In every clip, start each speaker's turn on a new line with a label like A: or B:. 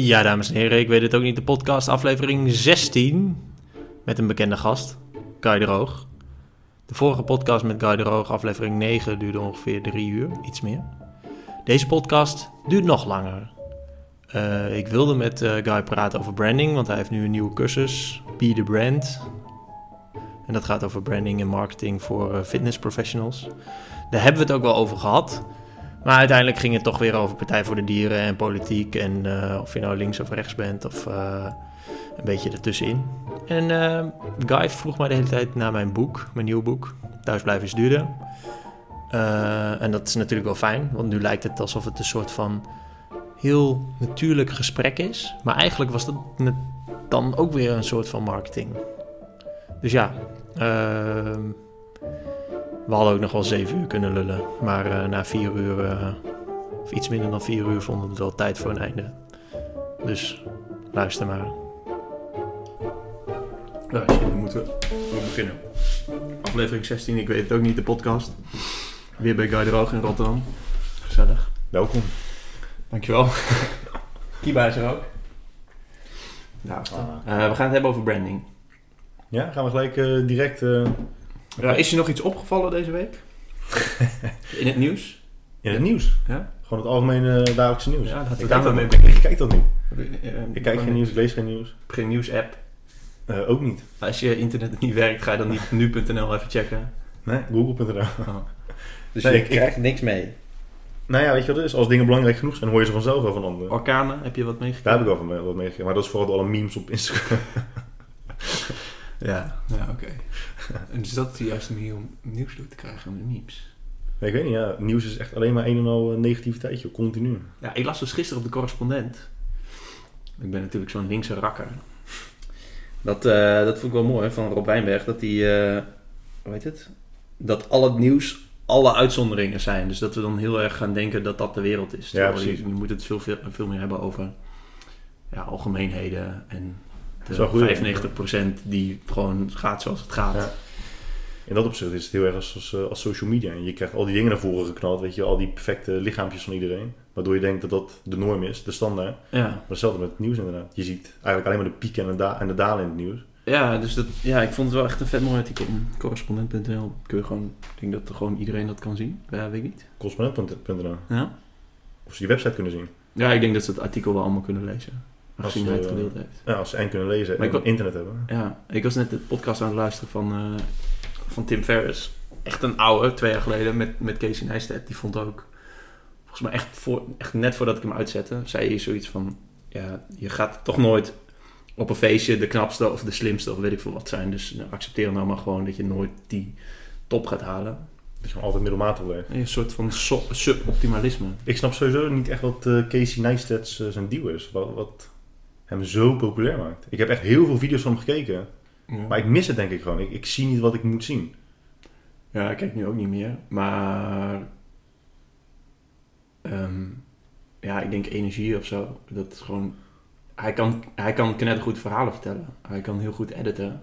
A: Ja, dames en heren, ik weet het ook niet. De podcast aflevering 16 met een bekende gast, Guy de Roog. De vorige podcast met Guy de Roog, aflevering 9, duurde ongeveer drie uur, iets meer. Deze podcast duurt nog langer. Uh, ik wilde met uh, Guy praten over branding, want hij heeft nu een nieuwe cursus, Be the Brand. En dat gaat over branding en marketing voor uh, fitness professionals. Daar hebben we het ook wel over gehad. Maar uiteindelijk ging het toch weer over Partij voor de Dieren en politiek. En uh, of je nou links of rechts bent of uh, een beetje ertussenin. En uh, Guy vroeg mij de hele tijd naar mijn boek, mijn nieuw boek. Thuis blijven is duurder. en dat is natuurlijk wel fijn, want nu lijkt het alsof het een soort van heel natuurlijk gesprek is. Maar eigenlijk was dat dan ook weer een soort van marketing. Dus ja, we hadden ook nog wel zeven uur kunnen lullen. Maar uh, na vier uur, uh, of iets minder dan vier uur, vonden we het wel tijd voor een einde. Dus luister maar. Ja, dan moeten we beginnen. Aflevering 16, ik weet het ook niet, de podcast. Weer bij Guy de Roog in Rotterdam. Gezellig.
B: Welkom.
A: Dankjewel. Kiba is er ook. Nou, uh, we gaan het hebben over branding.
B: Ja, gaan we gelijk direct
A: ja, is je nog iets opgevallen deze week? In het nieuws?
B: In het nieuws? Ja. Gewoon het algemene eh, dagelijkse nieuws.
A: Ja,
B: dat
A: ik, kijk dat,
B: mee. ik kijk dat niet. Ik kijk geen nieuws, ik lees geen nieuws.
A: Geen nieuws-app?
B: Uh, ook niet.
A: Als je internet niet werkt, ga je dan niet nu.nl even checken?
B: Nee, google.nl. Oh.
A: Dus nee, je ik, krijgt niks mee?
B: Nou ja, weet je wat het is? Als dingen belangrijk genoeg zijn, hoor je ze vanzelf wel van anderen.
A: Orkanen, heb je wat meegekregen?
B: Daar heb ik wel van wat meegekregen. Maar dat is vooral alle memes op Instagram.
A: Ja, ja oké. en is dat de juiste manier om nieuws door te krijgen, de memes?
B: ik weet niet, ja. Nieuws is echt alleen maar een en al eh, negativiteit, continu.
A: Ja, ik las dus gisteren op de correspondent. Ik ben natuurlijk zo'n linkse rakker. Dat, uh, dat vond ik wel mooi van Rob Wijnberg, dat hij, uh, hoe heet het? Dat al het nieuws alle uitzonderingen zijn. Dus dat we dan heel erg gaan denken dat dat de wereld is.
B: Ja, precies. Je,
A: je moet het veel, veel, veel meer hebben over ja, algemeenheden en de 95% die gewoon gaat zoals het gaat. Ja.
B: In dat opzicht is het heel erg als, eh, als, social media. En je krijgt al die dingen naar voren geknald, weet je, al die perfecte lichaampjes van iedereen. Waardoor je denkt dat dat de norm is, de standaard.
A: Ja.
B: Maar hetzelfde met het nieuws inderdaad. Je ziet eigenlijk alleen maar de pieken en de, da en de dalen in het nieuws.
A: Ja, dus dat, ja, ik vond het wel echt een vet mooi artikel. Correspondent.nl kun je gewoon, ik denk dat er gewoon iedereen dat kan zien. Ja, weet ik niet.
B: Correspondent.nl?
A: Ja.
B: Of ze je website kunnen zien.
A: Ja, ik denk dat ze het artikel wel allemaal kunnen lezen. Als, hij het gedeeld heeft.
B: Ja, als ze en kunnen lezen en internet hebben.
A: Ja, ik was net de podcast aan het luisteren van, uh, van Tim Ferriss. Echt een oude, twee jaar geleden, met, met Casey Neistat. Die vond ook, volgens mij echt, voor, echt net voordat ik hem uitzette, zei hij zoiets van... Ja, je gaat toch nooit op een feestje de knapste of de slimste of weet ik veel wat zijn. Dus nou, accepteer nou maar gewoon dat je nooit die top gaat halen.
B: Dat je altijd middelmatig blijft.
A: Een soort van suboptimalisme.
B: Ik snap sowieso niet echt wat uh, Casey Neistat uh, zijn deal is. Wat, wat, hem zo populair maakt. Ik heb echt heel veel video's van hem gekeken. Maar ik mis het denk ik gewoon. Ik, ik zie niet wat ik moet zien.
A: Ja, ik kijk nu ook niet meer. Maar... Ehm, ja, ik denk energie of zo. Dat is gewoon... Hij kan, hij kan goed verhalen vertellen. Hij kan heel goed editen.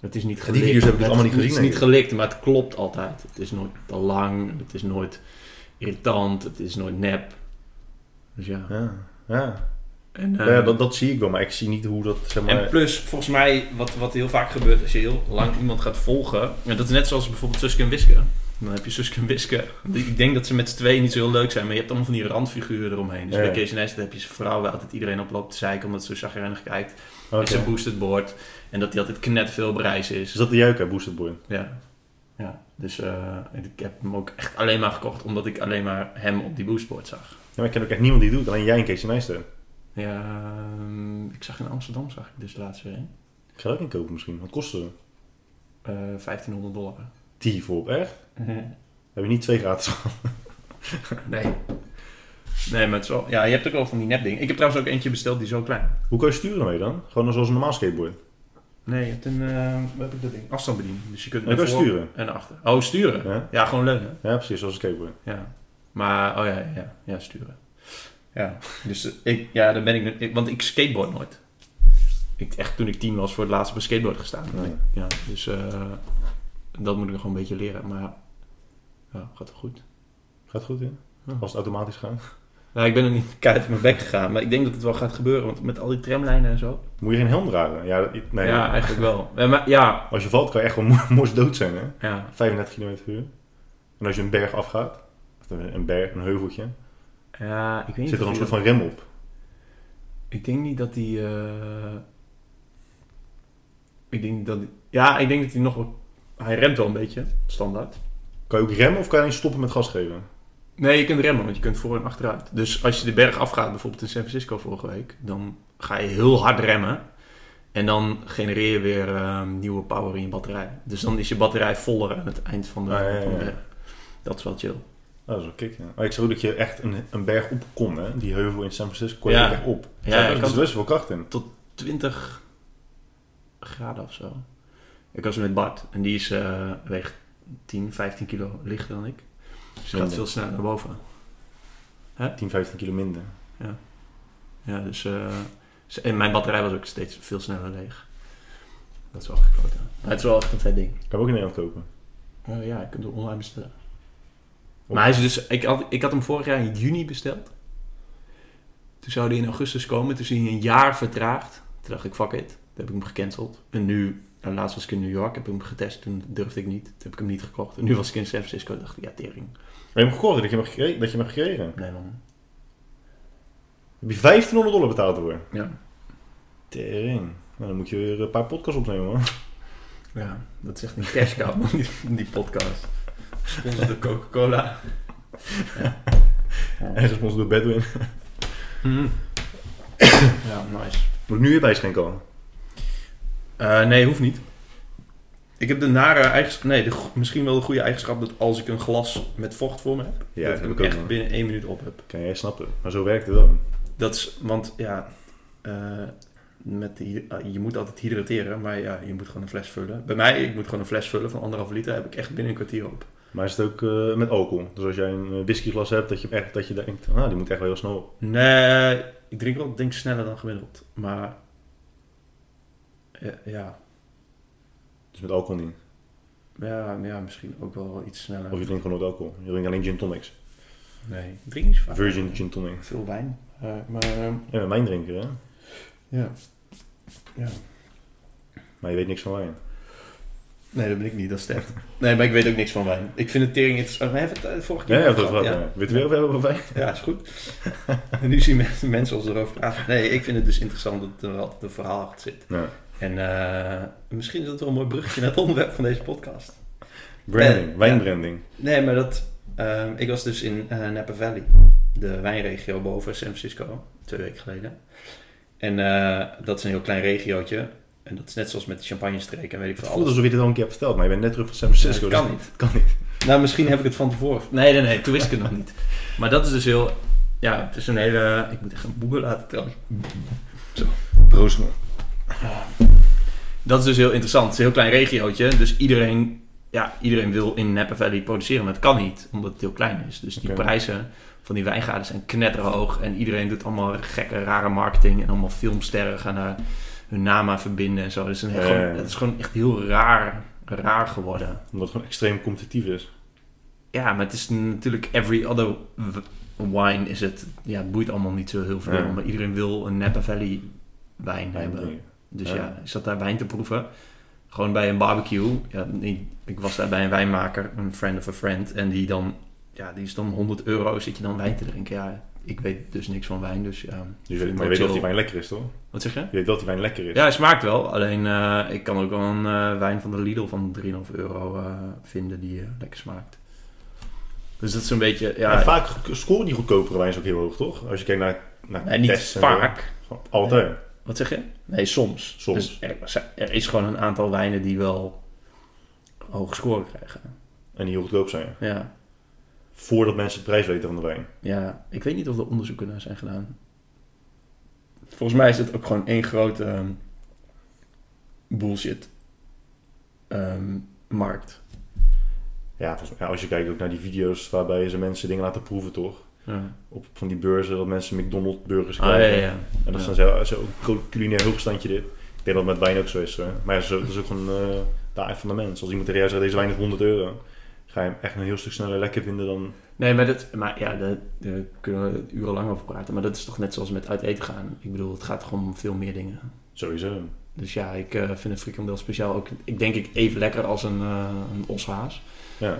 A: Het is niet
B: gelikt. Die video's heb ik allemaal niet gezien.
A: Het is niet gelikt, maar het klopt altijd. Het is nooit te lang. Het is nooit irritant. Het is nooit nep. Dus ja.
B: Ja, ja. En, ja, ehm, dat, dat zie ik wel, maar ik zie niet hoe dat... Zeg maar...
A: En plus, volgens mij, wat, wat heel vaak gebeurt als je heel lang iemand gaat volgen... En dat is net zoals bijvoorbeeld Suske en Wiske. Dan heb je Suske en Wiske. Ik denk dat ze met z'n tweeën niet zo heel leuk zijn, maar je hebt allemaal van die randfiguren eromheen. Dus bij Kees en heb je zijn vrouw waar altijd iedereen op loopt te zeiken omdat ze zo chagrijnig kijkt. Okay. En zijn boosted board. En dat hij altijd knet veel bereis is.
B: Is dat de juik, boosted board?
A: Ja. Ja, dus uh, ik heb hem ook echt alleen maar gekocht omdat ik alleen maar hem op die boostboard zag. Ja,
B: maar ik ken ook echt niemand die doet, alleen jij en Kees Nijster.
A: Ja, ehm, ik zag in Amsterdam zag ik dus laatst weer een.
B: Ik ga ook niet kopen misschien. Wat kost ze?
A: Uh, 1500 dollar.
B: Die voor echt? Mhm. Heb je niet twee gratis gehad?
A: nee. Nee, maar het is wel... Ja, je hebt ook wel van die nepdingen. Ik heb trouwens ook eentje besteld die zo klein.
B: Hoe kan je sturen mee dan? Gewoon zoals een normaal skateboard?
A: Nee, je hebt een... Uh, wat heb ik dat ding? Afstandsbediening. Dus je kunt
B: en sturen?
A: En achter. Oh, sturen? Ja, ja gewoon leunen.
B: Ja, precies. Zoals een skateboard.
A: Ja. Maar, oh ja, ja. Ja, sturen. Ja, dus eh, ik, ja, dan ben ik, ik, want ik skateboard nooit. Ik, echt toen ik tien was voor het laatst op een skateboard gestaan. Ja, dus uh, dat moet ik nog gewoon een beetje leren. Maar ja, gaat wel goed.
B: Gaat goed, ja? Als het automatisch gaat.
A: Nou, ik ben er niet keihard op mijn bek gegaan, maar ik denk dat het wel gaat gebeuren, want met al die tramlijnen en zo.
B: Moet je geen helm dragen? Ja, dat- nee.
A: Ja, eigenlijk wel. Ja, maar, ja,
B: Als je valt kan je echt wel mo- mors dood zijn, hè?
A: ja.
B: 35 km per uur. En als je een berg afgaat, een berg, een heuveltje,
A: ja ik weet niet
B: zit er een
A: die
B: soort van rem op.
A: Ik denk niet dat hij. eh, Ik denk dat. Ja, ik denk dat hij nog wel. Hij remt wel een beetje, standaard.
B: Kan je ook remmen of kan je alleen stoppen met gas geven?
A: Nee, je kunt remmen, want je kunt voor en achteruit. Dus als je de berg afgaat, bijvoorbeeld in San Francisco vorige week, dan ga je heel hard remmen. En dan genereer je weer eh, nieuwe power in je batterij. Dus dan is je batterij voller aan het eind van de,
B: Ah, ja, ja,
A: van de berg. Dat is wel chill.
B: Oh, dat is wel kick, ja. Maar ik zag dat je echt een, een berg op kon, hè? Die heuvel in San Francisco kon je
A: Ja.
B: echt op.
A: Ja,
B: Ja, er is best wel kracht in.
A: 20 graden of zo. Ik was met Bart en die is, eh, weegt 10, 15 kilo lichter dan ik. Dus gaat veel sneller naar boven.
B: 10, 15 kilo minder.
A: Ja, dus eh, z- en mijn batterij was ook steeds veel sneller leeg. Dat is wel gekloten. Maar het is wel echt een vet ding.
B: Kan je ook in Nederland kopen.
A: Eh, ja, je kunt hem online bestellen. Maar hij is dus, ik had, ik had hem vorig jaar in juni besteld. Toen zou hij in augustus komen. Toen is hij een jaar vertraagd. Toen dacht ik, fuck it. Toen heb ik hem gecanceld. En nu, nou, laatst was ik in New York. Heb ik hem getest. Toen durfde ik niet. Toen heb ik hem niet gekocht. En nu was ik in San Francisco. Dacht ik, ja, tering.
B: Maar je hem gekocht, dat je hem hebt gekregen. Dat je hem hebt gekregen.
A: Nee man.
B: Heb je 1500 dollar betaald voor?
A: Ja.
B: Tering. Nou, dan moet je weer een paar podcasts opnemen, man.
A: Ja, dat is echt een cash cow, die, die podcast. Sponsor door Coca-Cola.
B: En gesponsord door Bedouin.
A: Mhm. Ja, nice.
B: Moet ik nu weer bijschenken al?
A: Eh, nee, hoeft niet. Ik heb de nare eigenschap, nee, de, misschien wel de goede eigenschap dat als ik een glas met vocht voor me heb,
B: Ja,
A: dat
B: dat
A: ik
B: heb
A: hem
B: ik ook,
A: echt
B: man.
A: binnen één minuut op heb.
B: Kan jij snappen. Maar zo werkt het wel.
A: Dat is, want ja, eh, met die, eh, je moet altijd hydrateren, maar ja, je moet gewoon een fles vullen. Bij mij, ik moet gewoon een fles vullen van anderhalf liter, heb ik echt binnen een kwartier op.
B: Maar is het ook eh, met alcohol? Dus als jij een eh, whiskyglas hebt, dat je echt dat je denkt, ah, die moet echt wel heel snel op.
A: Nee, ik drink wel, denk sneller dan gemiddeld. Maar, ja, ja,
B: Dus met alcohol niet.
A: ja, ja, misschien ook wel iets sneller.
B: Of je drinkt gewoon nooit alcohol. Je drinkt alleen gin tonics.
A: Nee, ik drink niet vaak.
B: Virgin gin tonic.
A: Veel wijn. Eh, maar, ehm,
B: Ja, met wijn drinken, hè?
A: ja. ja.
B: Maar je weet niks van wijn.
A: Nee, dat ben ik niet, dat is. Nee, maar ik weet ook niks van wijn. Ik vind het tering interessant. We hebben het eh, vorige keer
B: Ja, ja, dat wel.
A: ja.
B: Weet je weer over over wijn?
A: Ja, is goed. en nu zien mensen, mensen ons erover praten. Nee, ik vind het dus interessant dat er altijd een verhaal achter zit.
B: Ja.
A: En eh, misschien is dat wel een mooi bruggetje naar het onderwerp van deze podcast.
B: Branding,
A: Ja.
B: wijnbranding.
A: Nee, maar dat... ehm, ik was dus in eh, Napa Valley, de wijnregio boven San Francisco, twee weken geleden. En eh, dat is een heel klein regiootje. En dat is net zoals met de champagne-streek en weet ik
B: Het
A: veel
B: voelt
A: alles.
B: alsof je dit al een keer hebt verteld, maar je bent net terug van San
A: Ja,
B: Francisco.
A: dat kan
B: dus-
A: niet.
B: kan niet.
A: Nou, misschien heb ik het van tevoren. Nee, nee, nee, toen wist ik het nog niet. Maar dat is dus heel. Ja, het is een hele. Ik moet echt een boer laten trouwens.
B: Proost, man.
A: Dat is dus heel interessant. Het is een heel klein regiootje. Dus iedereen, ja, iedereen wil in Napa Valley produceren. Maar het kan niet, omdat het heel klein is. Dus die prijzen van die wijngaarden zijn knetterhoog. En iedereen doet allemaal gekke, rare marketing. En allemaal filmsterren gaan daar hun naam aan verbinden en zo. Dus is, een- gewoon,
B: ja.
A: het is gewoon echt heel raar, raar geworden.
B: Omdat het gewoon extreem competitief is.
A: Ja, maar het is natuurlijk every other wine is het. Ja, het boeit allemaal niet zo heel veel. Maar iedereen wil een Napa Valley wijn hebben. Dus
B: Ja.
A: ja. ik zat daar wijn te proeven. Gewoon bij een barbecue. Ja, ik, ik was daar bij een wijnmaker, een friend of a friend. En die dan, ja, die is dan 100 euro, zit je dan wijn te drinken. Ja, ik weet dus niks van wijn, dus ja.
B: Dus je weet, maar je weet dat die wijn lekker is, toch?
A: Wat zeg je?
B: Je weet dat die wijn lekker is.
A: Ja, hij smaakt wel. Alleen eh, ik kan ook wel een eh, wijn van de Lidl van 3,5 euro eh, vinden die lekker smaakt. Dus dat is een beetje, ja,
B: vaak scoren die goedkopere wijns ook heel hoog, toch? Als je kijkt naar, naar
A: nee, niet
B: zo.
A: vaak.
B: Altijd.
A: Wat zeg je? Nee, soms.
B: Soms.
A: Dus er, er is gewoon een aantal wijnen die wel hoge scoren krijgen.
B: En die heel goedkoop zijn.
A: Ja.
B: Voordat mensen de prijs weten van de wijn.
A: ja, ik weet niet of er onderzoeken naar zijn gedaan. Volgens mij is het ook gewoon één grote ehm, bullshit ehm, markt.
B: Ja, volgens ja, als je kijkt ook naar die video's waarbij ze mensen dingen laten proeven, toch?
A: Ja.
B: Op van die beurzen, dat mensen McDonald's burgers
A: Ah, ja,
B: krijgen.
A: ja, ja.
B: En dat is
A: Ja.
B: dan zo, culinair hoogstandje dit. Ik denk dat het met wijn ook zo is. Maar ja, dat is ook gewoon eh de aard van de mens. Als iemand tegen jou zegt, deze wijn is 100 euro. Ga je hem echt een heel stuk sneller lekker vinden dan...
A: Nee, maar, dat, maar ja, daar, kunnen we urenlang over praten. Maar dat is toch net zoals met uit eten gaan. Ik bedoel, het gaat gewoon om veel meer dingen.
B: Sowieso.
A: Dus ja, ik eh, vind een frikandel speciaal ook, ik denk ik, even lekker als een, eh een oshaas.
B: Ja.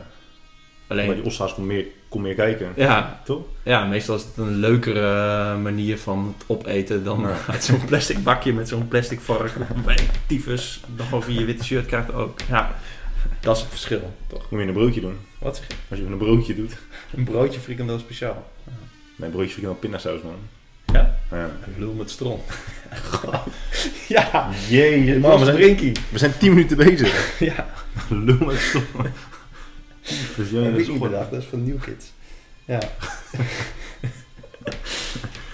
A: Alleen,
B: Maar die ossa's komt meer, komt meer kijken.
A: ja,
B: Toch?
A: ja, meestal is het een leukere eh, manier van het opeten dan
B: Ja.
A: uit zo'n plastic bakje met zo'n plastic vork. Bij tyfus, nog over je witte shirt krijgt ook. Ja, dat is het verschil, toch?
B: Moet je een broodje doen.
A: Wat zeg je?
B: Als je een broodje doet.
A: Een broodje frikandel speciaal.
B: Nee, broodje frikandel pindasaus, man.
A: Ja?
B: Ja.
A: Lul met stron. ja,
B: Jee, man, we zijn,
A: drinkie.
B: we zijn 10 minuten bezig.
A: Ja,
B: Lul met ja,
A: dat
B: is
A: ik niet
B: gewoon-
A: bedacht, dat is van New Kids. Ja.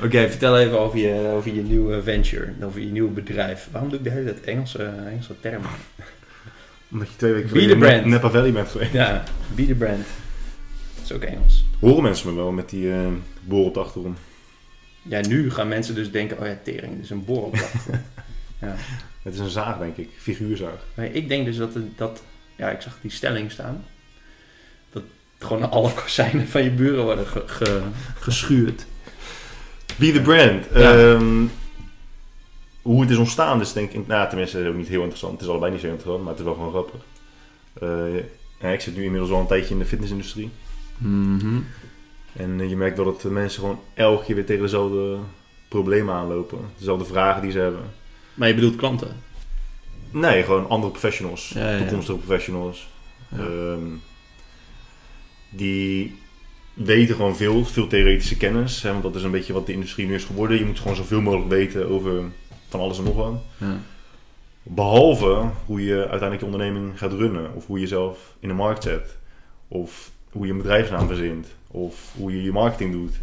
A: Oké, vertel even over je, over je nieuwe venture, over je nieuwe bedrijf. Waarom doe ik de hele tijd Engelse, Engelse termen?
B: Omdat je twee weken
A: Be the
B: geleden
A: brand.
B: in Napa Valley bent geweest.
A: Ja, be the brand. Dat is ook Engels.
B: Horen mensen me wel met die eh boor op de achtergrond?
A: Ja, nu gaan mensen dus denken, oh ja, tering, dit is een borrel. ja.
B: Het is een zaag, denk ik. Figuurzaag.
A: Maar ik denk dus dat, het- dat, ja, ik zag die stelling staan, dat gewoon alle kozijnen van je buren worden ge- ge- geschuurd.
B: Be the brand.
A: Ja.
B: Ehm, hoe het is ontstaan is denk ik... Nou, tenminste, ook niet heel interessant. Het is allebei niet zo interessant, maar het is wel gewoon grappig. Eh, ja, ik zit nu inmiddels al een tijdje in de fitnessindustrie.
A: Mhm.
B: En eh, je merkt dat het de mensen gewoon elke keer weer tegen dezelfde problemen aanlopen. Dezelfde vragen die ze hebben.
A: Maar je bedoelt klanten?
B: Nee, gewoon andere professionals.
A: Ja, ja, ja.
B: Toekomstige professionals. Ehm, die weten gewoon veel, veel theoretische kennis. Hè, want dat is een beetje wat de industrie nu is geworden. Je moet gewoon zoveel mogelijk weten over van alles en nog wat.
A: Ja.
B: Behalve hoe je uiteindelijk je onderneming gaat runnen. Of hoe je jezelf in de markt zet. Of hoe je een bedrijfsnaam verzint. Of hoe je je marketing doet.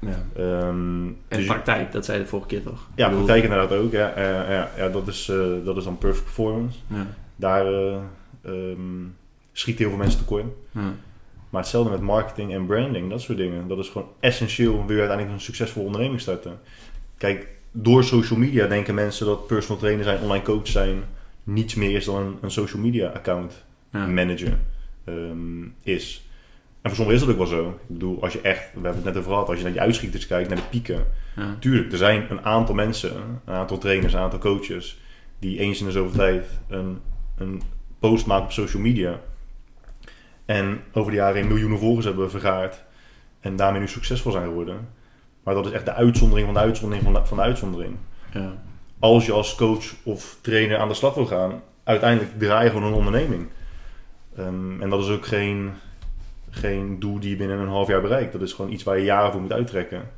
A: Ja.
B: Ehm,
A: En
B: dus-
A: praktijk, dat zei je de vorige keer toch?
B: ja,
A: bedoel-
B: praktijk inderdaad ook. Ja, ja, ja, ja, dat, is, eh, dat is dan perfect performance.
A: Ja.
B: Daar eh ehm, schiet heel veel mensen tekort.
A: Ja.
B: Maar hetzelfde met marketing en branding, dat soort dingen. Dat is gewoon essentieel. Wil je uiteindelijk een succesvolle onderneming starten? Kijk, door social media denken mensen dat personal trainer zijn, online coach zijn, niets meer is dan een, een social media account
A: Ja.
B: manager ehm, is. En voor sommigen is dat ook wel zo. Ik bedoel, als je echt, we hebben het net over gehad, als je naar die uitschieters kijkt, naar de pieken.
A: Ja.
B: Tuurlijk, er zijn een aantal mensen, een aantal trainers, een aantal coaches, die eens in de zoveel tijd een, een post maken op social media. En over de jaren heen miljoenen volgers hebben vergaard. En daarmee nu succesvol zijn geworden. Maar dat is echt de uitzondering van de uitzondering van de, van de uitzondering.
A: Ja.
B: Als je als coach of trainer aan de slag wil gaan, uiteindelijk draai je gewoon een onderneming. Ehm, en dat is ook geen, geen doel die je binnen een half jaar bereikt. Dat is gewoon iets waar je jaren voor moet uittrekken.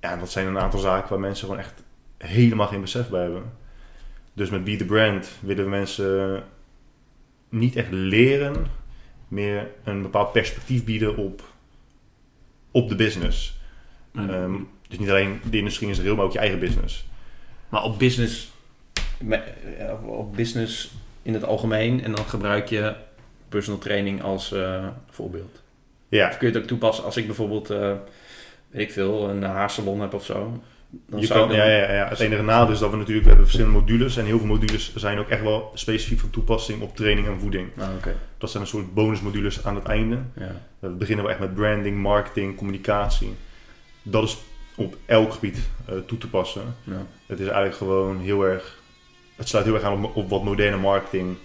B: Ja, en dat zijn een aantal zaken waar mensen gewoon echt helemaal geen besef bij hebben. Dus met Be The Brand willen we mensen niet echt leren, meer een bepaald perspectief bieden op, op de business. Ehm, dus niet alleen de industrie in zijn geheel, maar ook je eigen business.
A: maar op business, ja, op business in het algemeen en dan gebruik je personal training als eh, voorbeeld.
B: Ja,
A: Of kun je het ook toepassen als ik bijvoorbeeld, eh, weet ik veel, een haarsalon heb of zo. Dan
B: je
A: zou
B: kan,
A: dan-
B: ja, ja, ja. Het enige nadeel is dat we natuurlijk we hebben verschillende modules. En heel veel modules zijn ook echt wel specifiek van toepassing op training en voeding.
A: Ah, oké.
B: Dat zijn een soort bonusmodules aan het einde.
A: Ja.
B: We beginnen we echt met branding, marketing, communicatie. Dat is op elk gebied eh, toe te passen.
A: Ja.
B: Het is eigenlijk gewoon heel erg. Het sluit heel erg aan op, op wat moderne marketing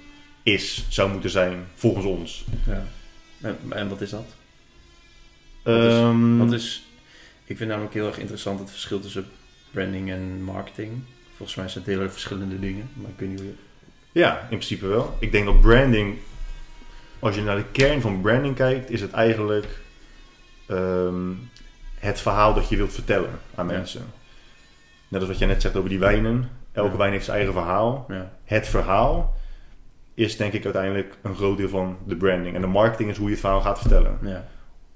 B: is, zou moeten zijn, volgens ons.
A: Ja. En, en wat is dat? Wat is-
B: Ehm,
A: Wat is, ik vind namelijk heel erg interessant het verschil tussen branding en marketing. Volgens mij zijn het hele verschillende dingen, maar ik weet niet hoe je...
B: Ja, in principe wel. Ik denk dat branding, als je naar de kern van branding kijkt, is het eigenlijk ehm, het verhaal dat je wilt vertellen aan
A: Ja.
B: mensen. Net als wat jij net zegt over die wijnen. Elke
A: Ja.
B: wijn heeft zijn eigen verhaal.
A: Ja.
B: Het verhaal is denk ik uiteindelijk een groot deel van de branding. En de marketing is hoe je het verhaal gaat vertellen.
A: Ja.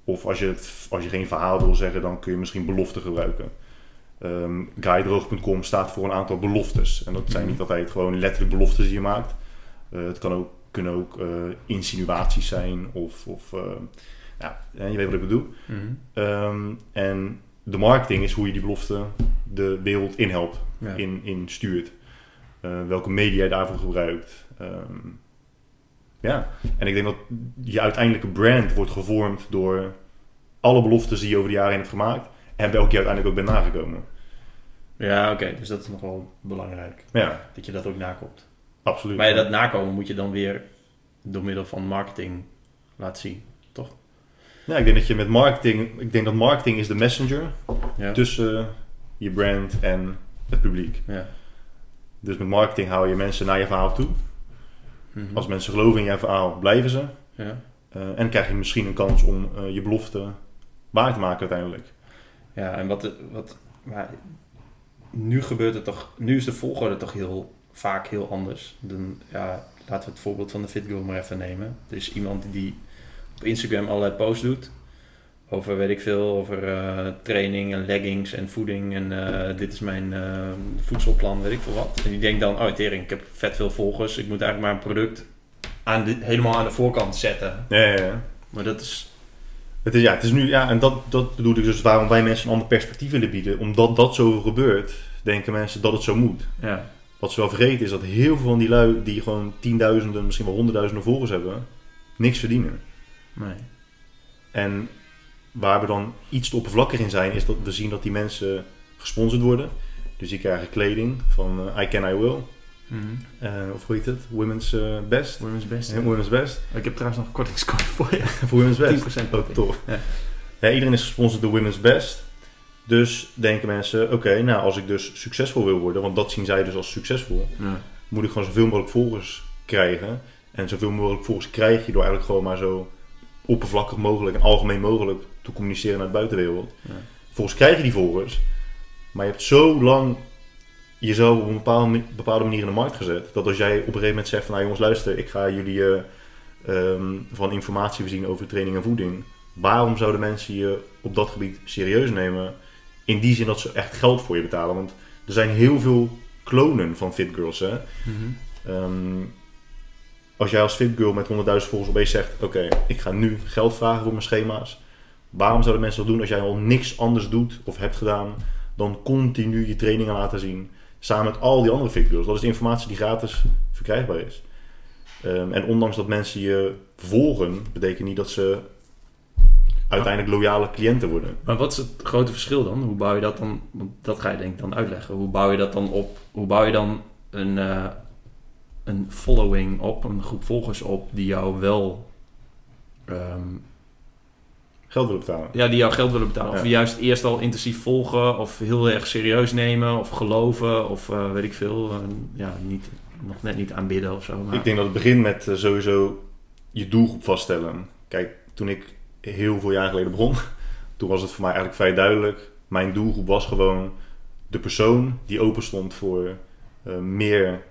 B: Of als je, het, als je geen verhaal wil zeggen, dan kun je misschien beloften gebruiken. Ehm guidedroog.com staat voor een aantal beloftes. En dat zijn
A: Mhm.
B: niet altijd gewoon letterlijk beloftes die je maakt. Eh, het kan ook, kunnen ook eh, insinuaties zijn of, of eh, ja, je weet wat ik bedoel.
A: Mhm.
B: Ehm, en de marketing is hoe je die belofte de wereld inhelpt,
A: Ja.
B: in, in stuurt. Eh, welke media je daarvoor gebruikt. Ehm, Ja, en ik denk dat je uiteindelijke brand wordt gevormd door alle beloftes die je over de jaren heen hebt gemaakt. En welke je uiteindelijk ook bent nagekomen.
A: Ja, oké. dus dat is nog wel belangrijk.
B: Ja,
A: Dat je dat ook nakomt.
B: absoluut.
A: Maar ja, dat nakomen moet je dan weer door middel van marketing laten zien.
B: Ja, ik denk dat je met marketing, ik denk dat marketing is de messenger
A: Ja.
B: tussen je brand en het publiek.
A: ja.
B: Dus met marketing hou je mensen naar je verhaal toe.
A: Mhm.
B: Als mensen geloven in je verhaal, blijven ze.
A: ja.
B: Eh, en krijg je misschien een kans om eh, je belofte waar te maken uiteindelijk.
A: Ja, en wat, wat maar nu gebeurt het toch, nu is de volgorde toch heel vaak heel anders. Dan, ja, laten we het voorbeeld van de Fit Girl maar even nemen. Er is iemand die op Instagram allerlei posts doet over, weet ik veel, over eh, training en leggings en voeding en eh, dit is mijn eh, voedselplan, weet ik veel wat. En die denkt dan, oh tering, ik heb vet veel volgers, ik moet eigenlijk maar een product aan de, helemaal aan de voorkant zetten.
B: Ja, ja, ja.
A: Maar dat is,
B: Het is, ja, het is nu, ja, en dat, dat bedoel ik dus waarom wij mensen een ander perspectief willen bieden. Omdat dat zo gebeurt, denken mensen dat het zo moet.
A: ja,
B: Wat ze wel vergeten is dat heel veel van die lui die gewoon tienduizenden, misschien wel honderdduizenden volgers hebben, niks verdienen.
A: Nee.
B: En waar we dan iets te oppervlakkig in zijn, is dat we zien dat die mensen gesponsord worden. Dus die krijgen kleding van eh, I Can I Will.
A: Mhm.
B: Eh, of hoe heet het? Women's eh, Best.
A: Women's best.
B: Ja, Women's Best.
A: Ik heb trouwens nog een kortingscode voor je.
B: Voor Women's Best.
A: 10%
B: Ook tof.
A: Ja.
B: Ja, iedereen is gesponsord door Women's Best. Dus denken mensen, oké, nou als ik dus succesvol wil worden, want dat zien zij dus als succesvol,
A: Ja.
B: moet ik gewoon zoveel mogelijk volgers krijgen. En zoveel mogelijk volgers krijg je door eigenlijk gewoon maar zo oppervlakkig mogelijk en algemeen mogelijk te communiceren naar de buitenwereld.
A: Ja.
B: Volgens krijg je die volgers, maar je hebt zo lang jezelf op een bepaalde, bepaalde manier in de markt gezet, dat als jij op een gegeven moment zegt van, nou jongens luister, ik ga jullie eh, ehm, van informatie voorzien over training en voeding. Waarom zouden mensen je op dat gebied serieus nemen? In die zin dat ze echt geld voor je betalen. Want er zijn heel veel klonen van fit girls. Hè?
A: Mhm.
B: Ehm, als jij als fit girl met 100.000 volgers opeens zegt: Oké, ik ga nu geld vragen voor mijn schema's. Waarom zouden mensen dat doen als jij al niks anders doet of hebt gedaan dan continu je trainingen laten zien? Samen met al die andere fit girls. Dat is de informatie die gratis verkrijgbaar is. Ehm, en ondanks dat mensen je volgen, betekent niet dat ze uiteindelijk loyale cliënten worden.
A: Maar wat is het grote verschil dan? Hoe bouw je dat dan? Dat ga je denk ik dan uitleggen. Hoe bouw je dat dan op? Hoe bouw je dan een, eh, een following op, een groep volgers op die jou wel, ehm,
B: Geld willen betalen.
A: ja, die jou geld willen betalen, of juist eerst al intensief volgen, of heel erg serieus nemen, of geloven, of eh, weet ik veel, eh, ja, niet, nog net niet aanbidden of zo. Maar,
B: Ik denk dat het begint met eh, sowieso je doelgroep vaststellen. Kijk, toen ik heel veel jaar geleden begon, toen was het voor mij eigenlijk vrij duidelijk. Mijn doelgroep was gewoon de persoon die open stond voor meer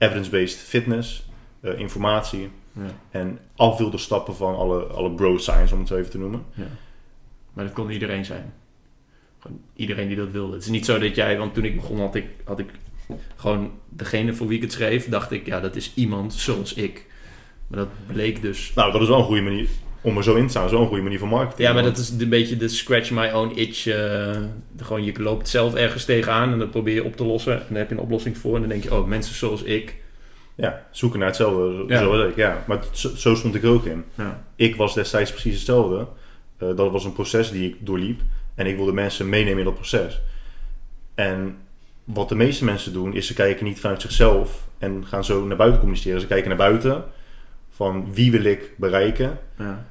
B: evidence-based fitness, eh, informatie
A: ja,
B: en afwilde stappen van alle, alle bro science, om het zo even te noemen.
A: ja. maar dat kon iedereen zijn. Gewoon iedereen die dat wilde. Het is niet zo dat jij, want toen ik begon had ik, had ik gewoon degene voor wie ik het schreef, dacht ik, ja, dat is iemand zoals ik. Maar dat bleek dus.
B: Nou, dat is wel een goede manier om er zo in te staan. Een goede manier van marketing.
A: Ja, maar dat is een beetje de scratch my own itch. eh, gewoon, je loopt zelf ergens tegenaan en dat probeer je op te lossen. En dan heb je een oplossing voor. En dan denk je, oh, mensen zoals ik.
B: Ja, zoeken naar hetzelfde,
A: Ja.
B: zoals ik. Ja, maar zo, zo stond ik er ook in.
A: Ja,
B: Ik was destijds precies hetzelfde. Eh, dat was een proces die ik doorliep. En ik wilde mensen meenemen in dat proces. En wat de meeste mensen doen, is ze kijken niet vanuit zichzelf en gaan zo naar buiten communiceren. Ze kijken naar buiten van wie wil ik bereiken.
A: ja,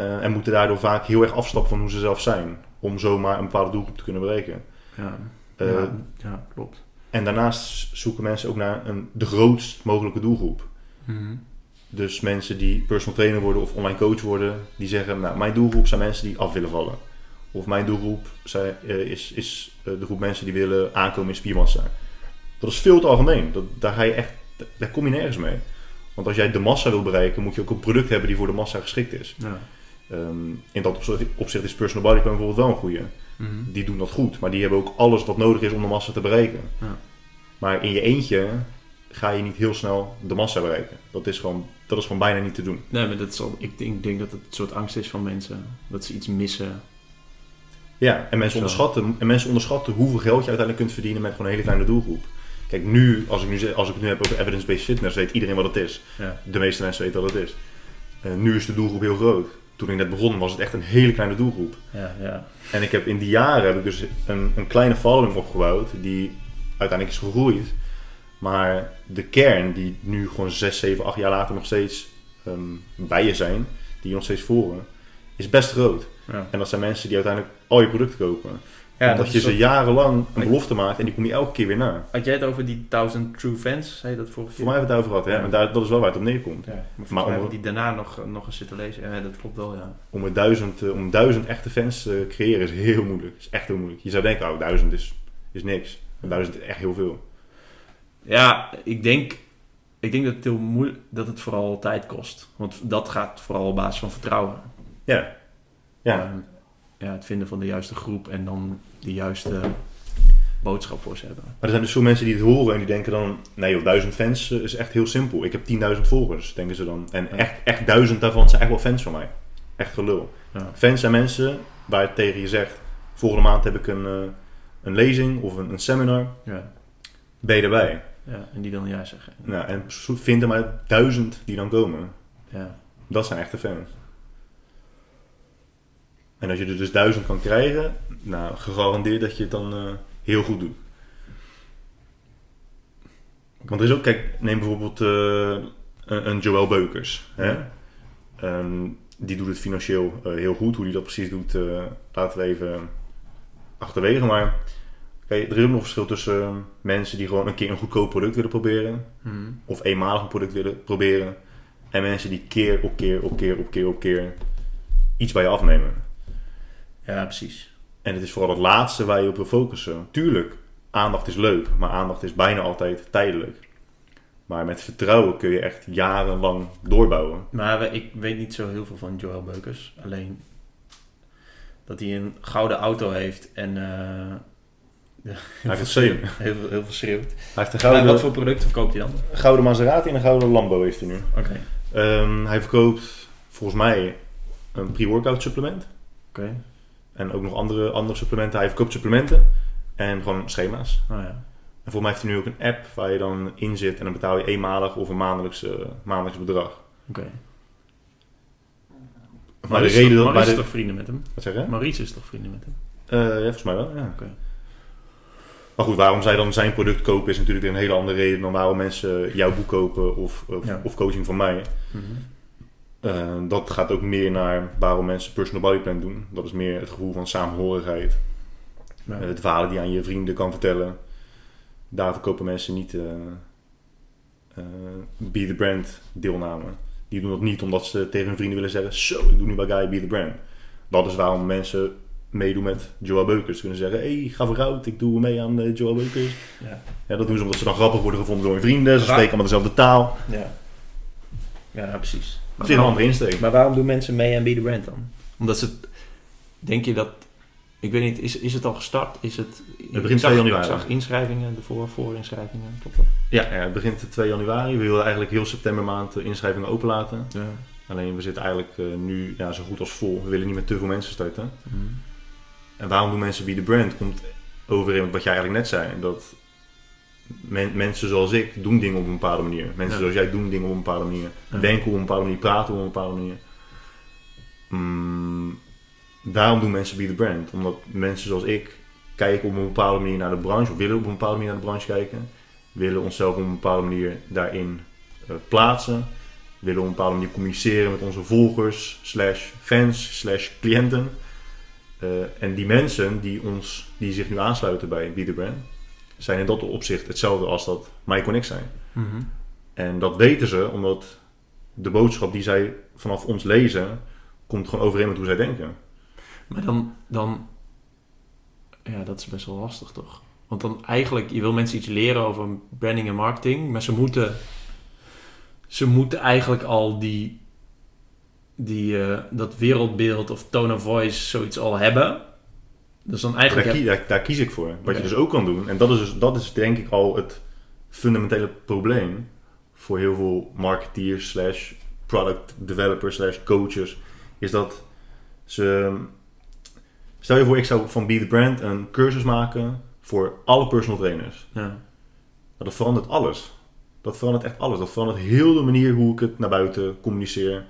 B: eh, en moeten daardoor vaak heel erg afstappen van hoe ze zelf zijn. Om zomaar een bepaalde doelgroep te kunnen bereiken.
A: ja,
B: Eh,
A: ja, ja, klopt.
B: En daarnaast zoeken mensen ook naar een, de grootst mogelijke doelgroep.
A: Mhm.
B: Dus mensen die personal trainer worden of online coach worden, die zeggen, nou, mijn doelgroep zijn mensen die af willen vallen. Of mijn doelgroep zijn, eh, is, is de groep mensen die willen aankomen in spiermassa. Dat is veel te algemeen. Dat, daar, ga je echt, daar kom je nergens mee. Want als jij de massa wil bereiken, moet je ook een product hebben die voor de massa geschikt is.
A: Ja.
B: Ehm, in dat opzicht, opzicht is personal body plan bijvoorbeeld wel een goede.
A: Mhm.
B: Die doen dat goed, maar die hebben ook alles wat nodig is om de massa te bereiken.
A: Ja.
B: Maar in je eentje ga je niet heel snel de massa bereiken. Dat is gewoon, dat is gewoon bijna niet te doen.
A: Nee, maar dat is al, ik denk, ik denk dat het een soort angst is van mensen. Dat ze iets missen.
B: Ja, en mensen,
A: Zo.
B: onderschatten, en mensen onderschatten hoeveel geld je uiteindelijk kunt verdienen met gewoon een hele kleine doelgroep. Kijk, nu, als ik, nu, als ik het nu heb over evidence-based fitness, weet iedereen wat het is.
A: Ja.
B: De meeste mensen weten wat het is. Eh, nu is de doelgroep heel groot. Toen ik net begon was het echt een hele kleine doelgroep.
A: Ja, ja.
B: En ik heb in die jaren heb ik dus een, een kleine following opgebouwd die uiteindelijk is gegroeid. Maar de kern die nu gewoon 6, 7, 8 jaar later nog steeds ehm, bij je zijn, die je nog steeds volgen, is best groot.
A: ja.
B: En dat zijn mensen die uiteindelijk al je producten kopen.
A: Ja,
B: Omdat
A: dat
B: je ze
A: ook-
B: jarenlang een belofte maakt en die kom je elke keer weer na.
A: Had jij het over die 1000 true fans? Zei je dat vorige keer?
B: Voor mij hebben we het over gehad?
A: Ja.
B: maar daar, dat is wel waar het op neerkomt.
A: Ja, maar
B: om-
A: die daarna nog, nog eens zitten lezen. Ja, dat klopt wel, ja.
B: Om, het duizend, eh, om duizend echte fans te creëren is heel moeilijk. is echt heel moeilijk. Je zou denken, oh, duizend is, is niks. Maar duizend is echt heel veel.
A: Ja, ik denk, ik denk dat, het heel moeilijk, dat het vooral tijd kost. Want dat gaat vooral op basis van vertrouwen.
B: Ja. Ja.
A: Ehm, ja, het vinden van de juiste groep en dan de juiste boodschap voor ze hebben.
B: Maar er zijn dus veel mensen die het horen en die denken dan... Nee joh, duizend fans eh, is echt heel simpel. Ik heb 10.000 volgers, denken ze dan. En
A: Ja.
B: echt, echt duizend daarvan zijn echt wel fans van mij. Echt gelul.
A: Ja.
B: Fans zijn mensen waar het tegen je zegt... Volgende maand heb ik een, eh, een lezing of een, een seminar.
A: Ja,
B: Ben je erbij?
A: ja, en die dan ja zeggen.
B: Nou, en zo- vind er maar duizend die dan komen.
A: Ja,
B: Dat zijn echte fans. En als je er dus duizend kan krijgen... Nou, gegarandeerd dat je het dan eh, heel goed doet. Want er is ook, kijk, neem bijvoorbeeld eh, een, Joël Beukers. Hè? Ehm, die doet het financieel eh, heel goed. Hoe die dat precies doet, laten we even achterwege. Maar kijk, er is ook nog verschil tussen eh, mensen die gewoon een keer een goedkoop product willen proberen.
A: Mhm.
B: Of eenmalig een product willen proberen. En mensen die keer op keer op keer op keer op keer iets bij je afnemen.
A: Ja precies.
B: En het is vooral het laatste waar je op wil focussen. Tuurlijk, aandacht is leuk, maar aandacht is bijna altijd tijdelijk. Maar met vertrouwen kun je echt jarenlang doorbouwen.
A: Maar ik weet niet zo heel veel van Joel Beukers. Alleen dat hij een gouden auto heeft en eh,
B: Hij heeft,
A: heel, veel, heel veel schreeuwt.
B: hij heeft een
A: Maar
B: gouden,
A: wat voor producten verkoopt hij dan?
B: gouden Maserati en een gouden Lambo heeft hij nu.
A: Oké.
B: Ehm, hij verkoopt volgens mij een pre-workout supplement.
A: Oké.
B: En ook nog andere, andere supplementen. Hij verkoopt supplementen en gewoon schema's.
A: Nou ja.
B: En voor mij heeft hij nu ook een app waar je dan in zit en dan betaal je eenmalig of een maandelijks, eh, maandelijks bedrag.
A: Oké.
B: Maar de reden dat...
A: Maurice is toch vrienden met hem?
B: Wat zeg je?
A: Maurice is toch vrienden met hem?
B: Eh, ja, volgens mij wel, ja.
A: Oké.
B: Maar goed, waarom zij dan zijn product kopen is natuurlijk weer een hele andere reden dan waarom mensen jouw boek kopen of, of,
A: Ja.
B: of coaching van mij.
A: Mhm.
B: Eh, dat gaat ook meer naar waarom mensen personal body plan doen. Dat is meer het gevoel van samenhorigheid.
A: Ja.
B: Eh, het verhalen die je aan je vrienden kan vertellen. Daarvoor kopen mensen niet eh Be The Brand deelname. Die doen dat niet omdat ze tegen hun vrienden willen zeggen... Zo, ik doe nu bij Guy Be The Brand. Dat is waarom mensen meedoen met Joel Beukers. Ze kunnen zeggen, hey, ga vooruit, ik doe mee aan Joel Beukers.
A: Ja.
B: Ja, dat doen ze omdat ze dan grappig worden gevonden door hun vrienden. Ze spreken allemaal dezelfde taal.
A: Ja. Ja, precies.
B: Het is een andere insteek.
A: Maar waarom doen mensen mee aan Be The Brand dan? Omdat ze... Denk je dat... Ik weet niet, is, is het al gestart? Is het...
B: begint
A: ik zag,
B: 2 januari.
A: Ik zag inschrijvingen, de voor, voorinschrijvingen. Klopt dat?
B: Ja, ja, het begint 2 januari. We willen eigenlijk heel september maand de inschrijvingen openlaten.
A: Ja.
B: Alleen we zitten eigenlijk eh, nu ja, zo goed als vol. We willen niet met te veel mensen starten. En waarom doen mensen Be The Brand? Komt overeen met wat jij eigenlijk net zei. Dat men- mensen zoals ik doen dingen op een bepaalde manier. Mensen zoals jij doen dingen op een bepaalde manier. Denken op een bepaalde manier, praten op een bepaalde manier. Mm, waarom doen mensen Be The Brand? Omdat mensen zoals ik kijken op een bepaalde manier naar de branche. Of willen op een bepaalde manier naar de branche kijken. Willen onszelf op een bepaalde manier daarin eh, plaatsen. Willen op een bepaalde manier communiceren met onze volgers, slash fans, slash cliënten. Eh, en die mensen die, ons, die zich nu aansluiten bij Be The Brand, zijn in dat opzicht hetzelfde als dat MyConnect zijn.
A: Mhm.
B: En dat weten ze omdat de boodschap die zij vanaf ons lezen, komt gewoon overeen met hoe zij denken.
A: Maar dan, dan... Ja, dat is best wel lastig toch? Want dan eigenlijk, je wil mensen iets leren over branding en marketing, maar ze moeten... Ze moeten eigenlijk al die... die eh, dat wereldbeeld of tone of voice zoiets al hebben. Dus dan
B: Daar,
A: eigenlijk...
B: daar, daar kies ik voor. Wat je dus ook kan doen, en dat is, dus, dat is denk ik al het fundamentele probleem voor heel veel marketeers, slash product developers, slash coaches, is dat ze. Stel je voor, ik zou van Be The Brand een cursus maken voor alle personal trainers.
A: Ja.
B: dat verandert alles. Dat verandert echt alles. Dat verandert heel de manier hoe ik het naar buiten communiceer.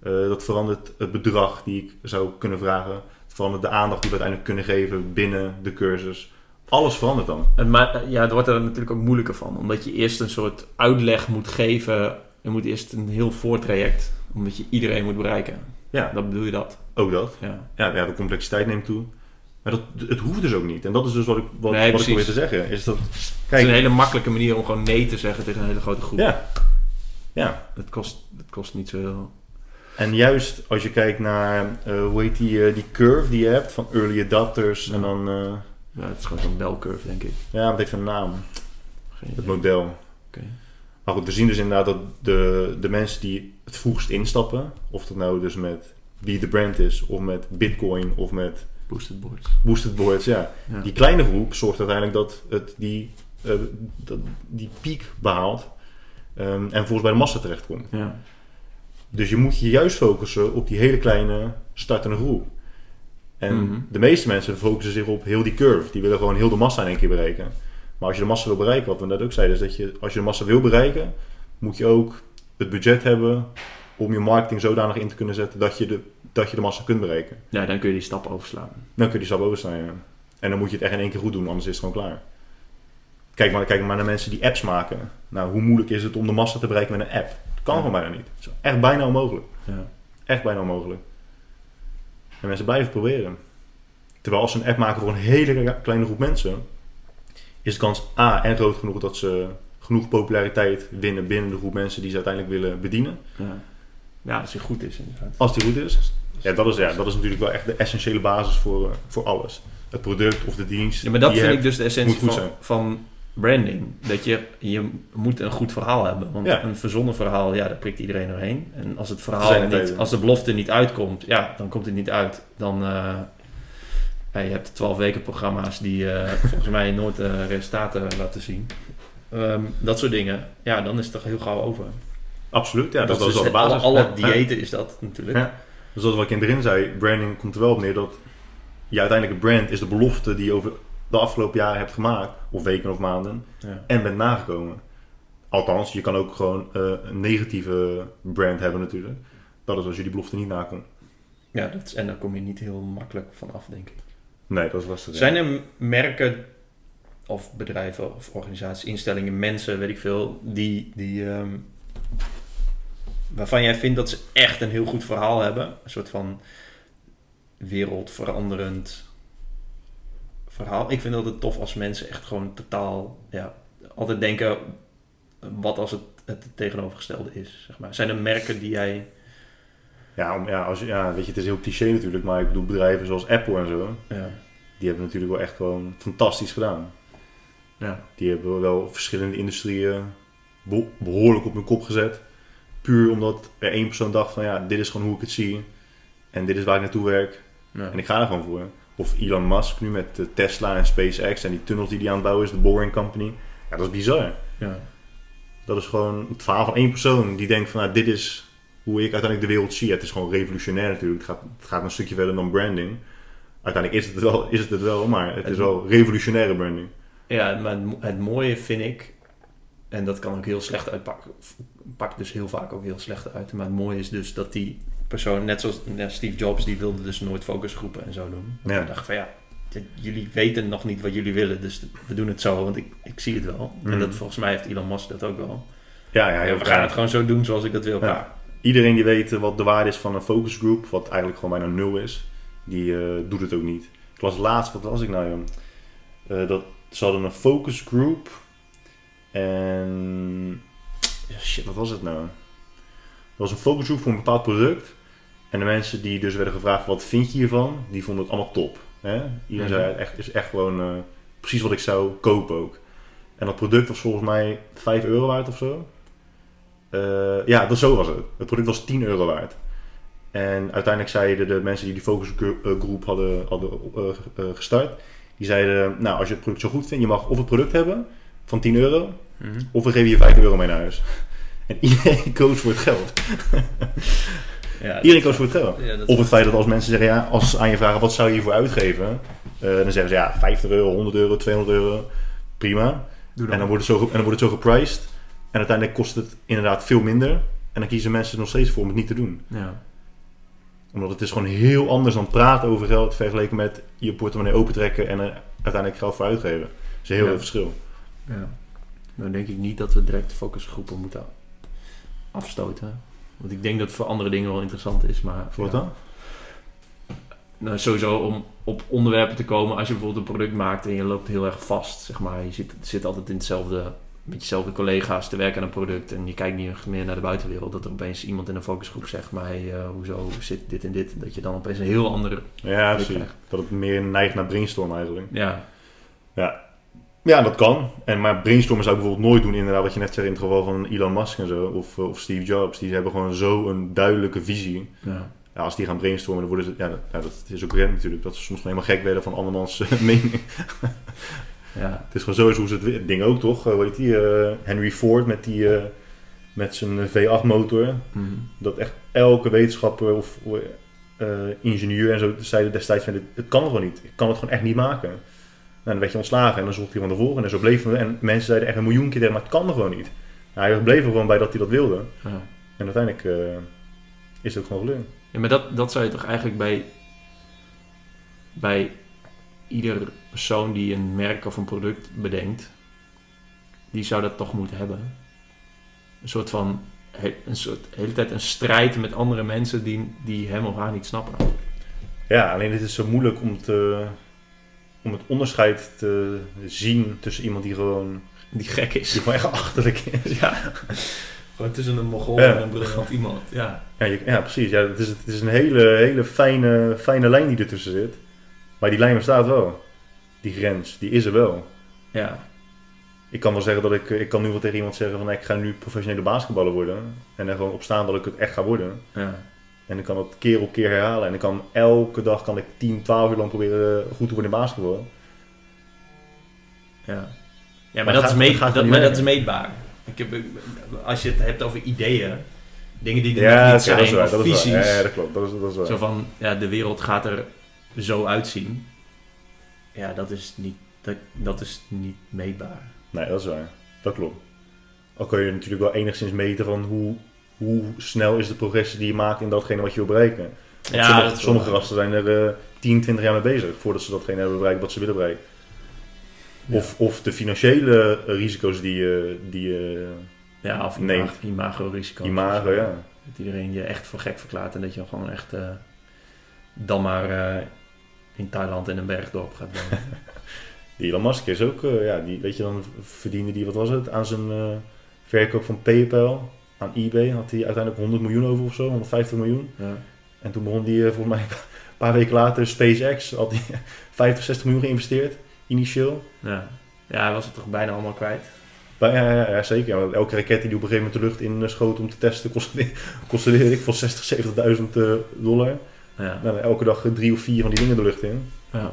B: Eh, dat verandert het bedrag die ik zou kunnen vragen. Verandert de aandacht die we uiteindelijk kunnen geven binnen de cursus. Alles verandert dan.
A: Het ma- ja, het wordt er natuurlijk ook moeilijker van. Omdat je eerst een soort uitleg moet geven. Je moet eerst een heel voortraject. Omdat je iedereen moet bereiken.
B: Ja,
A: Dat bedoel je dat?
B: ook dat.
A: Ja.
B: Ja, ja, de complexiteit neemt toe. Maar dat, het hoeft dus ook niet. En dat is dus wat ik, wat,
A: Nee,
B: wat ik probeer te zeggen. Is dat,
A: Het is
B: kijk,
A: een hele makkelijke manier om gewoon nee te zeggen tegen een hele grote groep.
B: ja, ja.
A: Het, kost, het kost niet zo...
B: En juist als je kijkt naar, eh, hoe heet die, eh, die curve die je hebt van early adapters
A: Ja.
B: en dan, eh,
A: Ja, het is gewoon zo'n belcurve, denk ik.
B: ja, wat heeft een naam?
A: Geen
B: Het model.
A: Oké.
B: Maar goed, we zien dus inderdaad dat de, de mensen die het vroegst instappen, of dat nou dus met Be The Brand is, of met Bitcoin, of met
A: Boosted boards.
B: Boosted Boards, ja.
A: Ja.
B: Die kleine groep zorgt uiteindelijk dat het die, dat, die piek behaalt ehm, en volgens bij de massa terechtkomt.
A: Ja.
B: Dus je moet je juist focussen op die hele kleine startende groep. En
A: Mhm.
B: de meeste mensen focussen zich op heel die curve. Die willen gewoon heel de massa in één keer bereiken. Maar als je de massa wil bereiken, wat we net ook zeiden, is dat je, als je de massa wil bereiken, moet je ook het budget hebben om je marketing zodanig in te kunnen zetten dat je de, dat je de massa kunt bereiken.
A: ja, dan kun je die stap overslaan.
B: Dan kun je die stap overstaan. ja. En dan moet je het echt in één keer goed doen, anders is het gewoon klaar. Kijk maar, kijk maar naar mensen die apps maken. Nou, hoe moeilijk is het om de massa te bereiken met een app? Kan gewoon bijna niet. Het is echt bijna onmogelijk.
A: Ja.
B: Echt bijna onmogelijk. En mensen blijven proberen. Terwijl als ze een app maken voor een hele kleine groep mensen, is de kans A en groot genoeg dat ze genoeg populariteit winnen binnen de groep mensen die ze uiteindelijk willen bedienen.
A: Ja. ja, als hij goed is inderdaad.
B: Als die goed is. Ja, dat is, ja, dat is natuurlijk wel echt de essentiële basis voor, eh, voor alles. Het product of de dienst.
A: Ja, maar dat
B: die
A: vind ik dus de essentie van, van branding. Dat je, je moet een goed verhaal hebben. Want
B: Ja.
A: een verzonnen verhaal, ja, daar prikt iedereen doorheen. En als het
B: Er
A: verhaal niet, als de belofte niet uitkomt, ja, dan komt het niet uit. Dan, ja, je hebt 12 weken programma's die eh, volgens mij nooit eh, resultaten laten zien. Ehm, dat soort dingen, ja, dan is het toch heel gauw over.
B: Absoluut, ja, dat, dat is
A: dus
B: de basis.
A: Alle,
B: Ja,
A: alle
B: ja.
A: diëten is dat natuurlijk.
B: Dus dat wat ik in het begin zei, branding komt er wel op neer dat je uiteindelijk een brand is de belofte die je over de afgelopen jaren hebt gemaakt, of weken of maanden,
A: Ja.
B: en bent nagekomen. Althans, je kan ook gewoon eh, een negatieve brand hebben natuurlijk. Dat is als je die belofte niet nakomt.
A: Ja, dat is, en daar kom je niet heel makkelijk van af, denk ik.
B: Nee, dat is lastig.
A: Zijn er merken of bedrijven of organisaties, instellingen, mensen, weet ik veel, die, die ehm, waarvan jij vindt dat ze echt een heel goed verhaal hebben? Een soort van wereldveranderend verhaal. Ik vind dat het tof als mensen echt gewoon totaal, ja, altijd denken wat als het het tegenovergestelde is, zeg maar. Zijn er merken die jij...
B: Ja, om, ja, als, ja, weet je, het is heel cliché natuurlijk, maar ik bedoel bedrijven zoals Apple en zo,
A: Ja,
B: die hebben natuurlijk wel echt gewoon fantastisch gedaan.
A: ja,
B: Die hebben wel verschillende industrieën be- behoorlijk op hun kop gezet. Puur omdat er één persoon dacht van ja, dit is gewoon hoe ik het zie. En dit is waar ik naartoe werk.
A: ja.
B: En ik ga er gewoon voor. Of Elon Musk nu met eh, Tesla en SpaceX en die tunnels die hij aan het bouwen is, de Boring Company. Ja, dat is bizar.
A: ja.
B: Dat is gewoon het verhaal van één persoon die denkt van nou, dit is hoe ik uiteindelijk de wereld zie. Het is gewoon revolutionair natuurlijk. Het gaat, het gaat een stukje verder dan branding. Uiteindelijk is het het wel, is het, het wel maar het is wel revolutionaire branding.
A: Ja, maar het mo- het mooie vind ik, en dat kan ook heel slecht uitpakken, pakt dus heel vaak ook heel slecht uit. Maar het mooie is dus dat die persoon, net zoals net Steve Jobs, die wilde dus nooit focusgroepen en zo doen.
B: Ja.
A: Ik dacht van ja, dit- jullie weten nog niet wat jullie willen, dus we doen het zo, want ik, ik zie het wel.
B: Mhm.
A: En dat, volgens mij heeft Elon Musk dat ook wel.
B: Ja, ja,
A: we gaan het gewoon zo doen zoals ik dat wil.
B: Ja. Iedereen die weet wat de waarde is van een focus group, wat eigenlijk gewoon bijna nul is, die eh, doet het ook niet. Ik las laatst, wat was ik nou joh? Eh, dat, ze hadden een focus group en... Shit, wat was het nou? Er was een focus group voor een bepaald product. En de mensen die dus werden gevraagd, wat vind je hiervan? Die vonden het allemaal top. Hè? Iedereen
A: Mhm.
B: zei, het echt, is echt gewoon eh, precies wat ik zou kopen ook. En dat product was volgens mij 5 euro waard of zo. Eh, ja, dat zo was het. Het product was 10 euro waard. En uiteindelijk zeiden de mensen die die focusgroep hadden, hadden eh, gestart, die zeiden, nou als je het product zo goed vindt, je mag of het product hebben van 10 euro, of we geven je 5 euro mee naar huis. En iedereen koos voor het geld.
A: Ja,
B: Iedereen koos voor het geld.
A: ja,
B: Of het feit dat als mensen zeggen, ja, als ze aan je vragen, wat zou je hiervoor uitgeven? Eh, dan zeggen ze, ja, 50 euro, 100 euro, 200 euro, prima. En dan, wordt het zo, en dan wordt het zo gepriced. En uiteindelijk kost het inderdaad veel minder. En dan kiezen mensen er nog steeds voor om het niet te doen.
A: Ja.
B: Omdat het is gewoon heel anders dan praten over geld vergeleken met je portemonnee opentrekken en er uiteindelijk geld voor uitgeven. Dat is een heel veel verschil.
A: Ja. Nou denk ik niet dat we direct focusgroepen moeten afstoten. Want ik denk dat het voor andere dingen wel interessant is. Maar
B: Voor wat
A: ja.
B: dan?
A: Nou, sowieso om op onderwerpen te komen als je bijvoorbeeld een product maakt en je loopt heel erg vast. Zeg maar. Je zit, zit altijd in hetzelfde, met jezelfde collega's te werken aan een product en je kijkt niet meer naar de buitenwereld. Dat er opeens iemand in een focusgroep zegt, maar hey, eh, hoezo zit dit en dit? Dat je dan opeens een heel andere
B: Ja, precies.
A: krijgt.
B: Dat het meer neigt naar brainstorm eigenlijk.
A: Ja,
B: Ja, dat kan. En, maar brainstormen zou ik bijvoorbeeld nooit doen, inderdaad, wat je net zei in het geval van Elon Musk en zo, of, eh, of Steve Jobs. Die hebben gewoon zo een duidelijke visie.
A: ja,
B: Ja, als die gaan brainstormen, dan worden ze, ja, dat, ja, dat is ook rent natuurlijk, dat ze soms helemaal gek werden van andermans eh, mening.
A: ja,
B: Het is gewoon zo is hoe ze het, het ding ook toch, die, eh, Henry Ford met die, met zijn V8 motor.
A: mhm.
B: Dat echt elke wetenschapper of ingenieur en zo zeiden destijds van, het kan gewoon niet. Ik kan het gewoon echt niet maken. Dan werd je ontslagen en dan zocht hij van de volgende en zo bleef het. En mensen zeiden echt een miljoen keer tegen, maar het kan er gewoon niet. Nou, hij bleef er gewoon bij dat hij dat wilde.
A: ja.
B: En uiteindelijk eh, is het ook gewoon gelukt.
A: Ja, maar dat, dat zou je toch eigenlijk bij, bij ieder persoon die een merk of een product bedenkt, die zou dat toch moeten hebben. Een soort van, een soort, de hele tijd een strijd met andere mensen die, die hem of haar niet snappen.
B: Ja, alleen het is zo moeilijk om, te, om het onderscheid te zien tussen iemand die gewoon,
A: Die gek
B: die
A: is.
B: gewoon echt achterlijk is.
A: Ja. Gewoon tussen een mogol
B: Ja.
A: en een briljant iemand. Ja.
B: Ja, je- ja precies. Ja, het, is, het is een hele, hele fijne, fijne lijn die ertussen zit. Maar die lijn bestaat wel. Die grens, die is er wel.
A: Ja.
B: Ik kan wel zeggen dat ik, ik kan nu wel tegen iemand zeggen van ik ga nu professionele basketballer worden. En er gewoon op staan dat ik het echt ga worden.
A: Ja.
B: En ik kan het keer op keer herhalen. En ik kan elke dag kan ik 10, 12 uur lang proberen goed te worden in basketbal.
A: Ja, ja maar,
B: Maar
A: dat,
B: gaat-
A: is meet,
B: dat
A: dat, maar dat is meetbaar. Ik heb, als je het hebt over ideeën, dingen die er
B: Ja,
A: niet zijn,
B: dat waar. Dat
A: visies.
B: Ja, ja, dat klopt. Dat is, dat is waar.
A: Zo van, ja, de wereld gaat er zo uitzien. Ja, dat is niet, dat, dat is niet meetbaar.
B: Nee, dat is waar. Dat klopt. Al kun je natuurlijk wel enigszins meten van hoe, hoe snel is de progressie die je maakt in datgene wat je wil bereiken. Want
A: Ja,
B: sommige, sommige rassen zijn er eh 10, 20 jaar mee bezig voordat ze datgene hebben bereikt wat ze willen bereiken.
A: Ja.
B: Of, of de financiële eh, risico's die je, die je
A: Ja, of
B: Nee.
A: imago, imago-risico.
B: imago, ja.
A: Dat iedereen je echt voor gek verklaart en dat je gewoon echt eh, dan maar eh, in Thailand in een bergdorp gaat wonen.
B: Die Elon Musk is ook, ja, die, weet je, dan verdiende die, wat was het, aan zijn verkoop van PayPal, aan eBay, had hij uiteindelijk 100 miljoen over of zo, 150 miljoen.
A: ja.
B: En toen begon hij, eh, volgens mij, een paar weken later, SpaceX, had hij 50, 60 miljoen geïnvesteerd, initieel.
A: Ja. ja, hij was het toch bijna allemaal kwijt.
B: Ja, ja, ja, zeker. Elke raket die op een gegeven moment de lucht in eh, schoot om te testen, kostte, kostte ik veel 60, 70.000 eh, dollar.
A: Ja.
B: Nou, elke dag drie of vier van die dingen de lucht in.
A: Ja.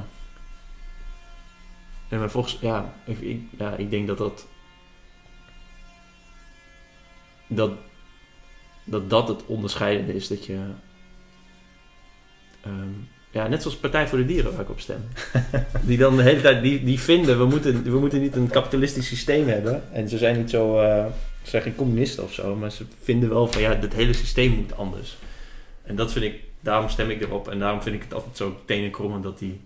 A: Ja, maar volgens, ja, ik, ik, ja, ik denk dat dat, dat, dat dat het onderscheidende is, dat je, ehm, ja, net zoals Partij voor de Dieren waar ik op stem, die dan de hele tijd, die, die vinden, we moeten, we moeten niet een kapitalistisch systeem hebben, en ze zijn niet zo, eh, ze zijn geen communisten of zo, maar ze vinden wel van, ja, het hele systeem moet anders. En dat vind ik, daarom stem ik erop, en daarom vind ik het altijd zo tenenkrommend dat die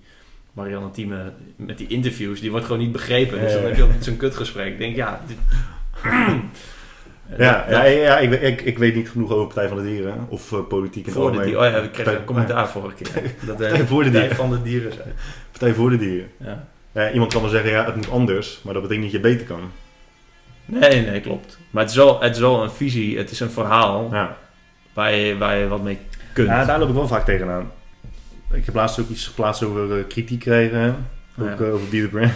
A: Marianne Thieme met die interviews, die wordt gewoon niet begrepen. Dus dan heb je altijd zo'n kutgesprek. Ik denk, ja... Dit...
B: Ja, ja, ja ik, ik, ik weet niet genoeg over Partij van de Dieren of eh, politiek in het
A: voor de
B: algemeen.
A: dieren. Oh ja, ik kreeg
B: Partij-
A: een commentaar vorige keer. Dat wij
B: Partij voor de
A: Partij
B: Dieren.
A: van de dieren zijn.
B: Partij voor de Dieren.
A: Ja.
B: Ja, iemand kan wel zeggen, ja, het moet anders, maar dat betekent niet dat je beter kan.
A: Nee, nee, klopt. Maar het is, wel, het is wel een visie, het is een verhaal
B: Ja.
A: waar, je, waar je wat mee kunt.
B: ja, daar loop ik wel vaak tegenaan. Ik heb laatst ook iets geplaatst over eh, kritiek krijgen, hè. ook
A: Ja.
B: eh, over Be The Brand.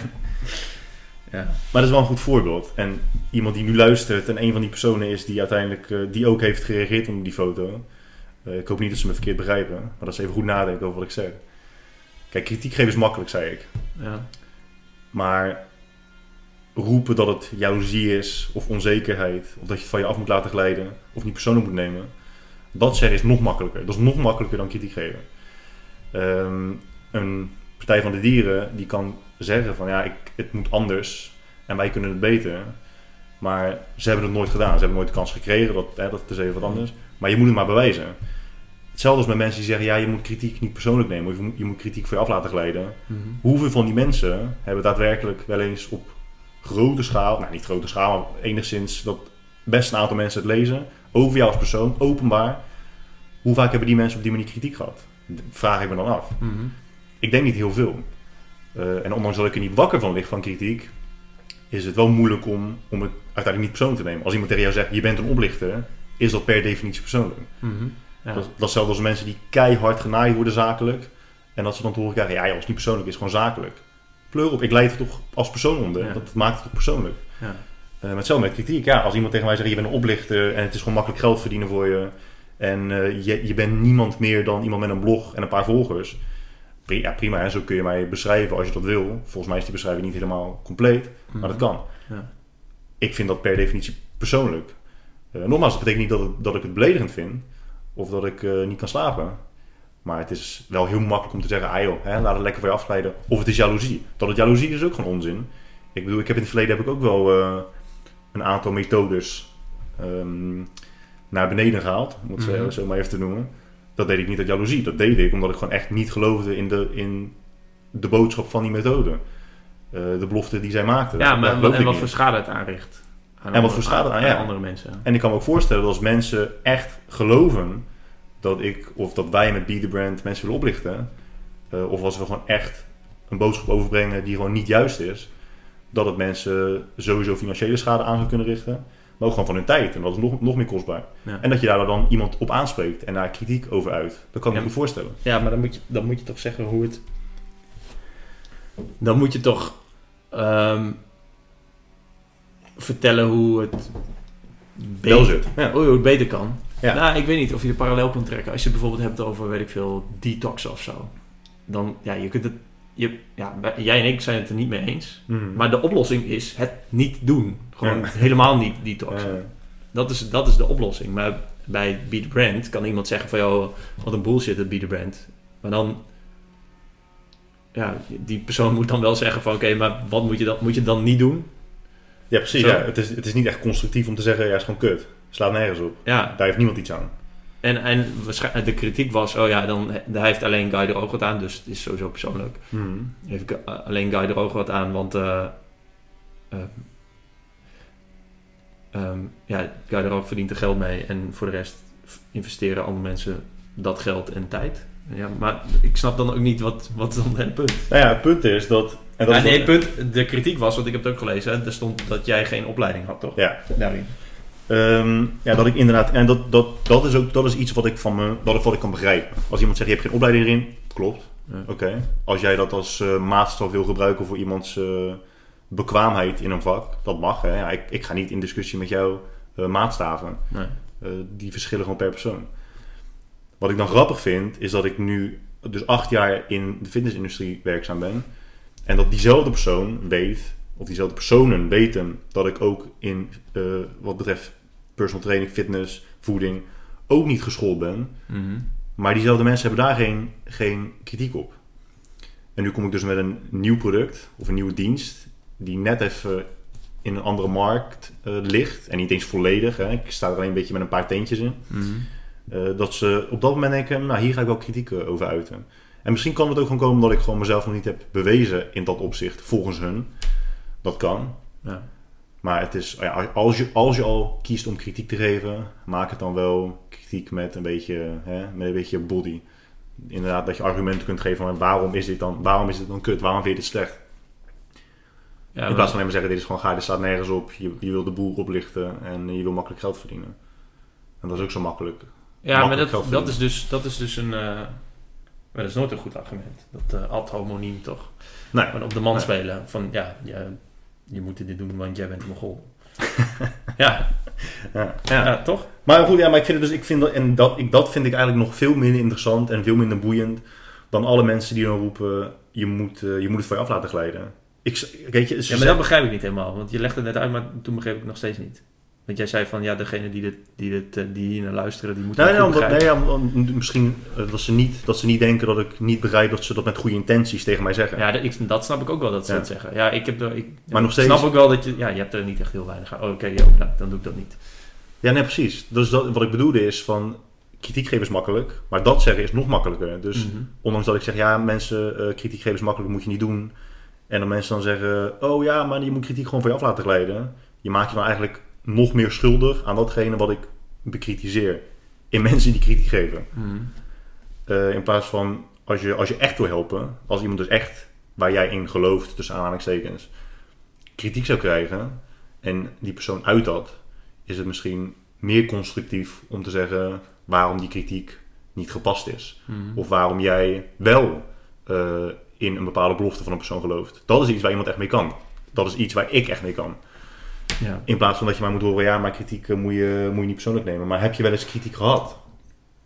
A: Ja.
B: Maar dat is wel een goed voorbeeld. En iemand die nu luistert en een van die personen is die uiteindelijk, eh, die ook heeft gereageerd op die foto. Eh, ik hoop niet dat ze me verkeerd begrijpen, maar dat ze even goed nadenken over wat ik zeg. Kijk, kritiek geven is makkelijk, zei ik.
A: Ja.
B: Maar roepen dat het jaloezie is of onzekerheid, of dat je het van je af moet laten glijden, of niet persoonlijk moet nemen, dat zeggen is nog makkelijker. Dat is nog makkelijker dan kritiek geven. Ehm, een Partij van de Dieren die kan zeggen van ja, ik, het moet anders. en wij kunnen het beter. Maar ze hebben het nooit gedaan. Ze hebben nooit de kans gekregen. Dat, hè, dat is even wat anders. Maar je moet het maar bewijzen. Hetzelfde als met mensen die zeggen, ja, je moet kritiek niet persoonlijk nemen. Of je moet, je moet kritiek voor je af laten glijden.
A: Mhm.
B: Hoeveel van die mensen hebben daadwerkelijk wel eens op grote schaal, nou niet grote schaal, maar enigszins dat best een aantal mensen het lezen, over jou als persoon, openbaar. Hoe vaak hebben die mensen op die manier kritiek gehad? Vraag ik me dan af.
A: Mhm.
B: Ik denk niet heel veel. Eh, en ondanks dat ik er niet wakker van lig van kritiek, is het wel moeilijk om, om het uiteindelijk niet persoonlijk te nemen. Als iemand tegen jou zegt, je bent een oplichter, is dat per definitie persoonlijk.
A: Ja.
B: Dat, dat is hetzelfde als mensen die keihard genaaid worden zakelijk. En dat ze dan te horen krijgen, ja, ja, als het niet persoonlijk is, gewoon zakelijk. Pleur op, ik leid het toch als persoon onder.
A: Ja.
B: Dat maakt het toch persoonlijk.
A: Ja.
B: Eh, met hetzelfde met kritiek. Ja, als iemand tegen mij zegt, je bent een oplichter en het is gewoon makkelijk geld verdienen voor je. En eh, je, je bent niemand meer dan iemand met een blog en een paar volgers. Ja, prima, hè? zo kun je mij beschrijven als je dat wil. Volgens mij is die beschrijving niet helemaal compleet, maar dat kan.
A: Mhm. Ja.
B: Ik vind dat per definitie persoonlijk. Eh, nogmaals, dat betekent niet dat, het- dat ik het beledigend vind. Of dat ik eh, niet kan slapen. Maar het is wel heel makkelijk om te zeggen, ah joh, hè, laat het lekker voor je afglijden. Of het is jaloezie. Dat het jaloezie is ook gewoon onzin. Ik bedoel, ik heb in het verleden heb ik ook wel eh, een aantal methodes ehm, naar beneden gehaald. Om het
A: Mhm.
B: zo maar even te noemen. Dat deed ik niet uit jaloezie. Dat deed ik omdat ik gewoon echt niet geloofde in de, in de boodschap van die methode. Eh, de belofte die zij maakten.
A: Ja, maar en wat voor schade het aanricht. Aan
B: wat voor schade aan, ja.
A: andere mensen.
B: En ik kan me ook voorstellen dat als mensen echt geloven dat ik of dat wij met Be The Brand mensen willen oplichten, eh, of als we gewoon echt een boodschap overbrengen die gewoon niet juist is, dat het mensen sowieso financiële schade aan zou kunnen richten, maar ook gewoon van hun tijd. En dat is nog, nog meer kostbaar.
A: Ja.
B: En dat je daar dan iemand op aanspreekt en daar kritiek over uit. Dat kan ik
A: Ja.
B: me goed voorstellen.
A: Ja, maar dan moet je, dan moet je toch zeggen hoe het. Dan moet je toch ehm, vertellen hoe het.
B: Wel zit. Ja.
A: Hoe het beter kan.
B: Ja.
A: Nou, ik weet niet of je de parallel kunt trekken. Als je het bijvoorbeeld hebt over, weet ik veel, detox of zo. Dan, ja, je kunt het. Je, ja, jij en ik zijn het er niet mee eens.
B: Mhm.
A: Maar de oplossing is het niet doen. Gewoon
B: Ja.
A: helemaal niet detoxen.
B: Eh,
A: Dat is, dat is de oplossing. Maar bij Be The Brand kan iemand zeggen van... joh, wat een bullshit, het Be The Brand. Maar dan... Ja, die persoon moet dan wel zeggen van... oké, maar wat moet je, dan, moet je dan niet doen?
B: ja, precies. Ja. Het, is, het is niet echt constructief om te zeggen, ja, het is gewoon kut. Slaat nergens op.
A: Ja,
B: Daar heeft niemand iets aan.
A: En, en waarschijnlijk de kritiek was... oh ja, dan, hij heeft alleen Guy de Roog wat aan... dus het is sowieso persoonlijk.
B: Mhm.
A: Heeft Gu- alleen Guy de Roog wat aan, want... eh eh, ehm, ja, Guy de Roog verdient er geld mee... en voor de rest investeren andere mensen dat geld en tijd... Ja, maar ik snap dan ook niet wat, wat dan het punt
B: Nou ja, het punt is dat... En dat is
A: nee, het punt, de kritiek was, want ik heb het ook gelezen, er stond dat jij geen opleiding had, toch?
B: Ja,
A: Daarin.
B: Ehm, ja, dat ik inderdaad, en dat, dat, dat is ook dat is iets wat ik van me, dat ik, wat ik kan begrijpen. Als iemand zegt je hebt geen opleiding erin, klopt. Oké. Als jij dat als eh, maatstaf wil gebruiken voor iemands eh, bekwaamheid in een vak, dat mag. Hè? Ja, ik, ik ga niet in discussie met jou eh, maatstaven.
A: Nee.
B: Die verschillen gewoon per persoon. Wat ik dan grappig vind, is dat ik nu dus acht jaar in de fitnessindustrie werkzaam ben. En dat diezelfde persoon weet, of diezelfde personen weten, dat ik ook in wat betreft personal training, fitness, voeding, ook niet geschoold ben.
A: Mhm.
B: Maar diezelfde mensen hebben daar geen, geen kritiek op. En nu kom ik dus met een nieuw product of een nieuwe dienst, die net even in een andere markt eh, ligt. En niet eens volledig. Hè. Ik sta er alleen een beetje met een paar teentjes in.
A: Mhm.
B: Eh, dat ze op dat moment denken, nou hier ga ik wel kritiek eh, over uiten. En misschien kan het ook gewoon komen omdat ik gewoon mezelf nog niet heb bewezen in dat opzicht, volgens hun. Dat kan.
A: Ja.
B: Maar het is, als, je, als je al kiest om kritiek te geven, maak het dan wel kritiek met een beetje, hè, met een beetje body. Inderdaad, dat je argumenten kunt geven van waarom is dit dan, waarom is dit dan kut, waarom vind je dit slecht?
A: Ja,
B: In
A: maar-
B: plaats van alleen maar zeggen, dit is gewoon gaar, dit staat nergens op. Je, je wil de boel oplichten en je wil makkelijk geld verdienen. En dat is ook zo makkelijk.
A: ja, maar dat, dat, is dus, dat is dus een... eh, maar dat is nooit een goed argument. Dat uh, ad homoniem toch?
B: Nee.
A: Gewoon op de man
B: Nee.
A: spelen. Van ja, ja, je moet dit doen, want jij bent een mogol. ja,
B: Ja.
A: ja. toch?
B: Maar goed, ja, maar ik vind het dus, ik vind dat, en dat, ik, dat vind ik eigenlijk nog veel minder interessant en veel minder boeiend dan alle mensen die dan roepen, je moet, eh, je moet het voor je af laten glijden. Ik, weet je,
A: Ja, maar dat begrijp ik niet helemaal. Want je legt het net uit, maar toen begreep ik het nog steeds niet. Want jij zei van, ja, degene die, dit, die, dit, eh, die hier naar luisteren, die moeten
B: Nee,
A: het
B: omdat, nee ja, misschien eh, dat, ze niet, dat ze niet denken dat ik niet begrijp dat ze dat met goede intenties tegen mij zeggen.
A: Ja, dat, ik, dat snap ik ook wel dat ze
B: Ja.
A: dat zeggen. Ja, ik heb er, ik,
B: Maar nog steeds-
A: snap ook wel dat je, ja, je hebt er niet echt heel weinig aan. Oh, oké, joh, nou, dan doe ik dat niet.
B: Ja, nee, precies. Dus dat, wat ik bedoelde is van kritiek geven is makkelijk, maar dat zeggen is nog makkelijker. Dus
A: Mhm.
B: ondanks dat ik zeg, ja, mensen, eh, kritiek geven is makkelijk, moet je niet doen. En dan mensen dan zeggen, oh ja, maar je moet kritiek gewoon van je af laten glijden. Je maakt je dan eigenlijk nog meer schuldig aan datgene wat ik bekritiseer. In mensen die kritiek geven.
A: Mhm.
B: Eh, in plaats van, als je, als je echt wil helpen, als iemand dus echt, waar jij in gelooft, tussen aanhalingstekens, kritiek zou krijgen en die persoon uit dat, is het misschien meer constructief om te zeggen waarom die kritiek niet gepast is.
A: Mhm.
B: Of waarom jij wel eh, in een bepaalde belofte van een persoon gelooft. Dat is iets waar iemand echt mee kan. Dat is iets waar ik echt mee kan.
A: Ja.
B: In plaats van dat je maar moet horen, ja, maar kritiek eh, moet je, moet je niet persoonlijk nemen. Maar heb je wel eens kritiek gehad?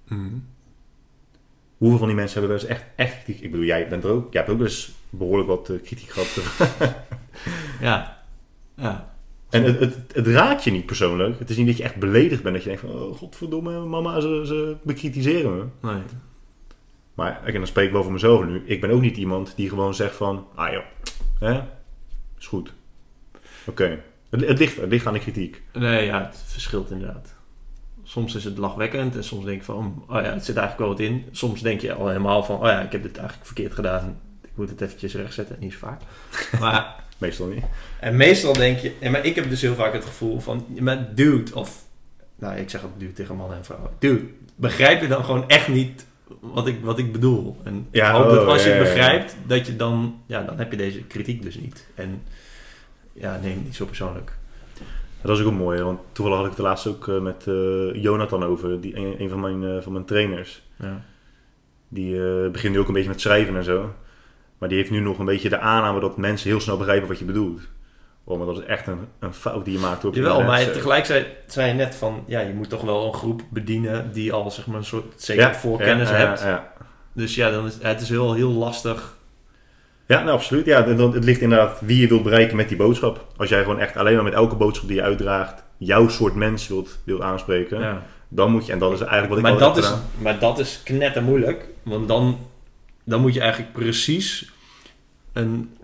A: Mhm.
B: Hoeveel van die mensen hebben wel eens echt, echt kritiek? Ik bedoel, jij bent er ook. Jij hebt ook wel eens behoorlijk wat eh, kritiek gehad.
A: Ja. Ja.
B: en het, het, het raakt je niet persoonlijk. Het is niet dat je echt beledigd bent. Dat je denkt van, oh godverdomme, mama, ze, ze bekritiseren me.
A: Nee.
B: Maar en dan spreek ik wel voor mezelf nu. Ik ben ook niet iemand die gewoon zegt van, ah joh, hè? is goed. Oké. Het, het, ligt, het ligt aan de kritiek.
A: Nee, ja, het verschilt inderdaad. Soms is het lachwekkend en soms denk ik van, oh ja, het zit eigenlijk wel wat in. Soms denk je al helemaal van, oh ja, ik heb dit eigenlijk verkeerd gedaan. Ik moet het eventjes rechtzetten, niet zo vaak. Maar,
B: Meestal niet.
A: en meestal denk je, en maar ik heb dus heel vaak het gevoel van, maar dude, of, nou ik zeg ook dude tegen mannen en vrouwen. Dude, begrijp je dan gewoon echt niet wat ik, wat ik bedoel? En
B: Ja,
A: ik hoop dat
B: oh,
A: als je het
B: ja, ja.
A: begrijpt, dat je dan, ja, dan heb je deze kritiek dus niet. En ja, neem het niet zo persoonlijk.
B: Dat is ook wel mooi, want toevallig had ik het laatst ook eh, met eh, Jonathan over, die, een, een van, mijn, eh, van mijn trainers.
A: Ja.
B: Die begint nu ook een beetje met schrijven en zo. Maar die heeft nu nog een beetje de aanname dat mensen heel snel begrijpen wat je bedoelt. Oh, maar dat is echt een, een fout die je maakt. Op
A: Jawel, maar tegelijk zei, zei je net van, ja, je moet toch wel een groep bedienen die al zeg maar een soort zeker voorkennis
B: ja, ja,
A: hebt.
B: Ja,
A: Dus ja, dan is het is heel, heel lastig.
B: Ja, nou, absoluut. Ja, het, het ligt inderdaad wie je wilt bereiken met die boodschap. Als jij gewoon echt alleen maar met elke boodschap die je uitdraagt, jouw soort mens wilt, wilt aanspreken,
A: Ja.
B: dan moet je, en dat is eigenlijk wat ik
A: Maar, dat is,
B: gedaan.
A: maar dat is knetter moeilijk, want dan, dan moet je eigenlijk precies een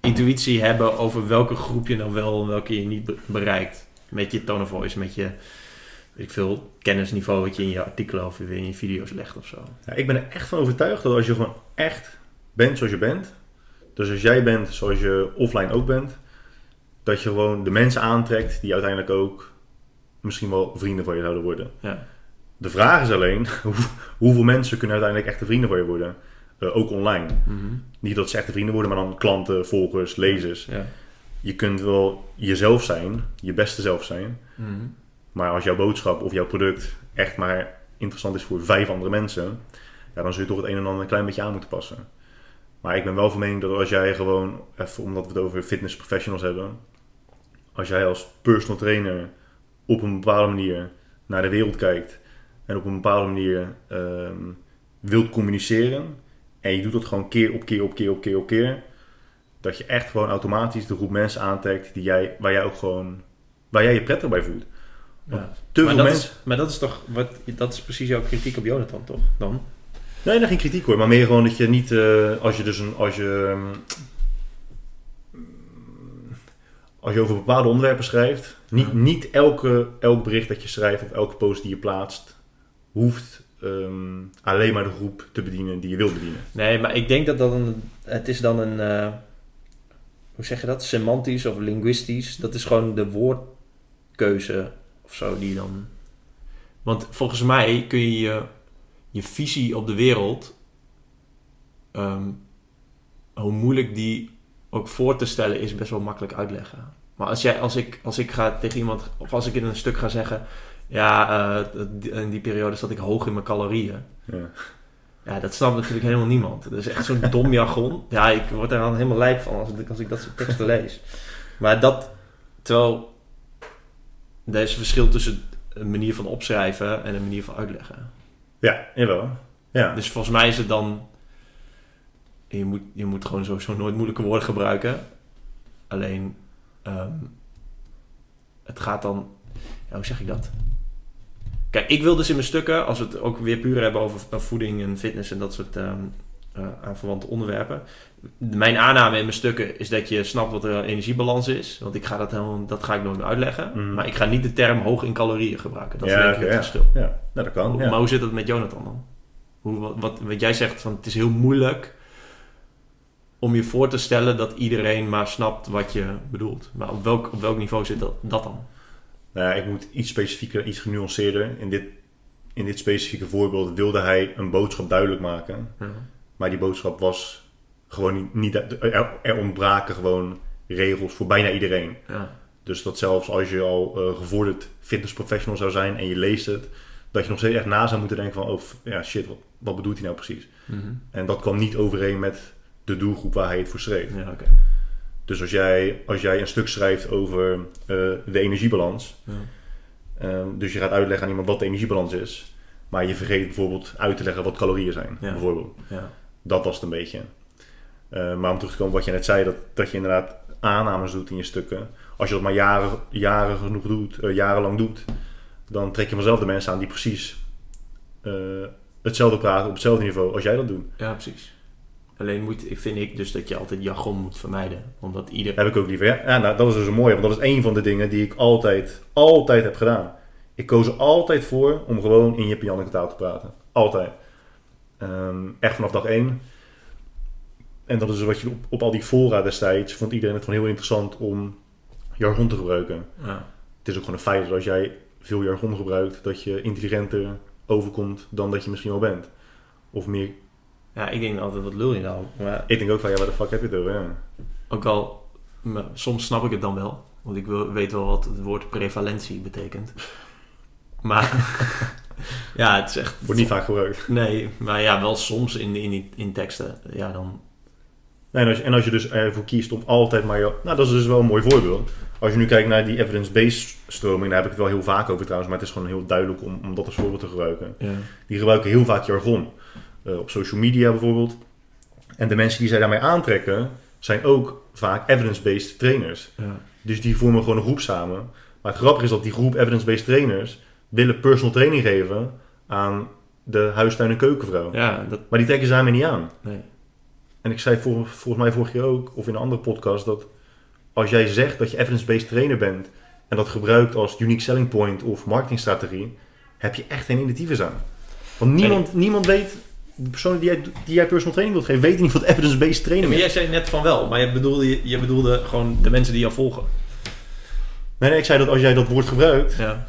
A: intuïtie hebben over welke groep je nou wel en welke je niet be- bereikt. Met je tone of voice, met je, weet ik veel, kennisniveau wat je in je artikelen of in je video's legt of zo.
B: Ja, ik ben er echt van overtuigd dat als je gewoon echt bent zoals je bent, dus als jij bent zoals je offline ook bent, dat je gewoon de mensen aantrekt die uiteindelijk ook misschien wel vrienden van je zouden worden.
A: Ja.
B: De vraag is alleen, hoe- hoeveel mensen kunnen uiteindelijk echte vrienden van je worden? Eh, ook online.
A: Mhm.
B: Niet dat ze echte vrienden worden, maar dan klanten, volgers, lezers.
A: ja.
B: Je kunt wel jezelf zijn, je beste zelf zijn.
A: Mhm.
B: Maar als jouw boodschap of jouw product echt maar interessant is voor vijf andere mensen, ja, dan zul je toch het een en ander een klein beetje aan moeten passen. Maar ik ben wel van mening dat als jij gewoon, even omdat we het over fitness professionals hebben, als jij als personal trainer op een bepaalde manier naar de wereld kijkt en op een bepaalde manier ehm, wilt communiceren en je doet dat gewoon keer op keer op keer op keer op keer, dat je echt gewoon automatisch de groep mensen aantrekt die jij, waar jij ook gewoon, waar jij je prettig bij voelt.
A: Ja.
B: Te
A: Maar
B: veel
A: dat,
B: mensen.
A: is, maar dat is toch, wat, dat is precies jouw kritiek op Jonathan, toch? Dan?
B: Nee, nog geen kritiek hoor, maar meer gewoon dat je niet, eh, als je dus een, als je, ehm, als je over bepaalde onderwerpen schrijft, niet,
A: Ja.
B: niet elke, elk bericht dat je schrijft of elke post die je plaatst, hoeft ehm, alleen maar de groep te bedienen die je wilt bedienen.
A: Nee, maar ik denk dat dat een, het is dan een, eh, hoe zeg je dat? Semantisch of linguistisch. Dat is gewoon de woordkeuze of zo die dan... Want volgens mij kun je je, je visie op de wereld, ehm, hoe moeilijk die ook voor te stellen is, best wel makkelijk uitleggen. Maar als, jij, als, ik, als ik ga tegen iemand, of als ik in een stuk ga zeggen, ja, eh, in die periode zat ik hoog in mijn calorieën.
B: Ja.
A: Ja, dat snapt natuurlijk helemaal niemand. Dat is echt zo'n dom jargon. Ja, ik word er dan helemaal lijp van als ik, als ik dat soort teksten lees. Maar dat, terwijl, er is een verschil tussen een manier van opschrijven en een manier van uitleggen.
B: Ja, jawel. Ja.
A: Dus volgens mij is het dan, je moet, je moet gewoon sowieso nooit moeilijke woorden gebruiken. Alleen, ehm, het gaat dan, hoe zeg ik dat? Kijk, ik wil dus in mijn stukken, als we het ook weer puur hebben over over voeding en fitness en dat soort ehm eh, aanverwante onderwerpen. Mijn aanname in mijn stukken is dat je snapt wat de energiebalans is. Want ik ga dat, helemaal, dat ga ik nooit meer uitleggen.
B: Mhm.
A: Maar ik ga niet de term hoog in calorieën gebruiken. Dat is
B: Ja,
A: denk ik het
B: ja.
A: verschil.
B: Ja, nou, dat kan.
A: Hoe-
B: Ja.
A: Maar hoe zit dat met Jonathan dan? Hoe, wat, wat, wat jij zegt, van, het is heel moeilijk om je voor te stellen dat iedereen maar snapt wat je bedoelt. Maar op welk, op welk niveau zit dat, dat dan?
B: Nou ik moet iets specifieker, iets genuanceerder. In dit, in dit specifieke voorbeeld wilde hij een boodschap duidelijk maken. Maar die boodschap was gewoon niet... niet er, er ontbraken gewoon regels voor bijna iedereen.
A: Ja.
B: Dus dat zelfs als je al eh, gevorderd fitnessprofessional zou zijn en je leest het... dat je nog steeds echt na zou moeten denken van... oh ja, shit, wat, wat bedoelt hij nou precies?
A: Mhm.
B: En dat kwam niet overeen met de doelgroep waar hij het voor schreef.
A: Ja.
B: Dus als jij, als jij een stuk schrijft over eh, de energiebalans...
A: Ja.
B: Ehm, dus je gaat uitleggen aan iemand wat de energiebalans is. Maar je vergeet bijvoorbeeld uit te leggen wat calorieën zijn.
A: Ja.
B: Bijvoorbeeld.
A: Ja.
B: Dat was het een beetje. Eh, maar om terug te komen op wat je net zei, dat, dat je inderdaad aannames doet in je stukken. Als je dat maar jaren, jaren genoeg doet, eh, jarenlang doet, dan trek je vanzelf de mensen aan die precies eh, hetzelfde praten op hetzelfde niveau als jij dat doet.
A: ja, precies. Alleen moet, vind ik dus dat je altijd jargon moet vermijden. Omdat ieder...
B: Heb ik ook liever. Ja, ja nou, dat is dus een mooie, want dat is een van de dingen die ik altijd, altijd heb gedaan. Ik koos er altijd voor om gewoon in en Janneke taal te praten. Altijd. Ehm, echt vanaf dag één. En dat is wat je op, op al die fora destijds vond iedereen het gewoon heel interessant om jargon te gebruiken.
A: Ja.
B: Het is ook gewoon een feit dat als jij veel jargon gebruikt, dat je intelligenter overkomt dan dat je misschien al bent. Of meer.
A: ja, ik denk altijd, wat lul je nou? Maar
B: Ik denk ook van ja, waar de fuck heb je het over? Ja.
A: ook al, soms snap ik het dan wel. Want ik weet wel wat het woord prevalentie betekent. Maar ja, het is echt...
B: Wordt niet vaak gebruikt.
A: Nee, maar ja, wel soms in, in, in teksten. Ja, dan...
B: Nee, en, als je, en als je dus ervoor kiest om altijd maar... je- Nou, dat is dus wel een mooi voorbeeld. Als je nu kijkt naar die evidence-based stroming... daar heb ik het wel heel vaak over trouwens... maar het is gewoon heel duidelijk om, om dat als voorbeeld te gebruiken.
A: Ja.
B: Die gebruiken heel vaak jargon. Eh, op social media bijvoorbeeld. En de mensen die zij daarmee aantrekken... zijn ook vaak evidence-based trainers.
A: Ja.
B: Dus die vormen gewoon een groep samen. Maar het grappige is dat die groep evidence-based trainers... willen personal training geven aan de huistuin- en keukenvrouw.
A: ja, dat...
B: Maar die trekken ze daarmee niet aan.
A: Nee.
B: En ik zei vol- volgens mij vorige keer ook, of in een andere podcast, dat als jij zegt dat je evidence-based trainer bent en dat gebruikt als unique selling point of marketingstrategie, heb je echt geen initiatief aan. Want niemand, niemand weet, de persoon die jij, die jij personal training wilt geven, weet niet wat evidence-based
A: Ja,
B: training
A: maar
B: is.
A: jij zei net van wel, maar je bedoelde, je bedoelde gewoon de mensen die jou volgen.
B: Nee, nee, ik zei dat als jij dat woord gebruikt,
A: Ja.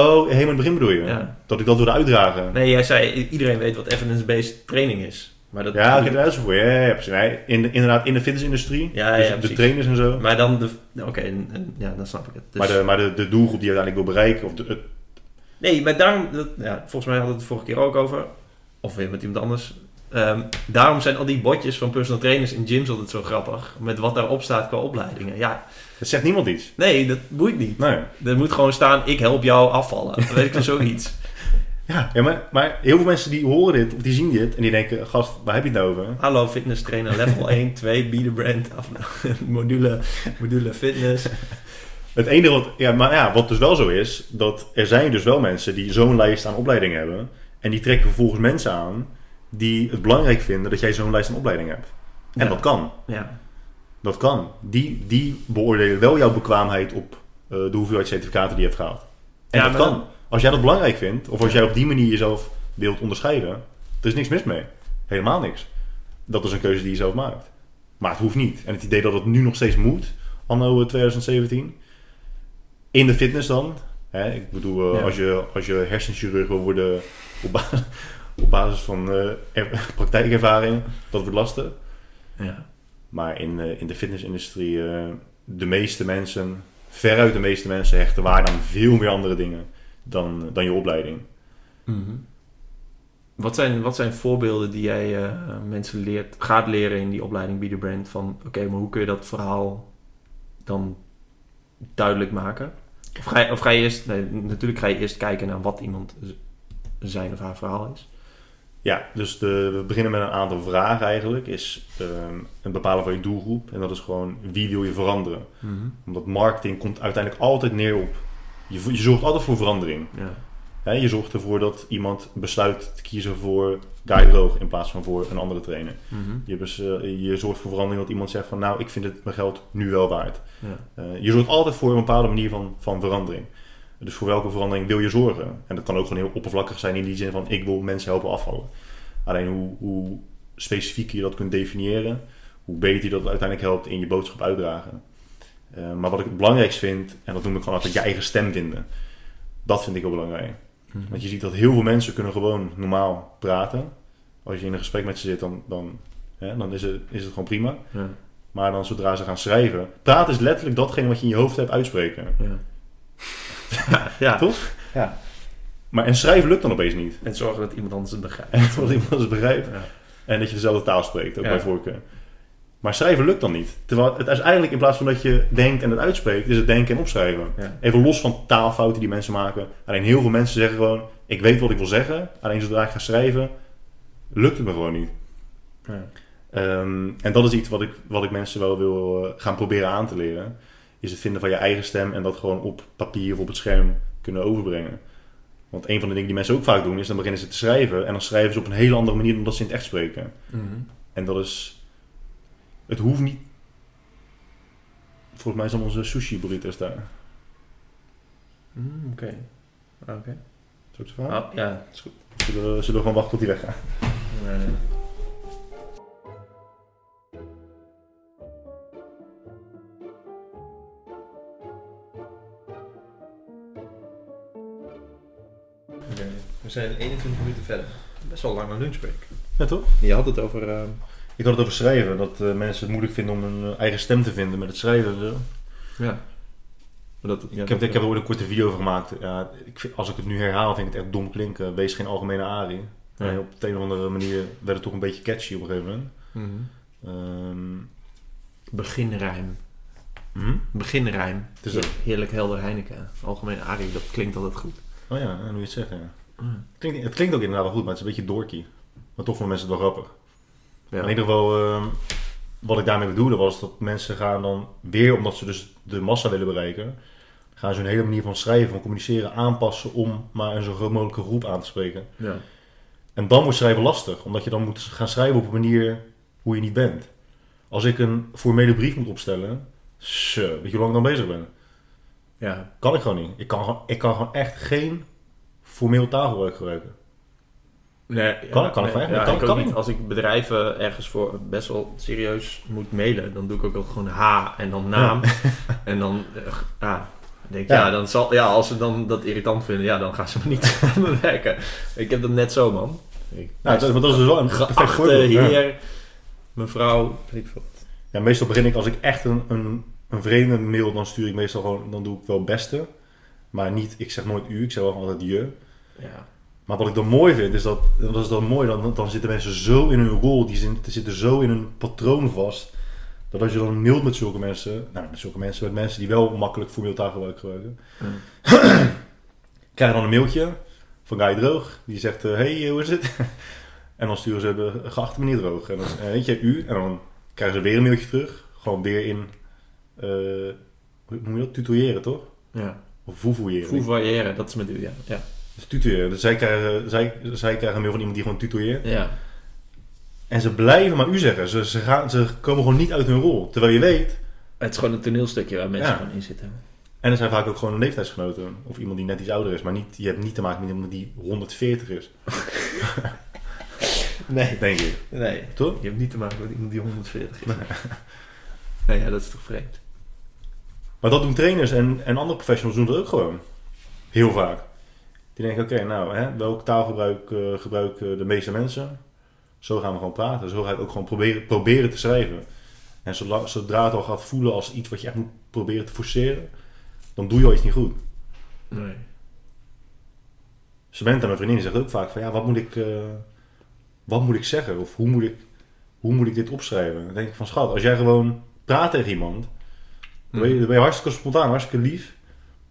B: Oh, helemaal in het begin bedoel je,
A: Ja.
B: dat ik dat wilde uitdragen.
A: Nee, jij zei iedereen weet wat evidence-based training is. Maar dat
B: Ja, dat is voor. Ja, ja, precies. In de, inderdaad, in de fitnessindustrie,
A: Ja,
B: dus
A: ja,
B: de trainers en zo.
A: Maar dan de... Oké, ja, dan snap ik het. Dus-
B: Maar, de, maar de, de doelgroep die je uiteindelijk wil bereiken, of de, het-
A: Nee, maar daarom... Dat, ja, volgens mij hadden we het de vorige keer ook over. Of weer met iemand anders. Ehm, daarom zijn al die botjes van personal trainers in gyms altijd zo grappig. Met wat daarop staat qua opleidingen. Ja,
B: het zegt niemand iets.
A: nee, dat boeit niet.
B: Nee.
A: Er moet gewoon staan, ik help jou afvallen. Dan weet ik er zoiets.
B: Ja, ja maar, maar heel veel mensen die horen dit, of die zien dit, en die denken, gast, waar heb je het nou over?
A: Hallo fitness trainer, level 1, 2, be the brand. Af, module, module fitness.
B: Het enige wat, ja, maar ja, wat dus wel zo is, dat er zijn dus wel mensen die zo'n lijst aan opleidingen hebben, en die trekken vervolgens mensen aan die het belangrijk vinden dat jij zo'n lijst aan opleidingen hebt. En
A: Ja.
B: dat kan.
A: Ja,
B: Dat kan. Die, die beoordelen wel jouw bekwaamheid op eh, de hoeveelheid certificaten die je hebt gehaald. En
A: Ja,
B: dat kan. Als jij dat belangrijk vindt, of als jij op die manier jezelf wilt onderscheiden, er is niks mis mee. Helemaal niks. Dat is een keuze die je zelf maakt. Maar het hoeft niet. En het idee dat het nu nog steeds moet, anno 2017, in de fitness dan. Hè, ik bedoel, eh,
A: Ja.
B: als, je, als je hersenchirurg wil worden op, op basis van eh, er- praktijkervaring, dat wordt lastig.
A: ja.
B: Maar in, eh, in de fitnessindustrie, eh, de meeste mensen, veruit de meeste mensen, hechten waarde aan veel meer andere dingen dan, dan je opleiding.
A: Mhm. Wat zijn, wat zijn voorbeelden die jij mensen leert, gaat leren in die opleiding Be The Brand? Van oké, maar hoe kun je dat verhaal dan duidelijk maken? Of ga je, of ga je eerst, nee, natuurlijk ga je eerst kijken naar wat iemand zijn of haar verhaal is.
B: Ja, dus de, we beginnen met een aantal vragen eigenlijk. Is ehm, een bepalen van je doelgroep. En dat is gewoon wie wil je veranderen. Omdat marketing komt uiteindelijk altijd neer op Je, je zorgt altijd voor verandering.
A: Ja.
B: Je zorgt ervoor dat iemand besluit te kiezen voor Guy Droog in plaats van voor een andere trainer.
A: Mhm.
B: Je, bes- eh, je zorgt voor verandering dat iemand zegt van nou, ik vind het mijn geld nu wel waard.
A: Ja.
B: Eh, je zorgt altijd voor een bepaalde manier van, van verandering. Dus voor welke verandering wil je zorgen? En dat kan ook gewoon heel oppervlakkig zijn in die zin van ik wil mensen helpen afvallen. Alleen hoe, hoe specifieker je dat kunt definiëren, hoe beter je dat uiteindelijk helpt in je boodschap uitdragen. Eh, maar wat ik het belangrijkst vind, en dat noem ik gewoon altijd je eigen stem vinden. Dat vind ik heel belangrijk.
A: Mhm.
B: Want je ziet dat heel veel mensen kunnen gewoon normaal praten. Als je in een gesprek met ze zit, dan, dan, hè, dan is, het, is het gewoon prima.
A: Ja.
B: Maar dan zodra ze gaan schrijven... Praten is letterlijk datgene wat je in je hoofd hebt uitspreken.
A: Ja. Ja. ja.
B: Toch? Ja. Maar en schrijven lukt dan opeens niet.
A: En zorgen dat iemand anders het begrijpt.
B: En dat iemand het begrijpt.
A: Ja.
B: En dat je dezelfde taal spreekt, ook
A: Ja.
B: bij voorkeur. Maar schrijven lukt dan niet. Terwijl het is eigenlijk in plaats van dat je denkt en het uitspreekt, is het denken en opschrijven.
A: Ja.
B: Even los van taalfouten die mensen maken. Alleen heel veel mensen zeggen gewoon, ik weet wat ik wil zeggen. Alleen zodra ik ga schrijven, lukt het me gewoon niet.
A: Ja.
B: Ehm, en dat is iets wat ik, wat ik mensen wel wil eh, gaan proberen aan te leren. Is het vinden van je eigen stem en dat gewoon op papier of op het scherm kunnen overbrengen. Want een van de dingen die mensen ook vaak doen, is dan beginnen ze te schrijven. En dan schrijven ze op een hele andere manier dan dat ze in het echt spreken.
A: Mhm.
B: En dat is... Het hoeft niet... Volgens mij zijn onze sushi burritos daar.
A: Mm, Oké. Oké.
B: Ook zo verhaal?
A: Oh, ja, is goed.
B: Zullen, we, zullen we gewoon wachten tot die weggaat?
A: Nee, zijn 21 minuten verder. Best wel lange lunchbreak.
B: Ja, toch?
A: Je had het over... ehm,
B: Ik had het over schrijven. Dat eh, mensen het moeilijk vinden om een eh, eigen stem te vinden met het schrijven. en zo.
A: ja. Dat, ja,
B: ik, heb,
A: dat-
B: ik heb er ooit een korte video over gemaakt. Ja, ik vind, als ik het nu herhaal, vind ik het echt dom klinken. Wees geen algemene Ari.
A: Ja.
B: En op de een of andere manier werd het toch een beetje catchy op een gegeven moment.
A: Mhm.
B: Ehm,
A: Beginrijm.
B: hm?
A: Beginrijm.
B: Dus dat-
A: Heerlijk helder Heineken. Algemeen Arie, dat klinkt altijd goed.
B: Oh ja, nu je het zegt, ja. Het klinkt, het klinkt ook inderdaad wel goed, maar het is een beetje dorky. Maar toch vinden mensen het wel grappig.
A: Ja.
B: In ieder geval, ehm, wat ik daarmee bedoelde was dat mensen gaan dan weer, omdat ze dus de massa willen bereiken, gaan ze hun hele manier van schrijven, van communiceren aanpassen om maar een zo groot mogelijke groep aan te spreken.
A: Ja.
B: En dan wordt schrijven lastig, omdat je dan moet gaan schrijven op een manier hoe je niet bent. Als ik een formele brief moet opstellen, zo, weet je hoe lang ik dan bezig ben?
A: Ja.
B: Kan ik gewoon niet. Ik kan, ik kan gewoon echt geen formeel taalgebruik gebruiken.
A: Nee,
B: Kan-
A: ja,
B: kan
A: nee,
B: het
A: ja,
B: kan-
A: ik
B: kan
A: niet. Als ik bedrijven ergens voor best wel serieus moet mailen, dan doe ik ook gewoon H en dan naam. En dan, eh, denk ik, ja. Dan zal, ja, als ze dan dat irritant vinden, ja, dan gaan ze me niet aan me werken. Ik heb dat net zo, man. Ik,
B: Nou, dat, dat is dus wel een
A: geachte heer, mevrouw, ik.
B: Ja, meestal begin ik als ik echt een, een, een vreemde mail, dan stuur ik meestal gewoon, dan doe ik wel beste. Maar niet, ik zeg nooit u, ik zeg wel altijd je.
A: Ja.
B: Maar wat ik dan mooi vind, is dat, dat is dan mooi, dan, dan zitten mensen zo in hun rol, die zitten, zitten zo in hun patroon vast. Dat als je dan mailt met zulke mensen, nou met zulke mensen, met mensen die wel makkelijk formeel taalgebruik gebruiken, krijgen dan een mailtje van Guy Droog. Die zegt, hé, hey, hoe is het? en dan sturen ze de geachte meneer Droog. En dan eh, weet je, u. En dan krijgen ze weer een mailtje terug. Gewoon weer in, eh, hoe noem je dat? Tutoyeren, toch?
A: ja.
B: Of voevoyeren.
A: Hoe variëren, dat is met u, ja. Ja.
B: Dus tutoyeren. Dus zij krijgen, zij, zij krijgen een mail van iemand die gewoon tutoyeert.
A: ja.
B: En ze blijven maar u zeggen. Ze, ze, gaan, ze komen gewoon niet uit hun rol. Terwijl je weet...
A: Het is gewoon een toneelstukje waar mensen
B: Ja.
A: gewoon in zitten.
B: En er zijn vaak ook gewoon leeftijdsgenoten. Of iemand die net iets ouder is. Maar niet, je hebt niet te maken met iemand die 140 is.
A: Nee.
B: Denk ik.
A: Nee.
B: Toch?
A: Je hebt niet te maken met iemand die 140 is. Nee, ja, dat is toch vreemd.
B: Maar dat doen trainers en, en andere professionals doen dat ook gewoon. Heel vaak. Die denken, oké, nou, hè, welk taalgebruik eh, gebruiken de meeste mensen? Zo gaan we gewoon praten. Zo ga ik ook gewoon proberen, proberen te schrijven. En zolang, zodra het al gaat voelen als iets wat je echt moet proberen te forceren, dan doe je al iets niet goed.
A: Nee.
B: Samantha, mijn vriendin, zegt ook vaak van, ja, wat moet ik, eh, wat moet ik zeggen? Of hoe moet ik, hoe moet ik dit opschrijven? Dan denk ik van, schat, als jij gewoon praat tegen iemand, dan ben je, dan ben je hartstikke spontaan, hartstikke lief,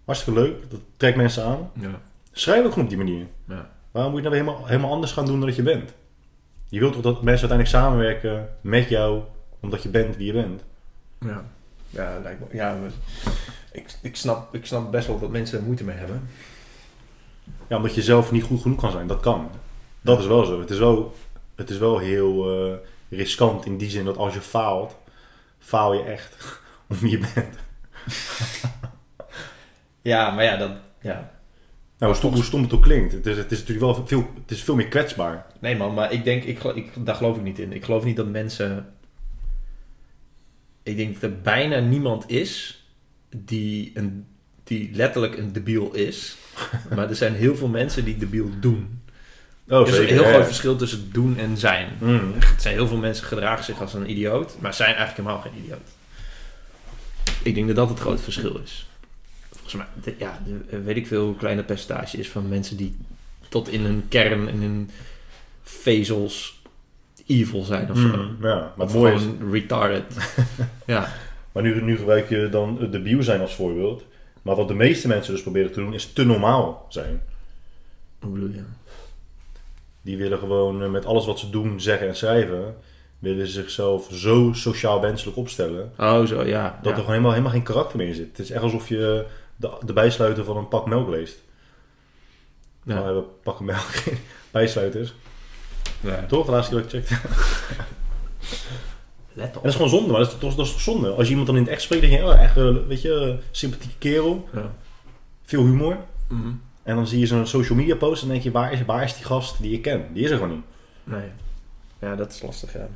B: hartstikke leuk, dat trekt mensen aan.
A: Ja.
B: Schrijf ook gewoon op die manier.
A: Ja.
B: Waarom moet je nou weer helemaal, helemaal anders gaan doen dan dat je bent? Je wilt toch dat mensen uiteindelijk samenwerken met jou, omdat je bent wie je bent?
A: Ja. Ja, lijkt me. Ja, Ik, ik, snap, ik snap best wel dat mensen er moeite mee hebben.
B: Ja, omdat je zelf niet goed genoeg kan zijn. Dat kan. Dat is wel zo. Het is wel, het is wel heel eh, riskant in die zin dat als je faalt, faal je echt om wie je bent.
A: Ja, maar ja, dat... Ja.
B: Nou, hoe stom, hoe stom het ook klinkt. Het is, het is natuurlijk wel veel, het is veel meer kwetsbaar.
A: Nee man, maar ik denk, ik, ik, daar geloof ik niet in. Ik geloof niet dat mensen... Ik denk dat er bijna niemand is die, een, die letterlijk een debiel is. maar er zijn heel veel mensen die debiel doen.
B: Oh,
A: er is een
B: zeker.
A: heel
B: ja.
A: groot verschil tussen doen en zijn.
B: Mm.
A: Er zijn heel veel mensen gedragen zich als een idioot, maar zijn eigenlijk helemaal geen idioot. Ik denk dat dat het grote verschil is. Volgens mij, de- ja, de- weet ik veel hoe klein dat percentage is van mensen die tot in hun kern, in hun vezels evil zijn of zo.
B: Mm, ja, maar het mooie is,
A: gewoon retarded. ja.
B: maar nu, nu gebruik je dan de bio zijn als voorbeeld. Maar wat de meeste mensen dus proberen te doen, is te normaal zijn.
A: Hoe bedoel je?
B: Die willen gewoon eh, met alles wat ze doen, zeggen en schrijven, willen ze zichzelf zo sociaal wenselijk opstellen,
A: Oh, zo, ja.
B: dat
A: ja.
B: er gewoon helemaal, helemaal geen karakter meer in zit. Het is echt alsof je de, de bijsluiter van een pak melk leest.
A: Ja.
B: Nou hebben pakken melk bijsluiters.
A: Ja.
B: Toch? De laatste keer dat ik checkte.
A: Let
B: En
A: op.
B: dat is gewoon zonde, maar dat is, toch- dat is toch zonde. Als je iemand dan in het echt spreekt, denk je, oh, echt, eh, weet je, eh, sympathieke kerel,
A: Ja.
B: veel humor.
A: Mhm.
B: En dan zie je zo'n social media post en denk je, waar is, waar is die gast die ik ken? Die is er gewoon niet.
A: Nee. Ja, dat is lastig, ja.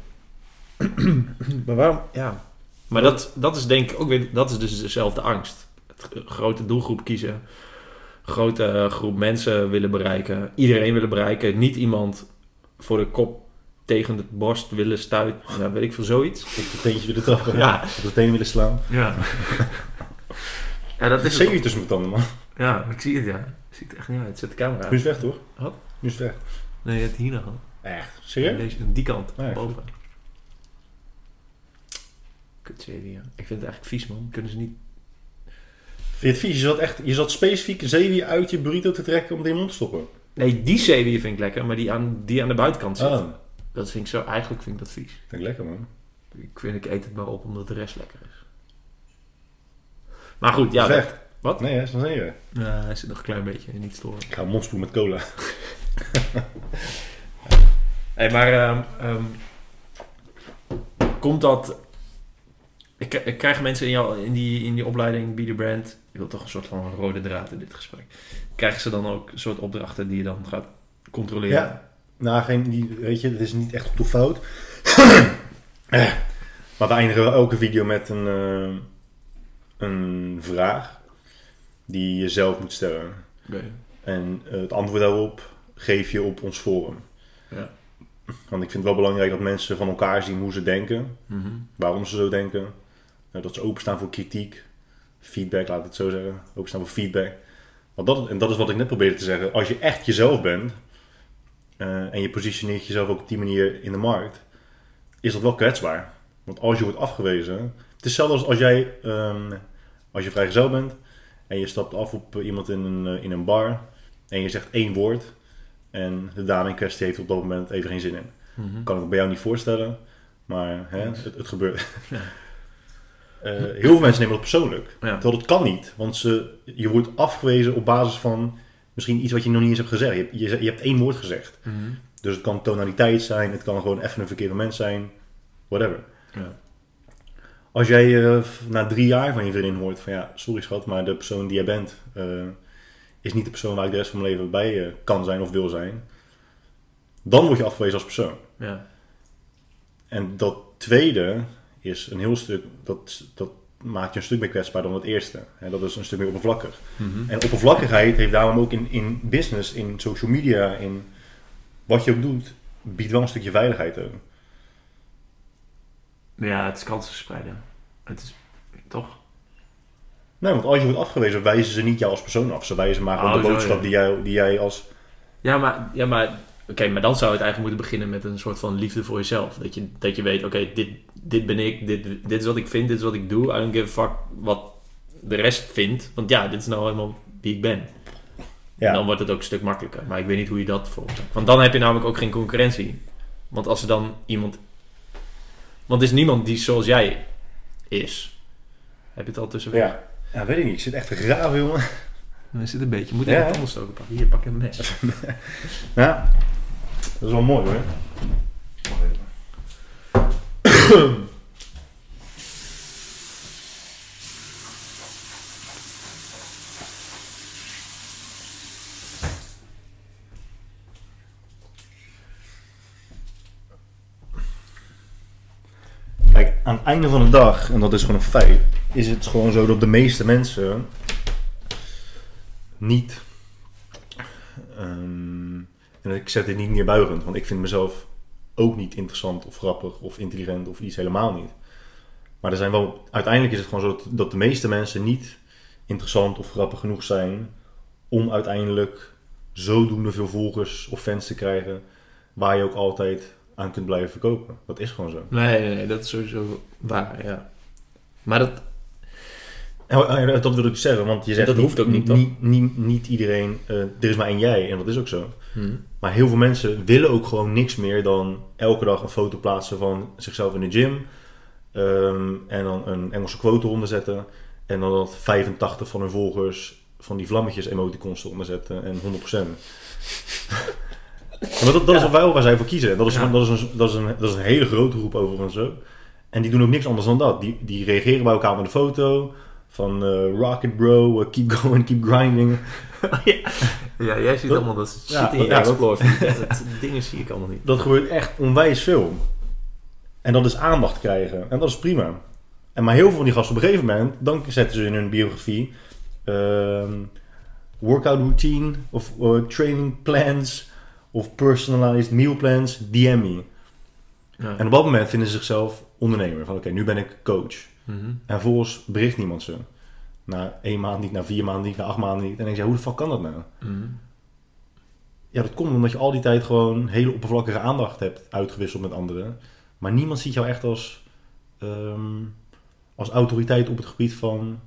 A: maar waarom? Ja. Maar dat, dat is denk ik ook weer... Dat is dus dezelfde angst. Het grote doelgroep kiezen. Grote eh, groep mensen willen bereiken. Iedereen willen bereiken. Niet iemand voor de kop tegen de borst willen stuiten. Ja, weet ik veel, zoiets.
B: Op de teentje willen trappen,
A: Ja.
B: op de tenen willen slaan.
A: Ja. ja, dat
B: Het is zeker tussen mijn tanden, man.
A: Ja, ik zie het, ja. Ik zie het echt niet uit. Zet de camera
B: Nu is het weg, toch?
A: Wat?
B: Nu is het weg.
A: Nee, het hier nog.
B: Echt? Serieus?
A: Deze, die kant,
B: Ja,
A: boven. Kutserie, ja. Ik vind het eigenlijk vies, man. Kunnen ze niet...
B: Vind je het vies? Je zat, echt, je zat specifiek zeewier uit je burrito te trekken om het in mond te stoppen.
A: Nee, die zeewier vind ik lekker, maar die aan, die aan de buitenkant zit.
B: Ah,
A: Dat vind ik zo... Eigenlijk vind ik dat vies.
B: vind ik lekker, man.
A: Ik vind, ik eet het maar op omdat de rest lekker is. Maar goed, ja.
B: Is weg.
A: dat- Wat?
B: Nee, hij is nog.
A: Ja, hij zit nog een klein beetje. Niet storen.
B: Ik ga een mond spoelen met cola.
A: Hey, maar ehm, ehm, komt dat... Ik, ik krijg mensen in, jou, in, die, in die opleiding Be The Brand... Je wilt toch een soort van rode draad in dit gesprek. Krijgen ze dan ook een soort opdrachten die je dan gaat controleren?
B: Ja. Nou, geen, die, weet je, het is niet echt op de fout. Eh, maar we eindigen elke video met een, eh, een vraag die je zelf moet stellen.
A: Oké.
B: En eh, het antwoord daarop geef je op ons forum.
A: Ja.
B: Want ik vind het wel belangrijk dat mensen van elkaar zien hoe ze denken,
A: Mhm.
B: waarom ze zo denken. Dat ze openstaan voor kritiek, feedback, laat ik het zo zeggen. Openstaan voor feedback. Want dat, en dat is wat ik net probeerde te zeggen. Als je echt jezelf bent eh, en je positioneert jezelf ook op die manier in de markt, is dat wel kwetsbaar. Want als je wordt afgewezen, het is hetzelfde als als jij, ehm, als je vrijgezel bent en je stapt af op iemand in een, eh, in een bar en je zegt één woord en de dame in kwestie heeft op dat moment even geen zin in.
A: Mhm.
B: Kan ik bij jou niet voorstellen, maar hè, het, het gebeurt.
A: Ja.
B: Eh, heel veel mensen nemen dat persoonlijk.
A: Ja.
B: Terwijl dat kan niet, want ze, je wordt afgewezen op basis van misschien iets wat je nog niet eens hebt gezegd. Je, hebt- je, je hebt één woord gezegd.
A: Mhm.
B: Dus het kan tonaliteit zijn, het kan gewoon even een verkeerd moment zijn, whatever.
A: Ja.
B: Als jij eh, na drie jaar van je vriendin hoort van ja, sorry schat, maar de persoon die jij bent eh, is niet de persoon waar ik de rest van mijn leven bij kan zijn of wil zijn, dan word je afgewezen als persoon.
A: Ja.
B: En dat tweede is een heel stuk, dat, dat maakt je een stuk meer kwetsbaar dan het eerste. En dat is een stuk meer oppervlakkig.
A: Mhm.
B: En oppervlakkigheid heeft daarom ook in, in business, in social media, in wat je ook doet, biedt wel een stukje veiligheid ook.
A: Ja, het is kansen spreiden. Het is... Toch?
B: Nee, want als je wordt afgewezen, wijzen ze niet jou als persoon af. Ze wijzen maar gewoon
A: Oh,
B: de
A: zo,
B: boodschap
A: ja.
B: die, jij, die jij als...
A: Ja, maar, ja, maar, oké, maar dan zou het eigenlijk moeten beginnen met een soort van liefde voor jezelf. Dat je, dat je weet, oké, dit, dit ben ik, dit, dit is wat ik vind, dit is wat ik doe. I don't give a fuck wat de rest vindt. Want ja, dit is nou helemaal wie ik ben.
B: Ja,
A: En dan wordt het ook een stuk makkelijker. Maar ik weet niet hoe je dat volgt. Want dan heb je namelijk ook geen concurrentie. Want als er dan iemand... Want er is niemand die zoals jij is. Heb je het al tussen?
B: ja. Ja, weet ik niet. Ik zit echt te graven, jongen.
A: Dan zit een beetje. Moet
B: Ja, hè?
A: een tandenstoker pakken? Hier, pak een mes.
B: Ja, dat is wel mooi hoor. Kijk, aan het einde van de dag, en dat is gewoon een feit, is het gewoon zo dat de meeste mensen niet. ehm, en ik zet dit niet neerbuigend, want ik vind mezelf ook niet interessant of grappig of intelligent of iets helemaal niet. Maar er zijn wel, uiteindelijk is het gewoon zo dat, dat de meeste mensen niet interessant of grappig genoeg zijn om uiteindelijk zodoende veel volgers of fans te krijgen waar je ook altijd aan kunt blijven verkopen. Dat is gewoon zo.
A: Nee, nee, nee, dat is sowieso waar, ja. Maar dat,
B: En, eh, dat wil ik zeggen, want je zegt
A: Dat hoeft ook niet?
B: Niet, niet, niet iedereen, eh, er is maar één jij en dat is ook zo.
A: Hm.
B: Maar heel veel mensen willen ook gewoon niks meer dan elke dag een foto plaatsen van zichzelf in de gym. ehm, en dan een Engelse quote eronder zetten. En dan dat 85 van hun volgers van die vlammetjes emoticons eronder zetten. En 100%. maar dat, dat is
A: Ja.
B: wel waar zij voor kiezen. En Dat is,
A: Ja.
B: gewoon- dat, is een, dat, is een, dat is een hele grote groep overigens. En die doen ook niks anders dan dat. Die, die reageren bij elkaar met een foto. Van eh, rocket bro, eh, keep going, keep grinding.
A: Ja, jij ziet
B: Dat-
A: allemaal dat shit
B: ja,
A: in je
B: ja. Dat,
A: dat dingen zie ik allemaal niet.
B: Dat gebeurt echt onwijs veel. En dat is aandacht krijgen. En dat is prima. En maar heel veel van die gasten op een gegeven moment, dan zetten ze in hun biografie ehm, workout routine of eh, training plans of personalized meal plans, DM me.
A: Ja.
B: En op dat moment vinden ze zichzelf ondernemer. Van oké, nu ben ik coach.
A: Mhm.
B: En vervolgens bericht niemand ze. Na één maand niet, na vier maanden niet, na acht maanden niet. En dan denk je, ja, hoe de fuck kan dat nou?
A: Mhm.
B: Ja, dat komt omdat je al die tijd gewoon hele oppervlakkige aandacht hebt uitgewisseld met anderen. Maar niemand ziet jou echt als, ehm, als autoriteit op het gebied van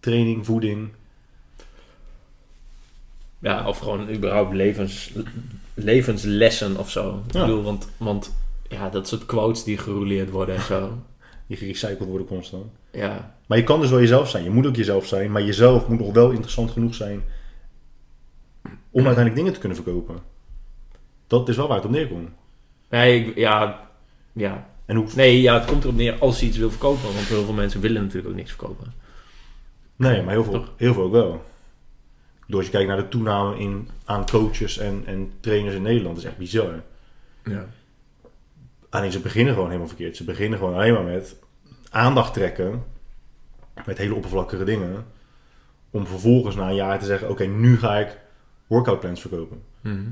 B: training, voeding.
A: Ja, of gewoon überhaupt levens, levenslessen of zo. Ik bedoel, want, want ja, dat soort quotes die gerouleerd worden en zo.
B: Die gerecycled worden constant.
A: Ja,
B: Maar je kan dus wel jezelf zijn. Je moet ook jezelf zijn. Maar jezelf moet nog wel interessant genoeg zijn om uiteindelijk dingen te kunnen verkopen. Dat is wel waar het op neerkomt.
A: nee, ik- ja, ja.
B: En hoe...
A: Nee, ja, het komt erop neer als je iets wil verkopen. Want heel veel mensen willen natuurlijk ook niks verkopen.
B: Nee, maar heel veel,
A: Toch?
B: heel veel ook wel. Door als je kijkt naar de toename in, aan coaches en, en trainers in Nederland, dat is echt bizar.
A: Ja.
B: Alleen ze beginnen gewoon helemaal verkeerd. Ze beginnen gewoon alleen maar met aandacht trekken. Met hele oppervlakkige dingen. Om vervolgens na een jaar te zeggen: Oké, nu ga ik workout plans verkopen.
A: Mhm.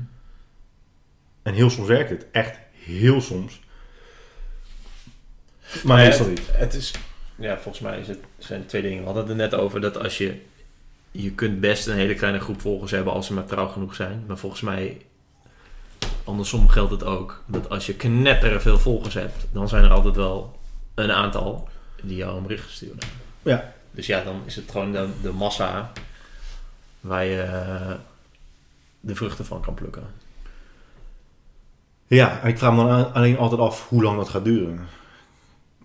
B: En heel soms werkt het. Echt heel soms. Maar
A: Nee,
B: meestal
A: het,
B: niet.
A: het is, ja, volgens mij is het, zijn twee dingen. We hadden het er net over dat als je, je kunt best een hele kleine groep volgers hebben als ze maar trouw genoeg zijn. Maar volgens mij, andersom geldt het ook. Dat als je knetteren veel volgers hebt, dan zijn er altijd wel een aantal die jou een bericht sturen.
B: Ja.
A: Dus ja, dan is het gewoon de, de massa waar je eh, de vruchten van kan plukken.
B: Ja, en ik vraag me dan alleen altijd af hoe lang dat gaat duren.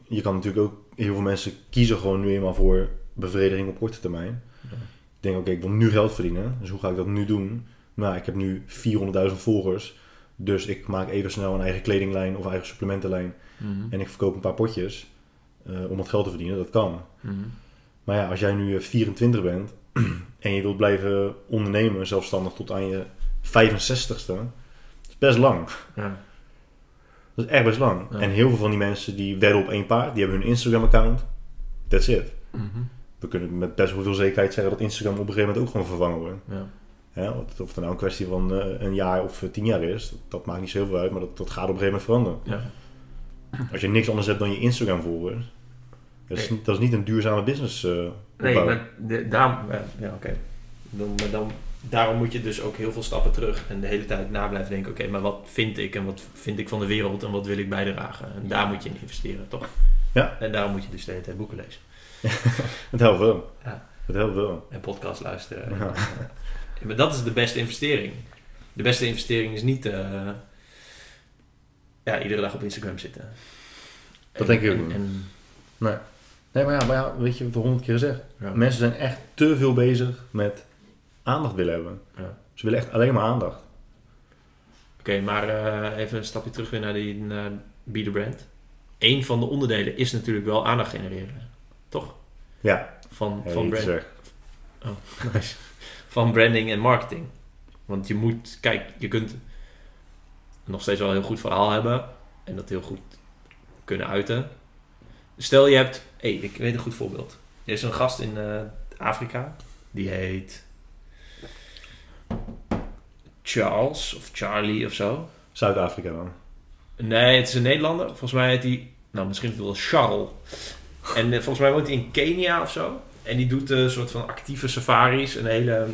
B: Je kan natuurlijk ook, heel veel mensen kiezen gewoon nu eenmaal voor bevrediging op korte termijn.
A: Ja.
B: Ik denk, oké, ik wil nu geld verdienen, dus hoe ga ik dat nu doen? Nou, ik heb nu 400.000 volgers, dus ik maak even snel een eigen kledinglijn of eigen supplementenlijn
A: Mhm.
B: en ik verkoop een paar potjes eh, om wat geld te verdienen, dat kan.
A: Mhm.
B: Maar ja, als jij nu eh, 24 bent en je wilt blijven ondernemen, zelfstandig tot aan je 65ste, dat is best lang.
A: Ja.
B: Dat is echt best lang.
A: Ja.
B: En heel veel van die mensen die wedden op één paard, die hebben hun Instagram-account. That's it.
A: Mhm.
B: We kunnen met best wel veel zekerheid zeggen dat Instagram op een gegeven moment ook gewoon vervangen wordt.
A: Ja.
B: Of het nou een kwestie van eh, een jaar of eh, tien jaar is, dat, dat maakt niet zo heel veel uit, maar dat, dat gaat op een gegeven moment veranderen.
A: Ja.
B: Als je niks anders hebt dan je Instagram-volgers, dat, is,
A: Nee.
B: dat is niet een duurzame business eh
A: Nee, maar de, daarom, ja, oké. Dan, dan, daarom moet je dus ook heel veel stappen terug en de hele tijd na blijven denken: oké, maar wat vind ik en wat vind ik van de wereld en wat wil ik bijdragen? En daar moet je in investeren, toch?
B: Ja.
A: En daarom moet je dus de hele tijd boeken lezen
B: Het helpt wel.
A: Ja.
B: Het helpt wel.
A: en podcast luisteren.
B: Ja.
A: Ja, maar dat is de beste investering. De beste investering is niet eh, ja, iedere dag op Instagram zitten.
B: Dat denk ik ook
A: en,
B: niet.
A: en
B: Nee. Nee, maar ja, maar ja weet je wat honderd keer gezegd.
A: Ja.
B: Mensen zijn echt te veel bezig met aandacht willen hebben.
A: Ja.
B: Ze willen echt alleen maar aandacht.
A: Oké, maar eh, even een stapje terug weer naar die naar Be The Brand. Eén van de onderdelen is natuurlijk wel aandacht genereren. Toch?
B: Ja,
A: Van, van, brand,
B: zeggen.
A: nice. Van branding en marketing. Want je moet, kijk, je kunt nog steeds wel een heel goed verhaal hebben. En dat heel goed kunnen uiten. Stel je hebt, hey, ik weet een goed voorbeeld. Er is een gast in eh, Afrika. Die heet Charles of Charlie of zo.
B: Zuid-Afrika dan.
A: Nee, het is een Nederlander. Volgens mij heet hij, nou misschien wel Charles. En eh, volgens mij woont hij in Kenia of zo. En die doet een soort van actieve safaris. Een hele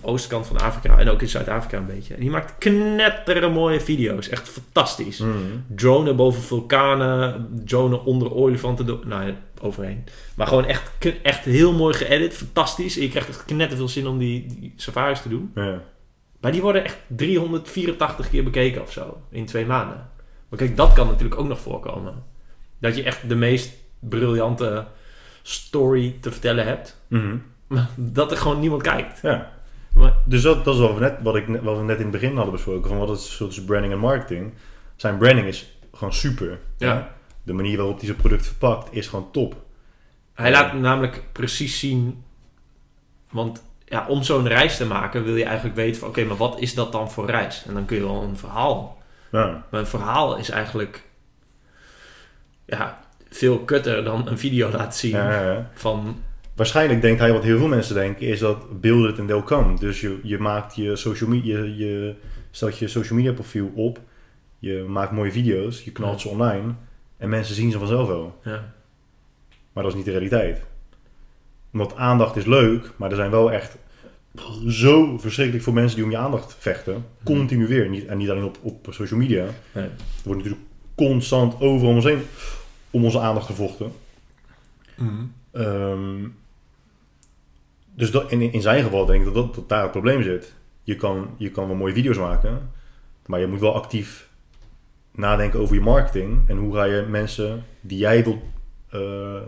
A: oostkant van Afrika. En ook in Zuid-Afrika een beetje. En die maakt knettere mooie video's. Echt fantastisch.
B: Mm.
A: Dronen boven vulkanen. Dronen onder olifanten. Nou, ja, overheen. Maar gewoon echt, echt heel mooi geëdit. Fantastisch. En je krijgt echt knetterveel zin om die, die safaris te doen.
B: Ja.
A: Maar die worden echt 384 keer bekeken of zo. In twee maanden. Maar kijk, dat kan natuurlijk ook nog voorkomen. Dat je echt de meest briljante story te vertellen hebt.
B: Mhm.
A: Maar dat er gewoon niemand kijkt.
B: ja.
A: Maar,
B: Dus dat, dat is wat we, net, wat, ik, wat we net in het begin hadden besproken. Van wat is het tussen branding en marketing. Zijn branding is gewoon super.
A: Ja.
B: De manier waarop hij zijn product verpakt is gewoon top.
A: hij laat namelijk precies zien... Want ja, om zo'n reis te maken wil je eigenlijk weten van... Oké, maar wat is dat dan voor reis? En dan kun je wel een verhaal...
B: Ja.
A: Maar een verhaal is eigenlijk... Ja, veel kutter dan een video laten zien van...
B: Waarschijnlijk denkt hij wat heel veel mensen denken, is dat build it and they'll come. Dus je, je maakt je social media, je, je stelt je social media profiel op, je maakt mooie video's, je knalt ze online en mensen zien ze vanzelf wel.
A: Ja,
B: Maar dat is niet de realiteit. Want aandacht is leuk, maar er zijn wel echt zo verschrikkelijk veel mensen die om je aandacht vechten. Continu weer. Niet, en niet alleen op, op social media.
A: nee.
B: Er wordt natuurlijk constant overal om ons heen om onze aandacht gevochten. Ehm, dus dat, in, in zijn geval denk ik dat, dat, dat daar het probleem zit. Je kan, je kan wel mooie video's maken, maar je moet wel actief nadenken over je marketing. En hoe ga je mensen die jij wilt, eh,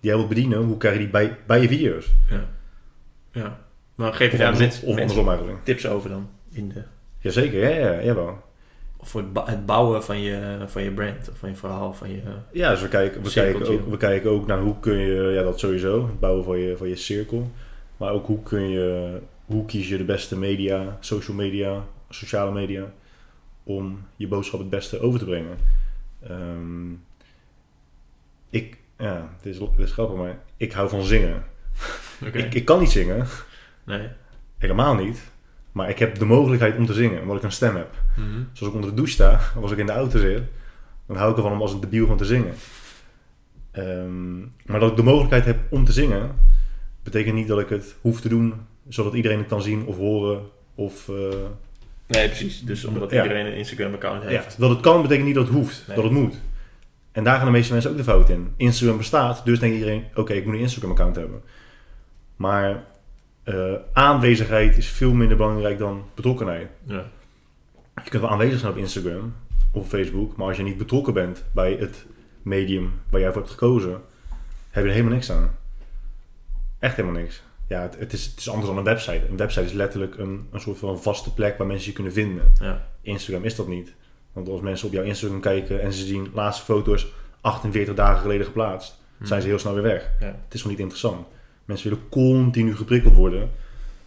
B: die jij wilt bedienen, hoe krijg je die bij, bij je video's?
A: Ja. ja. Maar geef je daar mensen,
B: of andersom
A: tips over dan? In de,
B: Jazeker, ja, ja, jawel.
A: Voor het, bouwen van je, van je brand, of van je verhaal, van je...
B: Ja, dus we kijken, we, kijken ook, we kijken ook naar hoe kun je, ja dat sowieso, het bouwen van je, van je cirkel. Maar ook hoe kun je, hoe kies je de beste media, social media, sociale media, om je boodschap het beste over te brengen. Ehm, ik, ja, dit is, dit is grappig, maar ik hou van zingen. Ik kan niet zingen,
A: Nee.
B: helemaal niet. Maar ik heb de mogelijkheid om te zingen, omdat ik een stem heb.
A: Mhm.
B: Dus als ik onder de douche sta, of als ik in de auto zit, dan hou ik ervan om als een debiel van te zingen. Ehm, maar dat ik de mogelijkheid heb om te zingen, betekent niet dat ik het hoef te doen zodat iedereen het kan zien of horen. Of, eh,
A: Nee, precies. Dus omdat
B: Ja.
A: iedereen een Instagram-account
B: ja,
A: heeft.
B: dat het kan, betekent niet dat het hoeft,
A: Nee.
B: dat het moet. En daar gaan de meeste mensen ook de fout in. Instagram bestaat, dus denkt iedereen, oké, ik moet een Instagram-account hebben. Maar eh, aanwezigheid is veel minder belangrijk dan betrokkenheid.
A: Ja.
B: Je kunt wel aanwezig zijn op Instagram of Facebook, maar als je niet betrokken bent bij het medium waar jij voor hebt gekozen, heb je er helemaal niks aan. Echt helemaal niks. Ja, het, het, is, het is anders dan een website. Een website is letterlijk een, een soort van vaste plek waar mensen je kunnen vinden.
A: Ja.
B: Instagram is dat niet. Want als mensen op jouw Instagram kijken en ze zien laatste foto's 48 dagen geleden geplaatst, zijn ze heel snel weer weg.
A: Ja.
B: Het is gewoon niet interessant. Mensen willen continu geprikkeld worden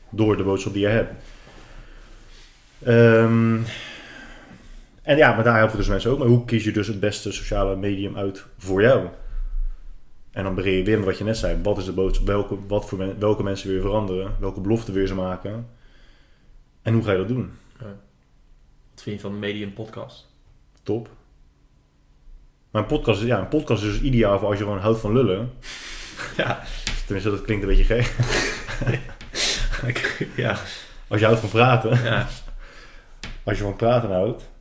B: door de boodschap die je hebt. Ehm, en ja, maar daar helpen dus mensen ook. Maar hoe kies je dus het beste sociale medium uit voor jou? En dan begin je weer met wat je net zei. Wat is de boodschap? Welke, wat voor men- welke mensen wil je veranderen? Welke beloften wil je ze maken? En hoe ga je dat doen?
A: Wat vind je van Medium Podcast?
B: Top. Maar een podcast, is- ja, een podcast is dus ideaal voor als je gewoon houdt van lullen.
A: Ja.
B: Tenminste, dat klinkt een beetje gek.
A: ja.
B: Als je houdt van praten.
A: ja.
B: Als je van praten houdt.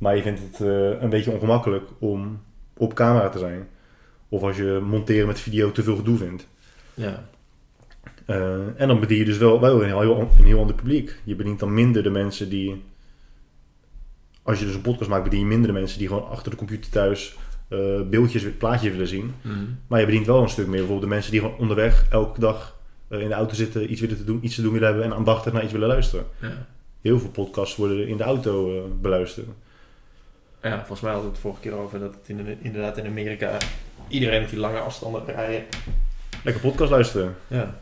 B: Maar je vindt het eh, een beetje ongemakkelijk om op camera te zijn. Of als je monteren met video te veel gedoe vindt.
A: Ja.
B: Eh, en dan bedien je dus wel, wel een, heel, een heel ander publiek. Je bedient dan minder de mensen die... Als je dus een podcast maakt, bedien je minder de mensen die gewoon achter de computer thuis eh, beeldjes, plaatjes willen zien.
A: Mhm.
B: Maar je bedient wel een stuk meer. Bijvoorbeeld de mensen die gewoon onderweg elke dag in de auto zitten, iets willen te doen, iets te doen willen hebben en aandachtig naar iets willen luisteren.
A: Ja.
B: Heel veel podcasts worden in de auto eh, beluisterd.
A: ja, volgens mij hadden we het vorige keer over dat het in, inderdaad in Amerika iedereen met die lange afstanden rijden.
B: Lekker podcast luisteren.
A: Ja.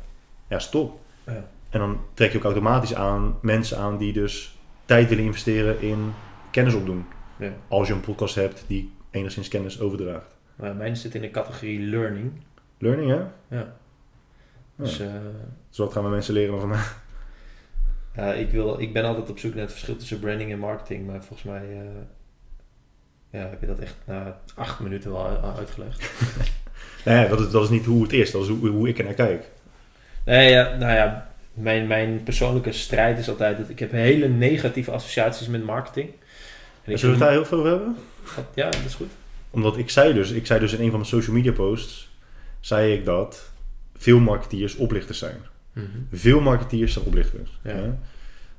B: Ja, stop.
A: Ja.
B: En dan trek je ook automatisch aan mensen aan die dus tijd willen investeren in kennis opdoen.
A: ja.
B: Als je een podcast hebt die enigszins kennis overdraagt.
A: Maar mijn zit in de categorie learning.
B: Learning, hè?
A: Ja. Dus eh,
B: Dus wat gaan we mensen leren van
A: ja, ik, wil, ik ben altijd op zoek naar het verschil tussen branding en marketing. Maar volgens mij eh, ja, heb je dat echt na acht minuten wel uitgelegd.
B: Nee, dat is, dat is niet hoe het is. Dat is hoe, hoe ik er naar kijk.
A: Nee, ja, nou ja, mijn, mijn persoonlijke strijd is altijd dat ik heb hele negatieve associaties met marketing. En
B: Zullen we het daar heel veel over hebben?
A: Ja, dat is goed.
B: Omdat ik zei dus, ik zei dus in een van mijn social media posts, zei ik dat veel marketeers oplichters zijn. Veel marketeers zijn oplichters.
A: Ja.
B: hè?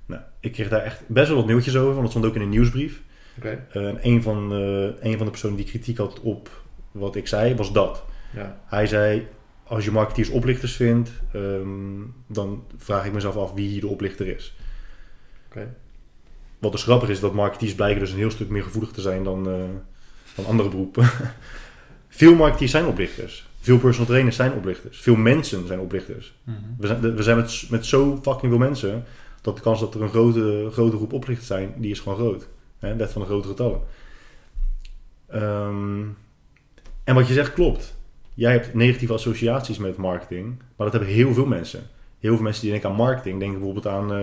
B: Nou, ik kreeg daar echt best wel wat mailtjes over, want het stond ook in een nieuwsbrief. Eh, En een van, eh, een van de personen die kritiek had op wat ik zei, was dat.
A: Ja.
B: Hij zei, als je marketeers oplichters vindt, ehm, dan vraag ik mezelf af wie hier de oplichter is.
A: Oké.
B: Wat dus grappig is, dat marketeers blijken dus een heel stuk meer gevoelig te zijn dan, eh, dan andere beroepen. Veel marketeers zijn oplichters. Veel personal trainers zijn oplichters. Veel mensen zijn oplichters. We zijn, we zijn met, met zo fucking veel mensen, dat de kans dat er een grote, grote groep oplichters zijn, die is gewoon groot. Hè? Wet van de grote getallen. Ehm, en wat je zegt klopt. Jij hebt negatieve associaties met marketing, maar dat hebben heel veel mensen. Heel veel mensen die denken aan marketing, denken bijvoorbeeld aan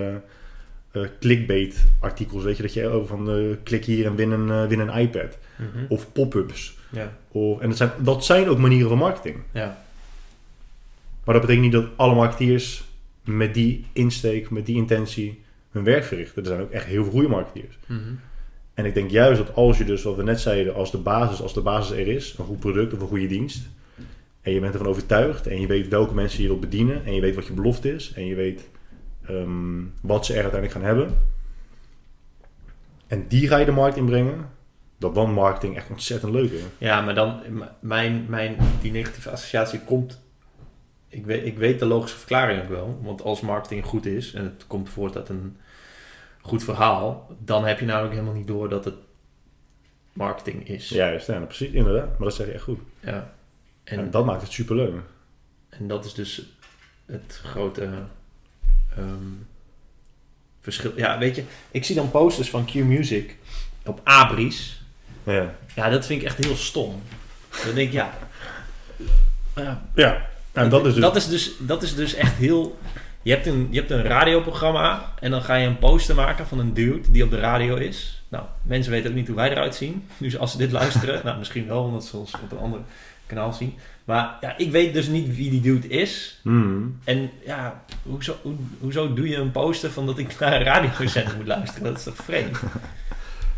B: eh, clickbait artikels. Weet je, dat je over van eh, klik hier en win een, win een iPad.
A: Mhm.
B: Of pop-ups.
A: Ja.
B: Of, en dat zijn, dat zijn ook manieren van marketing.
A: Ja.
B: Maar dat betekent niet dat alle marketeers met die insteek, met die intentie hun werk verrichten. Er zijn ook echt heel veel goede marketeers.
A: Mhm.
B: En ik denk juist dat als je dus, wat we net zeiden, als de basis, als de basis er is, een goed product of een goede dienst, en je bent ervan overtuigd en je weet welke mensen je wilt bedienen en je weet wat je belofte is en je weet ehm, wat ze er uiteindelijk gaan hebben. En die ga je de markt inbrengen, dat dan marketing echt ontzettend leuk is.
A: Ja, maar dan, mijn, mijn, die negatieve associatie komt. Ik weet, ik weet de logische verklaring ook wel. Want als marketing goed is en het komt voort uit een goed verhaal, dan heb je namelijk helemaal niet door dat het marketing is.
B: Juist, ja, precies, inderdaad. Maar dat zeg je echt goed.
A: Ja.
B: En,
A: En,
B: dat maakt het superleuk.
A: en dat is dus het grote ehm, verschil. Ja, weet je, ik zie dan posters van Q-Music op Abris.
B: Ja.
A: Ja, dat vind ik echt heel stom. Dan denk ik, ja. ja
B: Ja, en dat is dus...
A: dat, is dus, dat is dus echt heel... Je hebt, een, je hebt een radioprogramma en dan ga je een poster maken van een dude die op de radio is. Nou, mensen weten ook niet hoe wij eruit zien. Dus als ze dit luisteren, nou misschien wel, omdat ze ons op een ander kanaal zien. Maar ja, ik weet dus niet wie die dude is.
B: Hmm.
A: En ja, hoezo, hoe, hoezo doe je een poster van dat ik naar een radiozender moet luisteren? Dat is toch vreemd?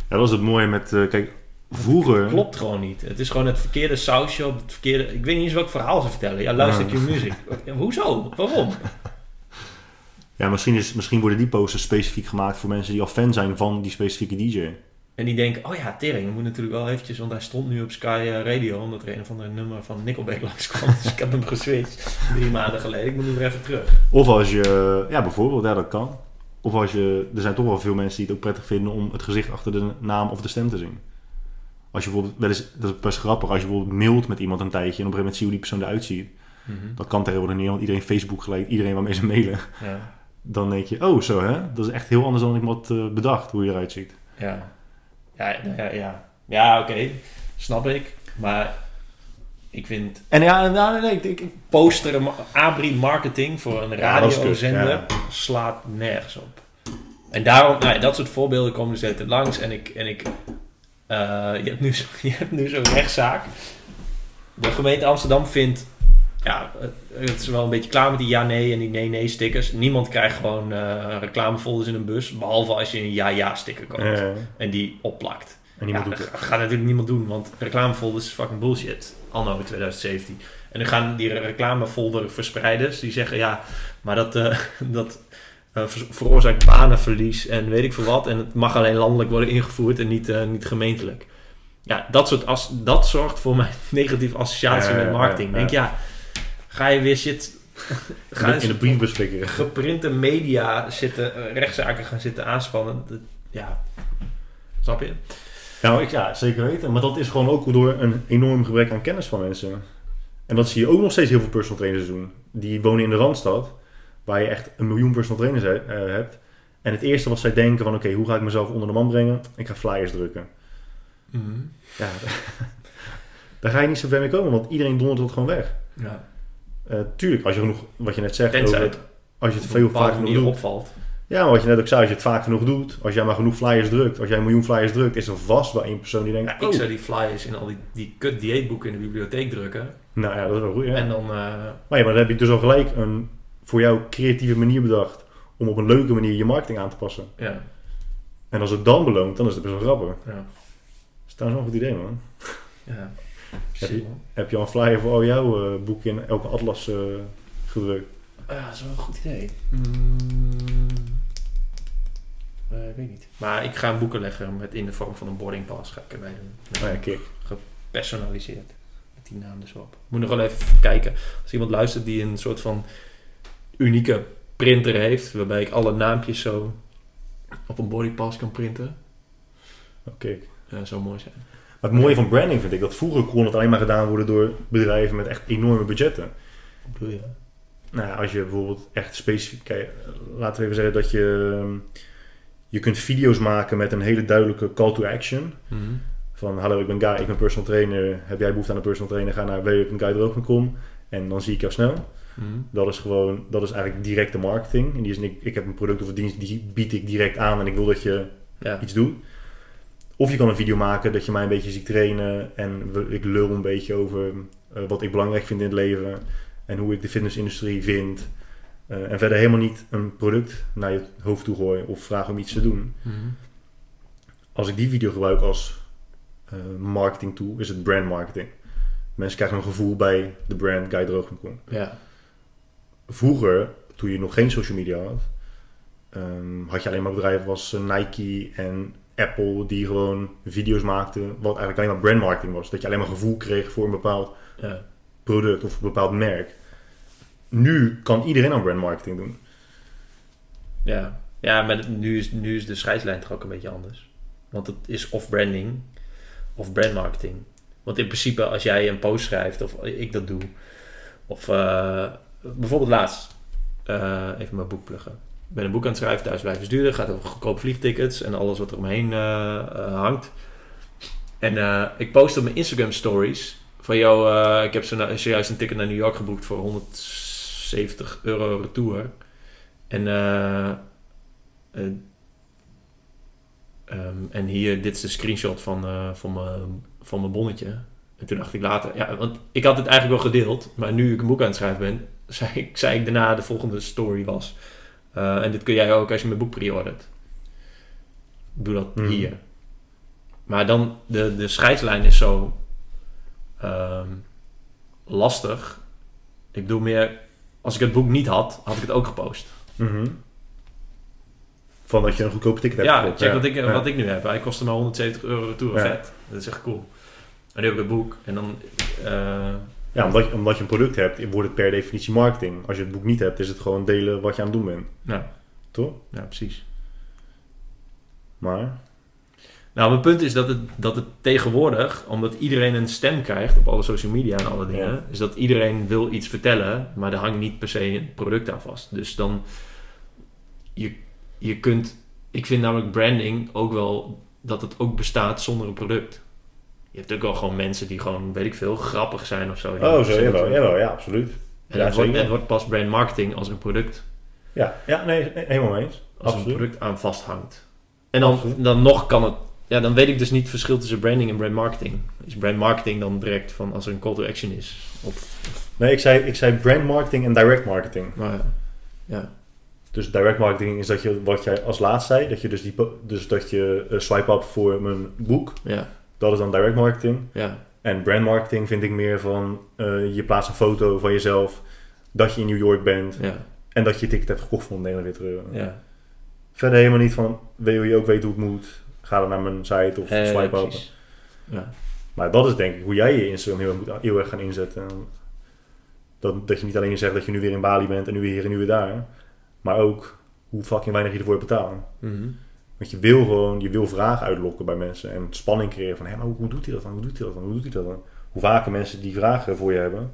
B: Ja, dat is het mooie met... eh, kijk, vroeger...
A: Klopt gewoon niet. Het is gewoon het verkeerde sausje op het verkeerde... Ik weet niet eens welk verhaal ze vertellen. Ja, luister
B: Ja.
A: je muziek. Hoezo? Waarom?
B: Ja, misschien, is, misschien worden die posters specifiek gemaakt voor mensen die al fan zijn van die specifieke DJ.
A: En die denken, oh ja, Tering, moet natuurlijk wel eventjes... Want hij stond nu op Sky eh, Radio, omdat er een of ander nummer van Nickelback langskwam. Dus ik heb hem geswitcht drie maanden geleden. Ik moet nu weer even terug.
B: Of als je... Ja, bijvoorbeeld, ja, dat kan. Of als je... Er zijn toch wel veel mensen die het ook prettig vinden om het gezicht achter de naam of de stem te zien. Als je bijvoorbeeld... Wel eens, dat is best grappig. Als je bijvoorbeeld mailt met iemand een tijdje en op een gegeven moment zie je hoe die persoon eruit ziet. Dat kan tegenwoordig niet, want iedereen Facebook gelijk, iedereen waarmee ze mailen.
A: Ja,
B: Dan denk je, oh zo hè, dat is echt heel anders dan ik had eh, bedacht hoe je eruit ziet.
A: ja. Ja, nou ja, ja. ja oké. Snap ik. Maar ik vind
B: En ja, nou, nee, nee, ik, ik, ik-
A: poster Abri marketing voor een radiozender
B: ja.
A: slaat nergens op. En daarom, nou dat soort voorbeelden komen dus altijd langs. En ik, en ik je, hebt nu, zo- je hebt nu zo'n rechtszaak. De gemeente Amsterdam vindt, ja, het- is wel een beetje klaar met die ja-nee en die nee-nee stickers. Niemand krijgt gewoon eh, reclamefolders in een bus, behalve als je een ja-ja sticker koopt
B: eh,
A: en die opplakt.
B: en
A: ja,
B: doet
A: dat
B: het.
A: gaat natuurlijk niemand doen, want reclamefolders is fucking bullshit. Anno 2017. En dan gaan die reclamefolder verspreiders die zeggen ja, maar dat, eh, dat eh, ver- veroorzaakt banenverlies en weet ik veel wat. En het mag alleen landelijk worden ingevoerd en niet, eh, niet gemeentelijk. ja, dat, soort as, dat zorgt voor mijn negatieve associatie met marketing.
B: ja,
A: Denk ja, ga je weer shit... Ga
B: In de, in de briefbus flikkeren.
A: geprinte media zitten, eh, rechtszaken gaan zitten aanspannen. Ja, snap je?
B: Ja, maar ik, ja, zeker weten. Maar dat is gewoon ook door een enorm gebrek aan kennis van mensen. En dat zie je ook nog steeds heel veel personal trainers doen. Die wonen in de Randstad, waar je echt een miljoen personal trainers he- eh, hebt. En het eerste wat zij denken van, oké, hoe ga ik mezelf onder de man brengen? Ik ga flyers drukken. Ja, daar ga je niet zo ver mee komen, want iedereen dondert dat gewoon weg.
A: Ja.
B: Eh, tuurlijk, als je genoeg, wat je net zegt,
A: Tenzij
B: over-
A: het
B: als je het veel vaak genoeg doet.
A: opvalt.
B: Ja, maar wat je net ook zei, als je het vaak genoeg doet, als jij maar genoeg flyers drukt, als jij een miljoen flyers drukt, is er vast wel één persoon die denkt,
A: Ja, ik
B: oh,
A: zou die flyers in al die, die kut dieetboeken in de bibliotheek drukken.
B: nou ja, dat is wel goed. Ja.
A: En dan... eh,
B: Maar ja, maar dan heb je dus al gelijk een voor jou creatieve manier bedacht om op een leuke manier je marketing aan te passen.
A: ja,
B: En als het dan beloont, dan is het best wel grappig.
A: ja,
B: Dat is trouwens wel een goed idee, man.
A: ja.
B: Heb je-. Heb je al een flyer voor al jouw eh, boeken in elke atlas eh, gedrukt?
A: Ja, dat is wel een goed idee. Hmm. Eh, ik weet niet. Maar ik ga een boeken leggen met in de vorm van een boarding pass. Ga ik erbij doen.
B: Nou ja, kijk.
A: Gepersonaliseerd. Met die naam dus op. Moet nog wel even kijken. Als iemand luistert die een soort van unieke printer heeft. Waarbij ik alle naampjes zo op een boarding pass kan printen.
B: Oké.
A: Ja, zou mooi zijn.
B: Maar het mooie van branding vind ik dat vroeger kon het alleen maar gedaan worden door bedrijven met echt enorme budgetten.
A: Wat bedoel je?
B: Nou, als je bijvoorbeeld echt specifiek... Kijk, laten we even zeggen dat je... ehm, Je kunt video's maken met een hele duidelijke call to action.
A: Mhm.
B: Van hallo, ik ben Guy, ik ben personal trainer. Heb jij behoefte aan een personal trainer? Ga naar www.guydroog.com en dan zie ik jou snel.
A: Mhm.
B: Dat is gewoon, dat is eigenlijk directe marketing. In die zin, ik, ik heb een product of een dienst, die bied ik direct aan en ik wil dat je
A: Ja.
B: iets doet. Of je kan een video maken dat je mij een beetje ziet trainen en we- ik lul een beetje over eh, wat ik belangrijk vind in het leven en hoe ik de fitnessindustrie vind. Eh, en verder helemaal niet een product naar je hoofd toe gooien of vragen om iets te doen.
A: Mhm.
B: Als ik die video gebruik als eh, marketing tool, is het brand marketing. Mensen krijgen een gevoel bij de brand guydroog.com.
A: Ja.
B: Vroeger, toen je nog geen social media had, ehm, had je alleen maar bedrijven als eh, Nike en Apple die gewoon video's maakten, wat eigenlijk alleen maar brand marketing was. Dat je alleen maar gevoel kreeg voor een bepaald
A: Ja.
B: product of een bepaald merk. Nu kan iedereen aan brand marketing doen.
A: Ja, ja maar nu is, nu is de scheidslijn toch ook een beetje anders. Want het is of branding of brandmarketing. Want in principe als jij een post schrijft of ik dat doe. Of eh, bijvoorbeeld laatst. eh, even mijn boek pluggen. Ik ben een boek aan het schrijven, thuis blijven duurder. Gaat over goedkope vliegtickets en alles wat er omheen eh, eh, hangt. En ik post op mijn Instagram stories van jou, ik heb zojuist een ticket naar New York geboekt voor 170 euro retour. En, eh, eh, ehm, en hier, dit is de screenshot van, van, mijn, van mijn bonnetje. En toen dacht ik later, ja, want ik had het eigenlijk wel gedeeld, maar nu ik een boek aan het schrijven ben, zei ik, zei ik daarna de volgende story was. eh, en dit kun jij ook als je mijn boek pre-ordert. Doe dat
B: Mhm.
A: hier. Maar dan, de, de scheidslijn is zo ehm, lastig. Ik bedoel meer, als ik het boek niet had, had ik het ook gepost.
B: Mhm. Van dat je een goedkope ticket hebt
A: Ja,
B: gekocht.
A: check wat, ik,
B: Ja.
A: wat ik nu heb. Hij kostte maar 170 euro.
B: Ja.
A: Vet. Dat is echt cool. En nu heb ik het boek. En dan... eh,
B: Ja, omdat je, omdat je een product hebt, wordt het per definitie marketing. Als je het boek niet hebt, is het gewoon delen wat je aan het doen bent.
A: nou,
B: Toch?
A: ja, precies.
B: Maar,
A: Nou, mijn punt is dat het, dat het tegenwoordig, omdat iedereen een stem krijgt op alle social media en alle dingen,
B: Ja.
A: is dat iedereen wil iets vertellen, maar er hangt niet per se een product aan vast. Dus dan, je, je kunt, ik vind namelijk branding ook wel, dat het ook bestaat zonder een product. Je hebt ook wel gewoon mensen die gewoon, weet ik veel, grappig zijn of zo.
B: Oh zo, jawel, jawel, ja, absoluut.
A: En
B: Ja,
A: het, wordt,
B: zeker.
A: het wordt pas brand marketing als een product,
B: Ja, ja nee, helemaal eens.
A: als een product aan vasthangt. En dan,
B: Absoluut.
A: dan nog kan het, ja, dan weet ik dus niet het verschil tussen branding en brand marketing. Is brand marketing dan direct van als er een call to action is? Of,
B: Nee, ik zei, ik zei brand marketing en direct marketing.
A: maar ja. ja.
B: Dus direct marketing is dat je, wat jij als laatst zei, dat je dus, die, dus dat je eh, swipe up voor mijn boek,
A: Ja,
B: dat is dan direct marketing.
A: ja,
B: En brand marketing vind ik meer van, eh, je plaatst een foto van jezelf, dat je in New York bent
A: ja,
B: en dat je je ticket hebt gekocht voor 49 euro.
A: ja.
B: Verder helemaal niet van, wil je ook weten hoe het moet, ga dan naar mijn site of
A: Eh,
B: swipe up.
A: precies. Ja.
B: Maar dat is denk ik hoe jij je Instagram heel, erg moet, heel erg gaan inzetten. Dat, dat je niet alleen zegt dat je nu weer in Bali bent en nu weer hier en nu weer daar. Maar ook hoe fucking weinig je ervoor betaalt.
A: Mhm.
B: Want je wil gewoon, je wil vragen uitlokken bij mensen. En spanning creëren van, hé, maar hoe, hoe doet hij dat dan? Hoe doet hij dat dan? Hoe doet hij dat dan? Hoe vaker mensen die vragen voor je hebben,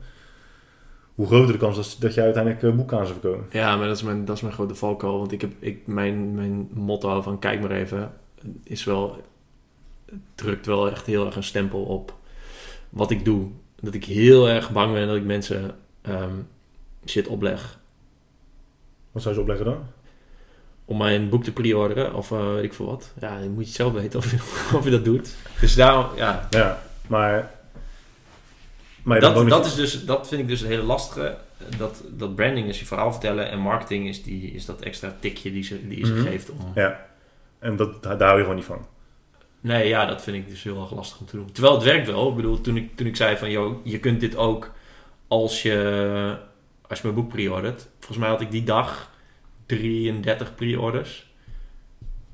B: hoe groter de kans dat, dat je uiteindelijk eh, boeken aan ze verkopen.
A: Ja, maar dat is mijn, dat is mijn grote valkuil. Want ik heb, ik, mijn, mijn motto van kijk maar even, is wel, het drukt wel echt heel erg een stempel op wat ik doe. Dat ik heel erg bang ben dat ik mensen ehm, shit opleg
B: Wat zou je ze opleggen dan?
A: Om mijn boek te pre-orderen of eh, weet ik veel wat. Ja, dan moet je het zelf weten of je, of je dat doet. Dus daarom, ja,
B: Ja, maar...
A: dat, dat, is dus, dat vind ik dus het hele lastige. Dat, dat branding is je verhaal vertellen en marketing is, die, is dat extra tikje die, ze, die ze
B: Mhm.
A: geeft om...
B: Ja, en dat, daar hou je gewoon niet van.
A: Nee, ja, dat vind ik dus heel erg lastig om te doen. Terwijl het werkt wel. Ik bedoel, toen ik, toen ik zei van, joh, je kunt dit ook als je, als je mijn boek pre-ordert. Volgens mij had ik die dag 33 pre-orders.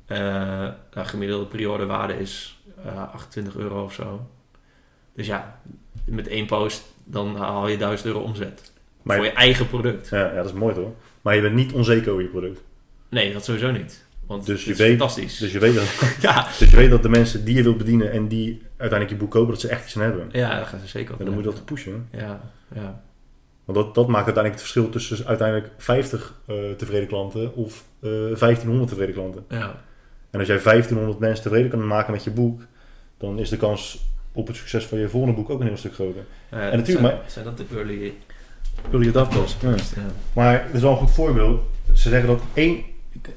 A: Eh nou, gemiddelde pre-orderwaarde is eh 28 euro of zo. Dus ja, met één post, dan haal je 1000 euro omzet.
B: Maar
A: voor je eigen product.
B: ja, ja, dat is mooi toch? Maar je bent niet onzeker over je product.
A: Nee, dat sowieso niet. Want
B: Dus je
A: is
B: weet-
A: fantastisch.
B: Dus je weet dat,
A: ja.
B: dus je weet dat de mensen die je wilt bedienen en die uiteindelijk je boek kopen, dat ze echt iets aan hebben.
A: ja, dat gaan ze zeker
B: En dan moet je dat pushen.
A: Ja, ja.
B: Want dat, dat maakt uiteindelijk het verschil tussen uiteindelijk 50 eh, tevreden klanten of eh 1500 tevreden klanten.
A: ja.
B: En als jij 1500 mensen tevreden kan maken met je boek, dan is de kans op het succes van je volgende boek ook een heel stuk groter.
A: Ja,
B: En natuurlijk,
A: zijn,
B: maar-
A: zijn dat de early...
B: Early adopters. Ja. Maar het is wel een goed voorbeeld. Ze zeggen dat één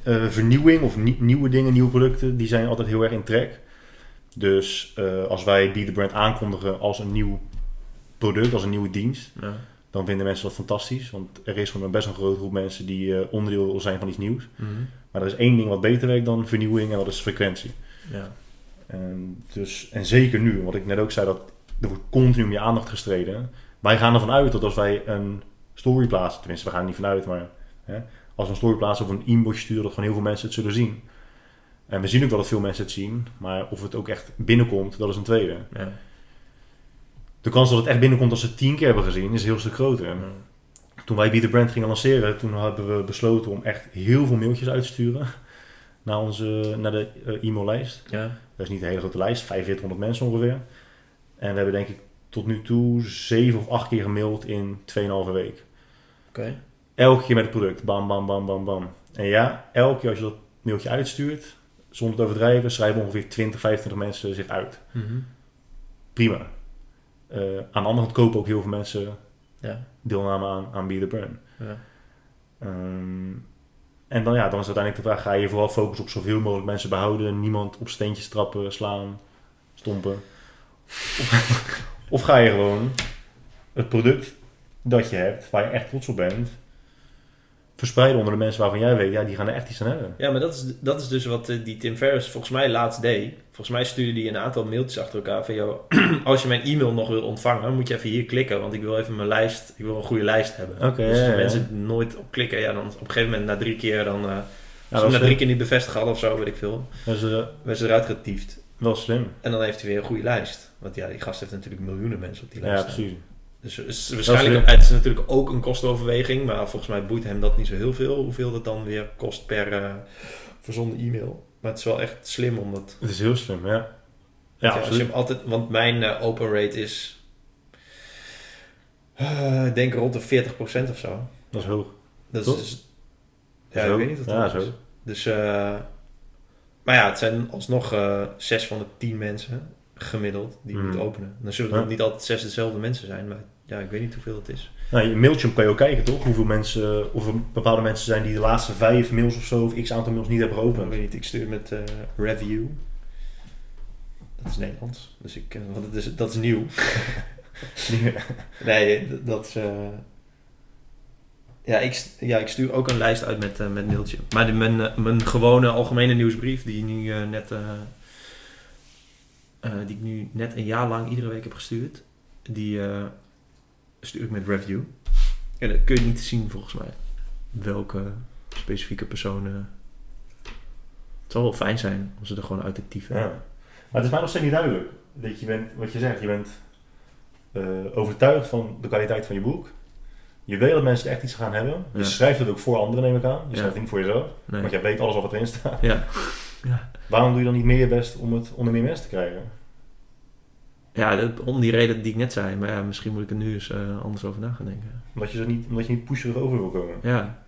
B: eh, vernieuwing of nie- nieuwe dingen, nieuwe producten, die zijn altijd heel erg in trek. Dus als wij Be The Brand aankondigen als een nieuw product, als een nieuwe dienst,
A: Ja.
B: Dan vinden mensen dat fantastisch. Want er is gewoon best een grote groep mensen die eh, onderdeel wil zijn van iets nieuws.
A: Mhm.
B: Maar er is één ding wat beter werkt dan vernieuwing en dat is frequentie.
A: ja.
B: En, dus, en zeker nu, wat ik net ook zei, dat er wordt continu om je aandacht gestreden. Wij gaan ervan uit dat als wij een story plaatsen, tenminste we gaan er niet vanuit, maar hè, als we een story plaatsen of een inbox sturen, dat gewoon heel veel mensen het zullen zien. En we zien ook wel dat veel mensen het zien, maar of het ook echt binnenkomt, dat is een tweede.
A: Ja.
B: De kans dat het echt binnenkomt als ze het tien keer hebben gezien, is een heel stuk groter.
A: Ja.
B: Toen wij Be The Brand gingen lanceren, toen hebben we besloten om echt heel veel mailtjes uit te sturen naar, onze, naar de eh, e-maillijst.
A: Ja.
B: Dat is niet een hele grote lijst, 4500 mensen ongeveer. En we hebben denk ik tot nu toe zeven of acht keer gemaild in 2,5 week. Elke keer met het product, bam, bam, bam, bam, bam. En ja, elke keer als je dat mailtje uitstuurt, zonder te overdrijven, schrijven ongeveer 20, 25 mensen zich uit.
A: Mhm.
B: Prima. Eh, aan de andere kant kopen ook heel veel mensen
A: Ja.
B: deelname aan, aan Be The Brand.
A: Ja.
B: Ehm, en dan, ja, dan is uiteindelijk de vraag, ga je vooral focussen op zoveel mogelijk mensen behouden, niemand op steentjes trappen, slaan, stompen. Of, of ga je gewoon het product dat je hebt, waar je echt trots op bent, verspreiden onder de mensen waarvan jij weet, ja, die gaan er echt iets aan hebben.
A: Ja, maar dat is, dat is dus wat eh, die Tim Ferriss volgens mij laatst deed. Volgens mij stuurde hij een aantal mailtjes achter elkaar van... Joh, als je mijn e-mail nog wil ontvangen, moet je even hier klikken. Want ik wil even mijn lijst, ik wil een goede lijst hebben.
B: Oké,
A: dus
B: ja,
A: als
B: ja.
A: mensen nooit op klikken, ja, dan op een gegeven moment na drie keer... dan, als
B: is
A: na drie keer niet bevestigd hadden of zo, weet ik veel...
B: Dat is eh,
A: werden ze eruit getiefd.
B: wel slim.
A: En dan heeft hij weer een goede lijst. Want ja, die gast heeft natuurlijk miljoenen mensen op die
B: Ja,
A: lijst. staan.
B: precies.
A: Dus is waarschijnlijk, het is natuurlijk ook een kostenoverweging, maar volgens mij boeit hem dat niet zo heel veel, hoeveel dat dan weer kost per eh verzonden e-mail. Maar het is wel echt slim om dat.
B: Het is heel slim, ja. Ja,
A: Ja, als je hem altijd, want mijn eh, open rate is, eh, ik denk rond de 40% of zo.
B: Dat is hoog.
A: Dat is
B: Toch?
A: dus, ja,
B: Zo.
A: ik weet niet wat
B: Ja,
A: dat
B: zo.
A: is. Dus, eh, maar ja, het zijn alsnog 6 van de 10 mensen gemiddeld die
B: Hmm.
A: moeten openen. Dan zullen
B: Ja.
A: het niet altijd zes dezelfde mensen zijn, maar ja, ik weet niet hoeveel het is.
B: Nou, in Mailchimp kan je ook kijken, toch? Hoeveel mensen, of er bepaalde mensen zijn die de laatste vijf mails of zo, of x aantal mails niet hebben
A: Ik
B: geopend.
A: weet niet, ik stuur met eh, review. Dat is Nederlands. Dus ik, eh, want het is, dat is nieuw. nee, d- dat is... eh, ja, ik, ja, ik stuur ook een lijst uit met, eh met mailtje. Maar de, mijn, eh, mijn gewone algemene nieuwsbrief, die, nu, eh, net, eh, eh, die ik nu net een jaar lang iedere week heb gestuurd, die eh, stuur ik met review. En dat kun je niet zien volgens mij. Welke specifieke personen... Het zal wel fijn zijn om ze er gewoon uit typen.
B: Ja. Maar het is mij nog steeds niet duidelijk. dat je bent, wat je zegt, je bent eh, overtuigd van de kwaliteit van je boek. Je weet dat mensen er echt iets gaan hebben. Je
A: Ja.
B: schrijft het ook voor anderen, neem ik aan. Je
A: Ja.
B: schrijft het niet voor jezelf.
A: Nee.
B: Want jij weet alles al wat erin staat.
A: Ja.
B: Waarom doe je dan niet meer je best om het onder meer mensen te krijgen?
A: Ja, dat, om die reden die ik net zei. Maar ja, misschien moet ik er nu eens eh, anders over na gaan denken.
B: Omdat je, zo niet, omdat je niet pusherig over wil komen.
A: Ja.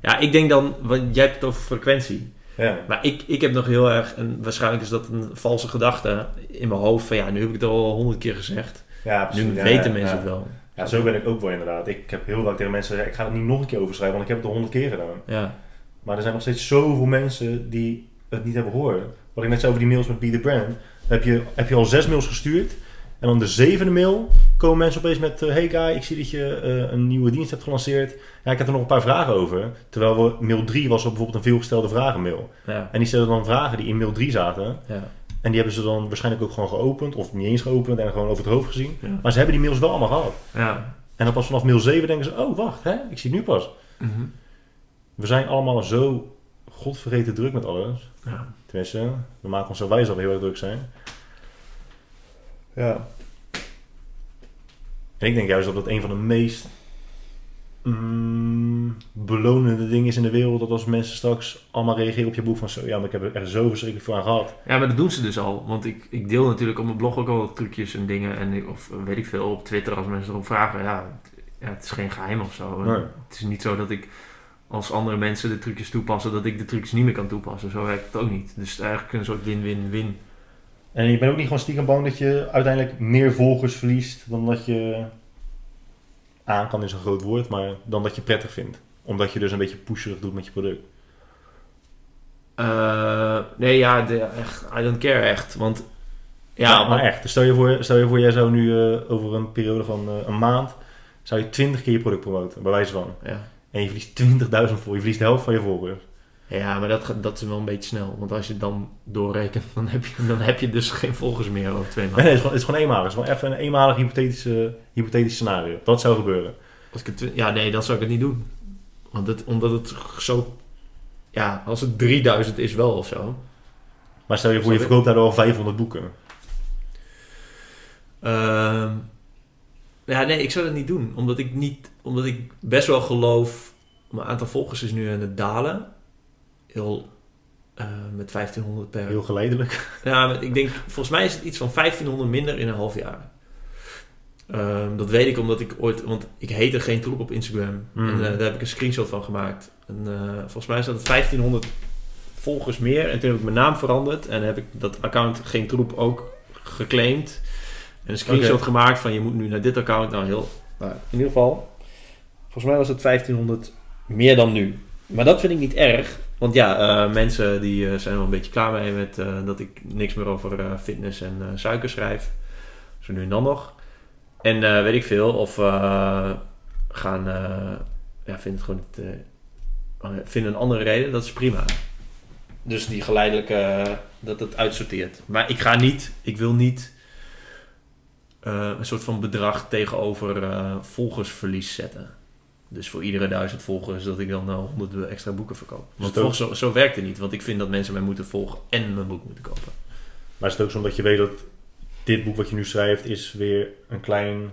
A: Ja, ik denk dan... Want jij hebt het over frequentie.
B: Ja.
A: Maar ik, ik heb nog heel erg... En waarschijnlijk is dat een valse gedachte in mijn hoofd. Van ja, nu heb ik het al honderd keer gezegd.
B: Ja,
A: Nu
B: precies. Ja,
A: weten
B: ja,
A: mensen het wel.
B: Ja, zo ben ik ook wel inderdaad. Ik heb heel vaak tegen mensen gezegd, ik ga het niet nog een keer overschrijven, want ik heb het al honderd keer gedaan.
A: Ja.
B: Maar er zijn nog steeds zoveel mensen die het niet hebben gehoord. Wat ik net zei over die mails met Be The Brand. Heb je, heb je al zes mails gestuurd. En dan de zevende mail komen mensen opeens met... eh, hey Guy, ik zie dat je eh, een nieuwe dienst hebt gelanceerd. Ja, ik heb er nog een paar vragen over. Terwijl we, mail 3 was op bijvoorbeeld een veelgestelde vragenmail.
A: Ja.
B: En die stelden dan vragen die in mail 3 zaten.
A: Ja.
B: En die hebben ze dan waarschijnlijk ook gewoon geopend. Of niet eens geopend en gewoon over het hoofd gezien.
A: Ja.
B: Maar ze hebben die mails wel allemaal gehad.
A: Ja.
B: En dan pas vanaf mail 7 denken ze... Oh, wacht, hè? ik zie het nu pas.
A: Mhm.
B: We zijn allemaal zo godvergeten druk met alles.
A: ja.
B: Tenminste, we maken ons zo wijs dat we heel erg druk zijn. Ja. En ik denk juist dat dat een van de meest mm, belonende dingen is in de wereld. Dat als mensen straks allemaal reageren op je boek van zo, ja, maar ik heb er echt zo verschrikkelijk voor aan gehad.
A: Ja, maar dat doen ze dus al. Want ik, ik deel natuurlijk op mijn blog ook al wat trucjes en dingen. En ik, of weet ik veel, op Twitter als mensen erop vragen. Ja, het, ja, het is geen geheim of zo.
B: Nee.
A: Het is niet zo dat ik als andere mensen de trucjes toepassen, dat ik de trucjes niet meer kan toepassen. Zo werkt het ook niet. Dus het is eigenlijk een soort win-win-win.
B: En je bent ook niet gewoon stiekem bang dat je uiteindelijk meer volgers verliest dan dat je aan kan is een groot woord, maar dan dat je prettig vindt. Omdat je dus een beetje pusherig doet met je product.
A: Eh, nee, ja, de, echt, I don't care echt. Want ja,
B: Ja, maar echt. Dus stel je voor, stel je voor jij zou nu eh, over een periode van eh, een maand, zou je 20 keer je product promoten, bij wijze van.
A: ja.
B: En je verliest 20.000 voor, je verliest de helft van je volgers.
A: Ja, maar dat, dat is wel een beetje snel. Want als je het dan doorrekent, dan heb je, dan heb je dus geen volgers meer over twee maanden.
B: nee, het is gewoon, het is gewoon eenmalig. Het is gewoon even een eenmalig hypothetische, hypothetisch scenario. Dat zou gebeuren.
A: Als ik het, ja, nee, dan zou ik het niet doen. Want het, omdat het zo... Ja, als het 3000 is wel of zo.
B: Maar stel je voor, je verkoopt daardoor 500 boeken.
A: Ehm, ja, nee, ik zou dat niet doen. Omdat ik, niet, omdat ik best wel geloof... Mijn aantal volgers is nu aan het dalen. Heel... eh, met 1500 per...
B: Heel geleidelijk.
A: Ja, ik denk, volgens mij is het iets van 1500 minder in een half jaar. Ehm, dat weet ik omdat ik ooit, want ik heette geen troep op Instagram.
B: Mm.
A: En eh, daar heb ik een screenshot van gemaakt. En eh, volgens mij zat het 1500 volgers meer. En toen heb ik mijn naam veranderd. En heb ik dat account geen troep ook geclaimd. En een screenshot gemaakt van je moet nu naar dit account. Nou, heel, nou, in ieder geval. Volgens mij was het 1500 meer dan nu. Maar dat vind ik niet erg. Want ja, eh, mensen die eh, zijn wel een beetje klaar mee met eh, dat ik niks meer over fitness en suiker schrijf. Zo nu en dan nog. En weet ik veel. Of gaan, ja, vinden het gewoon niet, eh, vinden een andere reden. Dat is prima. Dus die geleidelijke, dat het uitsorteert. Maar ik ga niet, ik wil niet een soort van bedrag tegenover volgersverlies zetten. Dus voor iedere duizend volgers dat ik dan nou honderden extra boeken verkoop. Want
B: ook-
A: zo, zo werkt het niet. Want ik vind dat mensen mij moeten volgen en mijn boek moeten kopen.
B: Maar is het ook zo omdat je weet dat dit boek wat je nu schrijft is weer een klein,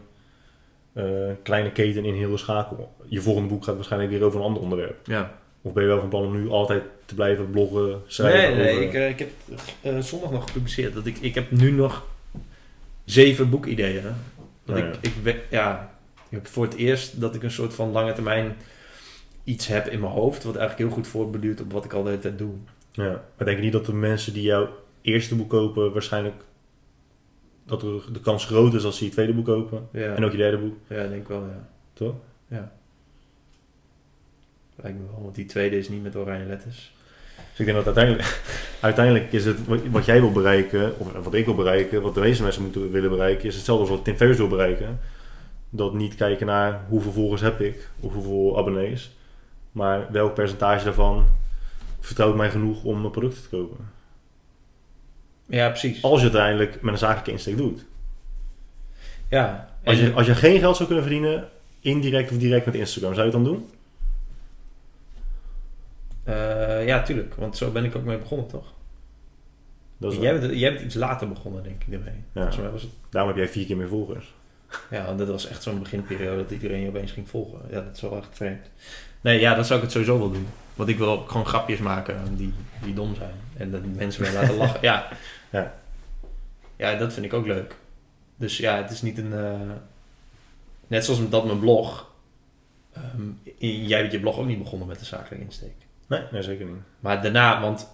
B: eh, kleine keten in heel de schakel. Je volgende boek gaat waarschijnlijk weer over een ander onderwerp.
A: Ja.
B: Of ben je wel van plan om nu altijd te blijven bloggen, schrijven?
A: Nee, nee,
B: over-
A: ik, eh, ik heb zondag nog gepubliceerd. Dat ik, ik heb nu nog zeven boekideeën.
B: Ja,
A: ik, ik, ja, ik heb voor het eerst dat ik een soort van lange termijn iets heb in mijn hoofd. Wat eigenlijk heel goed voortbeduurt op wat ik al de hele tijd doe.
B: Ja, maar denk je niet dat de mensen die jouw eerste boek kopen, waarschijnlijk dat er de kans groot is als ze je tweede boek kopen?
A: Ja,
B: En ook je derde boek,
A: ja denk ik wel, ja.
B: toch?
A: Lijkt me wel, want die tweede is niet met oranje letters.
B: Dus ik denk dat uiteindelijk, uiteindelijk is het wat, wat jij wil bereiken, of wat ik wil bereiken, wat de meeste mensen moeten willen bereiken, is hetzelfde als wat Tim Ferriss wil bereiken. Dat niet kijken naar hoeveel volgers heb ik, of hoeveel abonnees, maar welk percentage daarvan vertrouwt mij genoeg om mijn producten te kopen.
A: Ja, precies.
B: Als je het uiteindelijk met een zakelijke insteek doet.
A: Ja,
B: Als je, als je geen geld zou kunnen verdienen, indirect of direct met Instagram, zou je het dan doen?
A: eh, ja, tuurlijk. Want zo ben ik ook mee begonnen, toch?
B: Dat is
A: Jij bent, jij bent iets later begonnen, denk ik, ermee.
B: Ja.
A: Mij was het...
B: Daarom heb jij vier keer meer volgers.
A: Ja, dat was echt zo'n beginperiode dat iedereen je opeens ging volgen. Ja, dat is wel echt vreemd. Nee, ja, dat zou ik het sowieso wel doen. Want ik wil ook gewoon grapjes maken die, die dom zijn. En dat mensen mee laten lachen. Ja.
B: Ja.
A: ja, dat vind ik ook leuk. Dus ja, het is niet een... eh, Net zoals dat mijn blog. ehm, jij bent je blog ook niet begonnen met de zakelijke insteek.
B: Nee, nee, zeker niet.
A: Maar daarna, want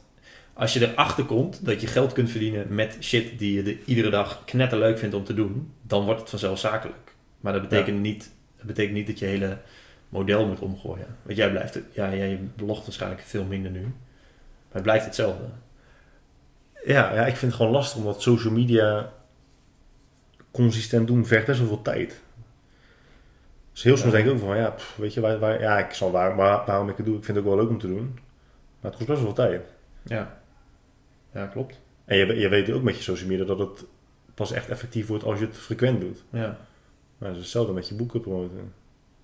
A: als je erachter komt dat je geld kunt verdienen met shit die je de, iedere dag knetterleuk vindt om te doen, dan wordt het vanzelf zakelijk. Maar dat betekent, niet, dat betekent niet dat je hele model moet omgooien. Want jij blijft, ja, jij blogt waarschijnlijk veel minder nu, maar het blijft hetzelfde.
B: Ja, ja, ik vind het gewoon lastig omdat social media consistent doen vergt best wel veel tijd. Dus heel soms
A: Ja.
B: denk ik ook van, ja, pff, weet je, waar, waar, ja, ik zal waar, waar- waarom ik het doe. Ik vind het ook wel leuk om te doen. Maar het kost best wel veel tijd.
A: Ja, ja klopt.
B: En je, je weet ook met je social media dat het pas echt effectief wordt als je het frequent doet.
A: Ja.
B: Maar het is hetzelfde met je boeken promoten.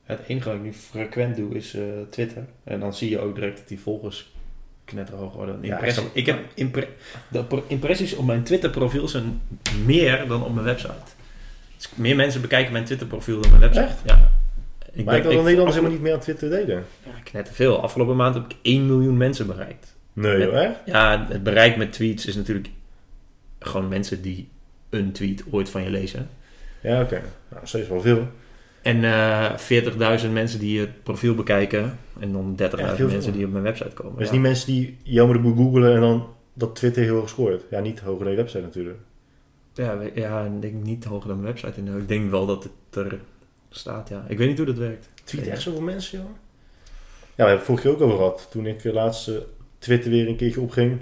A: Het enige wat ik nu frequent doe is eh, Twitter. En dan zie je ook direct dat die volgers knetterhoog worden.
B: Ja,
A: Impressie-
B: ik
A: heb impre- de pro- impressies op mijn Twitter profiel zijn meer dan op mijn website. Dus meer mensen bekijken mijn Twitter profiel dan mijn website.
B: Echt?
A: Ja. Ik
B: maar ik had dat Nederlanders helemaal niet meer aan Twitter deden.
A: Ja, knetterveel. Afgelopen maand heb ik 1 miljoen mensen bereikt.
B: Nee,
A: Met-
B: joh?
A: Ja, het bereik met tweets is natuurlijk gewoon mensen die een tweet ooit van je lezen.
B: Ja, oké. Nou, steeds wel veel.
A: En eh 40.000 mensen die het profiel bekijken. En dan 30.000
B: Echt heel
A: mensen
B: veel.
A: die op mijn website komen.
B: Is
A: Ja.
B: niet mensen die jammer de boel googelen en dan dat Twitter heel hoog scoort. Ja, niet hoger dan je website natuurlijk.
A: Ja, ja, ik denk niet hoger dan mijn website. Ik denk wel dat het er staat, ja. Ik weet niet hoe dat werkt.
B: Tweet echt zoveel mensen, joh? Ja, we hebben het vorige keer ook over gehad. Toen ik eh, laatst Twitter weer een keertje opging.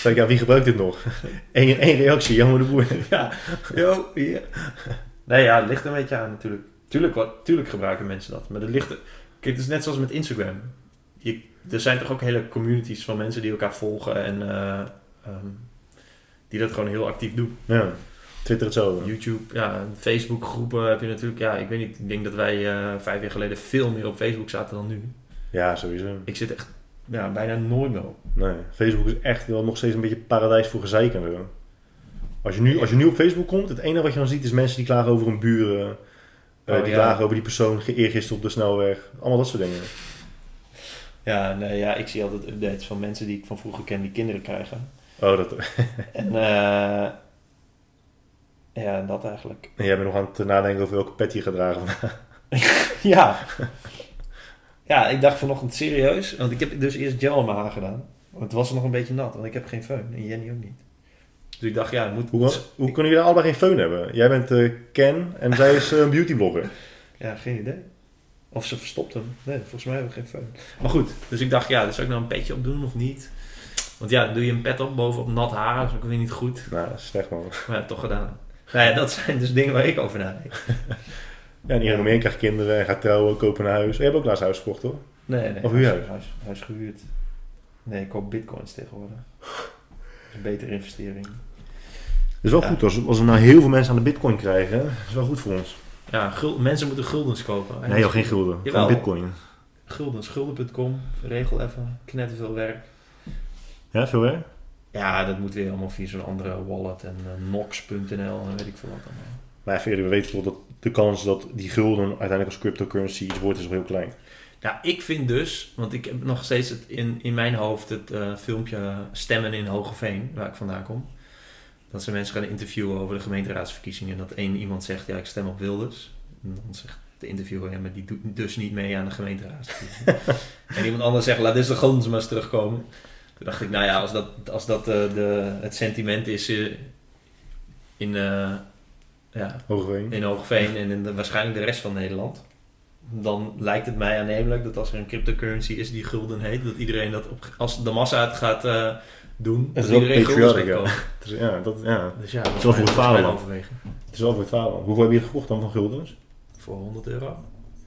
B: zei ik, ja, wie gebruikt dit nog? Eén één reactie, jammer de boer.
A: Ja, yo, hier. Nee, ja, het ligt een beetje aan natuurlijk. Tuurlijk, wat, tuurlijk gebruiken mensen dat. Maar het ligt... Kijk, het is net zoals met Instagram. Je, er zijn toch ook hele communities van mensen die elkaar volgen en... eh, ehm, die dat gewoon heel actief doen.
B: Ja, Twitter hetzelfde.
A: YouTube, ja, Facebook groepen heb je natuurlijk... Ja, ik weet niet. Ik denk dat wij eh, vijf jaar geleden veel meer op Facebook zaten dan nu.
B: Ja, sowieso.
A: Ik zit echt ja, bijna nooit meer op.
B: Nee, Facebook is echt wel nog steeds een beetje paradijs voor gezeik en zo. Als je, nu, als je nu op Facebook komt, het enige wat je dan ziet is mensen die klagen over hun buren. eh,
A: Oh,
B: die
A: ja.
B: klagen over die persoon eergisteren op de snelweg. Allemaal dat soort dingen.
A: Ja, nee, ja, ik zie altijd updates van mensen die ik van vroeger ken die kinderen krijgen.
B: Oh, dat,
A: En eh ja, dat eigenlijk.
B: jij bent nog aan het nadenken over welke pet je gaat dragen.
A: Ja. Ja, ik dacht vanochtend serieus, want ik heb dus eerst gel in mijn haar gedaan. Want het was nog een beetje nat, want ik heb geen föhn en Jenny ook niet. Dus ik dacht, ja, het moet...
B: Hoe, hoe kunnen jullie allebei geen föhn hebben? Jij bent eh, Ken en zij is eh, een beautyblogger.
A: Ja, geen idee. Of ze verstopt hem. Nee, volgens mij hebben we geen föhn. Maar goed, dus ik dacht, ja, dus zou ik nou een petje op doen of niet? Want ja, dan doe je een pet op bovenop nat haar, dat is ook weer niet goed.
B: Nou, dat is slecht man.
A: Maar ja, toch gedaan. Nou ja, dat zijn dus dingen waar ik over nadenk.
B: Ja, en iedereen om je heen krijgt kinderen en gaat trouwen, kopen een huis. Je hebt ook laatst huis gekocht hoor.
A: Nee, nee.
B: Of huurhuis?
A: Huis, huis, gehuurd. Nee, ik koop bitcoins tegenwoordig. Dat is een betere investering.
B: Het is wel
A: Ja.
B: goed als, als we nou heel veel mensen aan de bitcoin krijgen. Dat is wel goed voor ons.
A: Ja, gul- mensen moeten guldens kopen.
B: Nee joh, geen gulden.
A: Jawel.
B: Gewoon bitcoin.
A: Guldens, gulden.com. Regel even. Knetterveel werk.
B: Ja, veel werk?
A: Ja, dat moet weer allemaal via zo'n andere wallet. En uh, nox.nl en weet ik veel wat allemaal.
B: Maar ja, verder, we weten wel dat de kans dat die gulden uiteindelijk als cryptocurrency iets wordt, is wel heel klein.
A: Ja, ik vind dus, want ik heb nog steeds het in, in mijn hoofd het eh, filmpje Stemmen in Hogeveen, waar ik vandaan kom. Dat ze mensen gaan interviewen over de gemeenteraadsverkiezingen. En dat één iemand zegt, ja, ik stem op Wilders. En dan zegt de interviewer, ja, maar die doet dus niet mee aan de gemeenteraadsverkiezingen. en iemand anders zegt, laat dus de Gondens maar eens terugkomen. Toen dacht ik, nou ja, als dat, als dat eh, de, het sentiment is eh, in, ja,
B: Hogeveen.
A: in Hoogveen en in de, waarschijnlijk de rest van Nederland. Dan lijkt het mij aannemelijk dat als er een cryptocurrency is die gulden heet, dat iedereen dat op, als de massa het gaat eh, doen, dat
B: wel
A: iedereen gaat
B: ja.
A: kopen.
B: Dus ja, dat, ja,
A: Dus ja, dat
B: is wel voor het
A: dat
B: vaderland. het is wel voor het vaderland. Hoeveel heb je gekocht dan van guldens?
A: Voor 100 euro?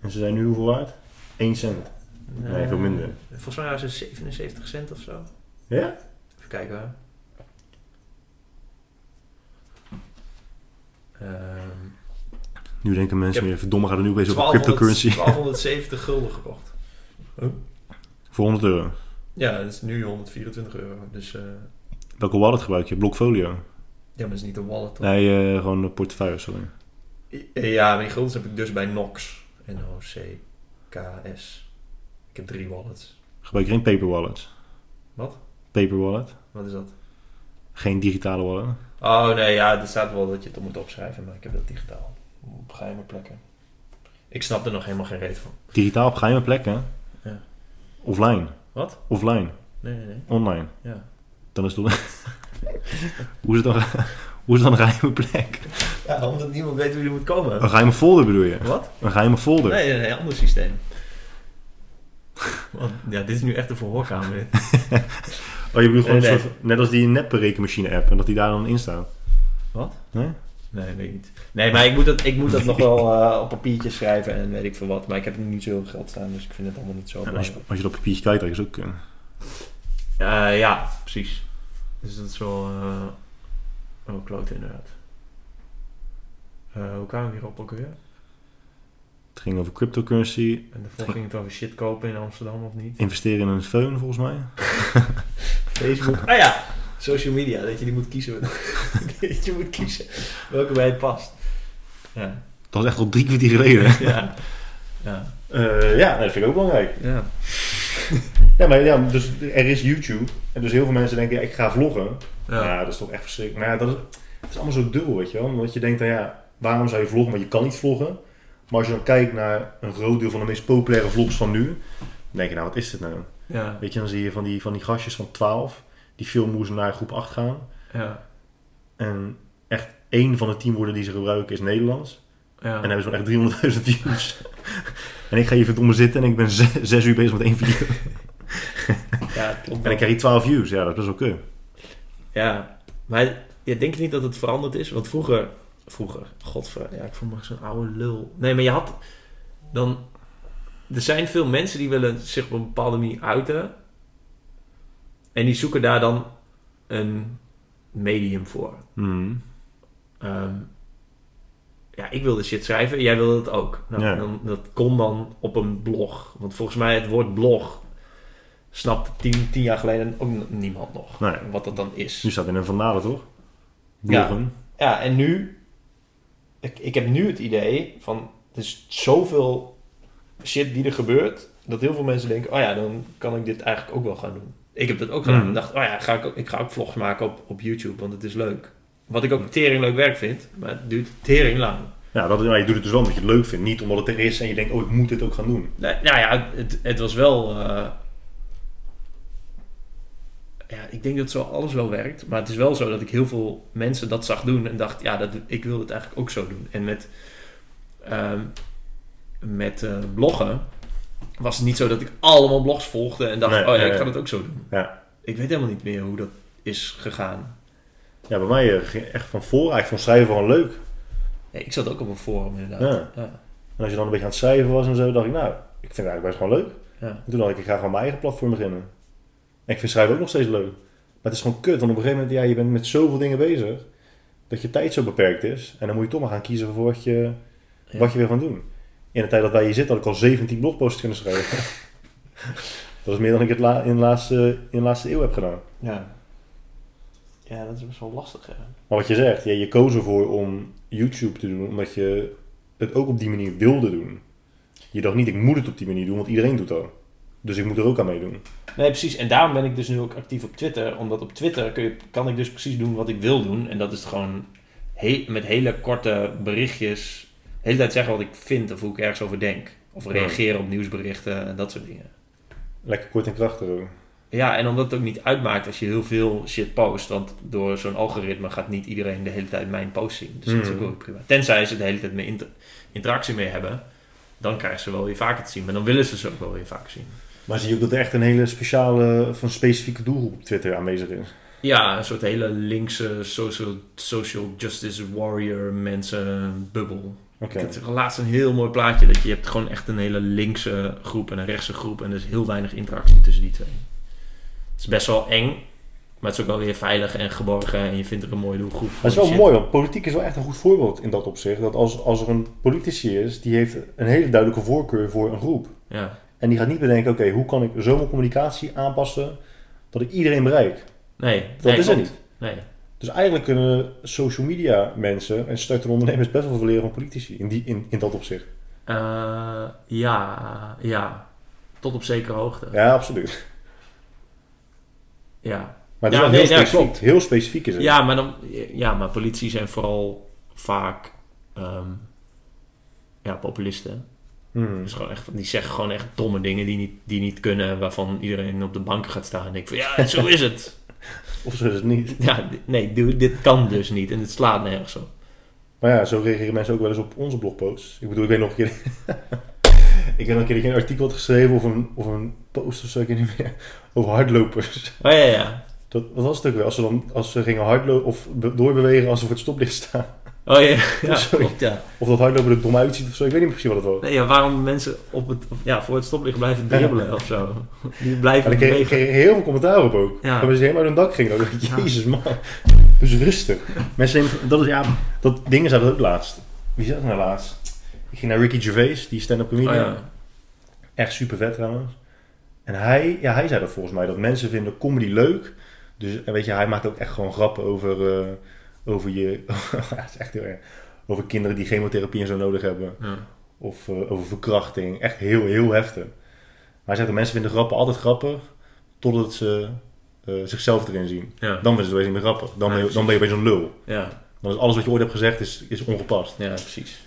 B: En ze zijn nu hoeveel waard? 1 cent. Nee, veel minder.
A: Eh, Volgens mij waren ze 77 cent of zo.
B: Ja?
A: Even kijken hoor.
B: Nu denken mensen weer, verdomme, gaat er nu opeens over
A: 1200
B: cryptocurrency.
A: 1270 gulden gekocht.
B: Voor 100 euro.
A: Ja, dat is nu 124 euro. Dus eh,
B: Welke wallet gebruik je? Blockfolio?
A: Ja, maar dat is niet een wallet. toch?
B: Nee, eh, gewoon een portefeuille, sorry.
A: Ja, maar die guldens heb ik dus bij Nox. N-O-C-K-S. Ik heb drie wallets.
B: Gebruik je geen paper wallet?
A: Wat?
B: Paper wallet?
A: Wat is dat?
B: Geen digitale wallet?
A: Oh nee, ja, er staat wel dat je het moet opschrijven, maar ik heb dat digitaal. Op geheime plekken. Ik snap er nog helemaal geen reet van.
B: Digitaal op geheime plekken?
A: Ja.
B: Offline?
A: Wat?
B: Offline?
A: Nee, nee, nee.
B: Online?
A: Ja.
B: Dan is het... Hoe is het dan, hoe is het dan een geheime plek?
A: Ja, omdat niemand weet hoe je moet komen.
B: Een geheime folder bedoel je?
A: Wat?
B: Een geheime folder?
A: Nee, nee, nee, ander systeem. Want, ja, dit is nu echt een verhoorkamer.
B: Oh, je bedoelt gewoon
A: Nee,
B: een
A: nee.
B: soort- net als die nepberekenmachine app en dat die daar dan in staat?
A: Wat?
B: Nee?
A: Nee, weet ik niet. Nee, maar ik moet dat, ik moet dat nog wel eh, op papiertje schrijven en weet ik veel wat. Maar ik heb nu niet zoveel geld staan, dus ik vind het allemaal niet zo
B: En als, je, als je dat papiertje kwijtraakt is ook... eh,
A: Eh, ja, precies. Dus dat is wel... eh oh, klote inderdaad. Eh, hoe kwamen we hierop ook weer?
B: Het ging over cryptocurrency,
A: En daarvoor ging het over shit kopen in Amsterdam of niet?
B: investeren in een föhn volgens mij.
A: Facebook. Ah ja, social media. Dat je die moet kiezen. dat je moet kiezen welke bij het past. Ja.
B: Dat was echt al drie kwartier geleden.
A: Ja. Ja.
B: Eh, ja, dat vind ik ook belangrijk.
A: ja.
B: Ja, maar ja, dus er is YouTube. En dus heel veel mensen denken, ja, ik ga vloggen. Ja,
A: Ja.
B: dat is toch echt verschrikkelijk. Maar ja, dat is, het is allemaal zo dubbel, weet je wel. Want je denkt, dan ja, waarom zou je vloggen? Maar je kan niet vloggen. Maar als je dan kijkt naar een groot deel van de meest populaire vlogs van nu. Dan denk je, nou, wat is dit nou?
A: Ja.
B: Weet je, dan zie je van die, van die gastjes van 12. Die ze naar groep 8 gaan.
A: Ja.
B: En echt één van de tien woorden die ze gebruiken is Nederlands.
A: Ja.
B: En dan hebben ze gewoon echt 300.000 views. en ik ga hier verdomme zitten en ik ben zes, uur bezig met één video.
A: ja, klopt
B: En
A: wel.
B: ik krijg hier 12 views. Ja, dat is best wel.
A: Ja, maar je niet dat het veranderd is? Want vroeger, vroeger, godver, ja, ik voel me zo'n oude lul. Nee, maar je had dan, er zijn veel mensen die willen zich op een bepaalde manier uiten. En die zoeken daar dan een medium voor.
B: Mhm.
A: Ehm, ja, ik wilde shit schrijven, jij wilde het ook. Nou,
B: Ja.
A: dan, dat kon dan op een blog. Want volgens mij het woord blog snapte tien, tien jaar geleden ook niemand nog.
B: Nee.
A: Wat dat dan is.
B: Nu staat in een vandalen, toch?
A: Ja. Ja, en nu... Ik, ik heb nu het idee van... Er is zoveel shit die er gebeurt... dat heel veel mensen denken... oh ja, dan kan ik dit eigenlijk ook wel gaan doen. Ik heb dat ook gedaan.
B: Mhm.
A: Ik dacht, oh ja, ga ik, ook, ik ga ook vlogs maken op, op YouTube... want het is leuk. Wat ik ook tering leuk werk vind... maar het duurt tering lang.
B: Ja, dat, maar je doet het dus wel omdat je het leuk vindt. Niet omdat het er is en je denkt, oh, ik moet dit ook gaan doen.
A: Nou, nou ja, het, het was wel... eh, ja, ik denk dat zo alles wel werkt. Maar het is wel zo dat ik heel veel mensen dat zag doen en dacht, ja, dat, ik wil het eigenlijk ook zo doen. En met, ehm, met eh, bloggen was het niet zo dat ik allemaal blogs volgde en dacht,
B: Nee,
A: oh ja, ik ga dat ook zo doen.
B: Ja.
A: Ik weet helemaal niet meer hoe dat is gegaan.
B: Ja, bij mij eh, ging echt van voor. Ik vond schrijven gewoon leuk.
A: Nee, ik zat ook op een forum inderdaad.
B: Ja.
A: Ja.
B: En als je dan een beetje aan het schrijven was en zo, dacht ik, nou, ik vind het eigenlijk best gewoon leuk.
A: Ja.
B: En toen dacht ik, ik ga gewoon mijn eigen platform beginnen. En ik vind schrijven ook nog steeds leuk. Maar het is gewoon kut, want op een gegeven moment, ja, je bent met zoveel dingen bezig, dat je tijd zo beperkt is. En dan moet je toch maar gaan kiezen voor wat je,
A: Ja.
B: wat je wil gaan doen. In de tijd dat wij hier zitten, had ik al 17 blogposts kunnen schrijven. dat is meer dan ik het la- in, de laatste, in de laatste eeuw heb gedaan.
A: Ja. Ja, dat is best wel lastig. Hè?
B: Maar wat je zegt, ja, je koos ervoor om YouTube te doen, omdat je het ook op die manier wilde doen. Je dacht niet, ik moet het op die manier doen, want iedereen doet dat. Dus ik moet er ook aan meedoen.
A: Nee, precies. En daarom ben ik dus nu ook actief op Twitter. Omdat op Twitter kun je, kan ik dus precies doen wat ik wil doen. En dat is gewoon he- met hele korte berichtjes... de hele tijd zeggen wat ik vind of hoe ik ergens over denk. Of reageren op nieuwsberichten en dat soort dingen.
B: Lekker kort en krachtig ook.
A: Ja, en omdat het ook niet uitmaakt als je heel veel shit post. Want door zo'n algoritme gaat niet iedereen de hele tijd mijn post zien. Dus dat is ook
B: Mhm.
A: wel prima. Tenzij ze de hele tijd mee inter- interactie mee hebben. Dan krijgen ze wel weer vaker te zien. Maar dan willen ze ze ook wel weer vaker zien.
B: Maar zie je ook dat er echt een hele speciale, een specifieke doelgroep op Twitter aanwezig is?
A: Ja, een soort hele linkse social, social justice warrior mensen bubbel.
B: Oké.
A: Het is laatst een heel mooi plaatje. Dat je hebt gewoon echt een hele linkse groep en een rechtse groep. En er is heel weinig interactie tussen die twee. Het is best wel eng. Maar het is ook wel weer veilig en geborgen. En je vindt er een mooie doelgroep.
B: Het is wel
A: Shit.
B: mooi, want politiek is wel echt een goed voorbeeld in dat opzicht. Dat als, als er een politici is, die heeft een hele duidelijke voorkeur voor een groep.
A: Ja.
B: En die gaat niet bedenken, oké, hoe kan ik zo mijn communicatie aanpassen dat ik iedereen bereik?
A: Nee,
B: Dat
A: nee,
B: is er niet.
A: Nee.
B: Dus eigenlijk kunnen social media mensen en startende ondernemers best wel veel leren van politici in, die, in, in dat opzicht.
A: Eh, ja, ja. Tot op zekere hoogte.
B: Ja, absoluut.
A: Ja.
B: Maar het is
A: Ja,
B: wel
A: nee,
B: heel
A: ja,
B: specifiek.
A: klopt.
B: Heel specifiek is het.
A: Ja, maar, dan, ja, maar politie zijn vooral vaak ehm, ja, populisten.
B: Hmm.
A: Dus gewoon echt, die zeggen gewoon echt domme dingen die niet, die niet kunnen, waarvan iedereen op de bank gaat staan en denkt van ja, zo is het.
B: Of zo is het niet.
A: Ja, nee, dit kan dus niet en het slaat nergens op.
B: Maar ja, zo reageren mensen ook wel eens op onze blogposts. Ik bedoel, ik weet nog een keer... ik weet nog een keer een artikel had geschreven of een, of een post of zo, ik weet niet meer. Over hardlopers.
A: Oh ja, ja.
B: Dat, was het ook wel? Als ze, dan, als ze gingen hardlopen of be- doorbewegen als ze voor het stoplicht staan.
A: Oh ja, ja,
B: Sorry.
A: klopt, ja.
B: Of dat hardlopen er dom uitziet of zo. Ik weet niet precies wat het was.
A: Nee, ja, waarom mensen op het, ja, voor het stoplicht blijven dribbelen of zo. Die blijven
B: ik kreeg, ik kreeg heel veel commentaar op ook.
A: Ja.
B: Dat mensen helemaal uit hun dak gingen.
A: Ja.
B: jezus man. Dus rustig. Mensen nemen, dat is ja, dat dingen zijn dat ook laatst. Wie zei dat nou laatst? Ik ging naar Ricky Gervais, die stand-up
A: Oh
B: comedian.
A: ja.
B: Echt super vet trouwens. En hij, ja, hij zei dat volgens mij, dat mensen vinden comedy leuk. Dus en weet je, hij maakt ook echt gewoon grappen over, eh, over je, is echt heel erg, over kinderen die chemotherapie en zo nodig hebben.
A: Ja.
B: Of eh, over verkrachting. Echt heel, heel heftig. Maar hij zegt dat mensen vinden grappen altijd grappig, totdat ze eh, zichzelf erin zien.
A: Ja.
B: Dan vinden ze het niet meer grappig. Dan ben je, dan ben je opeens een lul.
A: Ja.
B: Dan is alles wat je ooit hebt gezegd is, is ongepast.
A: ja, precies.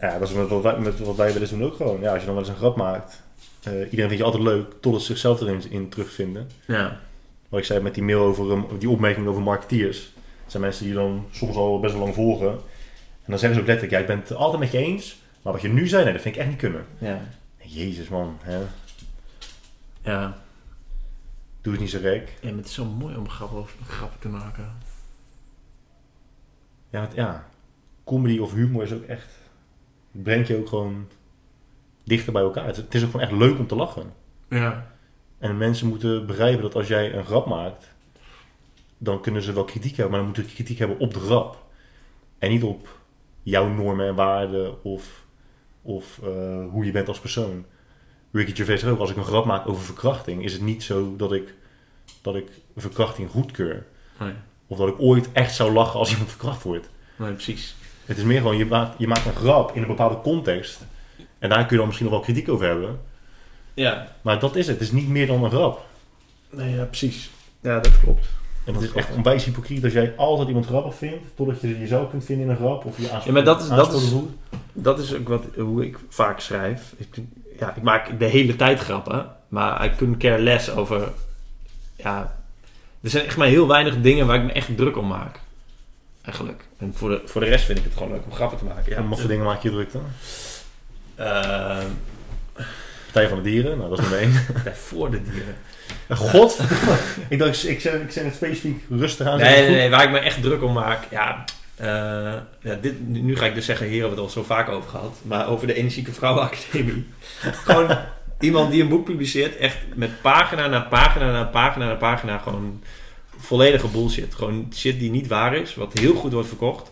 B: Ja, dat is met wat wij, met wat wij willen doen ook gewoon. Ja, als je dan wel eens een grap maakt, eh, iedereen vindt je altijd leuk, totdat ze zichzelf erin in terugvinden.
A: Ja.
B: Wat ik zei met die mail over, um, die opmerking over marketeers. Dat zijn mensen die je dan soms al best wel lang volgen. En dan zeggen ze ook letterlijk, ja, ik ben het altijd met je eens, maar wat je nu zei, nee, dat vind ik echt niet kunnen.
A: Ja.
B: Jezus man, hè?
A: Ja.
B: doe het niet zo gek.
A: Ja, maar het is zo mooi om grappen, grappen te maken.
B: Ja, ja, comedy of humor is ook echt, het brengt je ook gewoon dichter bij elkaar. Het, het is ook gewoon echt leuk om te lachen.
A: Ja.
B: En mensen moeten begrijpen dat als jij een grap maakt, dan kunnen ze wel kritiek hebben, maar dan moeten ze kritiek hebben op de grap. En niet op jouw normen en waarden of, of eh, hoe je bent als persoon. Ricky Gervais ook, als ik een grap maak over verkrachting, is het niet zo dat ik, dat ik verkrachting goedkeur.
A: Nee.
B: Of dat ik ooit echt zou lachen als iemand verkracht wordt.
A: nee, precies.
B: Het is meer gewoon, je maakt, je maakt een grap in een bepaalde context. En daar kun je dan misschien nog wel kritiek over hebben.
A: Ja.
B: Maar dat is het. Het is niet meer dan een grap.
A: Nee, ja, precies. Ja, dat klopt.
B: En
A: Dat
B: het is echt onwijs hypocriet als jij altijd iemand grappig vindt, totdat je jezelf kunt vinden in een grap of je
A: Ja, maar dat is- dat is-. Dat is ook wat, hoe ik vaak schrijf. Ik, ja, ik maak de hele tijd grappen, maar I couldn't care less over... Ja, er zijn echt maar heel weinig dingen waar ik me echt druk om maak. Eigenlijk. En voor de, voor de rest vind ik het gewoon leuk om grappen te maken. Ja,
B: En wat voor dingen maak je druk dan?
A: Eh,
B: Partij van de Dieren, nou dat is nummer één.
A: Partij voor de dieren.
B: God! ik dacht, ik zeg, ik zeg het specifiek rustig aan.
A: Nee, nee, nee, waar ik me echt druk om maak. Ja, eh, ja dit, nu nu ga ik dus zeggen, hier hebben we het al zo vaak over gehad. Maar over de Energieke Vrouwenacademie. gewoon iemand die een boek publiceert, echt met pagina na pagina na pagina na pagina. Gewoon volledige bullshit. Gewoon shit die niet waar is, wat heel goed wordt verkocht.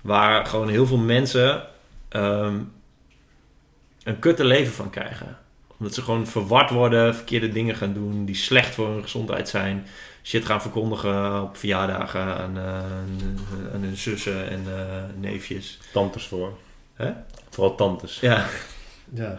A: Waar gewoon heel veel mensen ehm, een kutte leven van krijgen. Omdat ze gewoon verward worden, verkeerde dingen gaan doen, die slecht voor hun gezondheid zijn shit gaan verkondigen op verjaardagen aan, eh, aan hun zussen en eh, neefjes.
B: Tantes voor.
A: Hè?
B: Vooral tantes.
A: Ja. ja.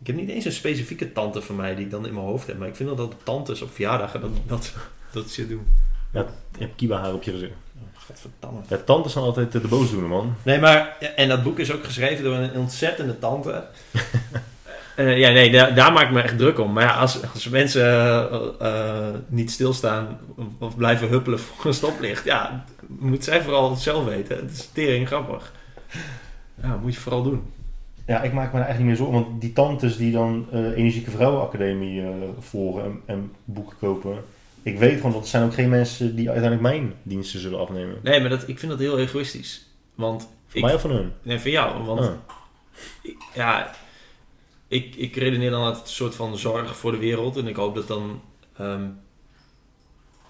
A: Ik heb niet eens een specifieke tante van mij die ik dan in mijn hoofd heb. Maar ik vind dat, dat tantes op verjaardagen dat, dat, dat shit doen.
B: Je hebt kiba haar op je gezicht.
A: Gadverdamme.
B: Ja, tantes zijn altijd de boosdoener, man.
A: Nee, maar... ja, En dat boek is ook geschreven door een ontzettende tante. Eh, ja, nee, daar, daar maak ik me echt druk om. Maar ja, als, als mensen eh, eh, niet stilstaan of blijven huppelen voor een stoplicht... Ja, moet zij vooral het zelf weten. Het is tering grappig. Ja, moet je vooral doen.
B: Ja, ik maak me daar echt niet meer zorgen. Want die tantes die dan Energieke Vrouwenacademie volgen en, en boeken kopen. Ik weet gewoon dat het zijn ook geen mensen die uiteindelijk mijn diensten zullen afnemen.
A: Nee, maar dat, ik vind dat heel egoïstisch. Want
B: Voor
A: ik,
B: mij of van hun?
A: Nee, voor jou. Want
B: Ah.
A: ik- ja, ik, ik redeneer dan altijd een soort van zorg voor de wereld. En ik hoop dat dan ehm,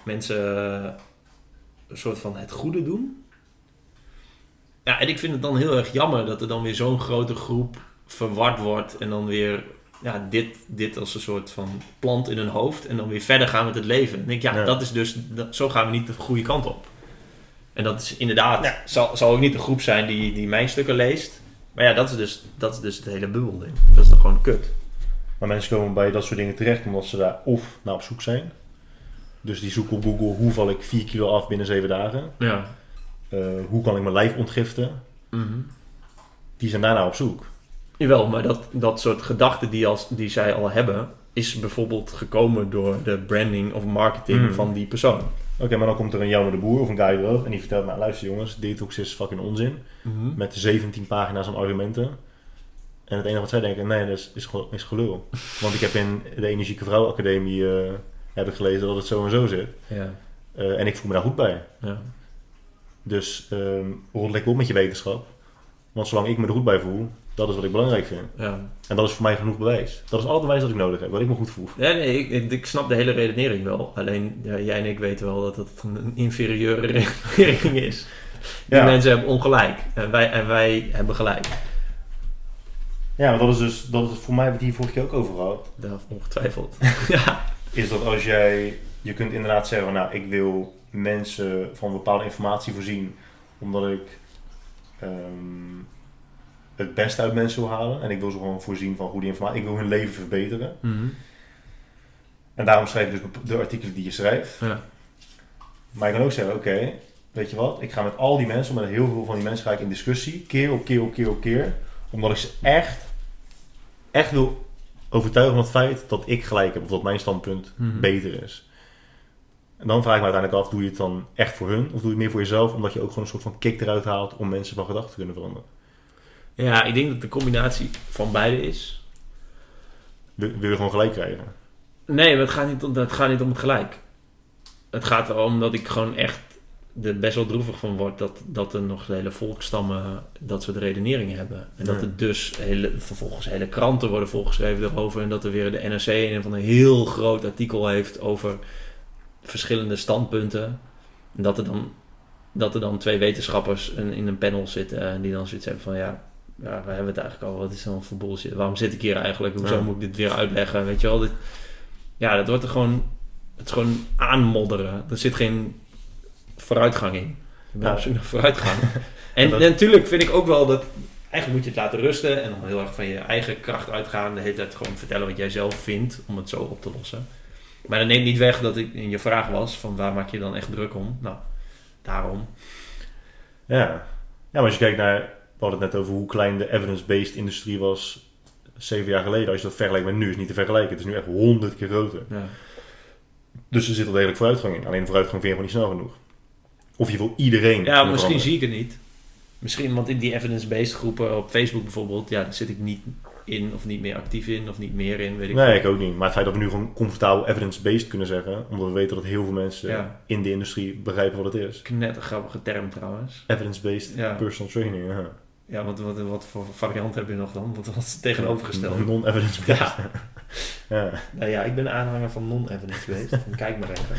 A: mensen eh, een soort van het goede doen. Ja, en ik vind het dan heel erg jammer dat er dan weer zo'n grote groep verward wordt. En dan weer ja, dit, dit als een soort van plant in hun hoofd en dan weer verder gaan met het leven. Denk ik, ja,
B: Ja.
A: dat is dus, dat- zo gaan we niet de goede kant op. En dat is inderdaad,
B: Ja.
A: zal, zal ook niet de groep zijn die, die mijn stukken leest. Maar ja, dat is dus, dat is dus het hele bubbelding. Dat is dan gewoon kut.
B: Maar mensen komen bij dat soort dingen terecht omdat ze daar of naar op zoek zijn. Dus die zoeken op Google hoe val ik 4 kilo af binnen 7 dagen.
A: Ja.
B: Eh, hoe kan ik mijn lijf ontgiften.
A: Mhm.
B: Die zijn daarna op zoek.
A: Jawel, maar dat, dat soort gedachten die, als, die zij al hebben, is bijvoorbeeld gekomen door de branding of marketing
B: Hmm.
A: van die persoon.
B: Oké, maar dan komt er een Jammer de Boer of een Guy Droog en die vertelt, nou luister jongens, detox is fucking onzin. Met 17 pagina's aan argumenten. En het enige wat zij denken, nee, dat is, is, is gelul. Want ik heb in de Energieke Vrouw Academie eh, heb ik gelezen dat het zo en zo zit.
A: Ja.
B: Eh, en ik voel me daar goed bij.
A: Ja.
B: Dus ehm rot lekker op met je wetenschap. Want zolang ik me er goed bij voel, dat is wat ik belangrijk vind.
A: Ja.
B: En dat is voor mij genoeg bewijs. Dat is al het bewijs dat ik nodig heb, wat ik me goed voel.
A: Ja, nee, ik, ik, ik snap de hele redenering wel. Alleen ja, jij en ik weten wel dat het een inferieure redenering is. Die
B: Ja.
A: mensen hebben ongelijk. En wij, en wij hebben gelijk.
B: Ja, maar dat is dus, dat is voor mij, ik hier vorige keer ook over gehad.
A: Daar ongetwijfeld. ja.
B: Is dat als jij, je kunt inderdaad zeggen, nou, ik wil mensen van bepaalde informatie voorzien, omdat ik ehm, het beste uit mensen wil halen. En ik wil ze gewoon voorzien van goede informatie. Ik wil hun leven verbeteren.
A: Mhm.
B: En daarom schrijf je dus de artikelen die je schrijft.
A: ja.
B: Maar je kan ook zeggen, oké, weet je wat, ik ga met al die mensen, met heel veel van die mensen ga ik in discussie, keer op keer op keer op keer, omdat ik ze echt, echt wil overtuigen van het feit dat ik gelijk heb, of dat mijn standpunt
A: Mhm.
B: beter is. En dan vraag ik me uiteindelijk af, doe je het dan echt voor hun, of doe je het meer voor jezelf, omdat je ook gewoon een soort van kick eruit haalt om mensen van gedachten te kunnen veranderen.
A: Ja, ik denk dat de combinatie van beide is.
B: Wil, wil je gewoon gelijk krijgen?
A: Nee, maar het gaat niet om, het gaat niet om het gelijk. Het gaat erom dat ik gewoon echt er best wel droevig van word dat, dat er nog hele volkstammen dat soort redeneringen hebben. En dat er dus hele, vervolgens hele kranten worden volgeschreven erover. En dat er weer de NRC een van een heel groot artikel heeft over verschillende standpunten. En dat er dan, dat er dan twee wetenschappers in, in een panel zitten en die dan zoiets hebben van ja, ja, waar hebben we het eigenlijk al? Wat is dan voor bullshit? Waarom zit ik hier eigenlijk? Hoezo
B: Ja.
A: moet ik dit weer uitleggen? Weet je wel, dit, ja, dat wordt er gewoon, het is gewoon aanmodderen. Er zit geen vooruitgang in. Ik ben
B: Ja.
A: op zoek naar vooruitgang. en, natuurlijk vind ik ook wel dat, eigenlijk moet je het laten rusten en dan heel erg van je eigen kracht uitgaan. De hele tijd gewoon vertellen wat jij zelf vindt om het zo op te lossen. Maar dat neemt niet weg dat ik in je vraag was van waar maak je dan echt druk om? Nou, daarom.
B: Ja. ja, maar als je kijkt naar, we hadden het net over hoe klein de evidence-based industrie was zeven jaar geleden. Als je dat vergelijkt met nu, is het niet te vergelijken. Het is nu echt honderd keer groter.
A: Ja.
B: Dus er zit wel degelijk vooruitgang in. Alleen vooruitgang vind je gewoon niet snel genoeg. Of je wil iedereen.
A: Ja, misschien
B: veranderen.
A: zie ik het niet. Misschien, want in die evidence-based groepen op Facebook bijvoorbeeld, ja, daar zit ik niet in of niet meer actief in of niet meer in, weet ik
B: Nee, ik ook niet. Maar het feit dat we nu gewoon comfortabel evidence-based kunnen zeggen, omdat we weten dat heel veel mensen
A: Ja.
B: in de industrie begrijpen wat het is.
A: Knettergrappige term trouwens.
B: Evidence-based
A: Ja.
B: personal training. Ja.
A: Ja, want wat, wat voor variant heb je nog dan? Wat was het tegenovergestelde?
B: Non-evidence-based.
A: Ja.
B: Ja.
A: Nou ja, ik ben aanhanger van non-evidence-based. Kijk maar even.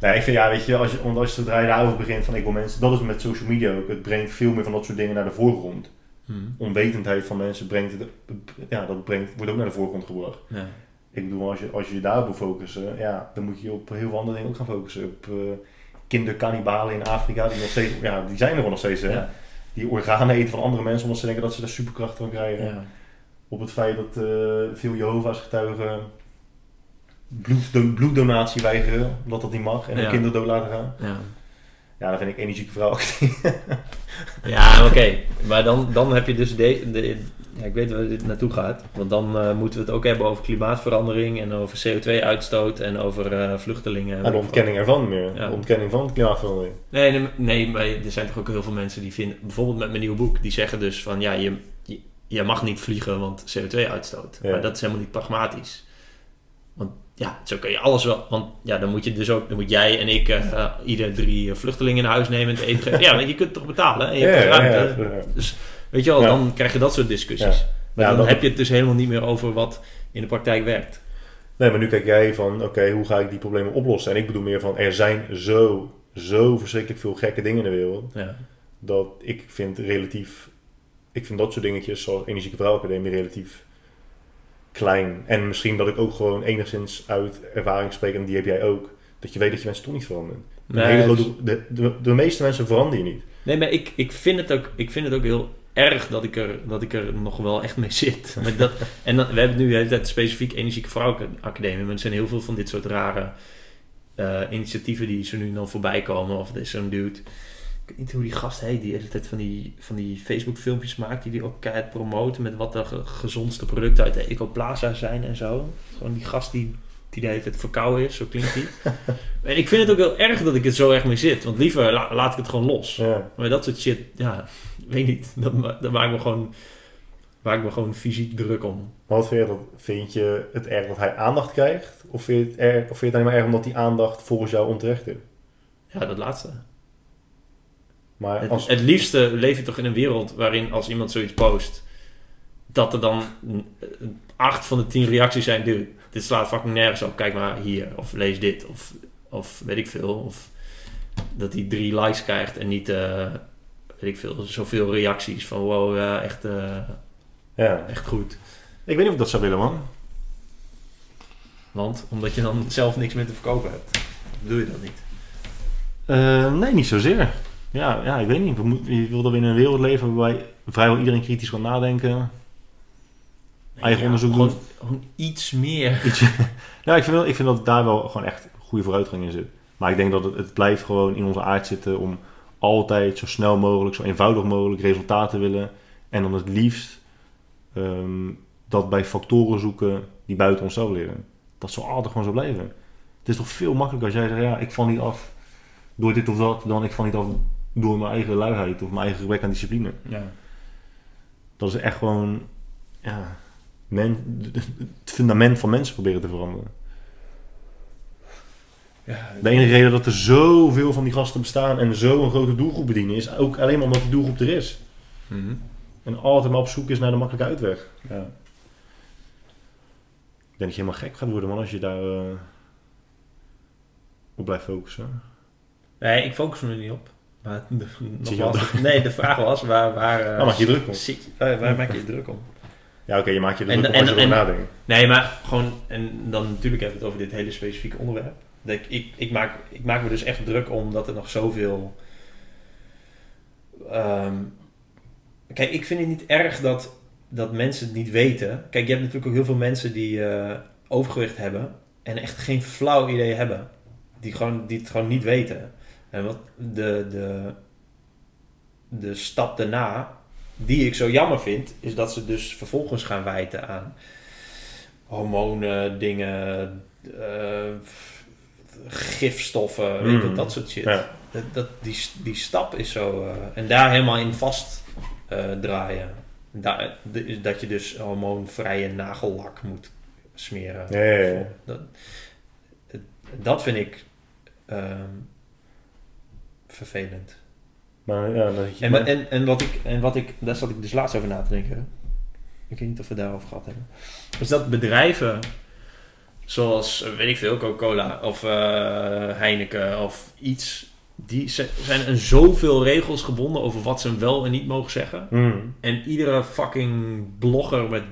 B: Nee, ik vind ja, weet je, als je, als je zodra je daarover begint van ik wil mensen, dat is met social media ook. Het brengt veel meer van dat soort dingen naar de voorgrond.
A: Hm.
B: Onwetendheid van mensen brengt het, ja, dat brengt, wordt ook naar de voorgrond gebracht.
A: Ja.
B: Ik bedoel, als je, als je je daarop wil focussen, ja, dan moet je op heel veel andere dingen ook gaan focussen. Op uh, kinderkannibalen in Afrika, die nog steeds, ja, die zijn er wel nog steeds, hè.
A: Ja.
B: Die organen eten van andere mensen omdat ze denken dat ze daar superkracht van krijgen.
A: Ja.
B: Op het feit dat uh, veel Jehovah's getuigen bloed, bloeddonatie weigeren, omdat dat niet mag, en
A: Ja.
B: een kinder dood laten gaan.
A: Ja.
B: Ja, dan vind ik energieke vrouw.
A: Ja, oké. Maar dan, dan heb je dus de, de, ja, ik weet waar dit naartoe gaat. Want dan uh, moeten we het ook hebben over klimaatverandering en over CO2-uitstoot en over uh, vluchtelingen.
B: En de ontkenning ervan meer.
A: Ja.
B: De ontkenning van klimaatverandering.
A: Nee, nee, nee, maar er zijn toch ook heel veel mensen die vinden, bijvoorbeeld met mijn nieuwe boek, die zeggen dus van ja, je, je, je mag niet vliegen, want CO2-uitstoot.
B: Ja.
A: Maar dat is helemaal niet pragmatisch. Ja, zo kun je alles wel. Want ja, dan moet je dus ook, dan moet jij en ik uh, ieder drie vluchtelingen in huis nemen en te eten geven. Ja, want je kunt het toch betalen en je
B: Ja,
A: hebt
B: ja,
A: ruimte.
B: ja, ja.
A: Dus weet je wel, dan krijg je dat soort discussies.
B: Ja.
A: Maar dan heb je het dus helemaal niet meer over wat in de praktijk werkt.
B: Nee, maar nu kijk jij van, oké, hoe ga ik die problemen oplossen? En ik bedoel meer van, er zijn zo, zo verschrikkelijk veel gekke dingen in de wereld.
A: Ja.
B: Dat ik vind relatief, ik vind dat soort dingetjes, zoals Energieke Vrouwenacademie, relatief klein. En misschien dat ik ook gewoon enigszins uit ervaring spreek, en die heb jij ook. Dat je weet dat je mensen toch niet veranderen. Hele
A: dus-
B: grote- de, de, de meeste mensen veranderen je niet.
A: Nee, maar ik, ik, vind het ook, ik vind het ook heel erg dat ik er, dat ik er nog wel echt mee zit. Maar dat, en we hebben nu de hele tijd specifiek Energieke Vrouwenacademie. Maar er zijn heel veel van dit soort rare eh, initiatieven die zo nu dan voorbij komen. Of er is zo'n dude. Ik weet niet hoe die gast heet, die de hele tijd van die, van die Facebook filmpjes maakt. Die die ook keihard promoten met wat de ge- gezondste producten uit de Ecoplaza zijn en zo. Gewoon die gast die, die de hele tijd verkouden is, zo klinkt die. en ik vind het ook heel erg dat ik het zo erg mee zit. Want liever la- laat ik het gewoon los.
B: Ja.
A: Maar dat soort shit, ja, weet niet. Dat, ma- dat maakt me gewoon, maakt me gewoon fysiek druk om.
B: Maar wat vind je, dat, vind je het erg dat hij aandacht krijgt? Of vind je het, erg, of vind je het alleen maar erg omdat die aandacht volgens jou onterecht is?
A: Ja, dat laatste.
B: Maar
A: Het,
B: als,
A: het liefste leef je toch in een wereld waarin als iemand zoiets post, dat er dan mm, acht van de tien reacties zijn, dude, dit slaat fucking nergens op, kijk maar hier, of lees dit, of, of weet ik veel, of dat hij drie likes krijgt en niet, eh, weet ik veel, zoveel reacties van wow, ja, echt, eh,
B: ja.
A: echt goed.
B: Ik weet niet of ik dat zou willen, man.
A: Want omdat je dan zelf niks meer te verkopen hebt, doe je dat niet.
B: Eh, nee, niet zozeer. Ja, ja, ik weet niet. Je wil dat we in een wereld leven waarbij vrijwel iedereen kritisch kan nadenken. Eigen onderzoek
A: gewoon,
B: doen.
A: gewoon iets meer.
B: Nou, ik vind, wel, ik vind dat daar wel gewoon echt goede vooruitgang in zit. Maar ik denk dat het, het blijft gewoon in onze aard zitten om altijd zo snel mogelijk, zo eenvoudig mogelijk resultaten willen. En dan het liefst ehm, dat bij factoren zoeken die buiten onszelf liggen. Dat zal altijd gewoon zo blijven. Het is toch veel makkelijker als jij zegt, ja, ik val niet af door dit of dat, dan ik val niet af door mijn eigen luiheid of mijn eigen gebrek aan discipline.
A: Ja.
B: Dat is echt gewoon ja, men, het fundament van mensen proberen te veranderen.
A: Ja,
B: De enige reden dat er zoveel van die gasten bestaan en zo'n grote doelgroep bedienen, is ook alleen maar omdat die doelgroep er is.
A: Mhm.
B: En altijd maar op zoek is naar de makkelijke uitweg. Ja. Ik denk dat je helemaal gek gaat worden, man, als je daar eh, op blijft focussen.
A: Nee, ik focus me er niet op. Maar de, nogmaals, nee, de vraag was waar, waar,
B: Waar maak je druk om?
A: waar, waar maak je je druk om?
B: Ja, oké, je maakt je
A: En-
B: druk
A: en-
B: als je
A: en-
B: nadenkt.
A: Nee, maar gewoon, en dan natuurlijk hebben we het over dit hele specifieke onderwerp. Ik, ik, ik, maak, ik maak me dus echt druk om dat er nog zoveel. ehm, kijk, ik vind het niet erg dat, dat mensen het niet weten. Kijk, je hebt natuurlijk ook heel veel mensen die eh, overgewicht hebben en echt geen flauw idee hebben. Die, gewoon, die het gewoon niet weten. En wat de, de, de stap daarna, die ik zo jammer vind, is dat ze dus vervolgens gaan wijten aan hormonen, dingen, eh, gifstoffen, weet
B: Mm.
A: dat soort shit.
B: Ja.
A: Dat, dat, die, die stap is zo. eh, en daar helemaal in vast eh, draaien. Dat je dus hormoonvrije nagellak moet smeren.
B: Ja, ja, ja.
A: Dat, dat vind ik ehm, vervelend.
B: Maar ja, dat je,
A: En, en, en, wat ik, en wat ik, daar zat ik dus laatst over na te denken. Ik weet niet of we daarover gehad hebben. Is dat bedrijven zoals, eh, weet ik veel, Coca-Cola of eh, Heineken of iets, die zijn aan zoveel regels gebonden over wat ze wel en niet mogen zeggen.
B: Mm.
A: En iedere fucking blogger met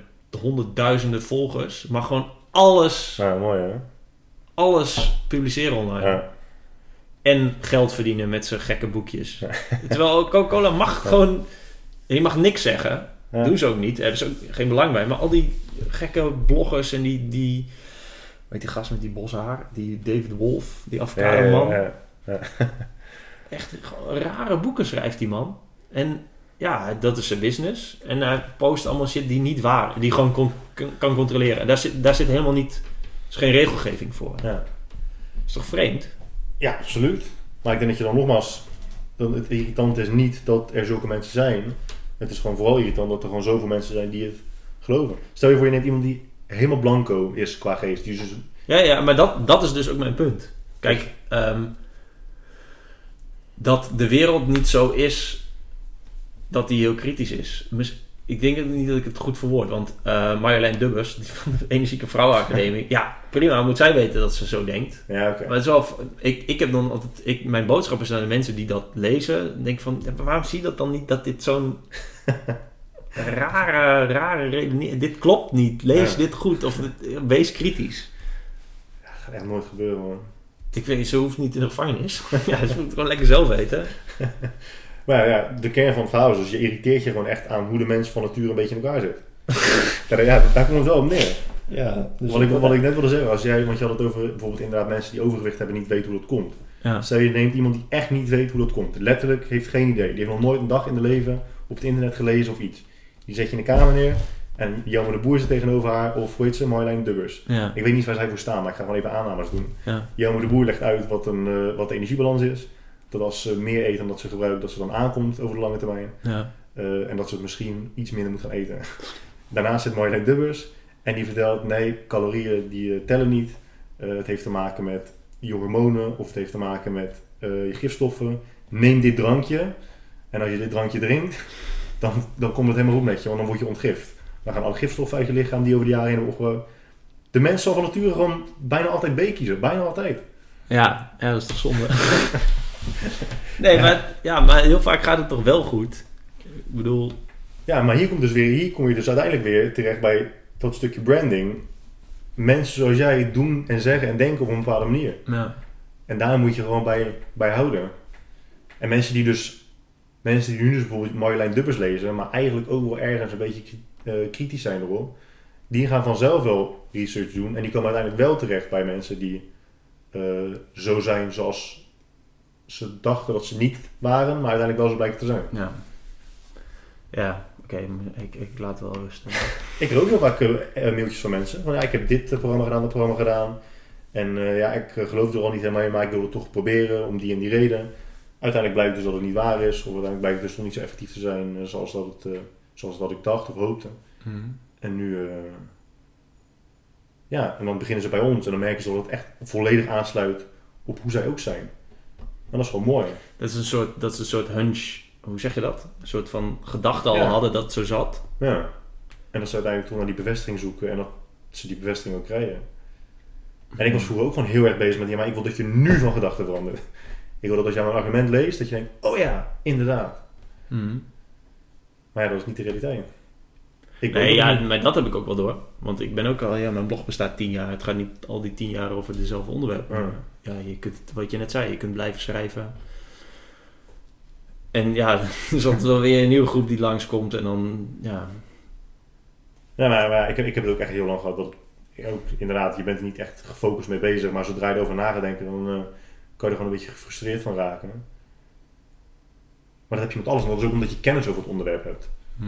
A: honderdduizenden volgers mag gewoon alles,
B: Ja, mooi hè?
A: alles publiceren online.
B: Ja.
A: En geld verdienen met zijn gekke boekjes. Terwijl Coca-Cola mag gewoon... Je mag niks zeggen.
B: Ja.
A: Doen ze ook niet. Daar hebben ze ook geen belang bij. Maar al die gekke bloggers en die... die weet die gast met die bosse haar? Die David Wolf. Die
B: Ja,
A: Afghaanse
B: ja,
A: man.
B: ja.
A: Echt gewoon rare boeken schrijft die man. En ja, dat is zijn business. En hij post allemaal shit die niet waar... Die gewoon kon- kan, controleren. En daar zit, daar zit helemaal niet... Er is geen regelgeving voor.
B: Ja.
A: is toch vreemd?
B: Ja, absoluut. Maar ik denk dat je dan nogmaals... Het irritant is niet dat er zulke mensen zijn. Het is gewoon vooral irritant dat er gewoon zoveel mensen zijn die het geloven. Stel je voor je neemt iemand die helemaal blanco is qua geest. Die dus,
A: Ja, ja, maar dat, dat is dus ook mijn punt. Kijk, ehm, dat de wereld niet zo is dat die heel kritisch is. Ik denk niet dat ik het goed verwoord, want eh Marjolein Dubbers, die van de Energieke Vrouwenacademie, ja, prima, moet zij weten dat ze zo denkt.
B: ja, oké.
A: Maar het is wel, ik, ik heb dan altijd, ik, mijn boodschap is aan de mensen die dat lezen, denk van, ja, waarom zie je dat dan niet, dat dit zo'n rare, rare redenering. Dit klopt niet. Lees
B: Ja.
A: dit goed. Of wees kritisch.
B: Dat gaat echt nooit gebeuren, man.
A: Ik weet, ze hoeft niet in de gevangenis. ja, ze moet het gewoon lekker zelf weten.
B: Maar ja, de kern van het verhaal is dus, je irriteert je gewoon echt aan hoe de mens van nature een beetje in elkaar zit. ja, daar komt het wel op neer.
A: Ja, dus
B: wat, ik, wat ik net wilde zeggen, als jij, want je had het over bijvoorbeeld inderdaad mensen die overgewicht hebben niet weten hoe dat komt.
A: Ja.
B: Stel je neemt iemand die echt niet weet hoe dat komt. Letterlijk heeft geen idee. Die heeft nog nooit een dag in de leven op het internet gelezen of iets. Die zet je in de kamer neer en Jammer de Boer zit tegenover haar of hoe heet ze, Marjolein Dubbers.
A: Ja.
B: Ik weet niet waar zij voor staan, maar ik ga gewoon even aannames doen.
A: Ja.
B: Jammer de Boer legt uit wat, een, eh, wat de energiebalans is. Dat als ze meer eet dan dat ze gebruikt, dat ze dan aankomt over de lange termijn.
A: Ja.
B: Eh, en dat ze misschien iets minder moet gaan eten. Daarnaast zit Marjolein Dubbers en die vertelt: nee, calorieën die eh, tellen niet. Eh, het heeft te maken met je hormonen of het heeft te maken met je gifstoffen. Neem dit drankje en als je dit drankje drinkt, dan, dan komt het helemaal goed met je, want dan word je ontgift. Dan gaan alle gifstoffen uit je lichaam die over de jaren heen hebben opgebouwd. De mens zal van nature gewoon bijna altijd B kiezen, bijna altijd.
A: Ja, ja, dat is toch zonde. nee, Maar, ja, maar heel vaak gaat het toch wel goed. Ik bedoel,
B: Ja, maar hier, komt dus weer, hier kom je dus uiteindelijk weer terecht bij dat stukje branding. Mensen zoals jij doen en zeggen en denken op een bepaalde manier.
A: ja.
B: En daar moet je gewoon bij, bij houden. En mensen die dus, mensen die nu dus bijvoorbeeld Marjolein Dubbers lezen, maar eigenlijk ook wel ergens een beetje eh, kritisch zijn erop, die gaan vanzelf wel research doen en die komen uiteindelijk wel terecht bij mensen die eh, zo zijn zoals ze dachten dat ze niet waren, maar uiteindelijk wel zo blijken te zijn.
A: Ja, ja oké, ik, ik laat wel rusten.
B: Ik ook heel vaak eh, eh, mailtjes van mensen. Van ja, ik heb dit eh, programma gedaan, dat programma gedaan. En ja, ik geloof er al niet helemaal in, maar ik wil het toch proberen om die en die reden. Uiteindelijk blijkt dus dat het niet waar is. Of uiteindelijk blijkt het dus nog niet zo effectief te zijn zoals, dat het, zoals dat ik dacht of hoopte.
A: Mhm.
B: En nu, ja, en dan beginnen ze bij ons. En dan merken ze dat het echt volledig aansluit op hoe zij ook zijn. En dat is gewoon mooi.
A: Dat is een soort, dat is een soort hunch, hoe zeg je dat? Een soort van gedachte al
B: Ja.
A: hadden dat het zo zat.
B: Ja. En dat ze uiteindelijk toch naar die bevestiging zoeken en dat ze die bevestiging ook krijgen. En ik was vroeger ook gewoon heel erg bezig met, ja, maar ik wil dat je nu van gedachten verandert. Ik wil dat als jij mijn argument leest, dat je denkt, oh ja, inderdaad.
A: Mhm.
B: Maar ja, dat is niet de realiteit. Ik
A: Nee, ja,
B: niet-
A: maar dat heb ik ook wel door. Want ik ben ook al, ja, mijn blog bestaat tien jaar. Het gaat niet al die tien jaar over dezelfde onderwerpen.
B: Ja.
A: Ja, je kunt, wat je net zei, je kunt blijven schrijven. En ja, er is altijd wel weer een nieuwe groep die langskomt. En dan, ja,
B: Ja, maar, maar ik, heb, ik heb het ook echt heel lang gehad. Dat ik ook, inderdaad, je bent er niet echt gefocust mee bezig. Maar zodra je erover na gaat denken, dan eh, kan je er gewoon een beetje gefrustreerd van raken. Maar dat heb je met alles. En dat is ook omdat je kennis over het onderwerp hebt.
A: hm.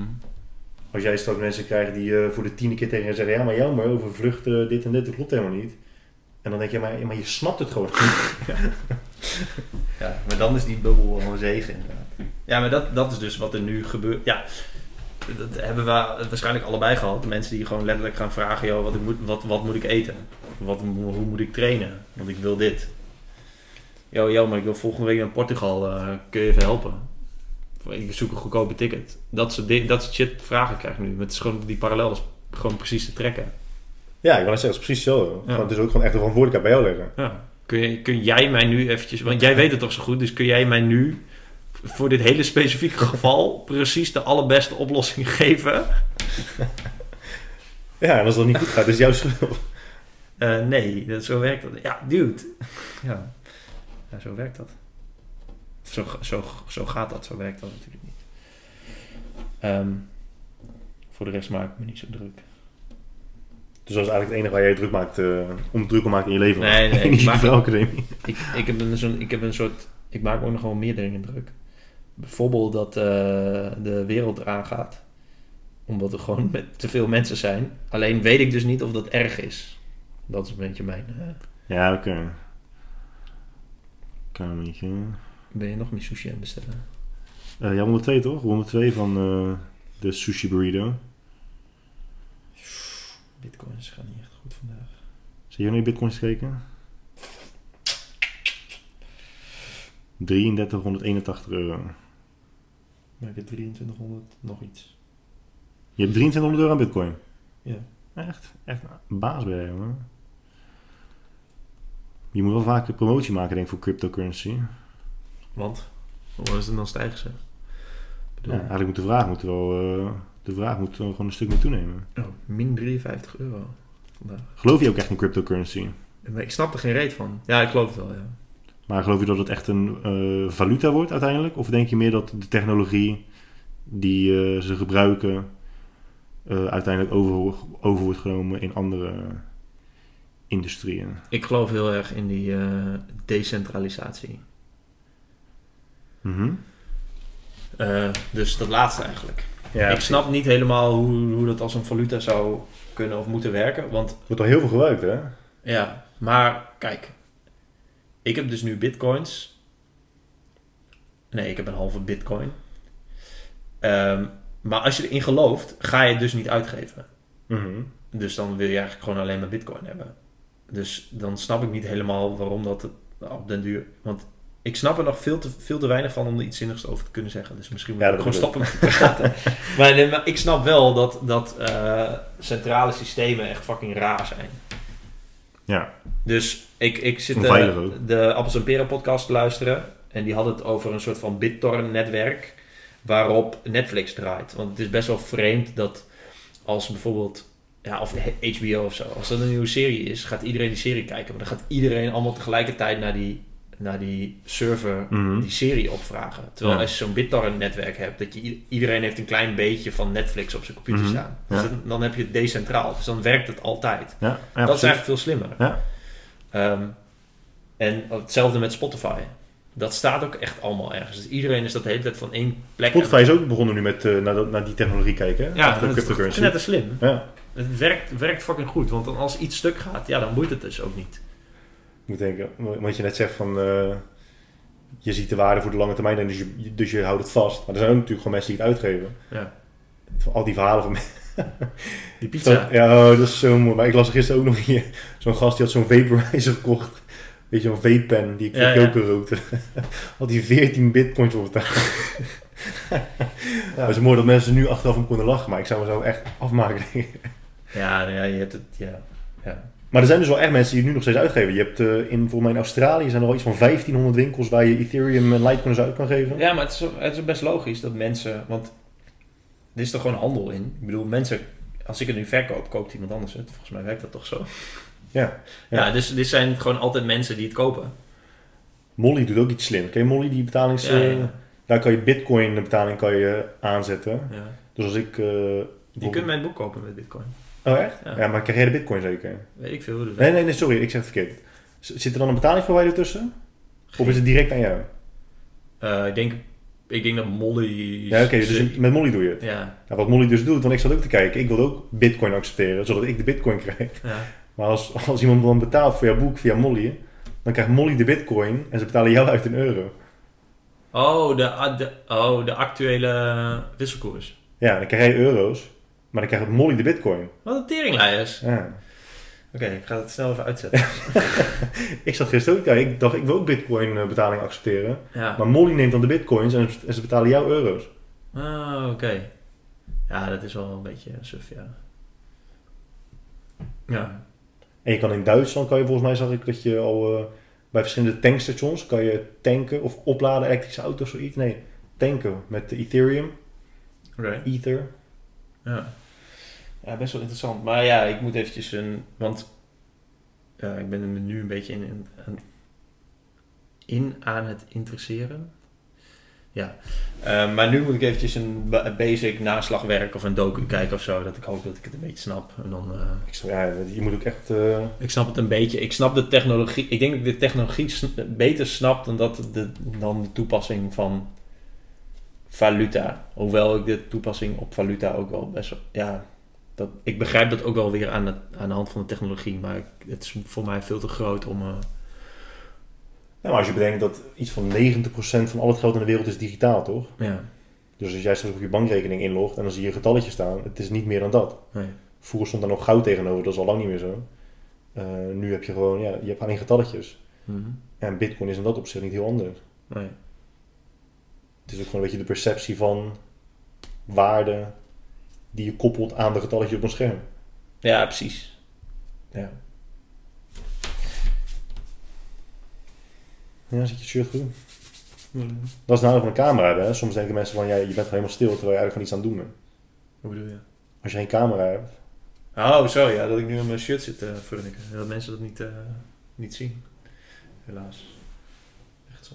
B: Als jij straks mensen krijgt die eh, voor de tiende keer tegen je zeggen... Ja, maar maar over vluchten, dit en dit, dat klopt helemaal niet. En dan denk je, maar, ja, maar je snapt het gewoon niet.
A: Ja, maar dan is die bubbel wel een zegen inderdaad. Ja, maar dat, dat is dus wat er nu gebeurt. Ja, dat hebben we waarschijnlijk allebei gehad. De mensen die gewoon letterlijk gaan vragen... Joh, wat, ik moet, wat, wat moet ik eten? Wat, hoe moet ik trainen? Want ik wil dit. Yo, yo, maar ik wil volgende week naar Portugal. eh, kun je even helpen? Ik zoek een goedkope ticket. Dat soort, dat soort shit vragen krijg ik nu. Het is gewoon, die parallel is gewoon precies te trekken.
B: Ja, ik wil zeggen, het is precies zo.
A: Ja.
B: Het is ook gewoon echt de verantwoordelijkheid bij jou leggen.
A: Ja. Kun, je, kun jij mij nu eventjes... Want jij weet het toch zo goed, dus kun jij mij nu... voor dit hele specifieke geval... precies de allerbeste oplossing geven?
B: Ja, en als dat niet goed gaat, is jouw schuld.
A: Eh, nee, dat, zo werkt dat. Ja, dude. Ja, ja zo werkt dat. Zo, zo, zo gaat dat, zo werkt dat natuurlijk niet. Ehm, voor de rest maak ik me niet zo druk.
B: Dus dat is eigenlijk het enige waar jij druk maakt, eh, om druk om maakt in je leven.
A: Nee, nee, maar-
B: vrouwenacademie.
A: Ik, ik, heb een, zo'n, ik heb een soort... Ik maak me ook nog gewoon meer dingen druk. Bijvoorbeeld dat eh, de wereld eraan gaat. Omdat er gewoon met te veel mensen zijn. Alleen weet ik dus niet of dat erg is. Dat is een beetje mijn... eh,
B: Ja, oké. Kamertje.
A: Ben je nog meer sushi aan het bestellen?
B: Eh ja, 102 toch? 102 van eh, de sushi burrito.
A: Bitcoins gaan niet echt goed vandaag.
B: Zie je naar je bitcoins gekeken? 3381 euro.
A: Maar ik heb 2300 nog iets.
B: Je hebt 2300 euro aan bitcoin.
A: Ja.
B: Echt, echt een baas jij, man. Je moet wel vaker promotie maken, denk ik, voor cryptocurrency.
A: Want? Het dan stijgen ze?
B: Ja, eigenlijk moet de vraag moet wel, eh, De vraag moet gewoon een stuk meer toenemen.
A: Oh, min 53 euro vandaag.
B: Geloof je ook echt in cryptocurrency?
A: Ik snap er geen reet van. Ja, ik geloof het wel, ja.
B: Maar geloof je dat het echt een eh, valuta wordt uiteindelijk? Of denk je meer dat de technologie die eh, ze gebruiken uiteindelijk over, over wordt genomen in andere industrieën?
A: Ik geloof heel erg in die eh,
B: Mhm.
A: Eh, dus dat laatste eigenlijk.
B: Ja,
A: ik snap niet helemaal hoe, hoe dat als een valuta zou kunnen of moeten werken. Want
B: Het wordt al heel veel gebruikt, hè?
A: ja, maar kijk. Ik heb dus nu bitcoins. Nee, ik heb een halve bitcoin. Ehm, maar als je erin gelooft, ga je het dus niet uitgeven.
B: Mhm.
A: Dus dan wil je eigenlijk gewoon alleen maar bitcoin hebben. Dus dan snap ik niet helemaal waarom dat op den duur... Want ik snap er nog veel te, veel te weinig van om er iets zinnigs over te kunnen zeggen. Dus misschien moet
B: Ja,
A: ik gewoon stoppen met praten. maar, nee, maar ik snap wel dat, dat eh, centrale systemen echt fucking raar zijn.
B: Ja.
A: Dus ik, ik zit eh, de Appels en Peren podcast te luisteren. En die had het over een soort van BitTorrent-netwerk. Waarop Netflix draait. Want het is best wel vreemd dat als bijvoorbeeld... Ja, of HBO of zo. Als er een nieuwe serie is, gaat iedereen die serie kijken. Maar dan gaat iedereen allemaal tegelijkertijd naar die, naar die server
B: Mhm.
A: die serie opvragen. Terwijl
B: Ja.
A: als je zo'n BitTorrent-netwerk hebt, dat je iedereen heeft een klein beetje van Netflix op zijn computer
B: Mhm.
A: staan. Dus
B: Ja.
A: dan, dan heb je het decentraal. Dus dan werkt het altijd.
B: Ja, ja
A: dat
B: precies.
A: is eigenlijk veel slimmer.
B: Ja.
A: Ehm, en hetzelfde met Spotify. Dat staat ook echt allemaal ergens. Dus iedereen is dat de hele tijd van één plek.
B: Spotify is ook begonnen nu met eh, naar, naar die technologie kijken. hè?
A: Ja, dat is net als slim.
B: Ja.
A: Het werkt, werkt fucking goed. Want dan als iets stuk gaat, ja, dan boeit het dus ook niet.
B: Ik moet denken, wat je net zegt van... eh, je ziet de waarde voor de lange termijn en dus je, dus je houdt het vast. Maar er zijn ook natuurlijk gewoon mensen die het uitgeven.
A: Ja.
B: Al die verhalen van
A: Die pizza.
B: Ja, oh, dat is zo mooi. Maar ik las er gisteren ook nog hier. Zo'n gast die had zo'n vaporizer gekocht. Weet je, zo'n vape pen die ik
A: Ja, ja.
B: rookte. had hij 14 bitcoins voor betaald. Het is mooi dat mensen nu achteraf om konden lachen. Maar ik zou me zo echt afmaken.
A: Ja, nou ja, je hebt het, ja. ja.
B: Maar er zijn dus wel echt mensen die het nu nog steeds uitgeven. Je hebt eh, in, volgens mij in Australië zijn er al iets van 1500 winkels waar je Ethereum en Litecoin uit kan geven.
A: Ja, maar het is, het is best logisch dat mensen... Want er is toch gewoon handel in. Ik bedoel, mensen... Als ik het nu verkoop, koopt iemand anders het. Volgens mij werkt dat toch zo?
B: Ja.
A: Ja, dus dit zijn gewoon altijd mensen die het kopen.
B: Molly doet ook iets slim. Ken je Molly, die betalings...
A: Ja, ja.
B: eh, daar kan je bitcoin betaling kan je aanzetten.
A: Ja.
B: Dus als ik... eh,
A: Je kunt mijn boek kopen met bitcoin.
B: Oh echt?
A: Ja.
B: Maar krijg jij de bitcoin zeker?
A: Weet ik veel dat
B: Nee, nee, nee, sorry, ik zeg het verkeerd. Z- Zit er dan een betalingsprovider tussen? Of is het direct aan jou?
A: Eh, ik, denk, ik denk dat Molly...
B: Ja, oké, dus met Molly doe je het.
A: Ja,
B: Nou, wat Molly dus doet, want ik zat ook te kijken, ik wilde ook bitcoin accepteren, zodat ik de bitcoin krijg.
A: ja.
B: Maar als, als iemand dan betaalt voor jouw boek via Molly, dan krijgt Molly de bitcoin en ze betalen jou uit een euro.
A: Oh, de, de, oh, de actuele wisselkoers.
B: Ja, dan krijg jij euro's, maar dan krijgt Molly de bitcoin.
A: Wat een teringlijers.
B: Ja.
A: Oké, ik ga het snel even uitzetten.
B: Ik zat gisteren ook ik dacht ik wil ook bitcoin eh, betaling accepteren.
A: ja.
B: Maar Molly neemt dan de bitcoins en, en ze betalen jou euro's.
A: Ah, oké. Ja, dat is wel een beetje suf, ja. Ja.
B: En je kan in Duitsland, kan je volgens mij zag ik dat je al eh, bij verschillende tankstations kan je tanken of opladen elektrische auto's of zoiets. Nee, tanken met Ethereum,
A: Oké.
B: Ether.
A: Ja. Ja, best wel interessant. Maar ja, ik moet eventjes een... Want ja, ik ben er nu een beetje in, in, aan- in aan het interesseren. Ja. Eh, maar nu moet ik eventjes een ba- basic naslagwerk of een docu kijken of zo. Dat ik hoop dat ik het een beetje snap. En dan... eh,
B: Ik ja, je moet ook echt... eh,
A: Ik snap het een beetje. Ik snap de technologie. Ik denk dat ik de technologie beter snap dan, dat de, dan de toepassing van valuta. Hoewel ik de toepassing op valuta ook wel best wel. Ja, dat, ik begrijp dat ook wel weer aan de, aan de hand van de technologie. Maar het is voor mij veel te groot om. eh,
B: maar als je bedenkt dat iets van 90% van al het geld in de wereld is digitaal, toch?
A: ja,
B: Dus als jij straks op je bankrekening inlogt en dan zie je een getalletje staan, het is niet meer dan dat.
A: nee.
B: Vroeger stond daar nog goud tegenover, dat is al lang niet meer zo. Eh, nu heb je gewoon, ja, je hebt alleen getalletjes.
A: Mhm.
B: En bitcoin is in dat opzicht niet heel anders.
A: nee.
B: Het is ook gewoon een beetje de perceptie van waarde die je koppelt aan de getalletjes op een scherm.
A: Ja, precies. Ja.
B: Ja, zit je shirt goed? Dat is nadeel van een camera hebben. Hè? Soms denken mensen van, ja, je bent gewoon helemaal stil terwijl je eigenlijk gewoon iets aan het doen bent.
A: Hoe bedoel je?
B: Als je geen camera hebt.
A: Oh, zo ja, dat ik nu in mijn shirt zit te frunniken. Dat mensen dat niet, eh, niet zien. Helaas. Echt zo.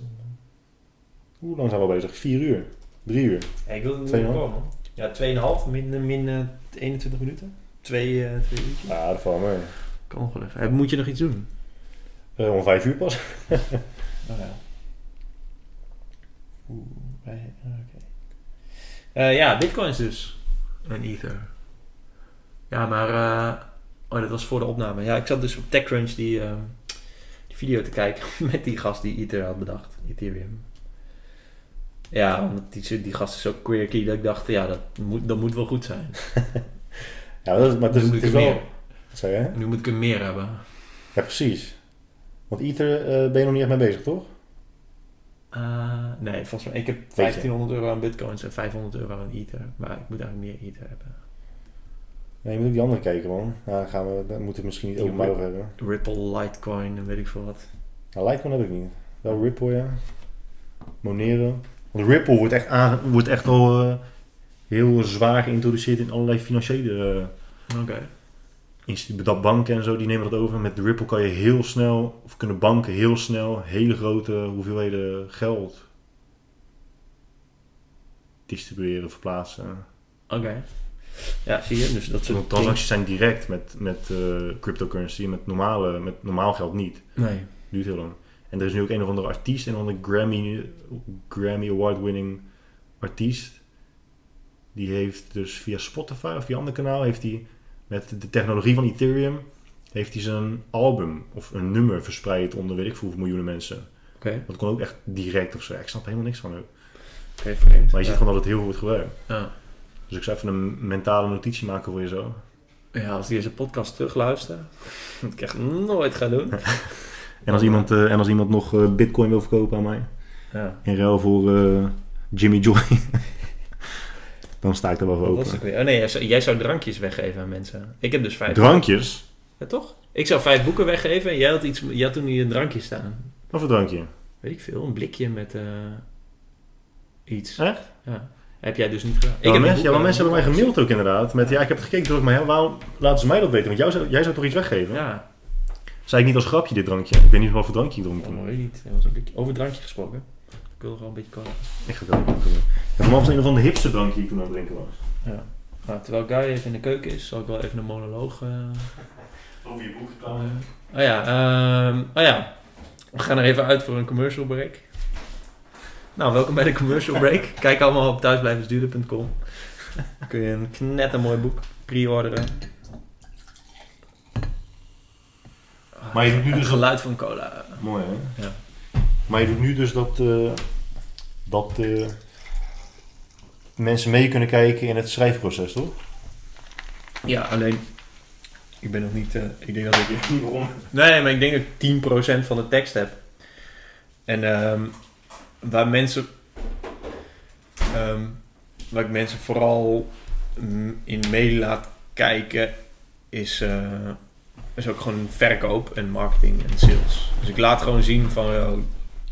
B: Hoe lang zijn we al bezig? Vier uur? Drie uur?
A: Ja, ik wil er niet komen. Ja, 2,5 min, min eh, 21 minuten. Twee, eh twee uurtjes.
B: Ja, dat valt mee.
A: Kan nog wel even. Eh, Moet je nog iets doen?
B: Eh, om vijf uur pas.
A: Oh ja. Oeh, wij- ah, oké. Eh, ja, bitcoins dus. En ether. Ja, maar... eh, oh, dat was voor de opname. Ja, ik zat dus op TechCrunch die, eh, die video te kijken met die gast die ether had bedacht. Ethereum. Ja, want die, die gast is zo quirky dat ik dacht, ja, dat moet, dat moet wel goed zijn.
B: Ja, dat is, maar het is,
A: nu moet
B: het
A: ik
B: is wel...
A: meer.
B: Zei je?
A: Nu moet ik er meer hebben.
B: Ja, precies. Want Ether eh, ben je nog niet echt mee bezig, toch?
A: Eh, nee, volgens mij. Ik heb
B: je.
A: 1500 euro aan bitcoins en 500 euro aan ether. Maar ik moet eigenlijk meer ether hebben.
B: Nee, je moet ook die andere kijken, man. Ja, dan, gaan we, dan moeten we misschien niet openbaar
A: Rip-
B: over hebben.
A: Ripple, Litecoin en weet ik veel wat.
B: Nou, Litecoin heb ik niet. Wel Ripple, ja. Monero. Want Ripple wordt echt, aange- wordt echt al eh, heel zwaar geïntroduceerd in allerlei financiële instituten. Dat banken en zo, die nemen dat over. Met Ripple kan je heel snel, of kunnen banken heel snel, hele grote hoeveelheden geld distribueren, verplaatsen.
A: Oké. Ja, zie je? Dus dat soort
B: transacties zijn direct met, met eh, cryptocurrency, met, normale, met normaal geld niet.
A: Nee.
B: Duurt heel lang. En er is nu ook een of andere artiest, een of andere Grammy, Grammy Award-winning artiest. Die heeft dus via Spotify of via ander kanaal, heeft hij met de technologie van Ethereum, heeft hij zijn album of een nummer verspreid onder weet ik veel hoeveel miljoenen mensen.
A: Oké.
B: Dat kon ook echt direct of zo. Ik snap helemaal niks van ook.
A: Oké, vreemd.
B: Maar je ziet
A: ja.
B: gewoon dat het heel veel wordt gebruikt.
A: Ja.
B: Dus ik zou even een mentale notitie maken voor je zo.
A: ja, als die deze podcast terugluistert, wat ik echt nooit ga doen.
B: En als iemand, eh, en als iemand nog eh, bitcoin wil verkopen aan mij,
A: Ja.
B: in ruil voor eh, Jimmy Joy, dan sta ik er wel voor open.
A: weer? Oh nee, jij zou, jij zou drankjes weggeven aan mensen. Ik heb dus vijf.
B: Drankjes?
A: Ja, toch? Ik zou vijf boeken weggeven en jij had, iets, jij had toen hier een drankje staan.
B: Wat voor drankje?
A: Weet ik veel, een blikje met iets.
B: Echt?
A: Ja. Heb jij dus niet gedaan.
B: Ja, maar
A: heb
B: mensen, ja, maar mensen hebben mij gemaild ook inderdaad. Met ja, ik heb het gekeken ja, waarom laten ze mij dat weten? Want jou zou, jij zou toch iets weggeven?
A: Ja,
B: Zei ik niet als grapje dit drankje? Ik weet niet wat voor drankje ik dronk
A: oh, weet ik niet. Dat was. Over drankje gesproken. Ik wil gewoon een beetje komen.
B: Ik ga het ook doen. Ja, voor mij was het een van de hipste drankje die ik toen aan het drinken was.
A: Ja. Nou, terwijl Guy even in de keuken is, zal ik wel even een monoloog... eh,
B: Over je boek
A: Oh ja, ehm, oh ja. We gaan er even uit voor een commercial break. Nou, welkom bij de commercial break. Kijk allemaal op thuisblijvensduurder.com. Dan kun je een knettermooi boek pre-orderen.
B: Maar je doet nu
A: Het
B: dus
A: geluid van cola.
B: Mooi hè?
A: Ja.
B: Maar je doet nu dus dat, eh, dat eh, mensen mee kunnen kijken in het schrijfproces, toch?
A: Ja, alleen... Ik ben nog niet... eh, ik denk dat ik... Nee, maar ik denk dat ik 10% van de tekst heb. En ehm, waar mensen... ehm, waar ik mensen vooral mm, in mee laat kijken... is, is ook gewoon verkoop en marketing en sales. Dus ik laat gewoon zien van... oh,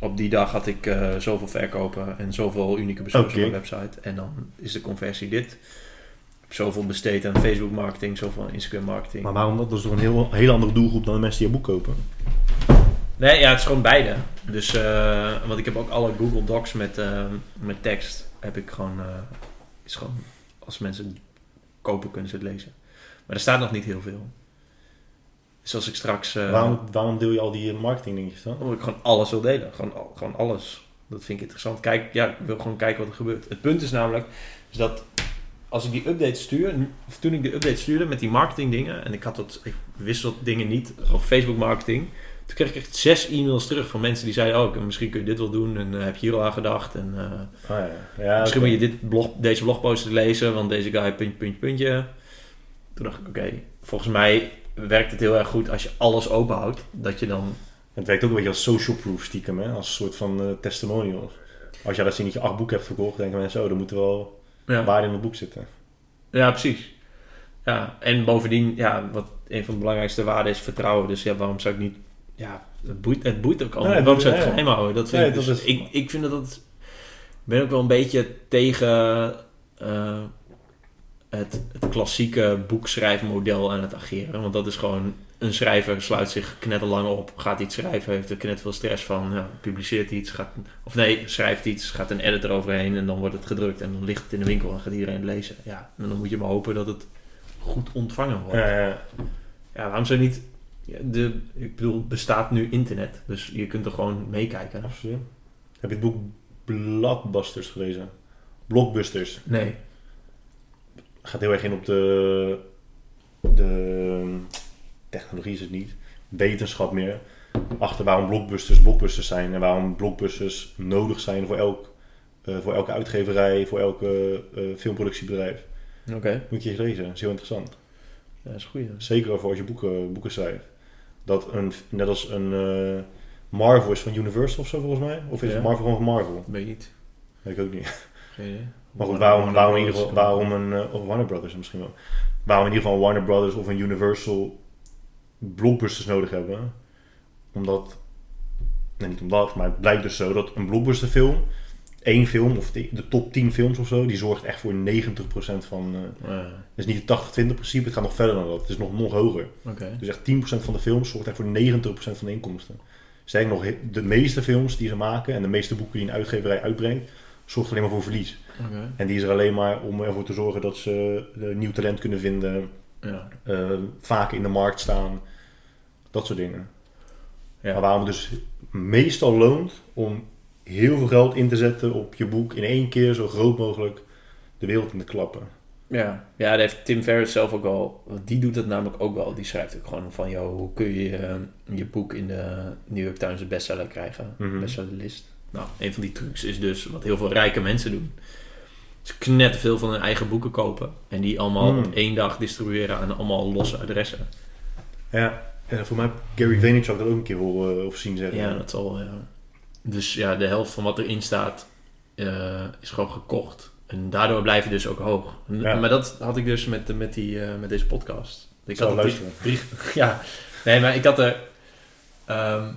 A: op die dag had ik eh, zoveel verkopen en zoveel unieke bezoekers op mijn website. En dan is de conversie dit. Zoveel besteed aan Facebook marketing, zoveel aan Instagram marketing.
B: Maar waarom dat? Dat is toch een heel, hele andere doelgroep dan de mensen die je boek kopen?
A: Nee, ja, het is gewoon beide. Dus, eh, want ik heb ook alle Google Docs met, eh, met tekst. Heb ik gewoon, is gewoon, als mensen kopen kunnen ze het lezen. Maar er staat nog niet heel veel. Dus als ik straks, eh
B: waarom, waarom deel je al die marketing dingetjes dan?
A: omdat ik gewoon alles wil delen. Gewoon, gewoon alles. Dat vind ik interessant. Kijk, ja, ik wil gewoon kijken wat er gebeurt. Het punt is namelijk, is dat als ik die update stuur, of toen ik de update stuurde met die marketing dingen, en ik had dat, ik wist dat dingen niet over Facebook marketing, toen kreeg ik echt zes e-mails terug van mensen die zeiden, oh, misschien kun je dit wel doen, en eh, heb je hier al aan gedacht, en eh,
B: Ah, ja. Ja,
A: misschien moet je dit blog, deze blogpost lezen, want deze guy puntje, puntje, puntje. Toen dacht ik, oké, volgens mij werkt het heel erg goed als je alles open houdt, dat je dan
B: Het werkt ook een beetje als social proof stiekem, hè? als een soort van eh, testimonial. Als jij dat je acht boeken hebt verkocht, denken mensen, oh, er moet wel
A: ja.
B: waarde in het boek zitten.
A: Ja, precies. Ja, en bovendien, ja, wat een van de belangrijkste waarden is vertrouwen. Dus ja, waarom zou ik niet... Ja, het boeit, het boeit ook al.
B: Nee,
A: waarom zou ik het geheim houden? Dat vind
B: Nee,
A: ik,
B: dat
A: dus-
B: is-
A: ik, ik vind dat. Ik ben ook wel een beetje tegen... eh, het, het klassieke boekschrijfmodel aan het ageren. Want dat is gewoon een schrijver sluit zich knetterlang op, gaat iets schrijven, heeft er knet veel stress van, ja, publiceert iets, gaat, of nee, schrijft iets, gaat een editor overheen en dan wordt het gedrukt en dan ligt het in de winkel en gaat iedereen lezen. Ja, en dan moet je maar hopen dat het goed ontvangen wordt.
B: Eh,
A: Ja, waarom zou je niet... ja, De, ik bedoel, bestaat nu internet, dus je kunt er gewoon meekijken.
B: absoluut. Heb je het boek Blockbusters gelezen? Blockbusters.
A: Nee.
B: Gaat heel erg in op de, de technologie is het niet, wetenschap meer. Achter waarom blockbusters blockbusters zijn en waarom blockbusters nodig zijn voor, elk, eh, voor elke uitgeverij, voor elke eh, filmproductiebedrijf.
A: Oké.
B: Moet je eens lezen, dat is heel interessant.
A: Ja, dat is goed.
B: Zeker voor als je boeken, boeken schrijft. Dat een, net als een eh, Marvel is van Universal of zo volgens mij. Of is
A: Ja.
B: het Marvel gewoon van Marvel?
A: Weet niet.
B: Weet ik ook niet.
A: Geen idee.
B: Maar goed, waarom, waarom, in ieder geval, waarom een eh, of Warner Brothers misschien wel. Waarom in ieder geval Warner Brothers of een Universal blockbusters nodig hebben. Omdat, nee niet omdat, maar het blijkt dus zo dat een blockbusterfilm, één film of de, de top 10 films of zo, die zorgt echt voor 90% van, eh
A: Ja,
B: het is niet het 80-20 principe, het gaat nog verder dan dat. Het is nog, nog hoger. Dus echt 10% van de films zorgt echt voor 90% van de inkomsten. Sterker nog, de meeste films die ze maken en de meeste boeken die een uitgeverij uitbrengt, zorgt alleen maar voor verlies. En die is er alleen maar om ervoor te zorgen dat ze nieuw talent kunnen vinden,
A: Ja.
B: eh, vaker in de markt staan, dat soort dingen.
A: Ja.
B: Maar waarom het dus meestal loont om heel veel geld in te zetten op je boek in één keer zo groot mogelijk de wereld in te klappen.
A: Ja, ja dat heeft Tim Ferriss zelf ook want Die doet dat namelijk ook wel. Die schrijft ook gewoon van, joh, hoe kun je eh, je boek in de New York Times bestseller krijgen?
B: Mhm.
A: Bestsellerlist. Nou, een van die trucs is dus wat heel veel rijke mensen doen. Ze knet veel van hun eigen boeken kopen. En die allemaal
B: Mm.
A: op één dag distribueren aan allemaal losse adressen.
B: Ja, en voor mij heb Gary Vaynerchuk dat ook een keer horen uh, of zien zeggen.
A: Ja, dat zal, ja. Dus ja, de helft van wat erin staat eh, is gewoon gekocht. En daardoor blijf je dus ook hoog.
B: Ja.
A: Maar dat had ik dus met, met, die, eh, met deze podcast. Ik
B: zal
A: had er
B: luisteren.
A: drie, drie- ja, nee, maar ik had er... ehm,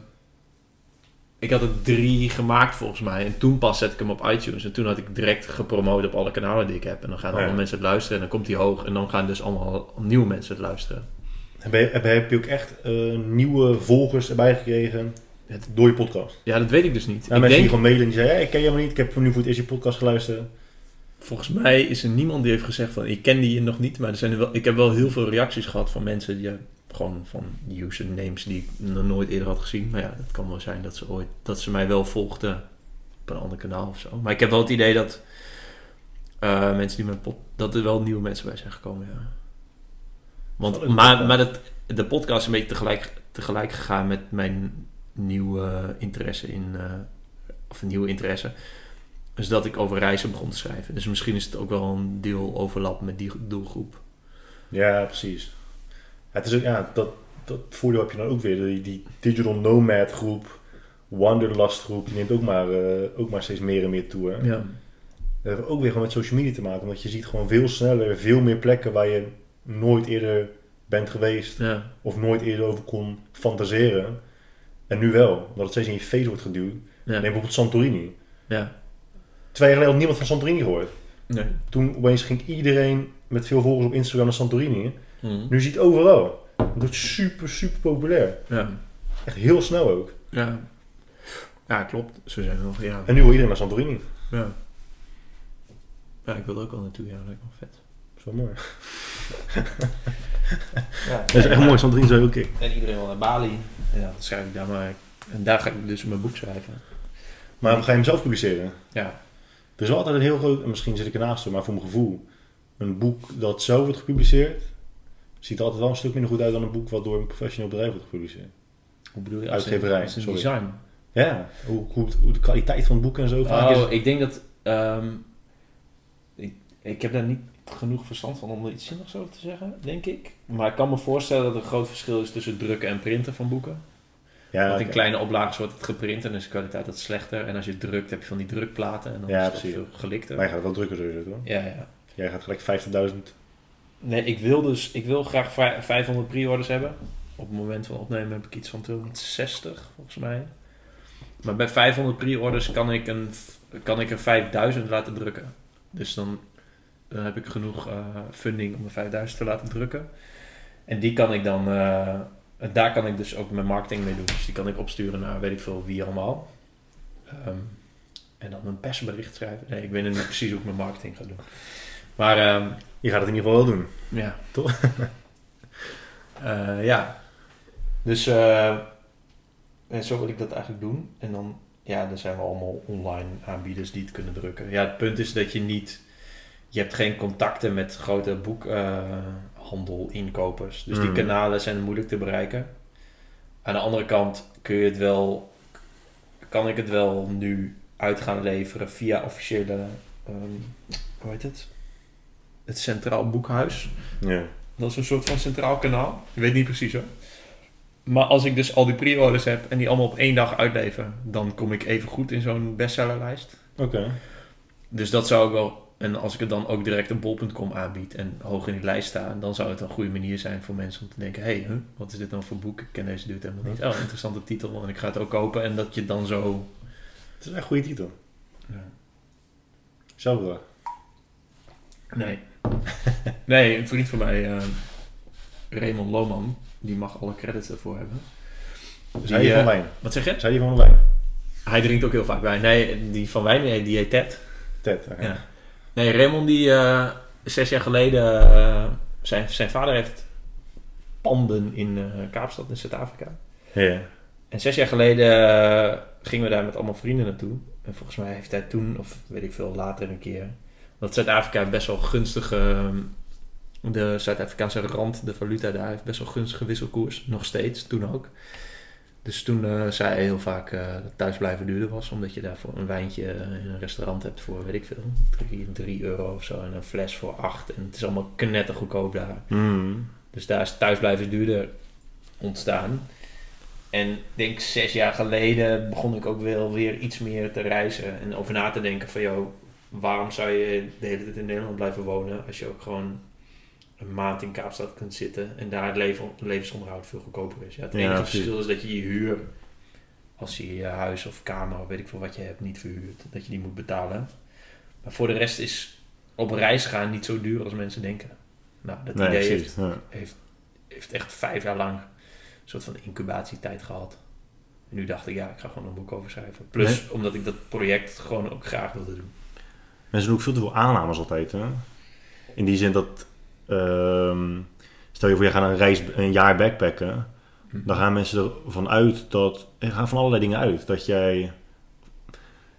A: ik had er drie gemaakt volgens mij. En toen pas zet ik hem op iTunes. En toen had ik direct gepromoot op alle kanalen die ik heb. En dan gaan
B: Ja.
A: allemaal mensen het luisteren. En dan komt hij hoog. En dan gaan dus allemaal nieuwe mensen het luisteren.
B: Heb je, heb, je ook echt eh, nieuwe volgers erbij gekregen
A: Het-
B: door je podcast?
A: Ja, dat weet ik dus niet.
B: Ja,
A: ik
B: mensen
A: denk,
B: die gewoon mailen en die zeggen, hey, ik ken je helemaal niet, ik heb nu voor het eerst je podcast geluisterd.
A: Volgens mij is er niemand die heeft gezegd van ik ken die nog niet, maar er zijn er wel, ik heb wel heel veel reacties gehad van mensen die gewoon van usernames die ik nog nooit eerder had gezien. Maar ja, het kan wel zijn dat ze ooit dat ze mij wel volgden op een ander kanaal of zo. Maar ik heb wel het idee dat eh, mensen die mijn dat er wel nieuwe mensen bij zijn gekomen. Ja. Want, maar,
B: ook,
A: maar dat, de podcast is een beetje tegelijk, tegelijk gegaan met mijn nieuwe interesse in, eh, of een nieuwe interesse. Dus dat ik over reizen begon te schrijven. Dus misschien is het ook wel een deel overlap met die doelgroep.
B: Ja, precies. Het is ook, ja, dat, dat voordeel heb je dan ook weer. Die, die digital nomad groep, wanderlust groep, die neemt ook maar, eh, ook maar steeds meer en meer toe. Hè?
A: Ja.
B: Dat heeft ook weer gewoon met social media te maken. Omdat je ziet gewoon veel sneller, veel meer plekken waar je nooit eerder bent geweest.
A: Ja.
B: Of nooit eerder over kon fantaseren. En nu wel, omdat het steeds in je face wordt geduwd. Neem bijvoorbeeld Santorini.
A: ja.
B: Twee jaar geleden had niemand van Santorini gehoord.
A: Nee.
B: Toen opeens ging iedereen met veel volgers op Instagram naar Santorini.
A: Mhm.
B: Nu ziet het overal. Het wordt super, super populair.
A: Ja.
B: Echt heel snel ook.
A: Ja. Ja, klopt. Zo zijn nog, ja.
B: En nu wil iedereen naar Santorini.
A: Ja. Ja, ik wil er ook al naartoe. Ja, lijkt me vet.
B: Zo mooi.
A: Ja,
B: Dat is echt mooi. Santorini zou ook kicken.
A: En iedereen wil naar Bali. Ja, dan schrijf ik daar maar. En daar ga ik dus mijn boek schrijven.
B: Maar ga je hem zelf publiceren?
A: Ja.
B: Er is wel altijd een heel groot, en misschien zit ik ernaast, maar voor mijn gevoel, een boek dat zo wordt gepubliceerd, ziet er altijd wel een stuk minder goed uit dan een boek wat door een professioneel bedrijf wordt gepubliceerd.
A: Hoe bedoel je?
B: Uitgeverij,
A: Als een
B: sorry.
A: design.
B: Ja, hoe, hoe, hoe de kwaliteit van het boek en zo vaak is.
A: Oh, ik denk dat... ehm, ik, ik heb daar niet genoeg verstand van om er iets zinnigs over te zeggen, denk ik. Maar ik kan me voorstellen dat er een groot verschil is tussen drukken en printen van boeken.
B: Ja,
A: Want in kleine oplages wordt het geprint en is de kwaliteit wat slechter. En als je drukt heb je van die drukplaten en dan
B: Ja,
A: is het
B: precies.
A: veel gelikter.
B: Wij gaan het wel drukker sowieso, toch?
A: Ja, ja.
B: Jij gaat gelijk 50.000.
A: Nee, ik wil dus ik wil graag vij- 500 pre-orders hebben. Op het moment van opnemen heb ik iets van 260 volgens mij. Maar bij 500 pre-orders kan ik, een, kan ik er 5000 laten drukken. Dus dan heb ik genoeg eh, funding om de 5000 te laten drukken. En die kan ik dan, eh, daar kan ik dus ook mijn marketing mee doen. Dus die kan ik opsturen naar weet ik veel wie allemaal. Ehm, en dan een persbericht schrijven. Nee, ik weet niet precies hoe ik mijn marketing ga doen. Maar ehm,
B: Je gaat het in ieder geval wel doen.
A: ja.
B: Toch?
A: Eh, ja. Dus eh, en zo wil ik dat eigenlijk doen. En dan, ja, er zijn wel allemaal online aanbieders die het kunnen drukken. Ja, het punt is dat je niet... Je hebt geen contacten met grote boekhandel-inkopers. dus die
B: Mm.
A: kanalen zijn moeilijk te bereiken. Aan de andere kant kun je het wel... Kan ik het wel nu uit gaan leveren via officiële... ehm, hoe heet het? Het Centraal Boekhuis.
B: Ja.
A: Dat is een soort van centraal kanaal. Ik weet niet precies hoor. Maar als ik dus al die pre-orders heb en die allemaal op één dag uitlever, dan kom ik even goed in zo'n bestsellerlijst.
B: Oké.
A: Dus dat zou ik wel. En als ik het dan ook direct op bol.com aanbied en hoog in die lijst sta, dan zou het een goede manier zijn voor mensen om te denken: hé, hey, huh, wat is dit dan voor boek? Ik ken deze dude helemaal niet. Oh, interessante titel en ik ga het ook kopen. En dat je dan zo.
B: Het is echt een goede titel.
A: Ja.
B: Wel.
A: Nee. nee, een vriend van mij, eh, Raymond Lohman, die mag alle credits ervoor hebben.
B: Zei
A: Die,
B: van
A: eh,
B: wijn?
A: Wat zeg je?
B: Zei die van wijn?
A: Hij drinkt ook heel vaak wijn. Nee, die van wijn, nee, die heet Ted.
B: Ted.
A: Ja. Nee, Raymond die eh, zes jaar geleden... eh, zijn, zijn vader heeft panden in eh, Kaapstad in Zuid-Afrika.
B: Ja.
A: En zes jaar geleden eh, gingen we daar met allemaal vrienden naartoe. En volgens mij heeft hij toen, of weet ik veel, later een keer... Want Zuid-Afrika best wel gunstige... ehm, de Zuid-Afrikaanse rand, de valuta daar, heeft best wel gunstige wisselkoers. Nog steeds, toen ook. Dus toen eh, zei hij heel vaak eh, dat thuisblijven duurder was. Omdat je daar voor een wijntje eh, in een restaurant hebt voor, weet ik veel, 3 euro of zo. En een fles voor 8. En het is allemaal knettergoedkoop daar.
B: Mm.
A: Dus daar is thuisblijven duurder ontstaan. En ik denk zes jaar geleden begon ik ook wel weer iets meer te reizen. En over na te denken van, joh, waarom zou je de hele tijd in Nederland blijven wonen... als je ook gewoon een maand in Kaapstad kunt zitten... en daar het leven, levensonderhoud veel goedkoper is. Ja, het enige verschil is dat je je huur... als je je huis of kamer of weet ik veel wat je hebt niet verhuurt... dat je die moet betalen. Maar voor de rest is op reis gaan niet zo duur als mensen denken. Nou, dat
B: Nee,
A: idee heeft
B: precies. Ja.
A: heeft, heeft echt vijf jaar lang een soort van incubatietijd gehad. En nu dacht ik, ja, ik ga gewoon een boek over schrijven. Plus, omdat ik dat project gewoon ook graag wilde doen.
B: Mensen doen ook veel te veel aannames altijd. Hè? In die zin dat... ehm, stel je voor, je gaat een, reis, een jaar backpacken. Dan gaan mensen ervan uit dat... Gaan van allerlei dingen uit. Dat jij...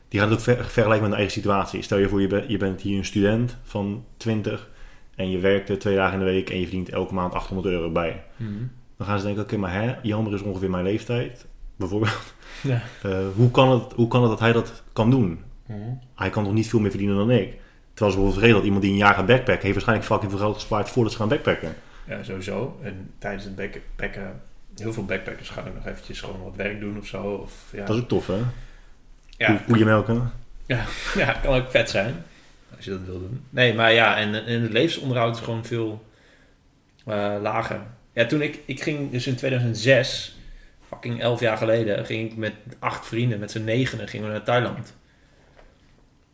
B: Die gaan het ook ver, vergelijken met een eigen situatie. Stel je voor, je, bent je bent hier een student van 20... En je werkt er twee dagen in de week en je verdient elke maand 800 euro bij.
A: Mhm.
B: Dan gaan ze denken, oké, maar hè, Jammer is ongeveer mijn leeftijd. Bijvoorbeeld.
A: Ja.
B: Eh, hoe, kan het, hoe kan het dat hij dat kan doen?
A: Mhm.
B: Hij kan toch niet veel meer verdienen dan ik? Terwijl ze bijvoorbeeld vergeten dat iemand die een jaar gaat backpacken... heeft waarschijnlijk fucking veel geld gespaard voordat ze gaan backpacken.
A: Ja, sowieso. En tijdens het backpacken, heel veel backpackers gaan nog eventjes gewoon wat werk doen of zo. Of, ja,
B: Dat is ook tof, hè?
A: ja,
B: Koeien melken.
A: ja, kan ook vet zijn. Als je dat wil doen. Nee, maar ja, en, en het levensonderhoud is gewoon veel eh, lager. Ja, toen ik, ik ging dus in 2006, fucking elf jaar geleden, ging ik met acht vrienden, met z'n negenen, gingen we naar Thailand.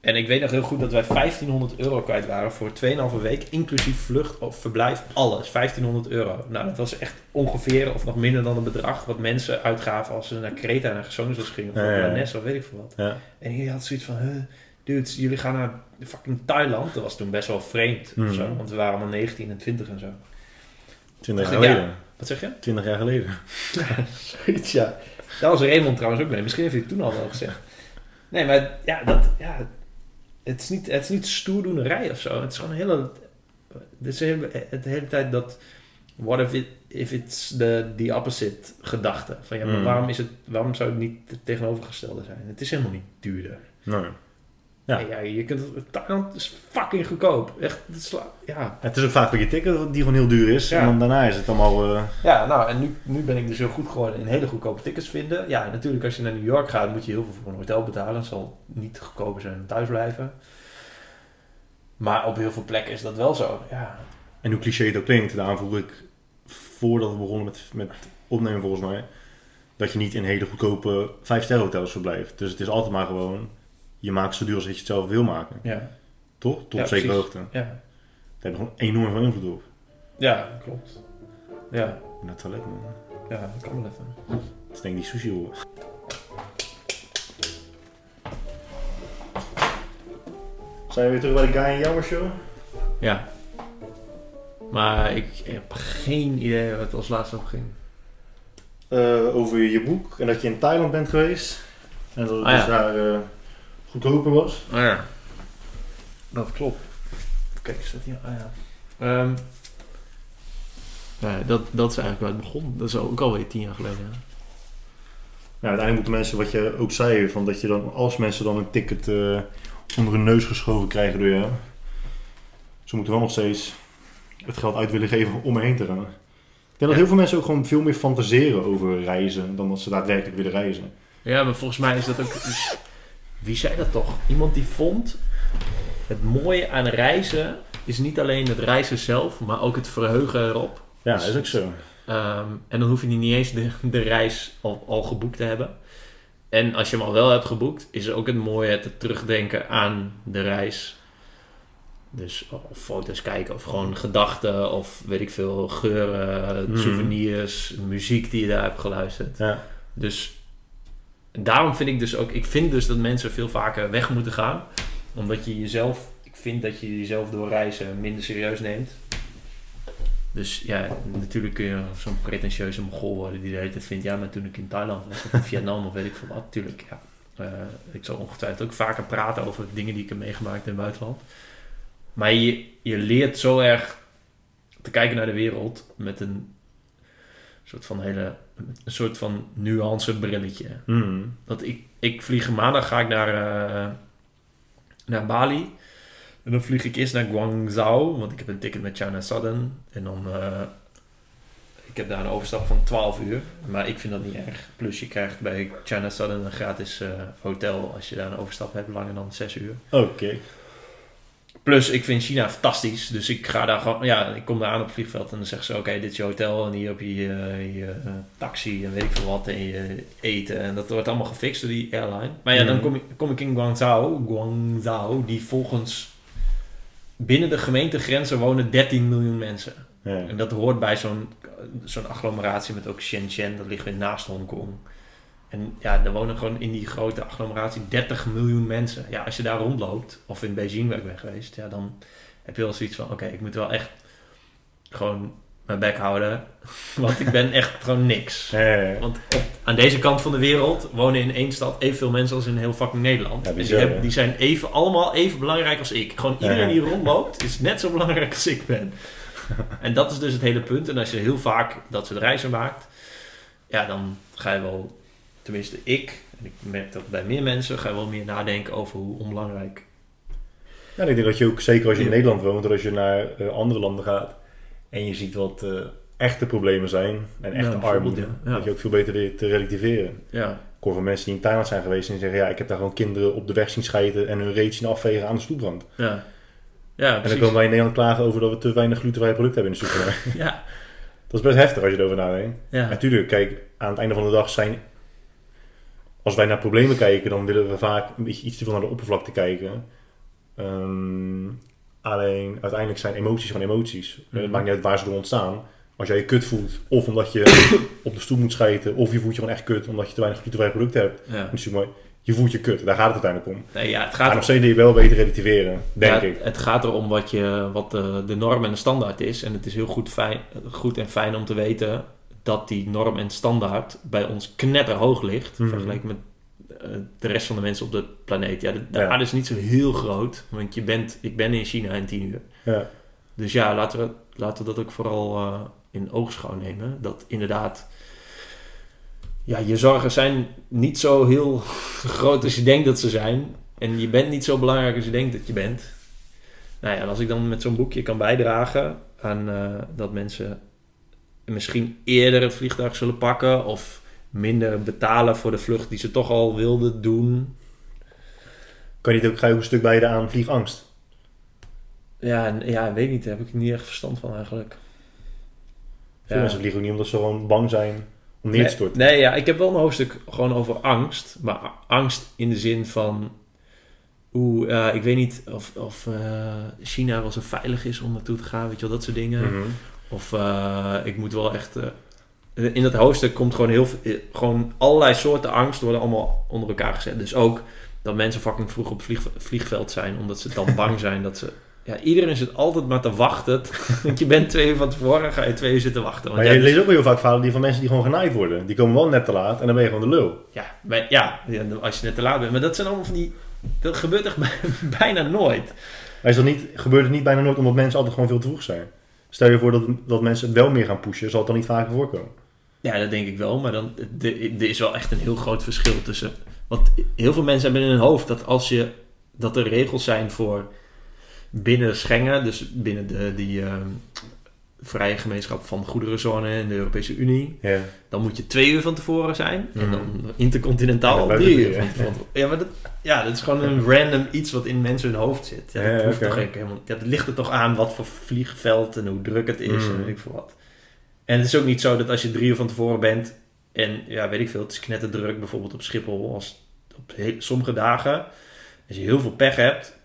A: En ik weet nog heel goed dat wij 1500 euro kwijt waren voor 2,5 week, inclusief vlucht of verblijf, alles. 1500 euro. Nou, dat was echt ongeveer of nog minder dan het bedrag wat mensen uitgaven als ze naar Kreta, naar Gezonesos gingen, of
B: Ja, ja, ja.
A: naar Ness of weet ik veel wat.
B: Ja.
A: En hij had zoiets van, huh, dudes, jullie gaan naar fucking Thailand. Dat was toen best wel vreemd
B: Mhm.
A: of zo, want we waren allemaal 19 en 20 en zo.
B: 20 jaar
A: Ja.
B: geleden.
A: Wat zeg je?
B: 20 jaar geleden.
A: Zoiets, ja. Daar was Raymond trouwens ook mee. Misschien heeft hij het toen al wel gezegd. Nee, maar ja, dat, ja het, is niet, het is niet stoerdoenerij of zo. Het is gewoon een hele... Het is de hele, het de hele tijd dat... What if, it, if it's the, the opposite gedachte? Van ja, maar
B: Mm.
A: waarom, is het, waarom zou het niet het tegenovergestelde zijn? Het is helemaal niet duurder.
B: Nee. Ja.
A: Je kunt het, Thailand is fucking goedkoop. Echt, het sla, ja.
B: Het is ook vaak een je ticket die gewoon heel duur is.
A: Ja.
B: En dan daarna is het allemaal... eh,
A: Ja, nou, en nu, nu ben ik dus heel goed geworden in hele goedkope tickets vinden. Ja, natuurlijk als je naar New York gaat, moet je heel veel voor een hotel betalen. Het zal niet goedkoper zijn dan thuis blijven. Maar op heel veel plekken is dat wel zo. Ja,
B: En hoe cliché het ook klinkt, daarom vroeg ik voordat we begonnen met, met opnemen volgens mij, dat je niet in hele goedkope 5 sterren hotels verblijft. Dus het is altijd maar gewoon, je maakt het zo duur als dat je het zelf wil maken.
A: ja.
B: Toch? Tot
A: Ja,
B: op zekere
A: precies.
B: hoogte.
A: Ja,
B: Daar hebben gewoon enorm veel invloed op.
A: ja klopt. Ja,
B: In het toilet, man.
A: ja, dat kan wel even.
B: Dat is denk ik die sushi hoor. Zijn we weer terug bij de Guy en Jouwer show?
A: Ja. Maar ik heb geen idee waar het als laatste over ging.
B: Eh, over je boek en dat je in Thailand bent geweest. En dat het
A: Ah, ja.
B: dus daar eh, goedkoper was.
A: Oh ja. Dat klopt. Kijk, staat hier. Ah ja. Ehm, ja, dat, dat is eigenlijk waar het begon. Dat is ook alweer tien jaar geleden. hè?
B: Ja, uiteindelijk moeten mensen, wat je ook zei, van dat je dan, als mensen dan een ticket eh, onder hun neus geschoven krijgen door jou, ze moeten wel nog steeds het geld uit willen geven om erheen te gaan. Ik denk dat heel veel mensen ook gewoon veel meer fantaseren over reizen dan dat ze daadwerkelijk willen reizen.
A: Ja, maar volgens mij is dat ook... Wie zei dat toch? Iemand die vond... Het mooie aan reizen is niet alleen het reizen zelf, maar ook het verheugen erop.
B: Ja, dat is ook zo.
A: Ehm, en dan hoef je niet eens de, de reis al, al geboekt te hebben. En als je hem al wel hebt geboekt, is ook het mooie het terugdenken aan de reis. Dus of foto's kijken, of gewoon gedachten, of weet ik veel, geuren,
B: Mhm.
A: souvenirs, muziek die je daar hebt geluisterd.
B: Ja.
A: Dus daarom vind ik dus ook, ik vind dus dat mensen veel vaker weg moeten gaan. Omdat je jezelf, ik vind dat je jezelf door reizen minder serieus neemt. Dus ja, natuurlijk kun je zo'n pretentieuze mogol worden die de hele vindt, ja, maar toen ik in Thailand was, of Vietnam of weet ik veel wat, natuurlijk, ja. Eh, ik zal ongetwijfeld ook vaker praten over dingen die ik heb meegemaakt in het buitenland. Maar je, je leert zo erg te kijken naar de wereld met een soort van hele, een soort van nuance brilletje.
B: Mhm.
A: Dat ik, ik vlieg maandag ga ik naar, eh, naar Bali. En dan vlieg ik eerst naar Guangzhou, want ik heb een ticket met China Southern. En dan, eh, ik heb daar een overstap van 12 uur. Maar ik vind dat niet erg. Plus je krijgt bij China Southern een gratis eh, hotel als je daar een overstap hebt langer dan 6 uur.
B: Oké.
A: Plus, ik vind China fantastisch. Dus ik ga daar gewoon... Ja, ik kom daar aan op het vliegveld en dan zeggen ze... Oké, dit is je hotel en hier heb je je, je, eh, taxi en weet ik veel wat. En je eten. En dat wordt allemaal gefixt door die airline. Maar ja, dan
B: Mhm.
A: kom ik, kom ik in Guangzhou. Guangzhou, die volgens... Binnen de gemeentegrenzen wonen 13 miljoen mensen.
B: Ja.
A: En dat hoort bij zo'n zo'n agglomeratie met ook Shenzhen. Dat ligt weer naast Hongkong. En ja, er wonen gewoon in die grote agglomeratie 30 miljoen mensen. Ja, als je daar rondloopt, of in Beijing waar ik ben geweest, ja, dan heb je wel zoiets van: oké, ik moet wel echt gewoon mijn bek houden. Want ik ben echt gewoon niks. Want op, aan deze kant van de wereld wonen in één stad evenveel mensen als in heel fucking Nederland.
B: Ja,
A: en die,
B: hè?
A: die zijn even, allemaal even belangrijk als ik. Gewoon iedereen die rondloopt is net zo belangrijk als ik ben. en dat is dus het hele punt. En als je heel vaak dat soort reizen maakt, ja, dan ga je wel, tenminste ik, en ik merk dat bij meer mensen, ga je wel meer nadenken over hoe onbelangrijk.
B: Ja, ik denk dat je ook, zeker als je in
A: Ja.
B: Nederland woont, dat als je naar eh, andere landen gaat en je ziet wat eh, echte problemen zijn en echte
A: Ja,
B: armoede,
A: ja.
B: Dat je ook veel beter leert te relativeren.
A: Ja,
B: Ik hoor van mensen die in Thailand zijn geweest en zeggen, ja, ik heb daar gewoon kinderen op de weg zien scheiden en hun reet zien afvegen aan de stoeprand.
A: ja. Ja,
B: En dan komen wij in Nederland klagen over dat we te weinig glutenvrije producten hebben in de supermarkt.
A: Ja,
B: dat is best heftig als je erover nadenkt.
A: ja.
B: Natuurlijk, kijk, aan het einde van de dag zijn... Als wij naar problemen kijken, dan willen we vaak een beetje iets te veel naar de oppervlakte kijken. Ehm, alleen, uiteindelijk zijn emoties gewoon emoties. Eh,
A: Mhm.
B: Het maakt niet uit waar ze door ontstaan. Als jij je kut voelt, of omdat je op de stoel moet schijten, of je voelt je gewoon echt kut omdat je te weinig producten hebt.
A: ja.
B: Je voelt je kut, daar gaat het uiteindelijk om.
A: Nee, ja, het
B: Maar
A: gaat
B: nog steeds wel beter relativeren, denk
A: Ja,
B: ik.
A: het, het gaat erom wat, je, wat de, de norm en de standaard is. En het is heel goed, fijn, goed en fijn om te weten dat die norm en standaard bij ons knetterhoog ligt.
B: Mhm.
A: Vergeleken met eh, de rest van de mensen op de planeet. Ja, de, de
B: Ja.
A: aarde is niet zo heel groot. Want je bent, ik ben in China in tien uur.
B: Ja.
A: Dus ja, laten we, laten we dat ook vooral eh, in oogschouw nemen. Dat inderdaad... Ja, je zorgen zijn niet zo heel groot als je denkt dat ze zijn. En je bent niet zo belangrijk als je denkt dat je bent. Nou ja, en als ik dan met zo'n boekje kan bijdragen aan eh, dat mensen misschien eerder het vliegtuig zullen pakken of minder betalen voor de vlucht die ze toch al wilden doen.
B: Kan je niet ook gelijk een stuk bijden aan vliegangst?
A: Ja, ja, weet niet, daar heb ik niet echt verstand van eigenlijk.
B: Veel mensen vliegen ook niet omdat ze gewoon bang zijn om neer te storten.
A: nee, ja, ik heb wel een hoofdstuk gewoon over angst. Maar angst in de zin van... Oeh, eh, ik weet niet of, of eh, China wel zo veilig is om naartoe te gaan, weet je wel, dat soort dingen.
B: Mhm.
A: Of eh, ik moet wel echt. eh, in dat hoofdstuk komt gewoon heel veel. eh, Gewoon allerlei soorten angst worden allemaal onder elkaar gezet. Dus ook dat mensen fucking vroeg op vlieg, vliegveld zijn, omdat ze dan bang zijn dat ze. Ja, iedereen zit altijd maar te wachten. Want je bent twee uur van tevoren, ga je twee uur zitten wachten. Want
B: Maar je leest ook wel heel vaak verhalen die van mensen die gewoon genaaid worden. Die komen wel net te laat en dan ben je gewoon de lul.
A: ja, maar, ja, als je net te laat bent. Maar dat zijn allemaal van die. Dat gebeurt echt bij- bijna nooit.
B: Maar is dat niet, gebeurt het niet bijna nooit omdat mensen altijd gewoon veel te vroeg zijn? Stel je voor dat, dat mensen het wel meer gaan pushen, zal het dan niet vaker voorkomen?
A: Ja, dat denk ik wel. Maar dan, er is wel echt een heel groot verschil tussen. Want heel veel mensen hebben in hun hoofd dat als je. dat er regels zijn voor binnen Schengen, dus binnen de, die ehm, vrije gemeenschap van goederenzone in de Europese Unie,
B: Ja.
A: dan moet je twee uur van tevoren zijn. En
B: Mhm.
A: dan intercontinentaal
B: Ja,
A: drie uur van tevoren. Ja, maar dat, ja, dat is gewoon een random iets wat in mensen hun hoofd zit. Ja, dat, hoeft
B: oké.
A: toch helemaal, dat ligt er toch aan wat voor vliegveld en hoe druk het is en
B: Mhm.
A: weet ik veel wat. En het is ook niet zo dat als je drie uur van tevoren bent en ja, weet ik veel, het is knetterdruk bijvoorbeeld op Schiphol, als op sommige dagen, als je heel veel pech hebt,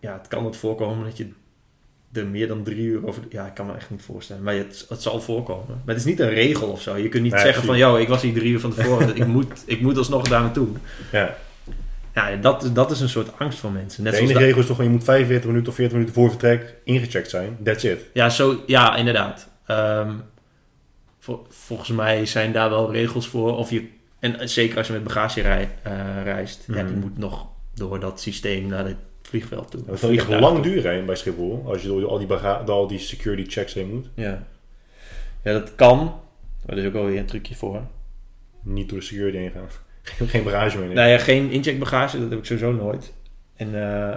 A: ja, het kan het voorkomen dat je er meer dan drie uur over... Ja, ik kan me echt niet voorstellen. Maar het, het zal voorkomen. Maar het is niet een regel of zo. Je kunt niet zeggen van... Yo, ik was hier drie uur van tevoren. ik, moet, ik moet alsnog daar naartoe.
B: ja.
A: Ja, dat, dat is een soort angst van mensen. Net
B: de enige regel is toch gewoon, je moet 45 minuten of 40 minuten voor vertrek ingecheckt zijn. That's it.
A: Ja, zo, ja inderdaad. Ehm, vol- volgens mij zijn daar wel regels voor. Of je, en zeker als je met bagage rei- eh, reist. Ja, die
B: Mhm.
A: moet nog door dat systeem naar het vliegveld toe.
B: Dat
A: vliegtuig
B: lang
A: toe.
B: duren hè, bij Schiphol. Als je door al die, door al die security checks heen moet.
A: Ja. ja, dat kan. Maar er is ook wel weer een trucje voor.
B: Niet door de security heen gaan. Geen bagage meer.
A: Nou ja, geen incheckbagage, dat heb ik sowieso nooit. En, eh,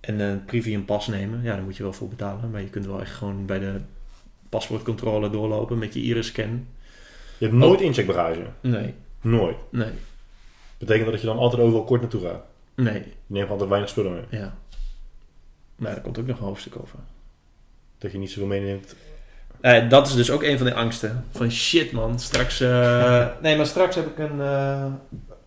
A: en een premium pas nemen, ja, daar moet je wel voor betalen. Maar je kunt wel echt gewoon bij de paspoortcontrole doorlopen met je iris-scan.
B: Je hebt nooit incheckbagage.
A: Nee,
B: Nooit.
A: nee,
B: Betekent dat dat je dan altijd overal kort naartoe gaat.
A: Nee,
B: Je neemt altijd weinig spullen mee.
A: ja. Maar daar komt ook nog een hoofdstuk over.
B: Dat je niet zoveel meeneemt.
A: Eh, dat is dus ook een van de angsten. Van shit man, straks... eh, nee, maar straks heb ik een... eh,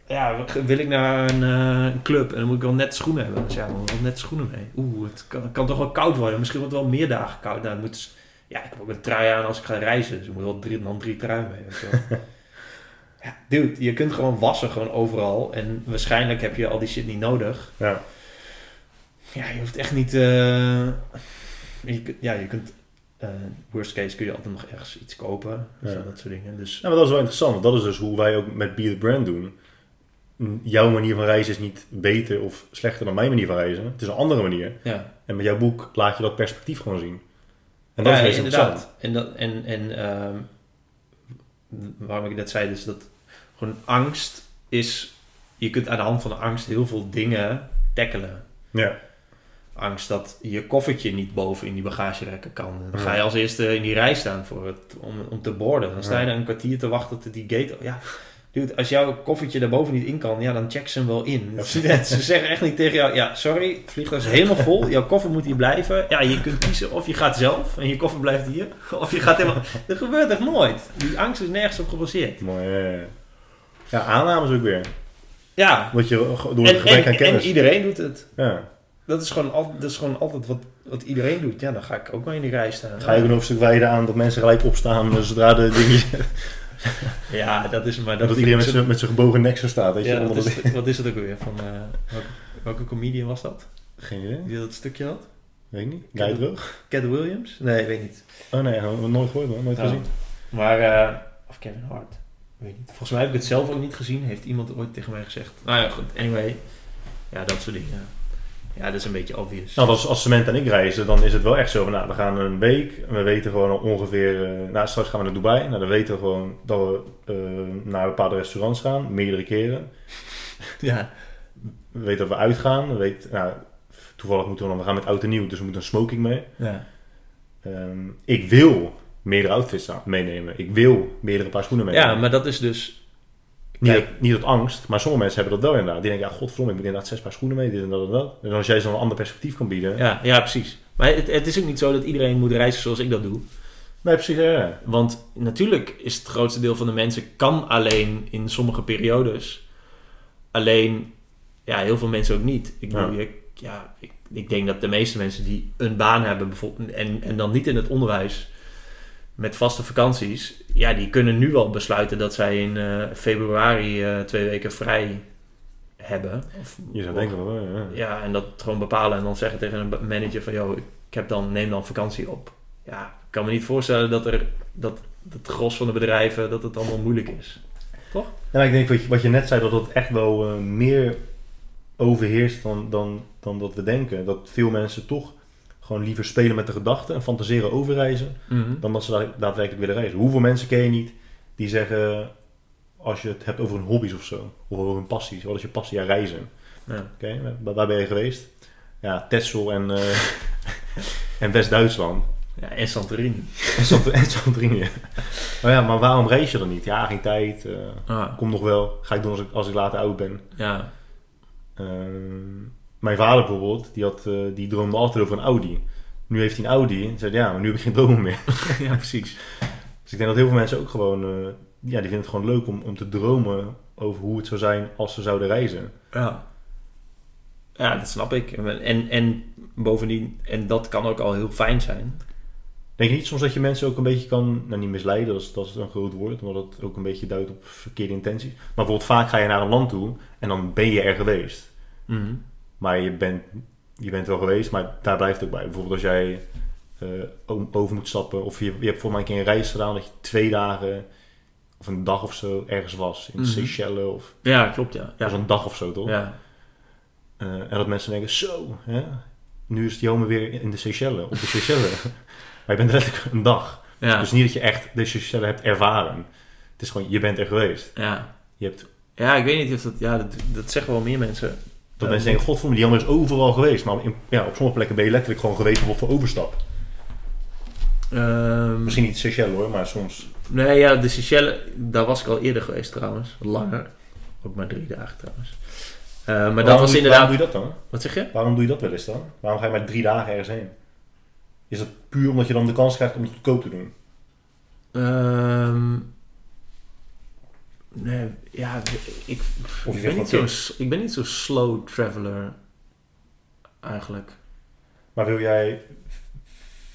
A: ja, wil ik naar een, eh, een club en dan moet ik wel net schoenen hebben. Dus ja, dan wel net schoenen mee. Oeh, het kan, kan toch wel koud worden. Misschien wordt het wel meer dagen koud. Nou, dan moet, ja, ik heb ook een trui aan als ik ga reizen. Dus ik moet wel drie, dan drie truien mee. Ja, dude, je kunt gewoon wassen gewoon overal. En waarschijnlijk heb je al die shit niet nodig.
B: Ja.
A: Ja, je hoeft echt niet... eh, je, ja, je kunt... eh, worst case kun je altijd nog ergens iets kopen. Dus
B: Ja.
A: Dat soort dingen. Dus
B: Nou, maar dat is wel interessant. want Dat is dus hoe wij ook met Be The Brand doen. Jouw manier van reizen is niet beter of slechter dan mijn manier van reizen. Het is een andere manier.
A: ja,
B: En met jouw boek laat je dat perspectief gewoon zien. En dat
A: ja,
B: is
A: inderdaad. En, dat, en, en ehm, waarom ik dat zei, dus dat gewoon angst is... Je kunt aan de hand van de angst heel veel dingen tackelen.
B: Ja.
A: Angst dat je koffertje niet boven in die bagagerekken kan. Dan ga je als eerste in die rij staan voor het, om, om te borden. Dan sta je daar een kwartier te wachten tot die gate... Ja, dude, als jouw koffertje daarboven niet in kan, ja, dan check ze hem wel in. Ze, ze zeggen echt niet tegen jou... Ja, sorry, het vliegtuig is helemaal vol. Jouw koffer moet hier blijven. Ja, je kunt kiezen of je gaat zelf en je koffer blijft hier. Of je gaat helemaal... Dat gebeurt echt nooit. Die angst is nergens op gebaseerd.
B: Mooi. ja, aannames ook weer.
A: Ja,
B: Wat je door
A: en,
B: het gebrek
A: en,
B: aan
A: en
B: kennis.
A: iedereen doet het.
B: ja.
A: Dat is gewoon, al, dat is gewoon altijd wat, wat iedereen doet. Ja, dan ga ik ook wel in die rij staan.
B: Ga je ook een stuk wijden aan dat mensen gelijk opstaan eh, zodra de dingen...
A: Ja, dat is maar...
B: Dat, dat iedereen met zijn, met zijn gebogen nek zo staat. Weet je,
A: Ja, wat is, het, wat is het ook weer? Van, eh, welke, welke comedian was dat?
B: Geen idee.
A: Die dat stukje had?
B: Weet ik niet. Guy Droog?
A: Cat Williams? Nee, ik weet niet.
B: Oh nee, hebben we nooit gehoord man. Nooit
A: Oh.
B: gezien.
A: Maar, eh, of Kevin Hart. Weet niet. Volgens mij heb ik het zelf ook niet gezien. Heeft iemand ooit tegen mij gezegd. Nou ja, goed. Anyway. Ja, dat soort dingen. Ja, dat is een beetje obvious.
B: Nou, als, als Cement en ik reizen, dan is het wel echt zo van, nou, we gaan een week en we weten gewoon ongeveer, eh, nou, straks gaan we naar Dubai. Nou, dan weten we gewoon dat we eh, naar bepaalde restaurants gaan, meerdere keren.
A: Ja.
B: We weten dat we uitgaan. We weten, nou, toevallig moeten we dan, we gaan met oud en nieuw, dus we moeten een smoking mee.
A: Ja.
B: Ehm, ik wil meerdere outfits meenemen. Ik wil meerdere paar schoenen meenemen.
A: ja, maar dat is dus...
B: Niet,
A: Kijk.
B: niet uit angst, maar sommige mensen hebben dat wel inderdaad. Die denken, ja, godverdomme, ik moet inderdaad zes paar schoenen mee, dit en dat en dat. En als jij zo'n ander perspectief kan bieden.
A: Ja, ja precies. Maar het, het is ook niet zo dat iedereen moet reizen zoals ik dat doe.
B: Nee, precies, ja, ja.
A: Want natuurlijk is het grootste deel van de mensen kan alleen in sommige periodes. Alleen ja, heel veel mensen ook niet. Ik, bedoel,
B: Ja.
A: je- ja, ik, ik denk dat de meeste mensen die een baan hebben bijvoorbeeld, en, en dan niet in het onderwijs met vaste vakanties, ja, die kunnen nu wel besluiten dat zij in eh, februari eh, twee weken vrij hebben. Of,
B: Je zou denken oh, ja.
A: ja, en dat gewoon bepalen en dan zeggen tegen een manager van, joh, ik heb dan, neem dan vakantie op. Ja, ik kan me niet voorstellen dat er, dat het gros van de bedrijven, dat het allemaal moeilijk is.
B: Ja, maar ik denk wat je, wat je net zei, dat het echt wel eh, meer overheerst dan, dan, dan dat we denken. Dat veel mensen toch gewoon liever spelen met de gedachten en fantaseren over reizen, dan dat ze da- daadwerkelijk willen reizen. Hoeveel mensen ken je niet die zeggen, als je het hebt over hun hobby's of zo, of over hun passies, wat is je passie? Ja, reizen.
A: Ja.
B: Oké, waar, waar ben je geweest? Ja, Texel en, eh, en West-Duitsland.
A: Ja, en Santorini.
B: En Sant- en Santorini. Maar ja, maar waarom reis je dan niet? Ja, geen tijd. eh
A: Ah,
B: kom nog wel. Ga ik doen als ik, als ik later oud ben.
A: ja.
B: Ehm, mijn vader bijvoorbeeld, die, had, eh, die droomde altijd over een Audi. Nu heeft hij een Audi. En zei ja, maar nu heb ik geen dromen meer.
A: ja, precies.
B: Dus ik denk dat heel veel mensen ook gewoon... eh, ja, die vinden het gewoon leuk om, om te dromen over hoe het zou zijn als ze zouden reizen.
A: Ja. Ja, dat snap ik. En, en bovendien, en dat kan ook al heel fijn zijn.
B: Denk je niet soms dat je mensen ook een beetje kan... Nou, niet misleiden, dat is, dat is een groot woord. Omdat het ook een beetje duidt op verkeerde intenties. Maar bijvoorbeeld vaak ga je naar een land toe en dan ben je er geweest.
A: Mhm.
B: Maar je bent, je bent wel geweest, maar daar blijft het ook bij. Bijvoorbeeld als jij eh, o- over moet stappen. Of je, je hebt voor mij een keer een reis gedaan dat je twee dagen of een dag of zo ergens was. In
A: Mhm.
B: Seychelles of
A: Ja, klopt, ja.
B: ja.
A: Ja.
B: een dag of zo toch?
A: ja.
B: Eh, en dat mensen denken, zo, hè? nu is Jome weer in de Seychelles, op de Seychelles. maar je bent letterlijk een dag.
A: Ja.
B: Dus niet dat je echt de Seychelles hebt ervaren. Het is gewoon, je bent er geweest.
A: ja.
B: Je hebt,
A: ja, ik weet niet of dat... Ja, dat, dat zeggen wel meer mensen.
B: Dat mensen denken, godverdomme, die Jome is overal geweest. Maar in, ja, op sommige plekken ben je letterlijk gewoon geweest op voor overstap.
A: Ehm,
B: Misschien niet Seychelles hoor, maar soms...
A: Nee, ja, de Seychelles, daar was ik al eerder geweest trouwens. Langer. Ook maar drie dagen trouwens. Eh, maar dat was inderdaad...
B: Waarom doe je dat dan?
A: Wat zeg je?
B: Waarom doe je dat wel eens dan? Waarom ga je maar drie dagen ergens heen? Is dat puur omdat je dan de kans krijgt om het goedkoop te doen?
A: Ehm, nee, ja, ik,
B: Of je
A: ik, ben niet zo, ik ben niet zo slow traveler eigenlijk.
B: Maar wil jij,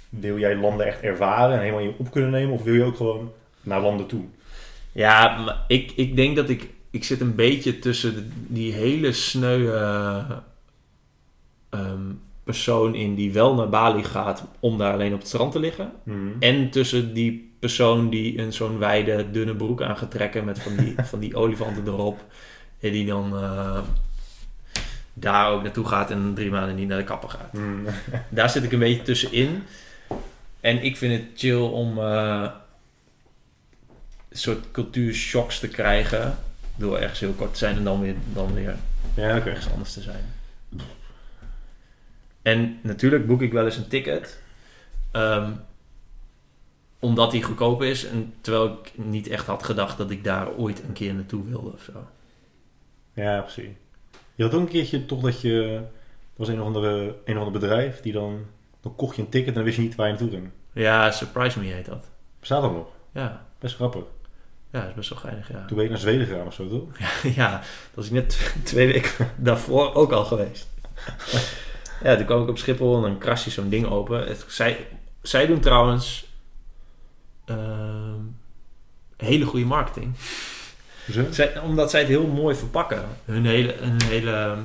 B: wil jij landen echt ervaren en helemaal in je op kunnen nemen? Of wil je ook gewoon naar landen toe?
A: Ja, maar ik, ik denk dat ik... Ik zit een beetje tussen de- die hele sneu ehm, persoon in die wel naar Bali gaat om daar alleen op het strand te liggen. En tussen die persoon die een zo'n wijde, dunne broek aan gaat trekken met van die, van die olifanten erop. En die dan eh, daar ook naartoe gaat en drie maanden niet naar de kapper gaat.
B: Hmm.
A: Daar zit ik een beetje tussenin. En ik vind het chill om eh, een soort cultuurshocks te krijgen. Door ergens heel kort te zijn en dan weer, dan weer
B: Ja,
A: ergens anders te zijn. En natuurlijk boek ik wel eens een ticket. ehm, omdat die goedkoop is. En terwijl ik niet echt had gedacht dat ik daar ooit een keer naartoe wilde of zo.
B: Ja, precies. Je had ook een keertje toch dat je... Er was een of andere, een of ander bedrijf die dan... Dan kocht je een ticket en dan wist je niet waar je naartoe ging.
A: Ja, Surprise Me heet dat.
B: Bestaat dat nog?
A: Ja,
B: Best grappig.
A: ja dat is best wel geinig, ja.
B: Toen ben je naar Zweden gegaan of zo, toch?
A: ja, dat was ik net tw- twee weken daarvoor ook al geweest. ja, toen kwam ik op Schiphol en dan kras je zo'n ding open. Het, zij, zij doen trouwens ehm, hele goede marketing. Zij, omdat zij het heel mooi verpakken. Hun hele, hun hele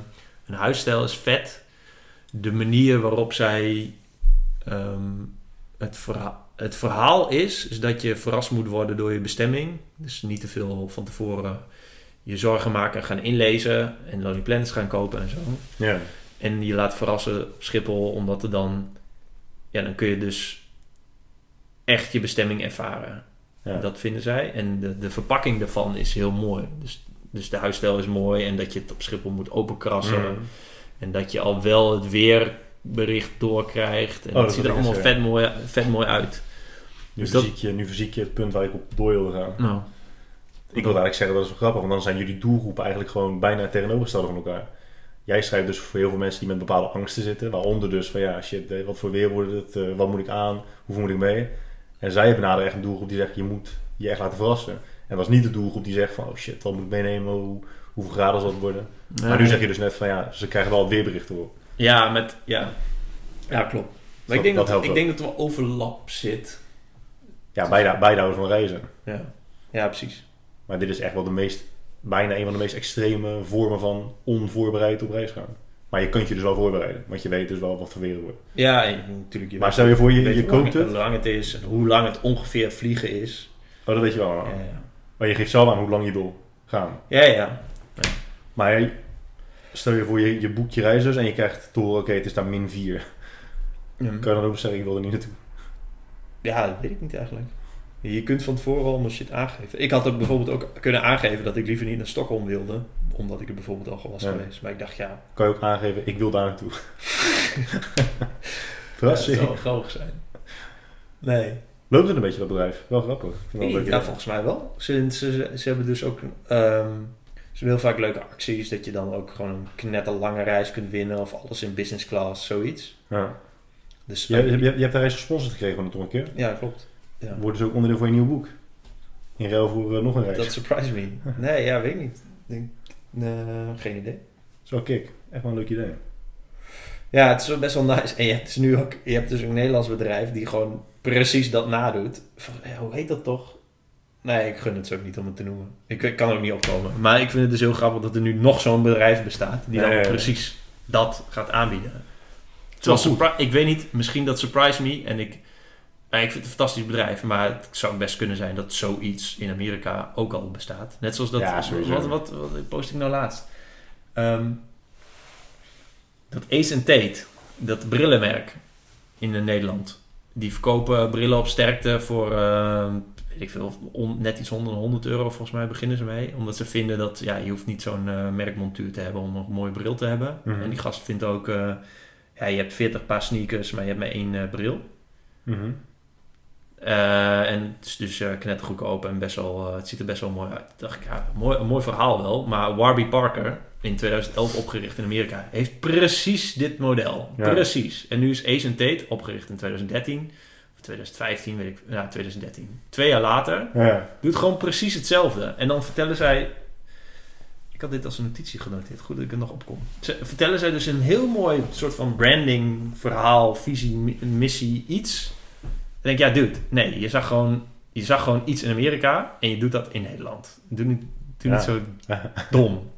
A: hun huisstijl is vet. De manier waarop zij ehm, het, verhaal, het verhaal is, is dat je verrast moet worden door je bestemming. Dus niet te veel van tevoren je zorgen maken en gaan inlezen en Lonely Planets gaan kopen en zo.
B: Ja.
A: En je laat verrassen op Schiphol, omdat er dan, ja, dan kun je dus echt je bestemming ervaren.
B: Ja.
A: Dat vinden zij. En de, de verpakking daarvan is heel mooi. Dus, dus de huisstijl is mooi en dat je het op Schiphol moet openkrassen.
B: Mm.
A: En dat je al wel het weerbericht doorkrijgt. En
B: Oh, dat
A: het ziet er
B: wil
A: allemaal vet mooi, vet mooi uit.
B: Nu,
A: Dus dat-
B: verziek je, nu verziek je het punt waar ik op door wilde gaan.
A: Nou,
B: Ik wil eigenlijk zeggen, dat is wel grappig, want dan zijn jullie doelgroepen eigenlijk gewoon bijna tegenovergestelde van elkaar. Jij schrijft dus voor heel veel mensen die met bepaalde angsten zitten, waaronder dus van ja, shit, eh, wat voor weer wordt het, eh, wat moet ik aan, hoeveel moet ik mee? En zij benaderen echt een doelgroep die zegt, je moet je echt laten verrassen. En dat is niet de doelgroep die zegt van, oh shit, wat moet ik meenemen? Hoe, hoeveel graden zal het worden?
A: Ja.
B: Maar nu zeg je dus net van, ja, ze krijgen wel weerberichten op.
A: Ja, met, ja. ja klopt. Maar ik denk
B: dat
A: ik denk dat er wel overlap zit.
B: Ja, beide houden van reizen.
A: Ja, ja precies.
B: Maar dit is echt wel de meest, bijna een van de meest extreme vormen van onvoorbereid op reis gaan. Maar je kunt je dus wel voorbereiden, want je weet dus wel wat voor weer er wordt.
A: Ja, natuurlijk. Je
B: Maar stel je voor, je, je
A: hoe lang
B: koopt het.
A: Hoe lang het is en hoe lang het ongeveer vliegen is.
B: Oh, dat weet je wel.
A: Ja, ja.
B: Maar je geeft zelf aan hoe lang je wil gaan.
A: ja. ja.
B: Maar je- stel je voor, je, je boekt je reis dus en je krijgt te horen, oké, het is daar min 4.
A: Hm.
B: Kan je dan ook zeggen, ik wil er niet naartoe.
A: Ja, dat weet ik niet eigenlijk. Je kunt van tevoren allemaal shit aangeven. Ik had ook bijvoorbeeld ook kunnen aangeven dat ik liever niet naar Stockholm wilde. Omdat ik er bijvoorbeeld al was
B: Ja.
A: geweest. Maar ik dacht, ja,
B: Kan je ook aangeven, ik wil daar naartoe.
A: dat
B: Verrassing.
A: zou wel grappig zijn. Nee.
B: Loopt het een beetje dat bedrijf? Wel grappig. Wel
A: Ja, volgens mij wel. Ze, ze, ze, ze hebben dus ook... ehm, ze hebben heel vaak leuke acties. Dat je dan ook gewoon een knetter lange reis kunt winnen. Of alles in business class, zoiets.
B: Ja.
A: Dus,
B: Je, je, je hebt daar reis gesponsord gekregen van een keer.
A: ja, klopt. Ja.
B: Wordt dus ook onderdeel van je nieuw boek. In ruil voor eh, nog een reis.
A: Dat surprised me. Nee, ja, weet ik niet. Denk, geen idee.
B: Zo kick. Echt wel een leuk idee.
A: Ja, het is best wel nice. En je hebt dus nu ook, je hebt dus een Nederlands bedrijf die gewoon precies dat nadoet. Van, hoe heet dat toch? Nee, ik gun het ze ook niet om het te noemen. Ik, ik kan er ook niet opkomen. Maar ik vind het dus heel grappig dat er nu nog zo'n bedrijf bestaat die dan precies dat gaat aanbieden. Terwijl ik weet niet, misschien dat surprise me en ik, ja, ik vind het een fantastisch bedrijf, maar het zou best kunnen zijn dat zoiets in Amerika ook al bestaat. Net zoals dat,
B: Ja,
A: wat, wat, wat post ik nou laatst? Ehm, dat Ace Tate, dat brillenmerk in Nederland, die verkopen brillen op sterkte voor, ehm, weet ik veel, on- net iets onder de 100 euro volgens mij beginnen ze mee. Omdat ze vinden dat, ja, je hoeft niet zo'n eh, merkmontuur te hebben om een mooie bril te hebben.
B: Mhm.
A: En die gast vindt ook, eh, ja, je hebt 40 paar sneakers, maar je hebt maar één eh, bril.
B: Mhm.
A: Eh, en het is dus eh knettergoedkoop en best wel, eh, het ziet er best wel mooi uit. Dacht ik, ja, mooi, een mooi verhaal wel. Maar Warby Parker, in 2011 opgericht in Amerika, heeft precies dit model.
B: Ja.
A: Precies. En nu is Ace Tate, opgericht in 2013, of 2015, weet ik, ja, 2013. Twee jaar later,
B: Ja.
A: doet gewoon precies hetzelfde. En dan vertellen zij. Ik had dit als een notitie genoteerd. Goed dat ik er nog op kom. Ze vertellen zij dus een heel mooi soort van branding, verhaal, visie, mi- missie, iets. Dan denk ik, ja, dude, nee, je zag gewoon, je zag gewoon iets in Amerika en je doet dat in Nederland. Doe niet, doe niet zo dom.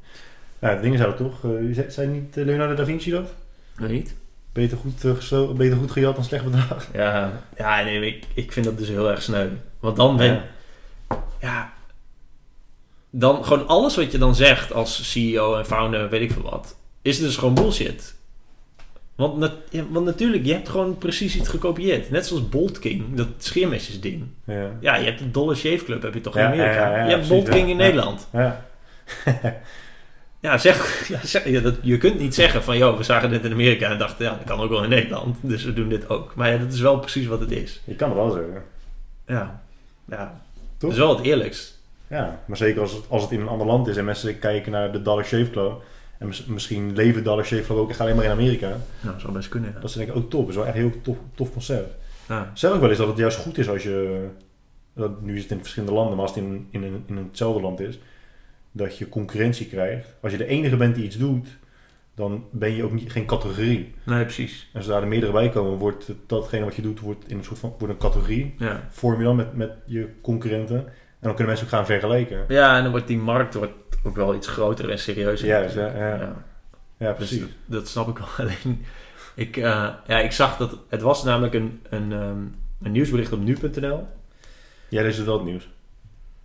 B: Ja, het ding is ook toch, eh, zijn niet eh, Leonardo da Vinci dat?
A: Weet je niet?
B: Beter goed, gesto- beter goed gejat dan slecht bedrag.
A: Ja, ja nee, ik, ik vind dat dus heel erg sneu. Want dan ben
B: Ja.
A: ja, dan gewoon alles wat je dan zegt als CEO en founder, weet ik veel wat, is dus gewoon bullshit. Want, nat- ja, want natuurlijk, je hebt gewoon precies iets gekopieerd. Net zoals Bolt King, dat scheermesjes ding.
B: Ja.
A: Ja, je hebt de Dollar Shave Club, heb je toch in Amerika?
B: ja, ja, ja,
A: je hebt Bolt
B: ja.
A: King in. Nederland.
B: Ja.
A: Ja, zeg, ja, zeg ja, dat, je kunt niet zeggen van, joh, we zagen dit in Amerika en dachten, ja, dat kan ook wel in Nederland. Dus we doen dit ook. Maar ja, dat is wel precies wat het is.
B: Je kan het wel zeggen.
A: Ja, ja.
B: Toch?
A: Dat is wel het eerlijkst.
B: Ja, maar zeker als het, als het in een ander land is en mensen kijken naar de Dollar Shave Club. En mis- misschien leven Dollar Shave Club ook echt alleen maar in Amerika.
A: Nou, zou best kunnen, ja.
B: Dat ze denken, oh top, dat is wel echt een heel tof, tof concept.
A: Ja.
B: Zeg ook wel eens dat het juist goed is als je, dat, nu is het in verschillende landen, maar als het in, in, een, in hetzelfde land is, dat je concurrentie krijgt. Als je de enige bent die iets doet, dan ben je ook niet, geen categorie.
A: Nee, precies.
B: En zodra er meerdere bij komen, wordt datgene wat je doet, wordt in een soort van wordt een categorie.
A: Ja.
B: Vorm je dan met, met je concurrenten. En dan kunnen mensen ook gaan vergelijken.
A: Ja, en dan wordt die markt wordt ook wel iets groter en serieuzer.
B: Juist,
A: natuurlijk.
B: ja, ja. Ja,
A: Dus
B: precies.
A: dat, dat snap ik wel. Alleen, ik, eh, ja, ik zag dat... Het was namelijk een, een, ehm, een nieuwsbericht op nu.nl.
B: Jij leest het wel het nieuws.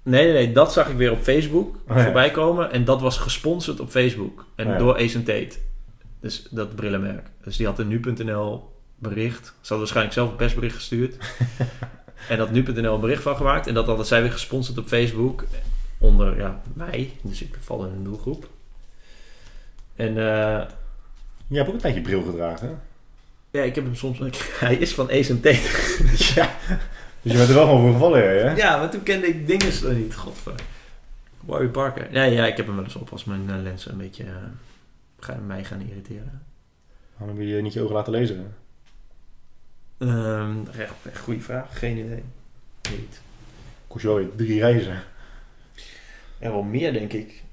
A: Nee, nee, nee. Dat zag ik weer op Facebook
B: Oh, ja.
A: voorbij komen. En dat was gesponsord op Facebook. En
B: Oh, ja.
A: door Ace Tate. Dus dat brillenmerk. Dus die had een nu.nl bericht. Ze hadden waarschijnlijk zelf een persbericht gestuurd. en dat nu.nl een bericht van gemaakt. En dat hadden zij weer gesponsord op Facebook. Onder ja, mij. Dus ik val in een doelgroep. En eh,
B: Je hebt ook een tijdje bril gedragen.
A: ja, ik heb hem soms... Hij is van Ace Tate.
B: ja. Dus je bent er wel gewoon voor gevallen, hè?
A: Ja, maar toen kende ik dingen zo niet. Godver. Warby Parker. Ja, ja, ik heb hem wel eens op als mijn eh, lenzen een beetje eh, gaan, mij gaan irriteren.
B: Waarom wil je niet je ogen laten lezen?
A: Ehm echt, echt goede vraag. Geen idee. Niet.
B: Kost je wel weer drie reizen.
A: Ja, wel meer denk ik.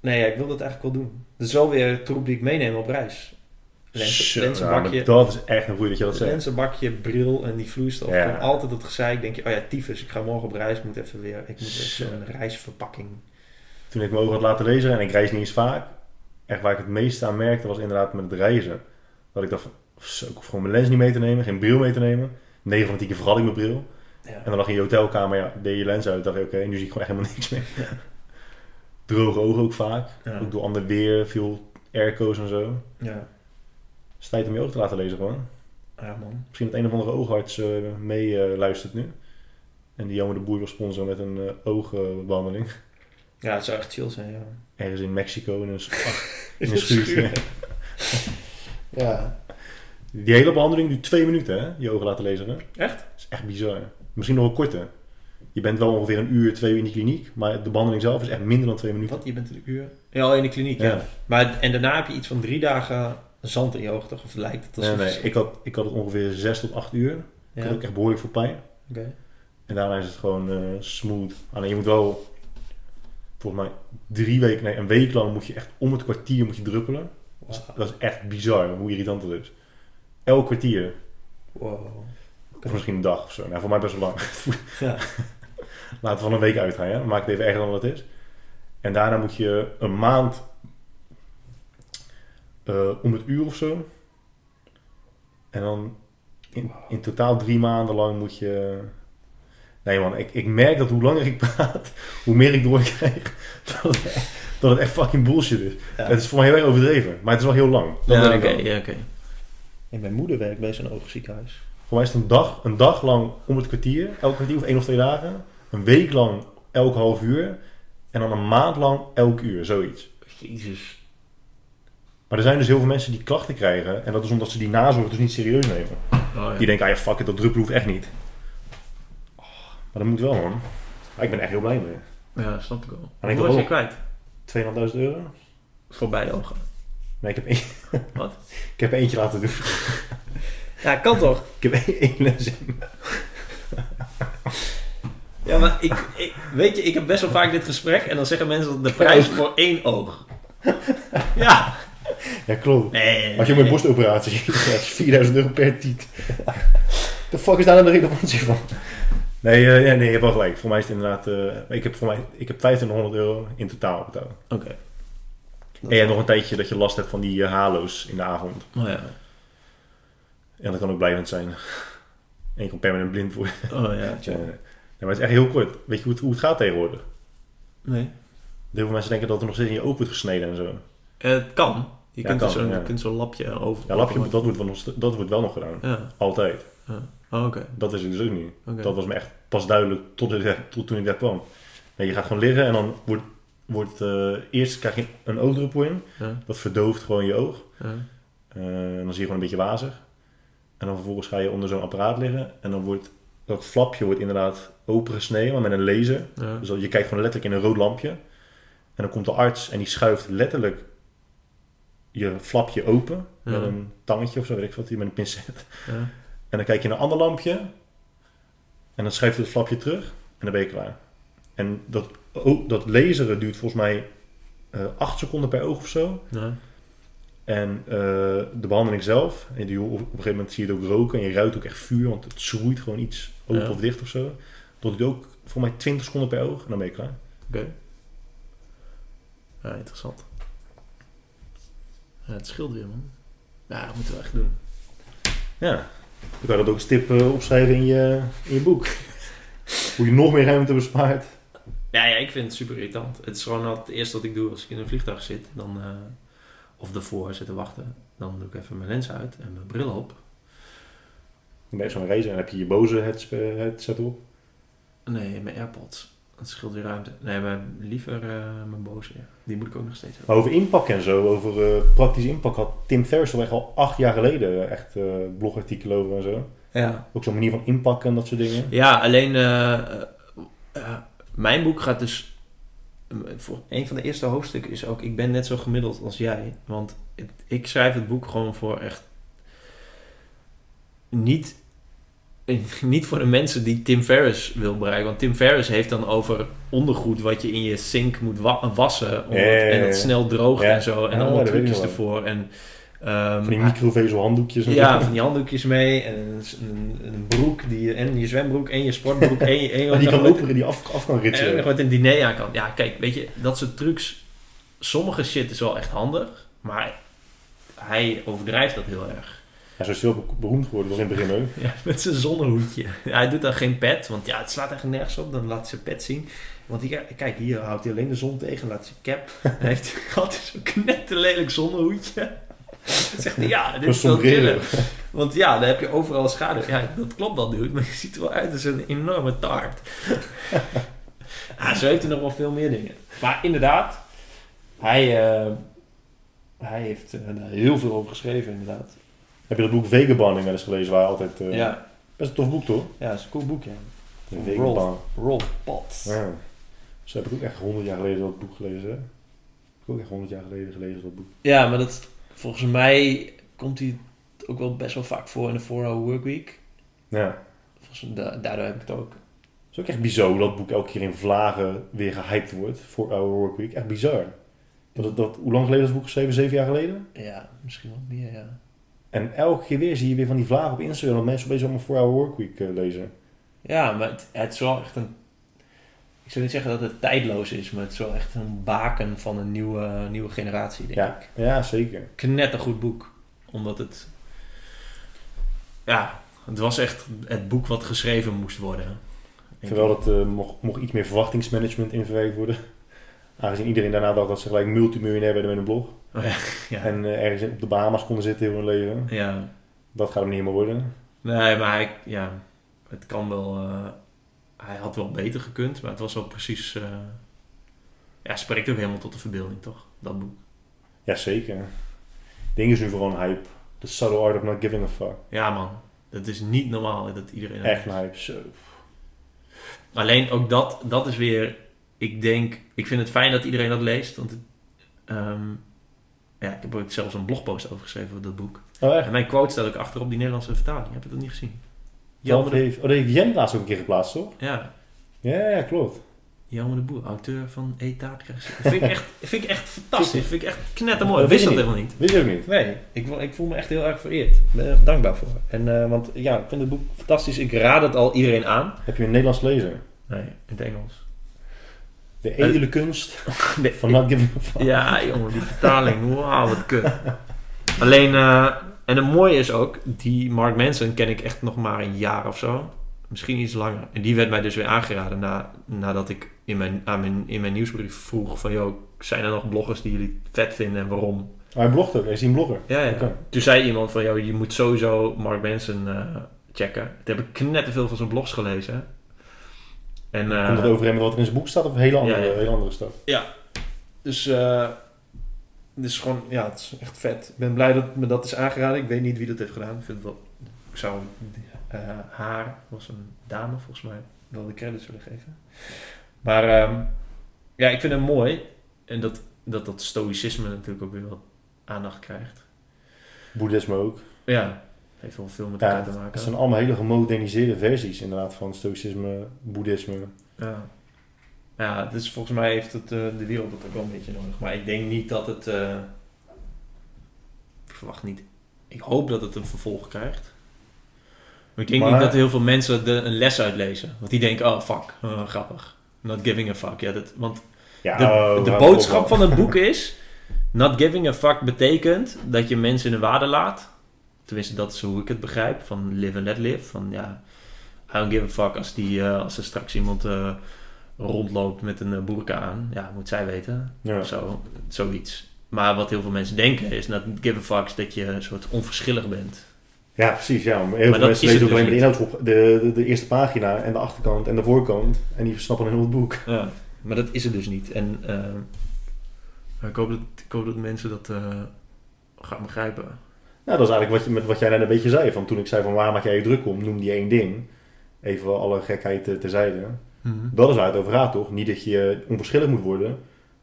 A: Nee, ja, ik wil dat eigenlijk wel doen. Dat is wel weer troep die ik meeneem op reis. Lens,
B: ja, dat is echt een goeie dat je dat zegt.
A: lenzenbakje, bril en die vloeistof.
B: Ja.
A: Altijd het gezeik. Denk je, oh ja, tyfus, ik ga morgen op reis. Ik moet even weer, ik moet even een reisverpakking.
B: Toen ik me ogen had laten lezen, en ik reis niet eens vaak, echt waar ik het meest aan merkte was inderdaad met het reizen. Dat ik dacht zo, ik hoef gewoon mijn lens niet mee te nemen, geen bril mee te nemen. 9 van de 10 keer vergat ik mijn bril.
A: Ja.
B: En dan lag je in je hotelkamer, ja, deed je lens uit, dacht je, oké, nu zie ik gewoon echt helemaal niks meer. Droge ogen ook vaak,
A: Ja.
B: ook door ander weer, veel airco's en zo.
A: Ja.
B: Het is tijd om je ogen te laten lezen gewoon.
A: ja, man.
B: Misschien dat een of andere oogarts eh, mee eh, luistert nu. En die jammer de boer wil sponsoren met een eh, oogbehandeling.
A: Ja, het zou echt chill zijn, ja.
B: Ergens in Mexico in een, sch- in
A: In
B: een schuurtje.
A: Ja.
B: Die hele behandeling duurt twee minuten, hè? Je ogen laten lezen. hè? Dat
A: Echt?
B: is echt bizar. Misschien nog wel korter. Je bent wel ongeveer een uur, twee uur in die kliniek. Maar de behandeling zelf is echt minder dan twee minuten.
A: Wat? Je bent een uur? Ja, al in de kliniek, ja.
B: Ja.
A: Maar, en daarna heb je iets van drie dagen zand in je oog, toch? Of lijkt het
B: Nee,
A: alsof...
B: nee. Ik had, ik had het ongeveer zes tot acht uur. Ik had
A: oké.
B: ook echt behoorlijk veel pijn. En daarna is het gewoon eh, smooth. Alleen je moet wel, volgens mij, drie weken, nee, een week lang moet je echt om het kwartier moet je druppelen. Dat is echt bizar hoe irritant dat is. Elk kwartier.
A: Wow.
B: Of misschien een dag of zo. Nou, voor mij best wel lang.
A: Ja.
B: Laten we van een week uitgaan, ja. Maak het even erger dan wat het is. En daarna moet je een maand eh, om het uur of zo. En dan in, in totaal drie maanden lang moet je... Nee man, ik, ik merk dat hoe langer ik praat, hoe meer ik doorkrijg dat het, echt- dat het echt fucking bullshit is.
A: Ja.
B: Het is voor mij heel erg overdreven, maar het is wel heel lang. Dat
A: ja,
B: weet
A: oké,
B: ik wel.
A: ja, oké. En mijn moeder werkt bij zo'n oogziekenhuis.
B: Voor mij is het een dag, een dag lang om het kwartier, elk kwartier of één of twee dagen. Een week lang elk half uur. En dan een maand lang elk uur, zoiets.
A: Jezus.
B: Maar er zijn dus heel veel mensen die klachten krijgen. En dat is omdat ze die nazorg dus niet serieus nemen.
A: Oh, ja.
B: Die denken, ah ja, fuck it, dat druppelen hoeft echt niet. Oh, maar dat moet wel, man. Maar ik ben echt heel blij mee.
A: ja, snap ik wel.
B: En ik
A: was je kwijt?
B: 2.500 euro?
A: Voor beide ogen.
B: Nee, ik heb, één,
A: Wat?
B: ik heb eentje laten doen.
A: Ja, kan toch?
B: Ik heb één, één lens in.
A: Ja, maar ik, ik, weet je, ik heb best wel vaak dit gesprek en dan zeggen mensen de prijs voor één oog. Ja.
B: Ja, klopt.
A: Nee.
B: Als je met een borstoperatie ja, dat is 4000 euro per tiet. De fuck is daar dan de relevantie van? Nee, eh, ja, nee, je hebt wel gelijk. Voor mij is het inderdaad... eh, ik, heb voor mij, ik heb 2500 euro in totaal betaald.
A: Oké.
B: En je hebt nog een tijdje dat je last hebt van die eh, halo's in de avond.
A: Oh ja.
B: En dat kan ook blijvend zijn. En je kan permanent blind worden.
A: Oh ja.
B: Nee, maar het is echt heel kort. Weet je hoe het, hoe het gaat tegenwoordig?
A: Nee.
B: Heel veel mensen denken dat er nog steeds in je oog wordt gesneden en zo.
A: Eh, het kan. Je
B: Ja,
A: kunt
B: kan,
A: zo'n
B: ja.
A: je kunt zo'n lapje over.
B: Ja, lapje, dat wordt, wel nog, dat wordt wel nog gedaan.
A: Ja.
B: Altijd.
A: Oh, oké.
B: Dat is het dus ook niet. Dat was me echt pas duidelijk tot, ik tot toen ik daar kwam. Nee, je gaat gewoon liggen en dan wordt, wordt eh, eerst krijg je een oogdruppel in. Dat verdooft gewoon je oog.
A: Ja.
B: Eh, en dan zie je gewoon een beetje wazig. En dan vervolgens ga je onder zo'n apparaat liggen. En dan wordt dat flapje wordt inderdaad opengesneden, maar met een laser.
A: Ja.
B: Dus je kijkt gewoon letterlijk in een rood lampje. En dan komt de arts en die schuift letterlijk je flapje open. Met een tangetje of zo, weet ik wat, met een pincet.
A: Ja.
B: En dan kijk je naar een ander lampje. En dan schuift het flapje terug. En dan ben je klaar. En dat, oh, dat laseren duurt volgens mij eh 8 seconden per oog of zo.
A: Ja.
B: En eh, de behandeling zelf. En die, op een gegeven moment zie je het ook roken. En je ruikt ook echt vuur. Want het schroeit gewoon iets open
A: Ja.
B: of dicht of zo. Dat duurt ook voor mij 20 seconden per oog. En dan ben je klaar.
A: Oké. Ja, interessant. Ja, het scheelt weer, man. Ja, dat moeten we echt doen.
B: Ja. Dan kan je dat ook als tip eh, opschrijven in je, in je boek. Hoe je nog meer ruimte bespaart.
A: Ja, ja, ik vind het super irritant. Het is gewoon het eerste wat ik doe als ik in een vliegtuig zit. Dan, eh, of ervoor zit te wachten. Dan doe ik even mijn lens uit en mijn bril op.
B: Dan ben je zo'n race en heb je je boze eh, headset op.
A: Nee, mijn AirPods. Dat scheelt weer ruimte. Nee, maar liever eh, mijn Bose. Ja. Die moet ik ook nog steeds hebben.
B: Maar over inpak en zo, over eh, praktisch inpak had Tim Ferriss al echt al acht jaar geleden echt eh, blogartikelen over en zo.
A: Ja.
B: Ook zo'n manier van inpakken en dat soort dingen.
A: Ja, alleen mijn boek gaat dus. Voor een van de eerste hoofdstukken is ook: ik ben net zo gemiddeld als jij. Want het- ik schrijf het boek gewoon voor echt. Niet niet voor de mensen die Tim Ferriss wil bereiken. Want Tim Ferriss heeft dan over ondergoed wat je in je sink moet wa- wassen. Om
B: Ja, ja,
A: het-
B: ja,
A: en dat snel droogt en zo. En allemaal trucjes ervoor. En, ehm,
B: Van die microvezel handdoekjes. en
A: ja, van die handdoekjes mee. En een, een, broek. Die, en je zwembroek en je sportbroek. en je, en je
B: die kan openen, die af, af kan
A: en
B: ritsen.
A: nog wat een diner aan kan. Ja, kijk, weet je, dat soort trucs. Sommige shit is wel echt handig. Maar hij overdrijft dat heel erg.
B: Ja, zo is hij wel be- beroemd geworden, was in het begin ook.
A: Ja, met zijn zonnehoedje. Ja, hij doet dan geen pet, want ja, het slaat eigenlijk nergens op. Dan laat hij zijn pet zien. Want hier, kijk, hier houdt hij alleen de zon tegen, laat zijn cap. Dan heeft hij altijd zo'n knetterlelijk zonnehoedje. Zegt hij, ja, dit is wel chillen. Want ja, dan heb je overal schaduw. Ja, dat klopt wel, dude. Maar je ziet er wel uit als een enorme taart. ah, zo heeft hij nog wel veel meer dingen. Maar inderdaad, hij, eh, hij heeft eh, daar heel veel over geschreven, inderdaad.
B: Heb je dat boek Vagabonding wel eens gelezen? Waar altijd, eh,
A: Ja,
B: Best een tof boek, toch?
A: ja, dat is een cool boek, ja.
B: Vagabond.
A: Rolf Potts.
B: Ja. Zo heb ik ook echt honderd jaar geleden dat boek gelezen. Hè? Ik heb ook echt honderd jaar geleden gelezen dat boek.
A: Ja, maar dat, volgens mij komt hij ook wel best wel vaak voor in de 4-hour workweek.
B: Ja.
A: Volgens, da- daardoor heb ik het ook.
B: Het is ook echt bizar dat boek elke keer in vlagen weer gehyped wordt voor Our Workweek. Echt bizar. Dat, dat, hoe lang geleden is het boek geschreven? Zeven jaar geleden?
A: Ja, misschien wel meer, ja.
B: En elke keer weer zie je weer van die vlagen op Instagram dat mensen opeens allemaal voor Our Workweek eh, lezen.
A: Ja, maar het, het is wel echt een... Ik zou niet zeggen dat het tijdloos is, maar het is wel echt een baken van een nieuwe, nieuwe generatie, denk
B: Ja.
A: ik.
B: Ja, zeker.
A: Knettergoed boek. Omdat het... Ja, het was echt het boek wat geschreven moest worden.
B: Terwijl
A: ik.
B: dat eh, mocht, mocht iets meer verwachtingsmanagement in verwerkt worden. Aangezien iedereen daarna dacht dat ze gelijk multimiljonair werden met een blog.
A: Oh ja, ja.
B: En eh, ergens op de Bahamas konden zitten heel hun leven.
A: ja.
B: Dat gaat hem niet helemaal worden.
A: Nee, maar hij, ja, het kan wel. eh, hij had wel beter gekund, maar het was wel precies. eh, ja, spreekt ook helemaal tot de verbeelding, toch? Dat boek.
B: Jazeker. Ding is nu vooral een hype. The subtle art of not giving a fuck.
A: Ja, man. Dat is niet normaal dat iedereen.
B: Echt een hype. Zo.
A: Alleen ook dat, dat is weer. Ik denk, ik vind het fijn dat iedereen dat leest, want het, ehm, ja, ik heb ook zelfs een blogpost over geschreven over dat boek.
B: Oh echt?
A: En mijn quote staat ook achterop die Nederlandse vertaling. Heb je dat niet gezien? Jelme de,
B: heeft, oh, dat heeft Jen laatst ook een keer geplaatst, toch?
A: ja,
B: Ja, ja, klopt.
A: Jelme de Boer, auteur van E-taart. Vind ik echt, vind ik echt fantastisch. Vind ik echt knettermooi.
B: Dat
A: Ik wist dat helemaal niet.
B: Weet je ook niet?
A: Nee, ik, voel- ik voel me echt heel erg vereerd. Ik ben er dankbaar voor. En, eh, want ja, ik vind het boek fantastisch. Ik raad het al iedereen aan.
B: Heb je een Nederlands lezer?
A: Nee, in het Engels.
B: De edele kunst
A: Nee,
B: van not giving a fuck.
A: Ja, jongen, die vertaling. Wauw, wat kut. Alleen, eh, en het mooie is ook, die Mark Manson ken ik echt nog maar een jaar of zo. Misschien iets langer. En die werd mij dus weer aangeraden na, nadat ik in mijn, aan mijn, in mijn nieuwsbrief vroeg van... Joh, zijn er nog bloggers die jullie vet vinden en waarom?
B: Hij blogt ook. Hij is een blogger.
A: Ja, ja. Toen zei iemand van, joh, je moet sowieso Mark Manson eh, checken. Toen heb ik knetterveel van zijn blogs gelezen. En, eh,
B: Komt het overeen met wat er in zijn boek staat of een hele andere,
A: Ja, ja.
B: hele andere stuff?
A: Dus, eh dus gewoon, ja, het is echt vet. Ik ben blij dat me dat is aangeraden. Ik weet niet wie dat heeft gedaan. Ik vind wel, ik zou eh, haar, was een dame volgens mij, wel de credits willen geven. Maar ehm, ja, ik vind het mooi. En dat dat, dat stoïcisme natuurlijk ook weer wat aandacht krijgt.
B: Boeddhisme ook.
A: Ja, heeft wel veel met
B: Ja,
A: elkaar te maken.
B: Het zijn allemaal hele gemoderniseerde versies inderdaad van stoïcisme, boeddhisme.
A: Ja. Ja, dus volgens mij heeft het, eh, de wereld dat ook wel een beetje nodig. Maar ik denk niet dat het... eh, ik verwacht niet... Ik hoop dat het een vervolg krijgt. Maar ik denk
B: Maar-
A: niet dat heel veel mensen er een les uit lezen. Want die denken, oh fuck, eh, grappig. Not giving a fuck. Ja, dat, want
B: Ja,
A: de,
B: oh,
A: de boodschap van het boek is... Not giving a fuck betekent dat je mensen in hun waarde laat. Tenminste, dat is hoe ik het begrijp. Van live and let live. Van ja, I don't give a fuck als, die, als er straks iemand rondloopt met een uh, boerka aan. Ja, moet zij weten.
B: wel. Ja.
A: Of zo, zoiets. Maar wat heel veel mensen denken is not give a fuck dat je een soort onverschillig bent.
B: ja, precies. Ja. Heel
A: Maar
B: veel
A: dat
B: mensen lezen ook alleen
A: dus
B: maar de inhoud op de, de, de eerste pagina en de achterkant en de voorkant. En die snappen heel het boek.
A: Ja, maar dat is het dus niet. En eh, ik, hoop dat, ik hoop dat mensen dat eh, gaan begrijpen.
B: Nou, dat is eigenlijk wat, je, met wat jij net een beetje zei. Van toen ik zei van waar maak jij je druk om, noem die één ding. Even alle gekheid terzijde. Dat is waar het over gaat, toch? Niet dat je onverschillig moet worden,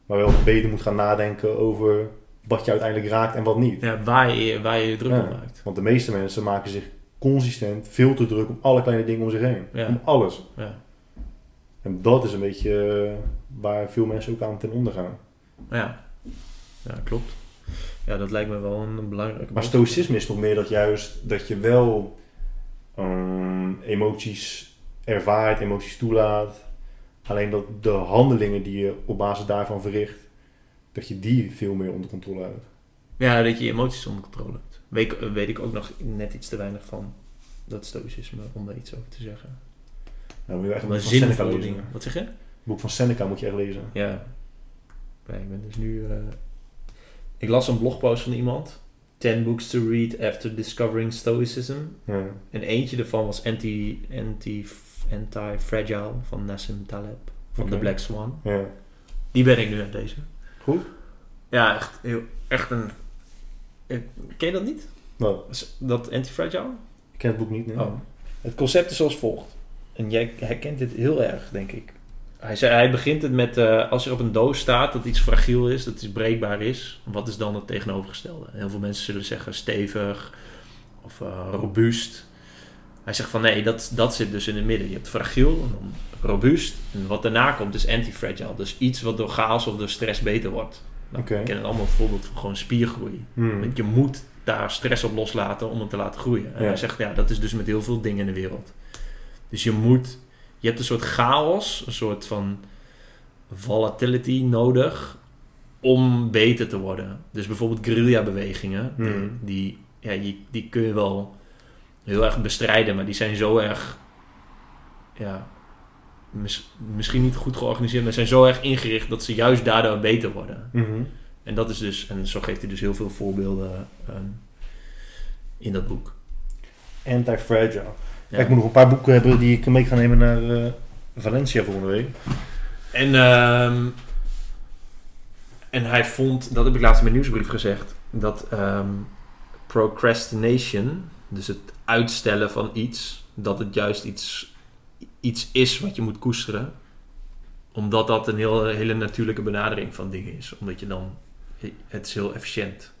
B: maar wel beter moet gaan nadenken over wat je uiteindelijk raakt en wat niet.
A: Ja, waar je waar je, je druk
B: Ja.
A: op maakt.
B: Want de meeste mensen maken zich consistent veel te druk op alle kleine dingen om zich heen.
A: Ja.
B: Om alles.
A: Ja.
B: En dat is een beetje eh, waar veel mensen ook aan ten onder gaan.
A: Ja. ja, klopt. Ja, dat lijkt me wel een belangrijke
B: Maar stoïcisme is toch meer dat juist dat je wel ehm, emoties ervaart, emoties toelaat. Alleen dat de handelingen die je op basis daarvan verricht, dat je die veel meer onder controle houdt.
A: Ja, dat je je emoties onder controle hebt. Weet, ik- weet ik ook nog net iets te weinig van. Dat stoïcisme, om daar iets over te zeggen.
B: Nou, moet je echt een
A: Maar
B: boek van Seneca
A: zinvolle
B: lezen.
A: dingen. Wat zeg je?
B: Het boek van Seneca moet je echt lezen.
A: Ja. Ja, ik ben dus nu... eh, Ik las een blogpost van iemand. 10 books to read after discovering stoicism.
B: Ja.
A: En eentje ervan was Anti, anti, Anti-Fragile van Nassim Taleb. Van
B: Oké.
A: The Black Swan.
B: Ja.
A: Die ben ik nu aan lezen.
B: Goed?
A: Ja, echt, heel, echt een... Ken je dat niet?
B: Wat?
A: Dat Anti-Fragile?
B: Ik ken het boek niet. Nee.
A: Oh. Het concept is als volgt. En jij herkent dit heel erg, denk ik. Hij, zei, hij begint het met, eh, als er op een doos staat dat iets fragiel is, dat iets breekbaar is, wat is dan het tegenovergestelde? Heel veel mensen zullen zeggen stevig of eh, robuust. Hij zegt van nee, dat, dat zit dus in het midden. Je hebt fragiel en dan robuust. En wat daarna komt is anti-fragile. Dus iets wat door chaos of door stress beter wordt. Nou,
B: Oké.
A: We kennen allemaal een voorbeeld van gewoon spiergroei.
B: Hmm.
A: Want je moet daar stress op loslaten om het te laten groeien. En
B: Ja.
A: hij zegt, ja, dat is dus met heel veel dingen in de wereld. Dus je moet, je hebt een soort chaos, een soort van volatility nodig om beter te worden. Dus bijvoorbeeld guerrilla-bewegingen, die,
B: Hmm.
A: die, ja, die, die kun je wel heel erg bestrijden, maar die zijn zo erg, ja, mis- misschien niet goed georganiseerd, maar zijn zo erg ingericht dat ze juist daardoor beter worden.
B: Mhm.
A: En dat is dus, en zo geeft hij dus heel veel voorbeelden ehm, in dat boek.
B: Anti-fragile.
A: Ja.
B: Ik moet nog een paar boeken hebben die ik mee ga nemen naar eh, Valencia volgende week.
A: En, ehm, en hij vond, dat heb ik laatst in mijn nieuwsbrief gezegd, dat ehm, procrastination, dus het uitstellen van iets, dat het juist iets, iets is wat je moet koesteren. Omdat dat een heel, hele natuurlijke benadering van dingen is. Omdat je dan, het is heel efficiënt.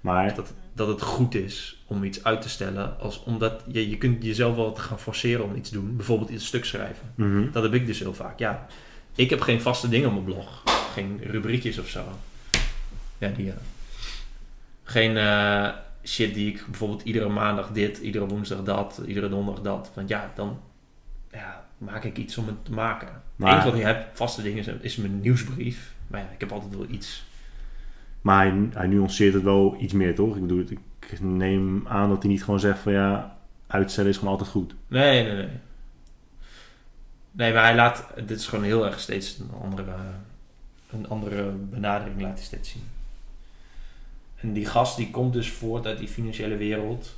B: Maar
A: dat, dat het goed is om iets uit te stellen. Als, omdat je, je kunt jezelf wel gaan forceren om iets te doen. Bijvoorbeeld iets stuk schrijven.
B: Mhm.
A: Dat heb ik dus heel vaak. Ja, ik heb geen vaste dingen op mijn blog. Geen rubriekjes of zo. Ja, die ja. Geen eh, shit die ik bijvoorbeeld iedere maandag dit, iedere woensdag dat, iedere donderdag dat. Want ja, dan ja, maak ik iets om het te maken. Het
B: Maar-
A: enige wat ik heb, vaste dingen, is, is mijn nieuwsbrief. Maar ja, ik heb altijd wel iets.
B: Maar hij, hij nuanceert het wel iets meer, toch? Ik bedoel, ik neem aan dat hij niet gewoon zegt van ja, uitstellen is gewoon altijd goed.
A: Nee, nee, nee. Nee, maar hij laat... Dit is gewoon heel erg steeds een andere, een andere benadering laat hij steeds zien. En die gast die komt dus voort uit die financiële wereld.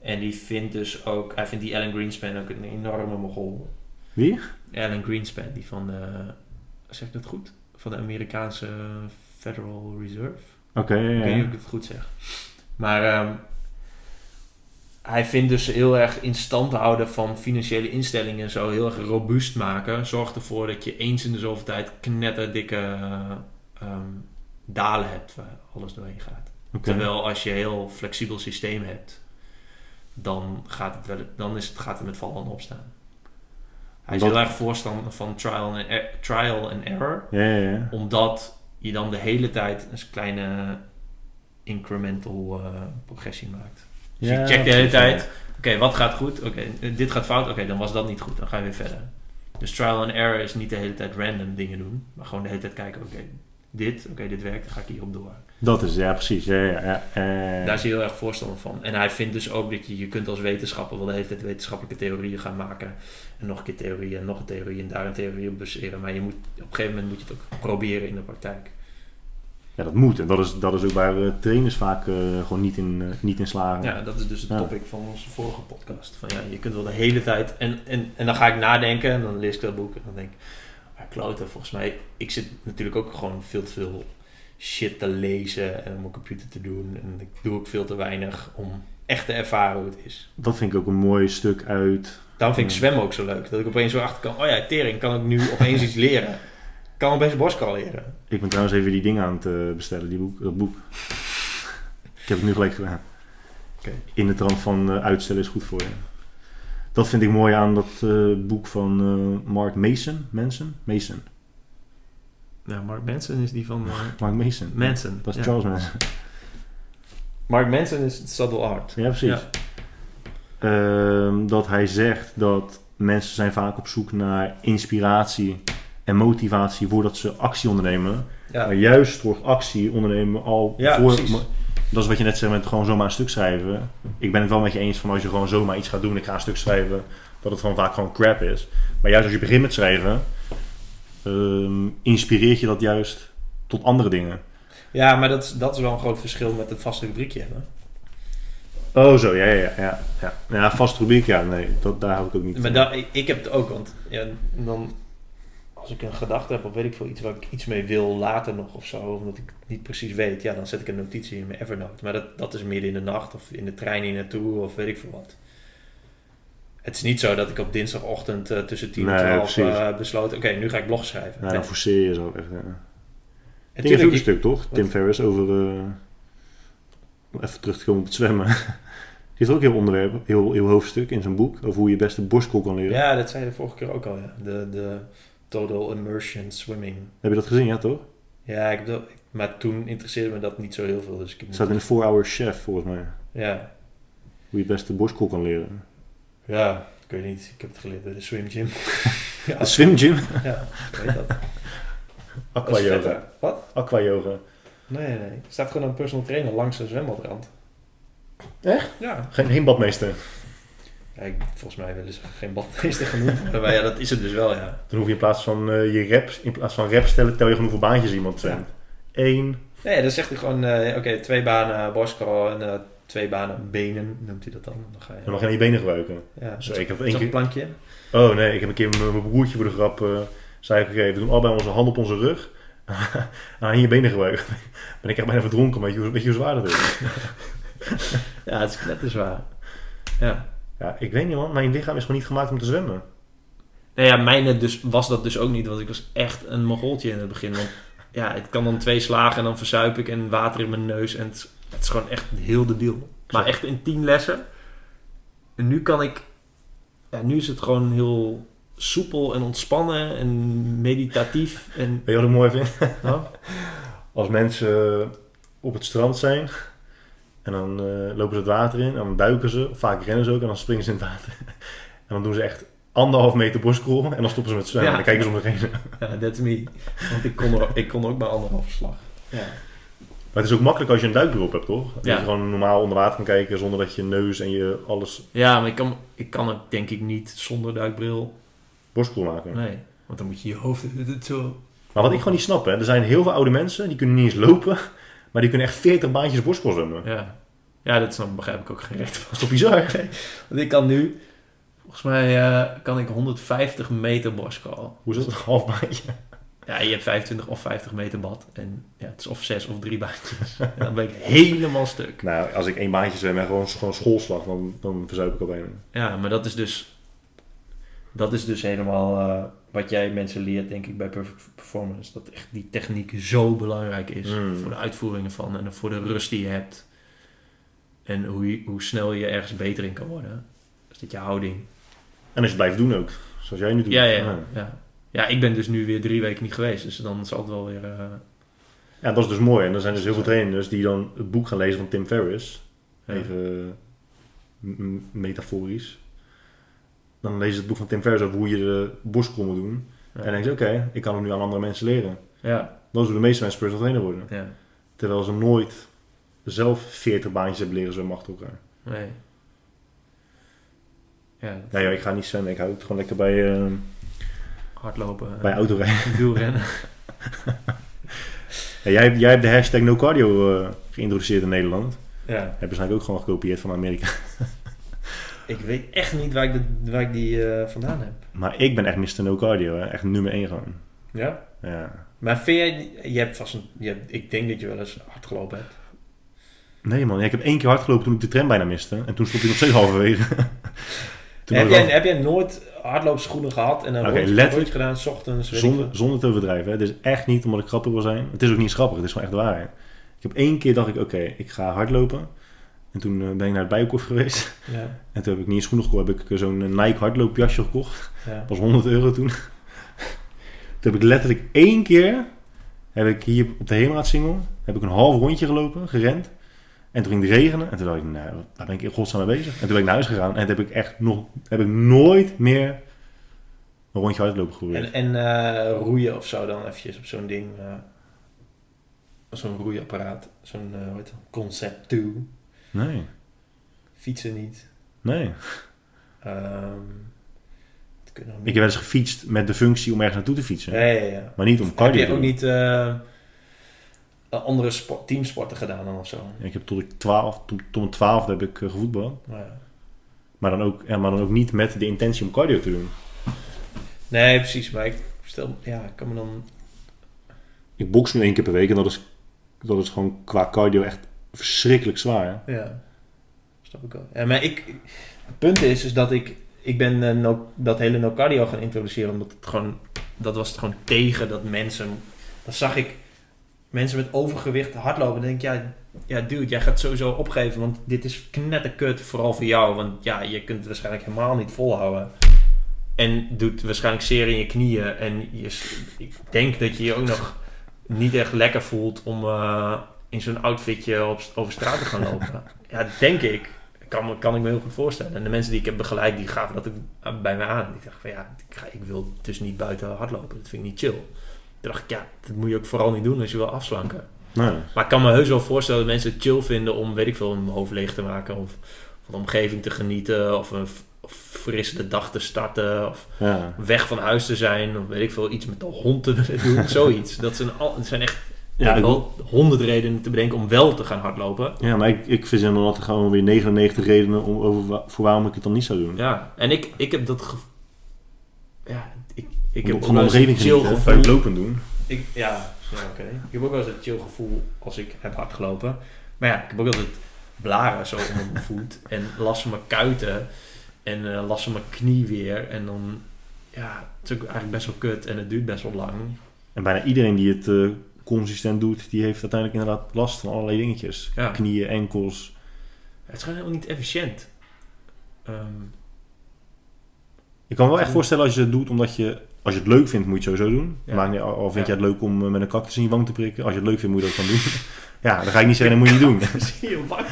A: En die vindt dus ook... Hij vindt die Alan Greenspan ook een enorme mogol.
B: Wie?
A: Alan Greenspan, die van de... Zeg ik dat goed? Van de Amerikaanse Federal Reserve.
B: Oké, ja,
A: Ik weet niet of ik het goed zeg. Maar ehm, hij vindt dus heel erg in stand houden van financiële instellingen zo heel erg robuust maken. Zorgt ervoor dat je eens in de zoveel tijd knetterdikke eh, ehm, dalen hebt waar alles doorheen gaat. Terwijl als je een heel flexibel systeem hebt, dan, gaat het wel, dan is het, gaat het met vallen en opstaan. Hij is heel erg voorstander van trial and, er- trial and error
B: Ja, ja, ja.
A: omdat je dan de hele tijd een kleine incremental eh, progressie maakt. Dus je checkt de hele tijd, oké, wat gaat goed? Oké, eh, dit gaat fout, oké, dan was dat niet goed, dan ga je weer verder. Dus trial and error is niet de hele tijd random dingen doen, maar gewoon de hele tijd kijken, oké, dit, oké, dit werkt, dan ga ik hierop door.
B: Dat is, ja, precies. Ja, ja, ja. Eh,
A: Daar is hij heel erg voorstander van. En hij vindt dus ook dat je, je kunt als wetenschapper wel de hele tijd wetenschappelijke theorieën gaan maken. En nog een keer theorieën en nog een theorie en daar een theorie op baseren. Maar je moet, op een gegeven moment moet je het ook proberen in de praktijk.
B: ja, dat moet. En dat is, dat is ook waar eh, trainers vaak eh, gewoon niet in, eh, niet in slagen.
A: Ja, dat is dus het
B: Ja.
A: topic van onze vorige podcast. Van ja, je kunt wel de hele tijd. En, en, en dan ga ik nadenken en dan lees ik dat boek en dan denk ik, kloten, volgens mij. Ik zit natuurlijk ook gewoon veel te veel shit te lezen en op mijn computer te doen. En ik doe ook veel te weinig om echt te ervaren hoe het is.
B: Dat vind ik ook een mooi stuk uit.
A: Daarom vind ik
B: Ja.
A: zwemmen ook zo leuk. Dat ik opeens zo achter kan. Oh ja, tering, kan ik nu opeens iets leren. Ik kan opeens borstcrawl leren.
B: Ik ben trouwens even die dingen aan het eh, bestellen, die boek, dat boek. ik heb het nu gelijk gedaan. In de trant van eh, uitstellen is goed voor je. Dat vind ik mooi aan dat eh, boek van eh, Mark Mason. Manson? Mason.
A: Nou, Mark Manson is die van eh,
B: Mark Mason.
A: Manson.
B: Dat is
A: ja.
B: Charles Manson.
A: Mark Manson is Subtle Art.
B: Ja, precies.
A: Ja.
B: Ehm, dat hij zegt dat mensen zijn vaak op zoek naar inspiratie en motivatie voordat ze actie ondernemen.
A: Ja.
B: Maar juist wordt actie ondernemen al
A: Ja,
B: voor...
A: precies.
B: Dat is wat je net zei met gewoon zomaar een stuk schrijven. Ik ben het wel met je eens van als je gewoon zomaar iets gaat doen, ik ga een stuk schrijven, dat het gewoon vaak gewoon crap is. Maar juist als je begint met schrijven, ehm, inspireert je dat juist tot andere dingen.
A: Ja, maar dat is, dat is wel een groot verschil met het vaste rubriekje hebben.
B: Oh zo, ja, ja, ja. Ja, ja. ja vast rubriek, ja, nee, dat, daar hou ik ook niet
A: Maar ik, ik heb het ook, want ja, dan, als ik een gedachte heb of weet ik veel, iets waar ik iets mee wil later nog of zo, omdat ik het niet precies weet, ja, dan zet ik een notitie in mijn Evernote. Maar dat, dat is midden in de nacht of in de trein hier naartoe of weet ik veel wat. Het is niet zo dat ik op dinsdagochtend eh, tussen 10 en
B: Nee,
A: 12
B: precies.
A: eh, besloot, oké, nu ga ik blog schrijven.
B: Ja,
A: Nee.
B: dan forceer je zo echt. Ja.
A: En
B: een stuk, toch? Tim? Ferriss over... om even terug te komen op het zwemmen. Die heeft ook heel onderwerp, heel, heel hoofdstuk in zijn boek. Over hoe je best een borstkool kan leren.
A: Ja, dat zei je de vorige keer ook al, ja. De, de total immersion swimming.
B: Heb je dat gezien, ja toch?
A: Ja, ik heb dat, maar toen interesseerde me dat niet zo heel veel. Dus ik heb
B: Het staat in de 4 Hour Chef, volgens mij.
A: Ja,
B: Hoe je best de borstkool kan leren.
A: ja, ik weet niet. Ik heb het geleerd bij de swim gym. ja,
B: De swim gym?
A: ja, ik weet dat.
B: Aqua yoga.
A: Wat?
B: Aqua yoga.
A: Nee, nee. Er staat gewoon een personal trainer langs de zwembadrand.
B: Echt?
A: Ja.
B: Geen, geen badmeester.
A: Ja ik, volgens mij willen ze geen badmeester genoemd worden. Maar ja, dat is het dus wel, ja.
B: Dan hoef je in plaats van eh, je reps, in plaats van reps stellen, tel je gewoon hoeveel baantjes iemand zwemt. Eén.
A: Nee, dan zegt hij gewoon, eh, oké, twee banen borstcrawl en eh, twee banen benen, noemt hij dat dan. Dan ga je...
B: Dan mag je naar je benen gebruiken.
A: Ja,
B: Zo, ik heb één keer...
A: plankje.
B: Oh nee, ik heb een keer mijn broertje voor de grap... eh zei ik, oké, we doen allebei onze hand op onze rug. en aan je benen gebruiken. ben ik echt bijna verdronken, weet je, weet je hoe zwaar dat is?
A: Ja, het is net te zwaar. Ja.
B: Ja, ik weet niet man, mijn lichaam is gewoon niet gemaakt om te zwemmen.
A: Nou ja, mijne dus, was dat dus ook niet, want ik was echt een mogoltje in het begin. Want ja, het kan dan twee slagen en dan verzuip ik en water in mijn neus. En het, het is gewoon echt heel debiel. Maar echt in tien lessen. En nu kan ik, ja, nu is het gewoon heel soepel en ontspannen en meditatief. En,
B: Weet je wat ik mooi vind? Als mensen op het strand zijn... En dan eh, lopen ze het water in en dan duiken ze. Vaak rennen ze ook en dan springen ze in het water. en dan doen ze echt anderhalf meter borstkrol en dan stoppen ze met zwemmen.
A: Ja.
B: En dan kijken ze om zich heen.
A: ja, that's me. Want ik kon, er, ik kon ook maar anderhalve slag. Ja.
B: Maar het is ook makkelijk als je een duikbril op hebt, toch? Dat
A: Ja.
B: je gewoon normaal onder water kan kijken zonder dat je neus en je alles
A: ja, maar ik kan, ik kan het denk ik niet zonder duikbril.
B: borstkrol maken.
A: Nee, want dan moet je je hoofd zo...
B: Maar wat ik gewoon niet snap, hè, er zijn heel veel oude mensen die kunnen niet eens lopen, maar die kunnen echt 40 baantjes borstkrol zwemmen.
A: Ja, ja dat snap, begrijp ik ook gerecht van.
B: Dat is toch bizar?
A: Want ik kan nu, volgens mij eh, kan ik 150 meter borstcrawl.
B: Hoe is dat? Een half baantje?
A: Ja, je hebt 25 of 50 meter bad. En ja, het is of zes of drie baantjes. en dan ben ik helemaal stuk.
B: Nou, als ik één baantje zwem en gewoon, gewoon schoolslag, dan, dan verzuip ik al bijna.
A: Ja, maar dat is dus, dat is dus helemaal eh, wat jij mensen leert, denk ik, bij Perfect Performance. Dat echt die techniek zo belangrijk is
B: Mm.
A: voor de uitvoering ervan en voor de rust die je hebt. En hoe, je- hoe snel je ergens beter in kan worden. Dus dat je houding.
B: En als je blijft doen ook, zoals jij nu doet.
A: Ja, ja, ja. ja. Ja, ik ben dus nu weer drie weken niet geweest. Dus dan zal het wel weer... eh,
B: Ja, dat is dus mooi. En er zijn dus heel veel trainers die dan het boek gaan lezen van Tim Ferriss. Even metaforisch. Dan lezen ze het boek van Tim Ferriss over hoe je de borstkrol moet doen.
A: Ja.
B: En dan denk je, oké, ik kan het nu aan andere mensen leren.
A: Ja,
B: Dat is hoe de meeste mensen personal trainer worden.
A: ja.
B: Terwijl ze nooit zelf 40 baantjes hebben leren zwemmen achter elkaar.
A: Nee. Ja,
B: Ja, ja, ik ga niet zwemmen. Ik hou het gewoon lekker bij, eh,
A: hardlopen. eh,
B: bij autorijden.
A: Wielrennen.
B: Ja, jij, hebt- jij hebt de hashtag no cardio eh, geïntroduceerd in Nederland.
A: ja.
B: Heb je waarschijnlijk ook gewoon gekopieerd van Amerika.
A: Ik weet echt niet waar ik, de, waar ik die eh, vandaan heb.
B: Maar ik ben echt Mr. No Cardio. Hè. Echt nummer 1 gewoon.
A: Ja?
B: Ja.
A: Maar vind jij... Je hebt vast een... Je hebt, ik denk dat je wel eens hard gelopen hebt.
B: Nee man, ja, ik heb één keer hard gelopen toen ik de tram bijna miste. En toen stopte ik nog steeds halverwege.
A: Heb jij, heb jij nooit hardloopschoenen gehad en een
B: Oké,
A: rondje, gedaan, 's ochtends,
B: zonder, zonder te overdrijven. Hè. Dit is echt niet omdat ik grappig wil zijn. Het is ook niet grappig, het is gewoon echt waarheid. Ik heb één keer dacht ik, oké, ik ga hardlopen. En toen eh, ben ik naar het Bijenkorf geweest.
A: Ja.
B: En toen heb ik niet in schoenen gekocht, heb ik eh, zo'n eh, Nike hardloopjasje gekocht.
A: Ja.
B: Was 100 euro toen. toen heb ik letterlijk één keer, heb ik hier op de Heemraadsingel, heb ik een half rondje gelopen, gerend. En toen ging het regenen. En toen dacht ik, nou, daar ben ik in godsnaam mee bezig. En toen ben ik naar huis gegaan. En toen heb ik echt nog, heb ik nooit meer een rondje hardlopen geprobeerd.
A: En, en roeien of zo dan eventjes op zo'n ding. zo'n roeiapparaat. Zo'n, hoe heet dat? Concept 2.
B: Nee,
A: Fietsen niet.
B: nee.
A: Ehm
B: Ik heb wel eens gefietst met de functie om ergens naartoe te fietsen.
A: Ja, ja, ja.
B: Maar niet om
A: Heb
B: cardio
A: je
B: te
A: ook
B: doen.
A: niet eh, andere sport, teamsporten gedaan dan of zo?
B: Ik heb tot ik 12, tot, tot mijn 12 heb ik gevoetbald.
A: Ja.
B: Maar dan, ook, maar dan ook niet met de intentie om cardio te doen.
A: Nee, precies. Maar ik stel, ja, ik kan me dan...
B: Ik box nu één keer per week en dat is, dat is gewoon qua cardio echt verschrikkelijk zwaar.
A: Ja, snap ik wel. Ja, maar ik, het punt is, is dat ik, ik ben no, dat hele no cardio gaan introduceren, omdat het gewoon, dat was het gewoon tegen dat mensen, dan zag ik mensen met overgewicht hardlopen, dan denk ja, ja dude, jij gaat sowieso opgeven, want dit is knetterkut, vooral voor jou, want ja, je kunt het waarschijnlijk helemaal niet volhouden. En doet waarschijnlijk zeer in je knieën. En je, ik denk dat je je ook nog niet echt lekker voelt om eh, in zo'n outfitje op, over straat te gaan lopen. ja, denk ik. Kan, kan ik me heel goed voorstellen. En de mensen die ik heb begeleid, die gaven dat ook bij mij aan. Die dachten van ja, ik, ga, ik wil dus niet buiten hardlopen. Dat vind ik niet chill. Toen dacht ik, ja, dat moet je ook vooral niet doen als je wil afslanken.
B: Nee.
A: Maar ik kan me heus wel voorstellen dat mensen het chill vinden om, weet ik veel, hun hoofd leeg te maken. Of van de omgeving te genieten. Of een frisse dag te starten. Of
B: Ja.
A: weg van huis te zijn. Of weet ik veel, iets met de hond te doen. Zoiets. Dat zijn, al, het zijn echt
B: Ja, ik-
A: wel honderd redenen te bedenken om wel te gaan hardlopen.
B: ja, maar ik, ik verzin dan altijd gewoon weer 99 redenen om, over, voor waarom ik het dan niet zou doen.
A: Ja, en ik, ik heb dat gevoel... Ja, ik, ik heb ook wel eens een chill gevoel.
B: Het lopen doen.
A: Ik, ja, ja oké. Ik heb ook wel eens een chill gevoel als ik heb hardgelopen. Maar ja, ik heb ook altijd blaren zo onder mijn voet. En last van mijn kuiten. En eh, last van mijn knie weer. En dan, ja, het is ook eigenlijk best wel kut. En het duurt best wel lang.
B: En bijna iedereen die het eh, consistent doet, die heeft uiteindelijk inderdaad last van allerlei dingetjes.
A: Ja.
B: Knieën, enkels.
A: Het is gewoon helemaal niet efficiënt. Ehm,
B: Ik kan me wel echt voorstellen als je het doet omdat je, als je het leuk vindt, moet je het sowieso doen.
A: Ja.
B: Maakt niet, al vind
A: Ja.
B: je het leuk om eh, met een cactus in je wang te prikken. Als je het leuk vindt, moet je dat dan doen. ja, dan ga ik niet zeggen, dat moet je niet doen.
A: zie je wang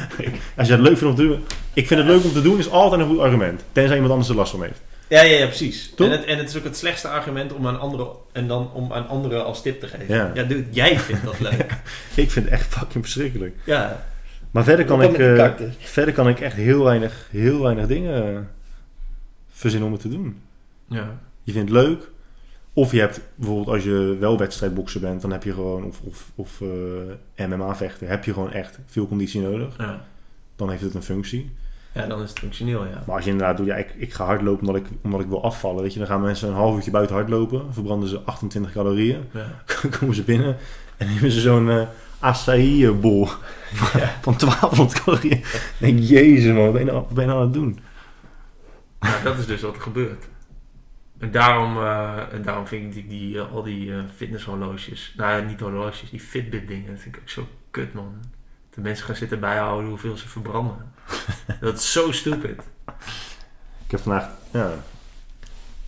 B: Als je het leuk vindt om te doen. Ik vind het leuk om te doen, is altijd een goed argument. Tenzij iemand anders er last van heeft.
A: Ja, ja, ja, precies.
B: Toch?
A: En het, en het is ook het slechtste argument om aan anderen, en dan om aan anderen als tip te geven.
B: Ja.
A: Ja, dude, jij vindt dat leuk.
B: Ik vind het echt fucking verschrikkelijk.
A: ja.
B: Maar verder kan, ik, eh, verder kan ik echt heel weinig, heel weinig dingen eh, verzinnen om het te doen.
A: Ja.
B: Je vindt het leuk. Of je hebt bijvoorbeeld als je wel wedstrijdbokser bent, dan heb je gewoon, of, of, of eh, MMA vechten, heb je gewoon echt veel conditie nodig.
A: Ja.
B: Dan heeft het een functie.
A: Ja, dan is het functioneel, ja.
B: Maar als je inderdaad doet, ja, ik, ik ga hardlopen omdat ik, omdat ik wil afvallen. Weet je, dan gaan mensen een half uurtje buiten hardlopen, verbranden ze 28 calorieën,
A: ja.
B: komen ze binnen en nemen ze zo'n eh acai bol
A: Ja.
B: van 1200 calorieën. Ik denk, jezus man, wat ben je nou, wat ben je nou aan het doen?
A: Nou, dat is dus wat er gebeurt. En daarom, eh, en daarom vind ik die, eh, al die eh, fitnesshorloges, nou ja, niet horloges, die Fitbit dingen, dat vind ik ook zo kut man. De mensen gaan zitten bijhouden hoeveel ze verbranden. dat is zo stupid.
B: Ik heb vandaag, ja,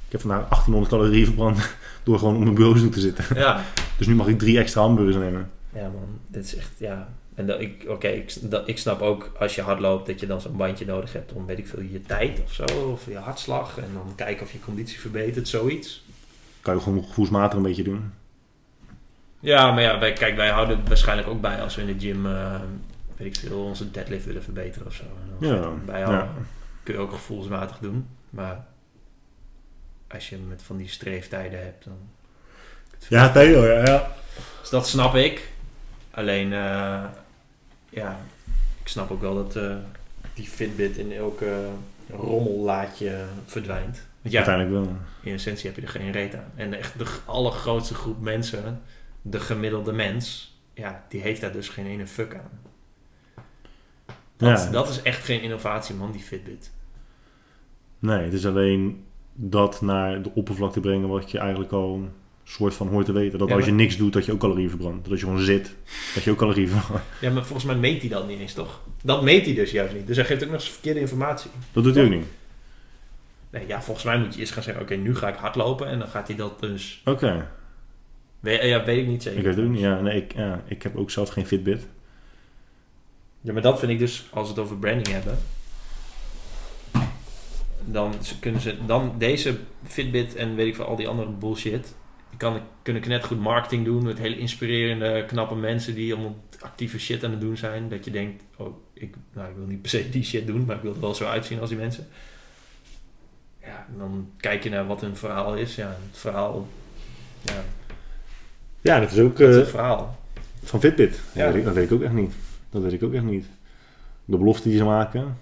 B: ik heb vandaag 1800 calorieën verbrand door gewoon op mijn bureaustoel te zitten.
A: Ja.
B: Dus nu mag ik drie extra hamburgers nemen.
A: Ja man, dit is echt, ja. En dat, ik, oké, ik, dat, ik snap ook als je hard loopt dat je dan zo'n bandje nodig hebt om, weet ik veel, je tijd of zo, of je hartslag. En dan kijken of je conditie verbetert, zoiets.
B: Kan je gewoon gevoelsmatig een beetje doen.
A: Ja, maar ja, wij, kijk, wij houden het waarschijnlijk ook bij als we in de gym, eh, weet ik veel, onze deadlift willen verbeteren of zo.
B: Ja,
A: bijhouden.
B: ja.
A: Kun je ook gevoelsmatig doen. Maar als je met van die streeftijden hebt, dan...
B: Ja, Theo, ja. ja.
A: Dus dat snap ik. Alleen, eh, ja, ik snap ook wel dat eh, die Fitbit in elke rommellaadje verdwijnt. Want ja,
B: Uiteindelijk wel.
A: in essentie heb je er geen reet aan. En echt de allergrootste groep mensen, de gemiddelde mens, ja, die heeft daar dus geen ene fuck aan. Dat,
B: Ja.
A: dat is echt geen innovatie, man, die Fitbit.
B: Nee, het is alleen dat naar de oppervlakte brengen wat je eigenlijk al soort van hoort te weten. Dat
A: Ja,
B: als je niks doet, dat je ook calorieën verbrandt. Dat als je gewoon zit, dat je ook calorieën verbrandt.
A: Ja, maar volgens mij meet hij dat niet eens, toch? Dat meet hij dus juist niet. Dus hij geeft ook nog eens verkeerde informatie.
B: Dat doet hij ook niet.
A: Nee, ja, volgens mij moet je eerst gaan zeggen, oké, nu ga ik hardlopen. En dan gaat hij dat dus...
B: Oké,
A: We- ja, weet ik niet zeker.
B: ik weet het ook niet. Ja, nee, ik, ja, ik heb ook zelf geen Fitbit.
A: Ja, maar dat vind ik dus, als we het over branding hebben... Dan kunnen ze... Dan deze Fitbit en weet ik veel, al die andere bullshit... Die kan, kunnen net goed marketing doen met hele inspirerende, knappe mensen die allemaal actieve shit aan het doen zijn. Dat je denkt, oh, ik, nou, ik wil niet per se die shit doen, maar ik wil er wel zo uitzien als die mensen. Ja, en dan kijk je naar wat hun verhaal is. Ja, het verhaal... Ja,
B: Ja, dat is ook
A: wat is
B: eh,
A: het verhaal?
B: van Fitbit. Ja.
A: Ja.
B: Dat, weet ik, dat weet ik ook echt niet. Dat weet ik ook echt niet. De belofte die ze maken.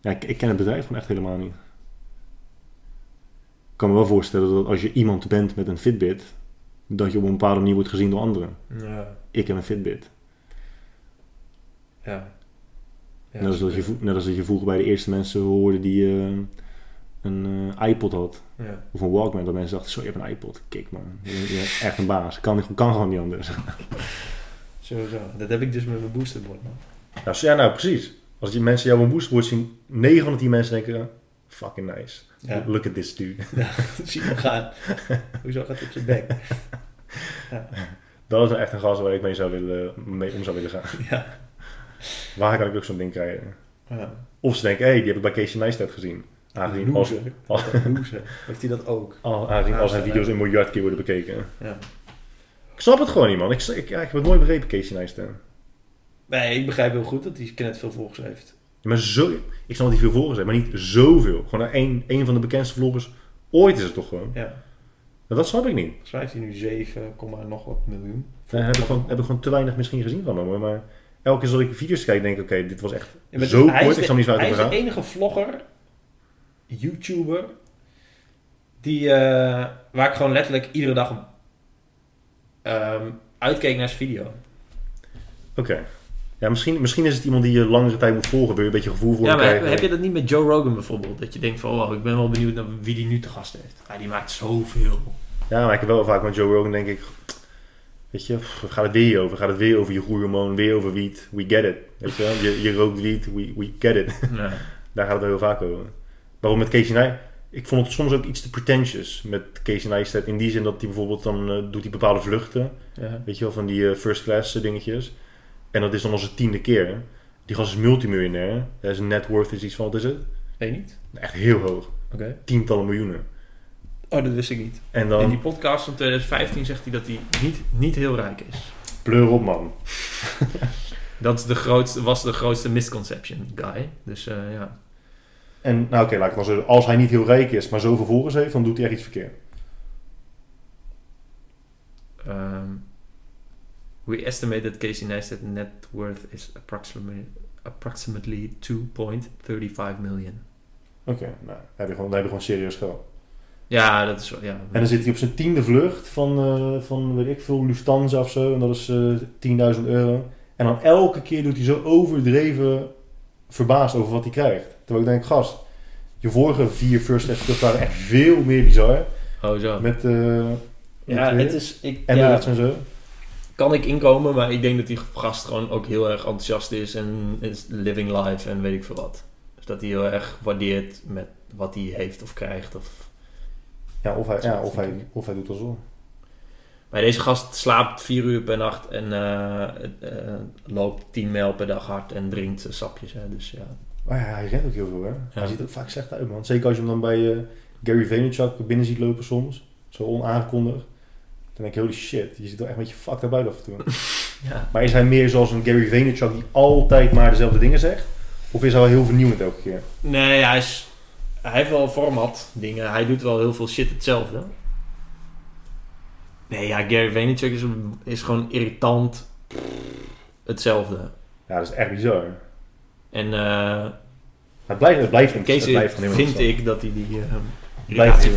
B: Ja, ik, ik ken het bedrijf gewoon echt helemaal niet. Ik kan me wel voorstellen dat als je iemand bent met een Fitbit, dat je op een bepaalde manier wordt gezien door anderen.
A: Ja,
B: Ik heb een Fitbit.
A: ja. ja
B: net, als dat je, net als dat je vroeger bij de eerste mensen hoorde die eh, een eh, iPod had.
A: ja.
B: Of een Walkman. Dat mensen dachten, zo je hebt een iPod. Kijk man, je, je bent echt een baas. Kan, kan gewoon niet anders.
A: Sowieso. Dat heb ik dus met mijn boosterbord, man.
B: Nou, ja, nou precies. Als die mensen jou een boosterboard zien, 9 van de 10 mensen denken, fucking nice.
A: Ja.
B: Look at this dude.
A: Zie hem gaan. Hoezo gaat hij op zijn bek?
B: Dat is nou echt een gast waar ik mee, zou willen, mee om zou willen gaan.
A: Ja.
B: Waar kan ik ook zo'n ding krijgen?
A: ja.
B: Of ze denken, hé, hey, die heb ik bij Casey Neistat gezien. Aangezien als.
A: Heeft hij dat ook?
B: al- aangezien als zijn
A: Ja,
B: video's een miljard keer worden bekeken.
A: Ja.
B: Ik snap het gewoon niet, man. Ik, ik, ja, ik heb het nooit begrepen, Casey Neistat.
A: Nee, ik begrijp heel goed dat hij net veel volgers heeft.
B: Ja, Maar zo, ik snap dat hij veel volgers heeft, maar niet zoveel. Gewoon een, een van de bekendste vloggers ooit is het toch gewoon.
A: Ja.
B: Maar dat snap ik niet.
A: Heeft hij nu 7, nog wat miljoen.
B: Nee, heb ik, gewoon, heb ik gewoon te weinig misschien gezien van hem. Maar elke keer als ik video's kijk, denk ik, oké, dit was echt
A: Ja,
B: zo
A: hij is
B: kort. Ik snap niet waar
A: Hij
B: het
A: is
B: over
A: de enige vlogger, YouTuber, die, eh, waar ik gewoon letterlijk iedere dag ehm, uitkeek naar zijn video.
B: Oké. Ja, misschien, misschien is het iemand die je langere tijd moet volgen. Wil je een beetje gevoel voor
A: Ja, maar
B: krijgen.
A: heb je dat niet met Joe Rogan bijvoorbeeld? Dat je denkt van, oh, ik ben wel benieuwd naar wie die nu te gast heeft. Ja, die maakt zoveel.
B: Ja, maar ik heb wel vaak met Joe Rogan denk ik... Weet je, pff, gaat het weer over? Gaat het weer over je groeihormoon? Weer over wiet? We get it. Weet je wel? Je, je rookt wiet, we, we get it.
A: Ja.
B: Daar gaat het wel heel vaak over. Waarom met Casey Neistat? Ik vond het soms ook iets te pretentious met Casey Neistat. In die zin dat hij bijvoorbeeld dan... eh, doet hij bepaalde vluchten.
A: Ja.
B: Weet je wel, van die eh, first class eh, dingetjes. En dat is dan onze tiende keer. Die gast is multimiljonair. Zijn net worth is iets van, wat is het?
A: Weet niet?
B: Echt heel hoog. Tientallen miljoenen.
A: Oh, dat wist ik niet.
B: En
A: In
B: dan,
A: die podcast van 2015 zegt hij dat hij niet, niet heel rijk is.
B: pleur op man.
A: Dat is de grootste, was de grootste misconception guy. Dus ja.
B: En nou oké, laat ik het. Als hij niet heel rijk is, maar zoveel volgers heeft, dan doet hij echt iets verkeerd.
A: Ehm, we estimate that Casey Neistat net worth is approximately, approximately 2.35 million.
B: Oké, nou, dan heb je gewoon, heb je gewoon serieus geld.
A: Ja, dat is wel, ja.
B: En dan zit hij op zijn tiende vlucht van, eh, van weet ik veel, Lufthansa of zo. En dat is eh 10.000 euro. En dan elke keer doet hij zo overdreven verbaasd over wat hij krijgt. Terwijl ik denk, gast, je vorige vier first waren echt veel meer bizar.
A: Oh, zo.
B: Met, eh
A: ja,
B: met
A: het is... Ik,
B: Emirates
A: ja,
B: en zo.
A: kan ik inkomen, maar ik denk dat die gast gewoon ook heel erg enthousiast is en is living life en weet ik veel wat. Dus dat hij heel erg waardeert met wat hij heeft of krijgt. Of...
B: Ja, of hij, ja, of hij, of hij doet dat zo.
A: Maar deze gast slaapt vier uur per nacht en eh, eh, loopt 10 mijl per dag hard en drinkt eh, sapjes. Hè. Dus ja.
B: Maar ja, hij rent ook heel veel, hè. Hij ziet er ook vaak slecht uit, man. Zeker als je hem dan bij eh, Gary Vaynerchuk binnen ziet lopen soms. Zo onaangekondigd. Dan denk je, holy shit, je ziet er echt een beetje fucked up uit af en toe.
A: ja.
B: maar is hij meer zoals een Gary Vaynerchuk die altijd maar dezelfde dingen zegt? Of is hij wel heel vernieuwend elke keer?
A: Nee, hij, is, hij heeft wel format dingen. Hij doet wel heel veel shit hetzelfde. Nee, ja, Gary Vaynerchuk is, is gewoon irritant hetzelfde.
B: Ja, dat is echt bizar.
A: En eh
B: Het blijft, het blijft, het
A: vind ik dat hij die uh,
B: Blijft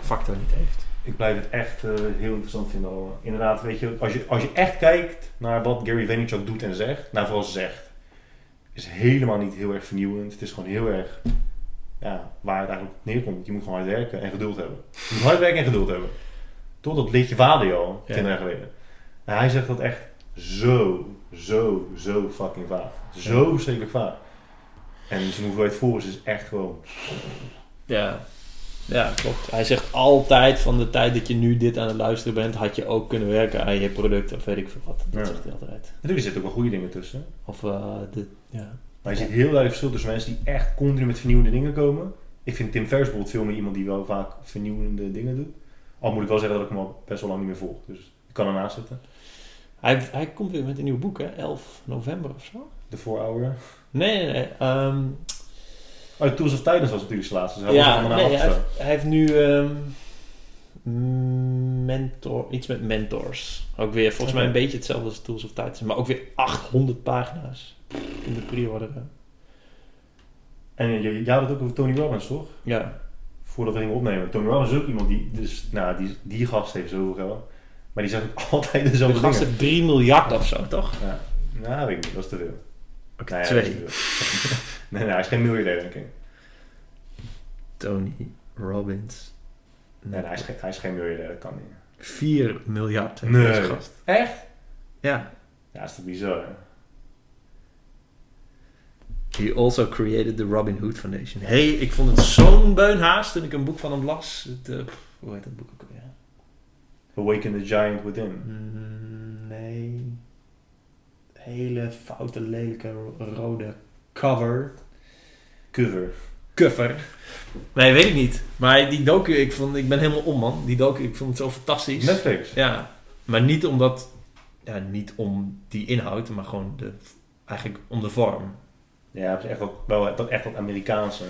A: factor niet heeft.
B: Ik blijf het echt eh, heel interessant vinden. allemaal. Inderdaad, weet je, als je, als je echt kijkt naar wat Gary Vaynerchuk doet en zegt, nou vooral zegt, is helemaal niet heel erg vernieuwend. Het is gewoon heel erg, ja, waar het eigenlijk op neerkomt. Je moet gewoon hard werken en geduld hebben. Je moet hard werken en geduld hebben. Tot dat liedje vader al,
A: Ja.
B: jaar geleden. En hij zegt dat echt zo, zo, zo fucking vaag. Zo verschrikkelijk vaag. En zijn hoeveelheid volgers is echt gewoon...
A: Ja. ja, klopt. Hij zegt altijd van de tijd dat je nu dit aan het luisteren bent, had je ook kunnen werken aan je product of weet ik veel wat. Dat
B: Ja.
A: zegt hij altijd.
B: Natuurlijk zitten ook wel goede dingen tussen.
A: Of eh, de, ja.
B: Maar je ziet heel duidelijk verschil tussen mensen die echt continu met vernieuwende dingen komen. Ik vind Tim Ferriss bijvoorbeeld veel meer iemand die wel vaak vernieuwende dingen doet. Al moet ik wel zeggen dat ik hem al best wel lang niet meer volg. Dus ik kan ernaast zitten.
A: Hij, hij komt weer met een nieuw boek, hè? 11 november of zo.
B: De 4 Hour.
A: Nee, nee, nee. ehm,
B: Oh, Tools of Titans was natuurlijk zijn laatste. Dus hij
A: ja, nee, hij, heeft, hij heeft nu ehm, mentor, iets met mentors. Ook weer volgens mij een beetje hetzelfde als Tools of Titans, maar ook weer 800 pagina's in de pre-order.
B: En je, je had het ook over Tony Robbins, toch?
A: Ja,
B: Voordat we gingen opnemen. Tony Robbins is ook iemand die... Dus, nou, die, die gast heeft zoveel geld. Maar die zegt ook altijd
A: de
B: dezelfde
A: gast
B: dingen.
A: heeft 3 miljard of zo, toch?
B: Ja. Nou, weet ik niet. Dat is te veel.
A: Oké, twee.
B: nee, nee, hij is geen miljardair, denk ik.
A: Tony Robbins.
B: Nee, nee, hij, is geen, hij is geen miljardair. Dat kan niet.
A: 4 miljard heeft
B: Nee.
A: gast.
B: Echt?
A: Ja.
B: Ja, is toch bizar, hè?
A: He also created the Robin Hood Foundation. hey, ik vond het zo'n beunhaast toen ik een boek van hem las. Het, pff, hoe heet dat boek ook alweer?
B: Awaken the Giant Within.
A: Mm, nee. Hele foute, lelijke ro- rode cover.
B: Cover.
A: Cover. Nee, weet ik niet. Maar die docu, ik, vond, ik ben helemaal om, man. Die docu, ik vond het zo fantastisch.
B: Netflix.
A: Ja, maar niet omdat... Ja, niet om die inhoud, maar gewoon de, eigenlijk om de vorm.
B: Ja, het is echt dat, wel dat, echt dat Amerikaanse.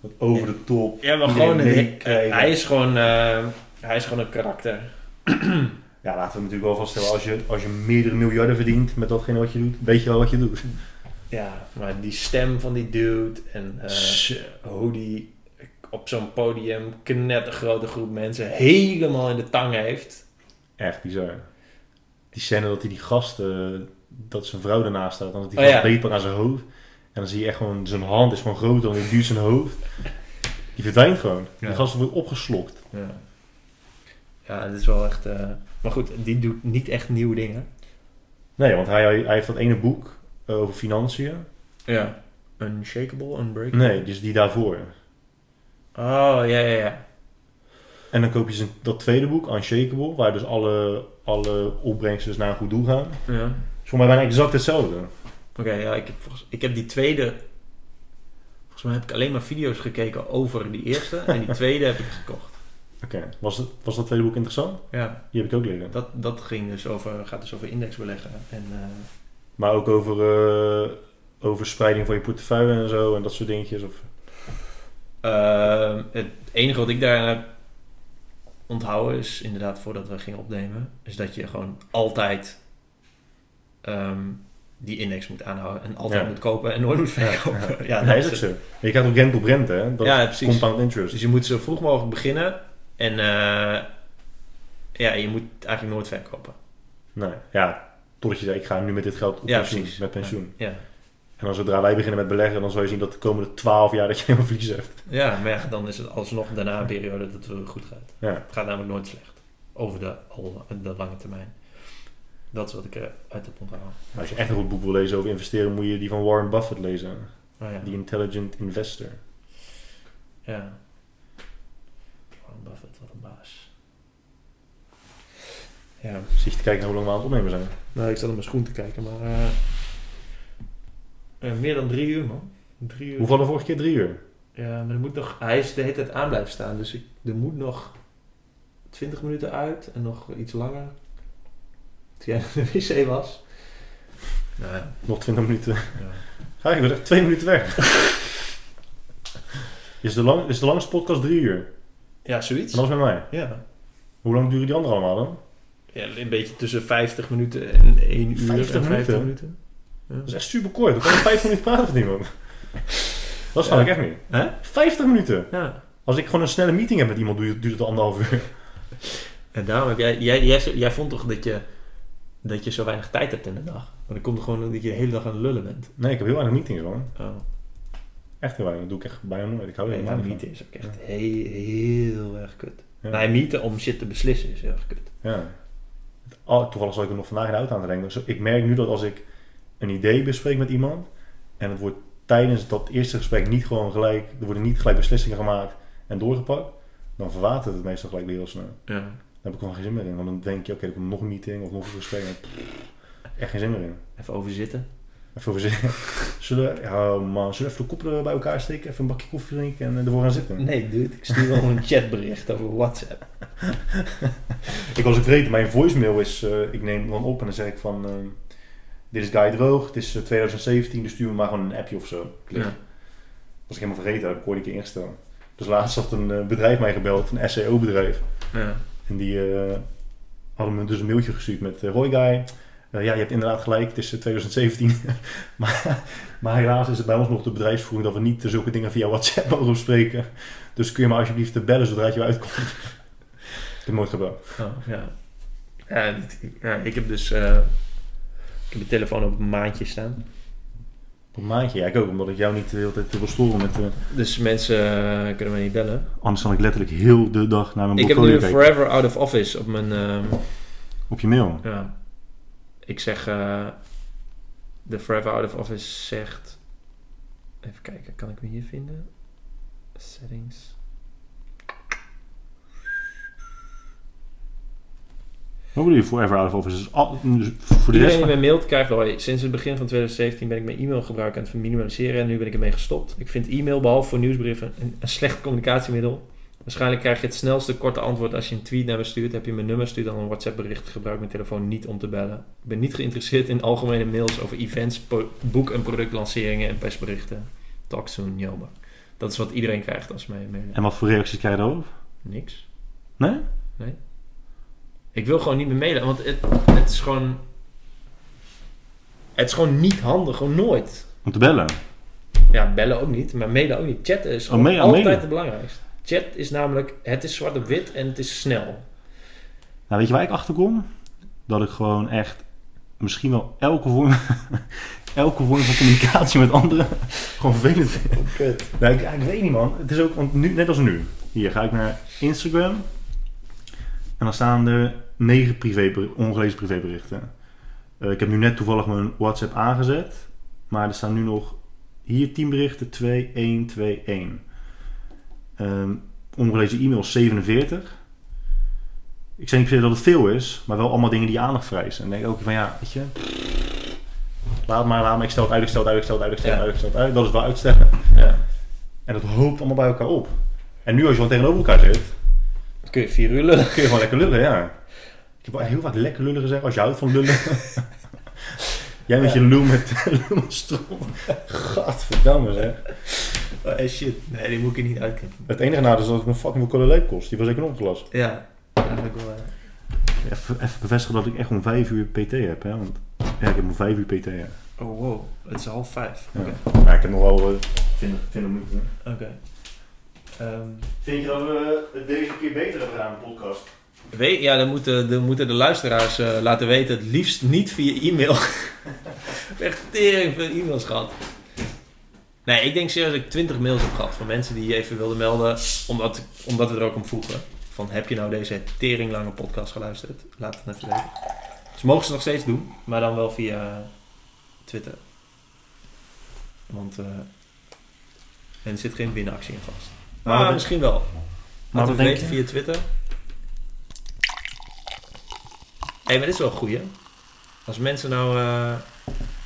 B: Dat over de top.
A: Ja, maar gewoon... Een,
B: meekrijgen.
A: hij, is gewoon eh, hij is gewoon een karakter.
B: Ja, laten we natuurlijk wel vaststellen. Als je, als je meerdere miljarden verdient met datgene wat je doet, weet je wel wat je doet.
A: Ja, maar die stem van die dude en eh, hoe die op zo'n podium knettergrote groep mensen helemaal in de tang heeft.
B: Echt bizar. Die scène dat hij die gast, eh, dat zijn vrouw ernaast staat, en dat die
A: Oh,
B: gast
A: ja.
B: aan zijn hoofd. En dan zie je echt gewoon, zijn hand is gewoon groter dan die duwt zijn hoofd. Die verdwijnt gewoon.
A: Ja.
B: Die gast wordt opgeslokt.
A: Ja, ja het is wel echt... eh, maar goed, die doet niet echt nieuwe dingen.
B: Nee, want hij, hij heeft dat ene boek eh, over financiën.
A: Ja. Unshakable, Unbreakable?
B: Nee, dus die daarvoor.
A: Oh, ja, ja, ja.
B: En dan koop je zijn, dat tweede boek, Unshakable, waar dus alle, alle opbrengsten naar een goed doel gaan.
A: ja.
B: is voor mij bijna exact hetzelfde.
A: Oké, ja, ik heb, volgens- ik heb die tweede... Volgens mij heb ik alleen maar video's gekeken over die eerste. en die tweede heb ik gekocht.
B: Oké, was, het, was dat tweede boek interessant?
A: Ja,
B: Die heb ik ook liggen.
A: dat, dat ging dus over, gaat dus over indexbeleggen. En, eh,
B: Maar ook over, eh, over spreiding van je portefeuille en zo en dat soort dingetjes. Of...
A: Ehm, het enige wat ik daar heb onthouden is inderdaad voordat we gingen opnemen, is dat je gewoon altijd ehm, die index moet aanhouden en altijd
B: Ja.
A: moet kopen en nooit moet verkopen. Ja,
B: Ja, dat is ook zo. Je krijgt ook rente op rente, hè? Dat
A: Ja, precies.
B: compound interest.
A: Dus je moet zo vroeg mogelijk beginnen en eh, ja, je moet eigenlijk nooit verkopen.
B: Nee, ja, totdat je zegt, ik ga nu met dit geld op
A: Ja,
B: pensioen,
A: precies.
B: met pensioen.
A: Ja.
B: En dan zodra wij beginnen met beleggen, dan zal je zien dat de komende 12 jaar dat je helemaal verlies hebt.
A: ja, maar ja, dan is het alsnog daarna een periode dat het goed gaat.
B: Ja.
A: Het gaat namelijk nooit slecht. Over de, al, de lange termijn. Dat is wat ik eruit heb onthouden.
B: Maar als je echt een goed boek wil lezen over investeren, moet je die van Warren Buffett lezen.
A: Oh ja.
B: The Intelligent Investor.
A: Ja. Warren Buffett, wat een baas. Ja.
B: Zie je te kijken naar hoe lang we aan het opnemen zijn.
A: Nou, ik zat op mijn schoen te kijken, maar... eh, eh, meer dan drie uur, man. Drie uur.
B: Hoeveel de vorige keer? Drie uur?
A: Ja, maar er moet nog... Hij is de hele tijd aan blijven staan, dus ik, er moet nog 20 minuten uit en nog iets langer. Toen jij naar de wc was. Nou ja.
B: Nog 20 minuten.
A: ja.
B: Ga ik ben echt twee minuten weg. is, de lang, is de langste podcast drie uur?
A: Ja, zoiets.
B: En dat was met mij.
A: Ja.
B: Hoe lang duren die andere allemaal dan?
A: Ja. Een beetje tussen 50 minuten en 1 uur
B: 50
A: en 50
B: minuten?
A: minuten. Ja.
B: Dat is echt super kort. Dan kan je vijf minuten praten met iemand. Dat snap
A: Ja.
B: ik echt niet.
A: Hè?
B: 50 minuten.
A: Ja.
B: Als ik gewoon een snelle meeting heb met iemand, duurt, het anderhalf uur.
A: En daarom heb jij, jij, jij, jij vond toch dat je, dat je zo weinig tijd hebt in de dag? Want dan komt er gewoon dat je de hele dag aan het lullen bent.
B: Nee, ik heb heel weinig meetings hoor.
A: Oh,
B: Echt heel weinig. Dat doe ik echt bijna nooit. Ik hou
A: nee,
B: helemaal
A: maar
B: niet
A: niet
B: van.
A: is ook echt heel, heel erg kut.
B: Ja.
A: Nee, meeten om shit te beslissen is heel erg kut.
B: Ja. Oh, toevallig zat ik er nog vandaag in de auto aan te denken. Dus ik merk nu dat als ik een idee bespreek met iemand en het wordt tijdens dat eerste gesprek niet gewoon gelijk, er worden niet gelijk beslissingen gemaakt en doorgepakt, dan verwatert het meestal gelijk weer heel snel.
A: Ja.
B: Daar heb ik gewoon geen zin meer in. Want dan denk je, oké, er komt nog een meeting of nog een gesprek. En pff, echt geen zin meer in.
A: Even over zitten.
B: Even over zitten. Zullen we, ja man, zullen we even de koppen bij elkaar steken, even een bakje koffie drinken en ervoor gaan zitten?
A: Nee, dude. Ik stuur wel een chatbericht over WhatsApp.
B: Ik was ook vergeten, mijn voicemail is, eh, ik neem dan op en dan zeg ik van, eh, dit is Guy Droog, het is eh, 2017, dus stuur me maar gewoon een appje of zo. Klik.
A: Ja.
B: Was ik helemaal vergeten, dat heb ik ooit een keer ingesteld. Dus laatst had een eh, bedrijf mij gebeld, een SEO-bedrijf.
A: Ja.
B: En die eh, hadden me dus een mailtje gestuurd met uh, Hoi Guy, eh, ja, je hebt inderdaad gelijk, het is eh, 2017. maar, maar helaas is het bij ons nog de bedrijfsvoering dat we niet zulke dingen via WhatsApp mogen bespreken. Dus kun je me alsjeblieft bellen zodra het je uitkomt. heb nooit gebeld.
A: Oh, ja. Ja, dit- ja, ik heb dus... eh, ik heb mijn telefoon op een maandje staan.
B: Op een maandje, ja ik ook, omdat ik jou niet de hele tijd wil storen met... eh,
A: Dus mensen eh, kunnen me niet bellen.
B: anders dan ik letterlijk heel de dag naar mijn
A: Ik heb nu. Forever Out of Office op mijn... ehm,
B: Op je mail.
A: ja. Ik zeg... eh, de Forever Out of Office zegt... Even kijken, kan ik me hier vinden? Settings.
B: Wat bedoel je Forever Out of Office? Dus al, voor de
A: Iedereen die
B: van...
A: mij mailt krijgt, hoi, sinds het begin van 2017 ben ik mijn e-mailgebruik aan het minimaliseren en nu ben ik ermee gestopt. Ik vind e-mail behalve voor nieuwsbrieven een, een slecht communicatiemiddel. Waarschijnlijk krijg je het snelste korte antwoord als je een tweet naar me stuurt. Heb je mijn nummer, stuur dan een WhatsApp bericht. Gebruik mijn telefoon niet om te bellen. Ik ben niet geïnteresseerd in algemene mails over events, boek- en productlanceringen en persberichten. Talk soon, Jelba. Dat is wat iedereen krijgt als mij mailen.
B: En wat voor reacties krijg je daarop?
A: Niks.
B: Nee?
A: Ik wil gewoon niet meer mailen, want het, het is gewoon... Het is gewoon niet handig, gewoon nooit.
B: Om te bellen.
A: Ja, bellen ook niet, maar mailen ook niet. Chatten is
B: mailen-
A: altijd het belangrijkste. Chat is namelijk, het is zwart op wit en het is snel.
B: Nou, weet je waar ik achter kom? Dat ik gewoon echt misschien wel elke vorm, elke vorm van communicatie met anderen gewoon vervelend vind.
A: Kut.
B: Nou, ik weet niet man. Het is ook, want nu, net als nu. Hier ga ik naar Instagram. En dan staan er negen privé, ongelezen privéberichten. Eh, ik heb nu net toevallig mijn WhatsApp aangezet. Maar er staan nu nog hier 10 berichten. 2, 1, 2, 1. Ehm ongelezen e-mails 47. Ik zeg niet per dat het veel is. Maar wel allemaal dingen die aandacht vereisen. En denk ik ook van ja, weet je... Laat maar, laat maar. Ik stel het uit, ik stel het uit, ik stel het uit, ik stel het uit, ik stel het uit. Dat is wel uitstellen.
A: Ja.
B: En dat hoopt allemaal bij elkaar op. En nu als je gewoon tegenover elkaar zit,
A: Dan kun je vier uur lullen.
B: kun je gewoon lekker lullen, ja. Ik heb wel heel vaak lekker lullen gezegd als je houdt van lullen. Jij met je lul met, met stront. Gadverdamme zeg.
A: Oh, shit. Nee, die moet ik niet uitknippen.
B: Het enige nadeel is dat het me fucking veel cola kost. Die was ik nog glas.
A: Ja, eigenlijk wel. eh.
B: Even, even bevestigen dat ik echt om vijf uur PT heb, hè. Want ja, ik heb om vijf uur PT, ja.
A: Oh, wow. Het is half vijf.
B: Ja.
A: Oké.
B: Maar ik heb nog wel uh, 20, 20 minuten.
A: Oké. Ehm,
B: Vind je dat we het deze keer beter hebben gedaan, de podcast?
A: weet, ja, dan moeten, dan moeten de luisteraars eh, laten weten. Het liefst niet via e-mail. ik heb echt tering veel e-mails gehad. Nee, ik denk serieus dat ik 20 mails heb gehad van mensen die even wilden melden. Omdat, omdat we er ook om vroegen. Van heb je nou deze teringlange podcast geluisterd? Laat het even weten. Dus mogen ze nog steeds doen. Maar dan wel via Twitter. Want eh, en er zit geen winactie in vast.
B: Maar
A: misschien wel.
B: Wat
A: we weten
B: je?
A: via Twitter. Hé, hey, maar dit is wel een goeie. Als mensen nou eh,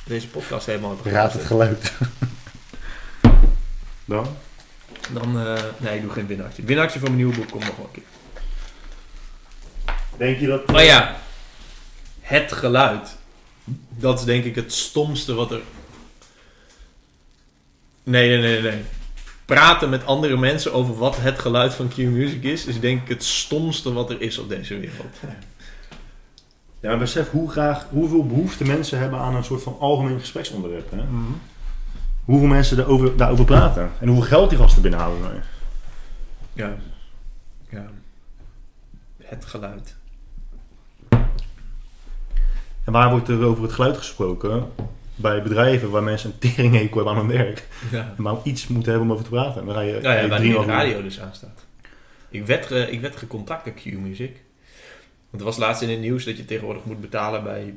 A: deze podcast helemaal hebben
B: Raad het geluid. Dan?
A: Dan, eh, nee, ik doe geen winactie. Winactie van mijn nieuwe boek komt nog wel een keer.
B: Denk je dat...
A: Oh ja, het geluid. Dat is denk ik het stomste wat er... Nee, nee, nee, nee. Praten met andere mensen over wat het geluid van Q-Music is, is denk ik het stomste wat er is op deze wereld.
B: Ja, maar besef hoe graag, hoeveel behoefte mensen hebben aan een soort van algemeen gespreksonderwerp. Hè? Hoeveel mensen daarover, daarover praten. En hoeveel geld die gasten binnenhalen.
A: Ja. ja. Het geluid.
B: En waar wordt er over het geluid gesproken? Bij bedrijven waar mensen een teringhekel hebben aan hun werk.
A: Ja.
B: En maar iets moeten hebben om over te praten. En dan ga je,
A: ja,
B: je
A: waar de radio dus aan staat. Ik werd, ge- ik werd gecontact door Q-Music. Want er was laatst in het nieuws dat je tegenwoordig moet betalen bij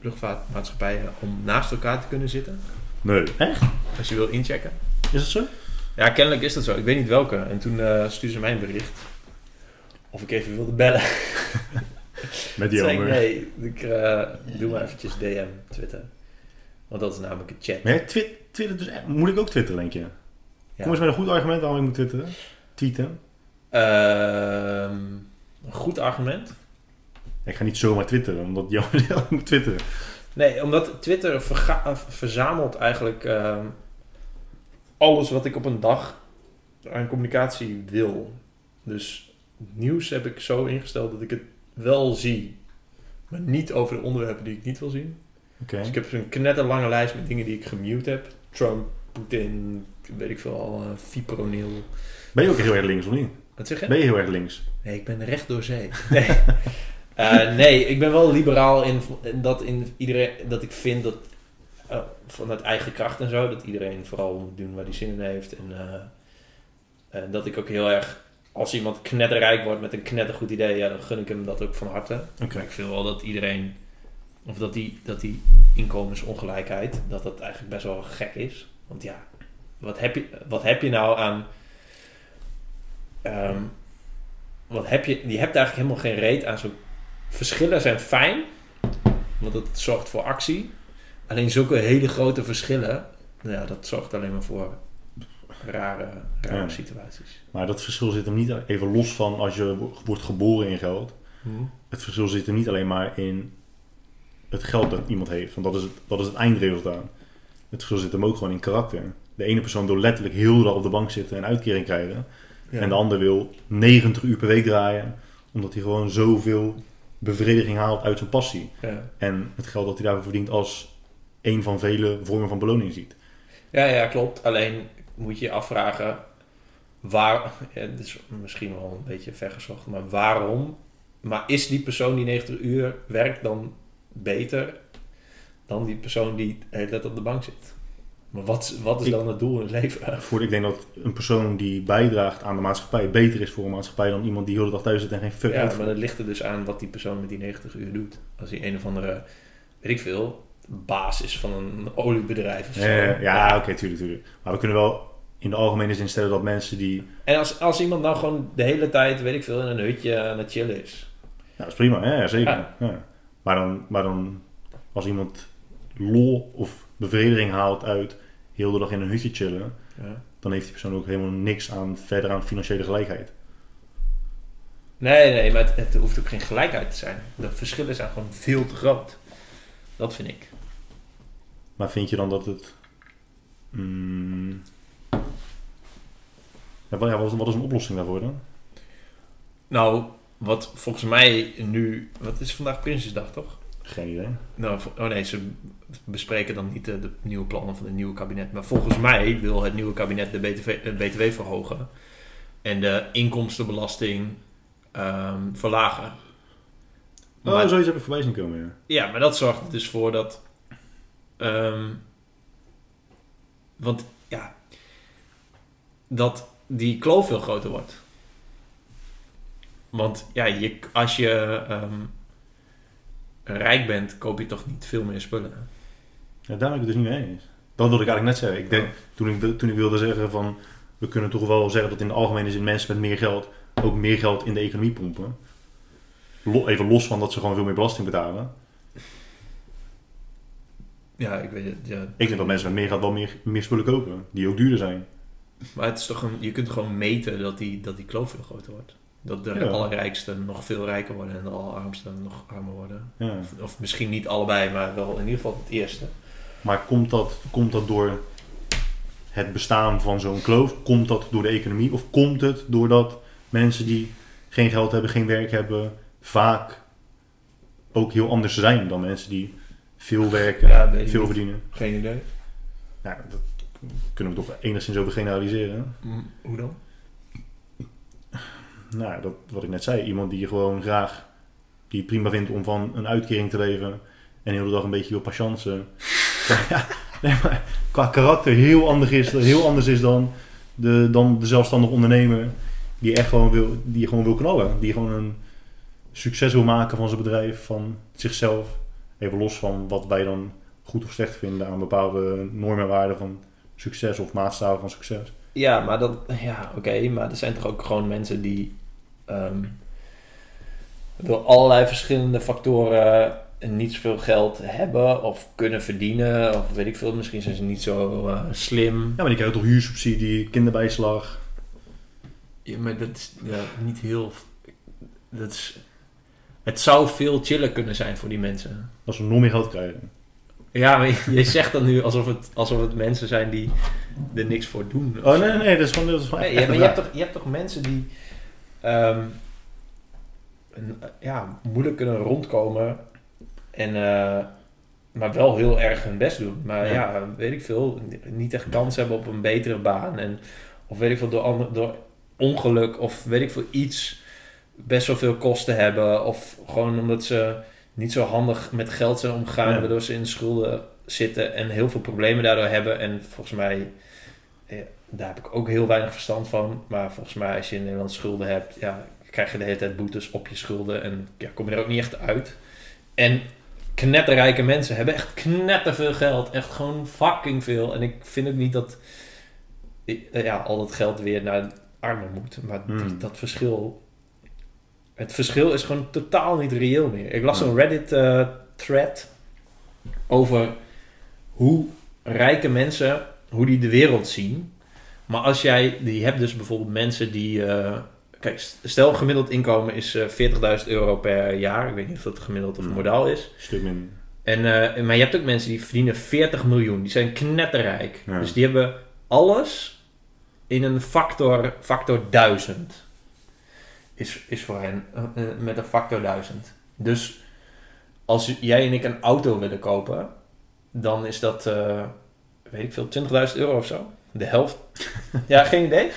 A: luchtvaartmaatschappijen om naast elkaar te kunnen zitten.
B: Nee. Echt?
A: Als je wil inchecken.
B: Is dat zo?
A: Ja, kennelijk is dat zo. Ik weet niet welke. En toen eh stuurde ze mij een bericht. Of ik even wilde bellen.
B: Met die andere.
A: nee, ik eh, doe maar eventjes DM, Twitter. Want dat is namelijk een chat.
B: Maar jij twi- twittert dus echt- Moet ik ook twitteren, denk je?
A: Ja.
B: Kom eens met een goed argument waarom ik moet twitteren. Tweeten.
A: Ehm, een goed argument.
B: Ik ga niet zomaar twitteren, omdat ik moet twitteren.
A: Nee, omdat Twitter eh, verzamelt eigenlijk ehm, alles wat ik op een dag aan communicatie wil. Dus nieuws heb ik zo ingesteld dat ik het wel zie, maar niet over de onderwerpen die ik niet wil zien.
B: Oké.
A: Dus ik heb een knetterlange lijst met dingen die ik gemute heb. Trump, Poetin, weet ik veel, al, uh, fipronil.
B: Ben je ook heel erg links of niet?
A: Wat zeg je?
B: Ben je heel erg links?
A: Nee, ik ben recht door zee. Nee. Eh, nee, ik ben wel liberaal in, in dat, in iedereen, dat ik vind dat eh, vanuit eigen kracht en zo, dat iedereen vooral moet doen waar hij zin in heeft. En eh, en dat ik ook heel erg, als iemand knetterrijk wordt met een knettergoed idee, ja, dan gun ik hem dat ook van harte.
B: Oké.
A: Maar ik vind wel dat iedereen, of dat die, dat die inkomensongelijkheid, dat dat eigenlijk best wel gek is. Want ja, wat heb je, wat heb je nou aan. ehm, wat heb je, je hebt eigenlijk helemaal geen reet aan zo'n. Verschillen zijn fijn, want het zorgt voor actie. Alleen zulke hele grote verschillen, nou ja, dat zorgt alleen maar voor rare, rare
B: Ja.
A: situaties.
B: Maar dat verschil zit hem niet even los van als je wordt geboren in geld. Het verschil zit er niet alleen maar in het geld dat iemand heeft. Want dat is het, dat is het eindresultaat. Het verschil zit hem ook gewoon in karakter. De ene persoon wil letterlijk heel de dag op de bank zitten en uitkering krijgen.
A: Ja.
B: En de ander wil 90 uur per week draaien. Omdat hij gewoon zoveel bevrediging haalt uit zijn passie.
A: Ja.
B: En het geld dat hij daarvoor verdient als een van vele vormen van beloning ziet.
A: Ja, ja, klopt. Alleen moet je je afvragen waar, ja, dit is misschien wel een beetje vergezocht, maar waarom? Maar is die persoon die 90 uur werkt dan beter dan die persoon die de hele tijd op de bank zit? Maar wat, wat is
B: Ik-
A: dan het doel in het leven?
B: Voor, ik denk dat een persoon die bijdraagt aan de maatschappij beter is voor een maatschappij dan iemand die heel de dag thuis zit en geen fuck
A: Ja, maar dat ligt er dus aan wat die persoon met die 90 uur doet. Als hij een of andere, weet ik veel, baas is van een oliebedrijf of zo.
B: Eh, ja, oké, tuurlijk, tuurlijk. Maar we kunnen wel in de algemene zin stellen dat mensen die...
A: En als, als iemand nou gewoon de hele tijd, weet ik veel, in een hutje aan het chillen is.
B: Nou, dat is prima, hè? ja, zeker.
A: Ja.
B: Ja. Maar, dan, maar dan, als iemand lol of bevrediging haalt uit heel de dag in een hutje chillen,
A: Ja.
B: dan heeft die persoon ook helemaal niks aan verder aan financiële gelijkheid.
A: Nee, nee, maar het, het hoeft ook geen gelijkheid te zijn. De verschillen zijn gewoon veel te groot. Dat vind ik.
B: Maar vind je dan dat het... mm, ja, wat, wat is een oplossing daarvoor dan?
A: Nou, wat volgens mij nu... Wat is vandaag Prinsjesdag, toch?
B: Geen idee.
A: Nou, oh nee, ze bespreken dan niet de, de nieuwe plannen van het nieuwe kabinet. Maar volgens mij wil het nieuwe kabinet de BTW, de BTW verhogen. En de inkomstenbelasting ehm, verlagen.
B: Oh,
A: Maar-
B: zoiets heb ik voorbij zien komen, ja.
A: Ja, maar dat zorgt er dus voor dat. ehm, want ja. Dat die kloof veel groter wordt. Want ja, je, als je ehm, rijk bent, koop je toch niet veel meer spullen.
B: Ja, daar ben ik het dus niet mee eens. Dat wilde ik eigenlijk net zeggen. Ik denk, toen, ik, toen ik wilde zeggen van... We kunnen toch wel zeggen dat in de algemene zin mensen met meer geld... ook meer geld in de economie pompen. Even los van dat ze gewoon veel meer belasting betalen.
A: Ja, ik weet het. Ja.
B: Ik denk dat mensen met meer geld wel meer, meer spullen kopen. Die ook duurder zijn.
A: Maar het is toch een, je kunt gewoon meten dat die, dat die kloof veel groter wordt. Dat de
B: Ja.
A: allerrijksten nog veel rijker worden en de allerarmsten nog armer worden.
B: Ja.
A: Of, of misschien niet allebei, maar wel in ieder geval het eerste.
B: Maar komt dat, komt dat door het bestaan van zo'n kloof? Komt dat door de economie? Of komt het doordat mensen die geen geld hebben, geen werk hebben... vaak ook heel anders zijn dan mensen die veel werken,
A: Ja,
B: veel verdienen?
A: Geen idee.
B: Nou, dat kunnen we toch enigszins over generaliseren.
A: Hoe dan?
B: Nou, dat, wat ik net zei. Iemand die gewoon graag, die het prima vindt om van een uitkering te leven en heel de dag een beetje wil patiënten. ja, nee, maar qua karakter heel anders is, heel anders is dan, de, dan de zelfstandig ondernemer Die echt gewoon wil, die gewoon wil knallen. Die gewoon een succes wil maken van zijn bedrijf, van zichzelf. Even los van wat wij dan goed of slecht vinden aan bepaalde normen en waarden van succes of maatstaven van succes.
A: Ja, maar dat, ja, oké, maar er zijn toch ook gewoon mensen die ehm, door allerlei verschillende factoren niet zoveel geld hebben of kunnen verdienen, of weet ik veel, misschien zijn ze niet zo eh, slim.
B: Ja, maar die krijgen toch huursubsidie, kinderbijslag.
A: Ja, maar dat is ja, niet heel. Dat is, het zou veel chiller kunnen zijn voor die mensen.
B: Als ze nog meer geld krijgen.
A: Ja, maar je, je zegt dan nu alsof het, alsof het mensen zijn die er niks voor doen.
B: Oh nee, nee, dat is gewoon, dat is gewoon
A: Nee,
B: echt
A: ja, maar je hebt, toch, je hebt toch mensen die ehm, een, eh, ja, moeilijk kunnen rondkomen en eh, maar wel heel erg hun best doen. Maar
B: Ja.
A: ja, weet ik veel, niet echt kans hebben op een betere baan. En, of weet ik veel, door, ander- door ongeluk of weet ik veel iets best wel veel kosten hebben. Of gewoon omdat ze niet zo handig met geld zijn omgegaan,
B: Ja.
A: waardoor ze in schulden zitten en heel veel problemen daardoor hebben. En volgens mij, daar heb ik ook heel weinig verstand van. Maar volgens mij, als je in Nederland schulden hebt, ja, krijg je de hele tijd boetes op je schulden. En ja, kom je er ook niet echt uit. En knetterrijke mensen hebben echt knetterveel geld. Echt gewoon fucking veel. En ik vind ook niet dat eh, ja, al dat geld weer naar armen moet. Maar
B: Hmm.
A: dat, dat verschil... Het verschil is gewoon totaal niet reëel meer. Ik las zo'n Reddit-thread over hoe rijke mensen, hoe die de wereld zien. Maar als jij, die hebt dus bijvoorbeeld mensen die... eh, kijk, stel gemiddeld inkomen is eh 40.000 euro per jaar. Ik weet niet of dat gemiddeld of
B: Hmm.
A: modaal is.
B: Stuk minder.
A: En, eh, maar je hebt ook mensen die verdienen 40 miljoen. Die zijn knetterrijk.
B: Ja.
A: Dus die hebben alles in een factor, factor 1000. Is, is voor hen met een factor 1000. Dus als jij en ik een auto willen kopen, dan is dat, weet ik veel, 20.000 euro of zo. De helft. ja, geen idee.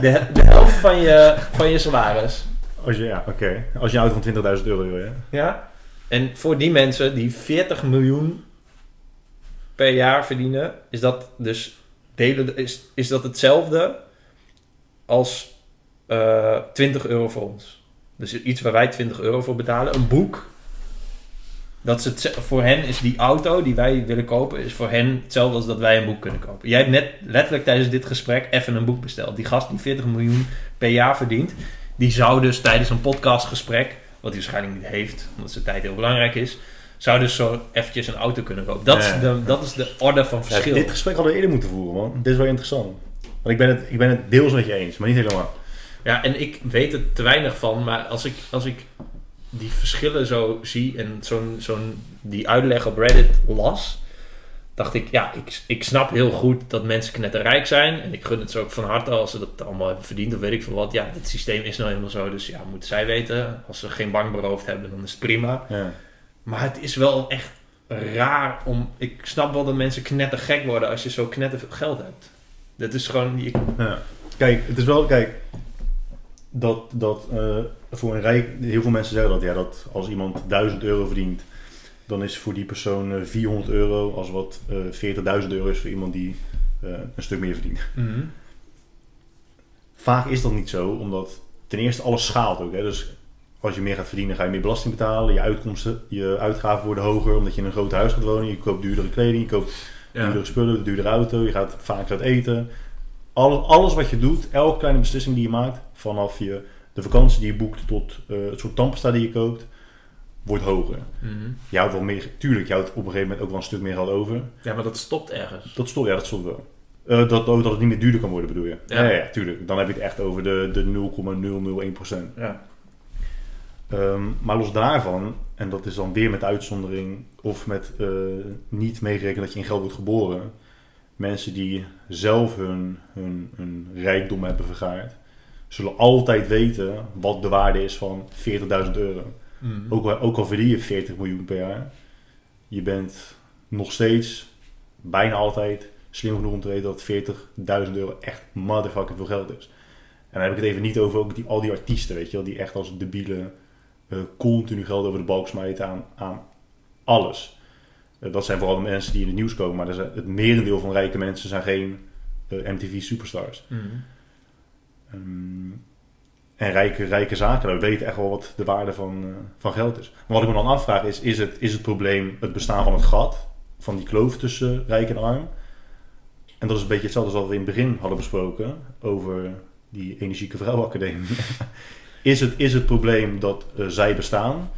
A: De, de helft van je, van je salaris.
B: Als je, ja, oké. Als je een auto van 20.000 euro wil, ja.
A: Ja. En voor die mensen die 40 miljoen per jaar verdienen, is dat dus delen, is, is dat hetzelfde als eh 20 euro voor ons. Dus iets waar wij 20 euro voor betalen. Een boek. Dat het, voor hen is die auto die wij willen kopen, is voor hen hetzelfde als dat wij een boek kunnen kopen. Jij hebt net letterlijk tijdens dit gesprek even een boek besteld. Die gast die 40 miljoen per jaar verdient, die zou dus tijdens een podcastgesprek, wat hij waarschijnlijk niet heeft, omdat zijn tijd heel belangrijk is, zou dus zo eventjes een auto kunnen kopen. Dat,
B: Ja.
A: is, de, dat is de orde van verschil.
B: Ja, dit gesprek hadden we eerder moeten voeren, man. Dit is wel interessant. Want ik ben het, ik ben het deels met je eens, maar niet helemaal.
A: Ja, en ik weet er te weinig van, maar als ik, als ik die verschillen zo zie en zo'n, zo'n, die uitleg op Reddit las, dacht ik, ja, ik, ik snap heel goed dat mensen knetterrijk zijn. En ik gun het ze ook van harte als ze dat allemaal hebben verdiend of weet ik veel wat. Ja, het systeem is nou helemaal zo, dus ja, moeten zij weten. Als ze geen bank beroofd hebben, dan is het prima.
B: Ja.
A: Maar het is wel echt raar om... Ik snap wel dat mensen knettergek worden als je zo knetterveel geld hebt. Dat is gewoon...
B: Ja. Kijk, het is wel, kijk, dat, dat eh, voor een rijk, heel veel mensen zeggen dat, ja, dat als iemand 1000 euro verdient, dan is voor die persoon eh, 400 euro, als wat eh 40.000 euro is voor iemand die eh, een stuk meer verdient. Vaak is dat niet zo, omdat ten eerste alles schaalt ook. Hè? Dus als je meer gaat verdienen, ga je meer belasting betalen. Je uitkomsten, je uitgaven worden hoger omdat je in een groot huis gaat wonen. Je koopt duurdere kleding, je koopt duurdere spullen, een duurdere auto. Je gaat vaker uit eten. Alle, alles wat je doet, elke kleine beslissing die je maakt, vanaf je, de vakantie die je boekt tot eh, het soort tandpasta die je koopt, wordt hoger.
A: Mhm.
B: Je houdt wel meer, tuurlijk, je houdt op een gegeven moment ook wel een stuk meer geld over.
A: Ja, maar dat stopt ergens.
B: Dat stopt, ja, dat stopt wel. Eh, dat, oh, dat het niet meer duurder kan worden, bedoel je?
A: Ja.
B: Ja, ja, ja, tuurlijk. Dan heb ik het echt over de, de 0,001%.
A: Ja.
B: Ehm, maar los daarvan, en dat is dan weer met uitzondering of met eh, niet meegerekend dat je in geld wordt geboren. Mensen die zelf hun, hun, hun rijkdom hebben vergaard, zullen altijd weten wat de waarde is van 40.000 euro.
A: Mhm.
B: Ook, al- ook al verdien je 40 miljoen per jaar, je bent nog steeds bijna altijd slim genoeg om te weten dat 40.000 euro echt motherfucking veel geld is. En dan heb ik het even niet over ook die, al die artiesten, weet je wel, die echt als debielen eh, continu geld over de balk smijten aan, aan alles. Eh, dat zijn vooral de mensen die in het nieuws komen, maar er zijn- het merendeel van rijke mensen zijn geen eh, MTV superstars.
A: Mhm.
B: Ehm, en rijke, rijke zaken weten echt wel wat de waarde van, eh, van geld is. Maar wat ik me dan afvraag is, is het, is het probleem het bestaan van het gat? Van die kloof tussen rijk en arm? En dat is een beetje hetzelfde als wat we in het begin hadden besproken over die energieke vrouwenacademie. is, het, is het probleem dat eh, zij bestaan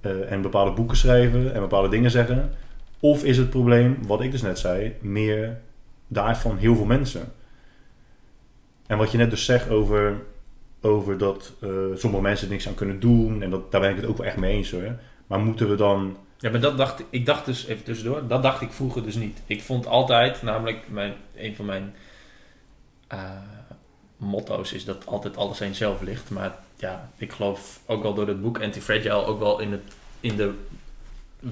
B: eh, en bepaalde boeken schrijven en bepaalde dingen zeggen? Of is het probleem, wat ik dus net zei, meer daarvan heel veel mensen? En wat je net dus zegt over, over dat eh, sommige mensen niks aan kunnen doen, en dat, daar ben ik het ook wel echt mee eens hoor. Maar moeten we dan
A: Ja, maar dat dacht ik, dacht dus, even tussendoor, dat dacht ik vroeger dus niet. Ik vond altijd, namelijk mijn, een van mijn eh, motto's is dat altijd alles aan jezelf ligt. Maar ja, ik geloof ook wel door het boek Anti-Fragile ook wel in, het, in de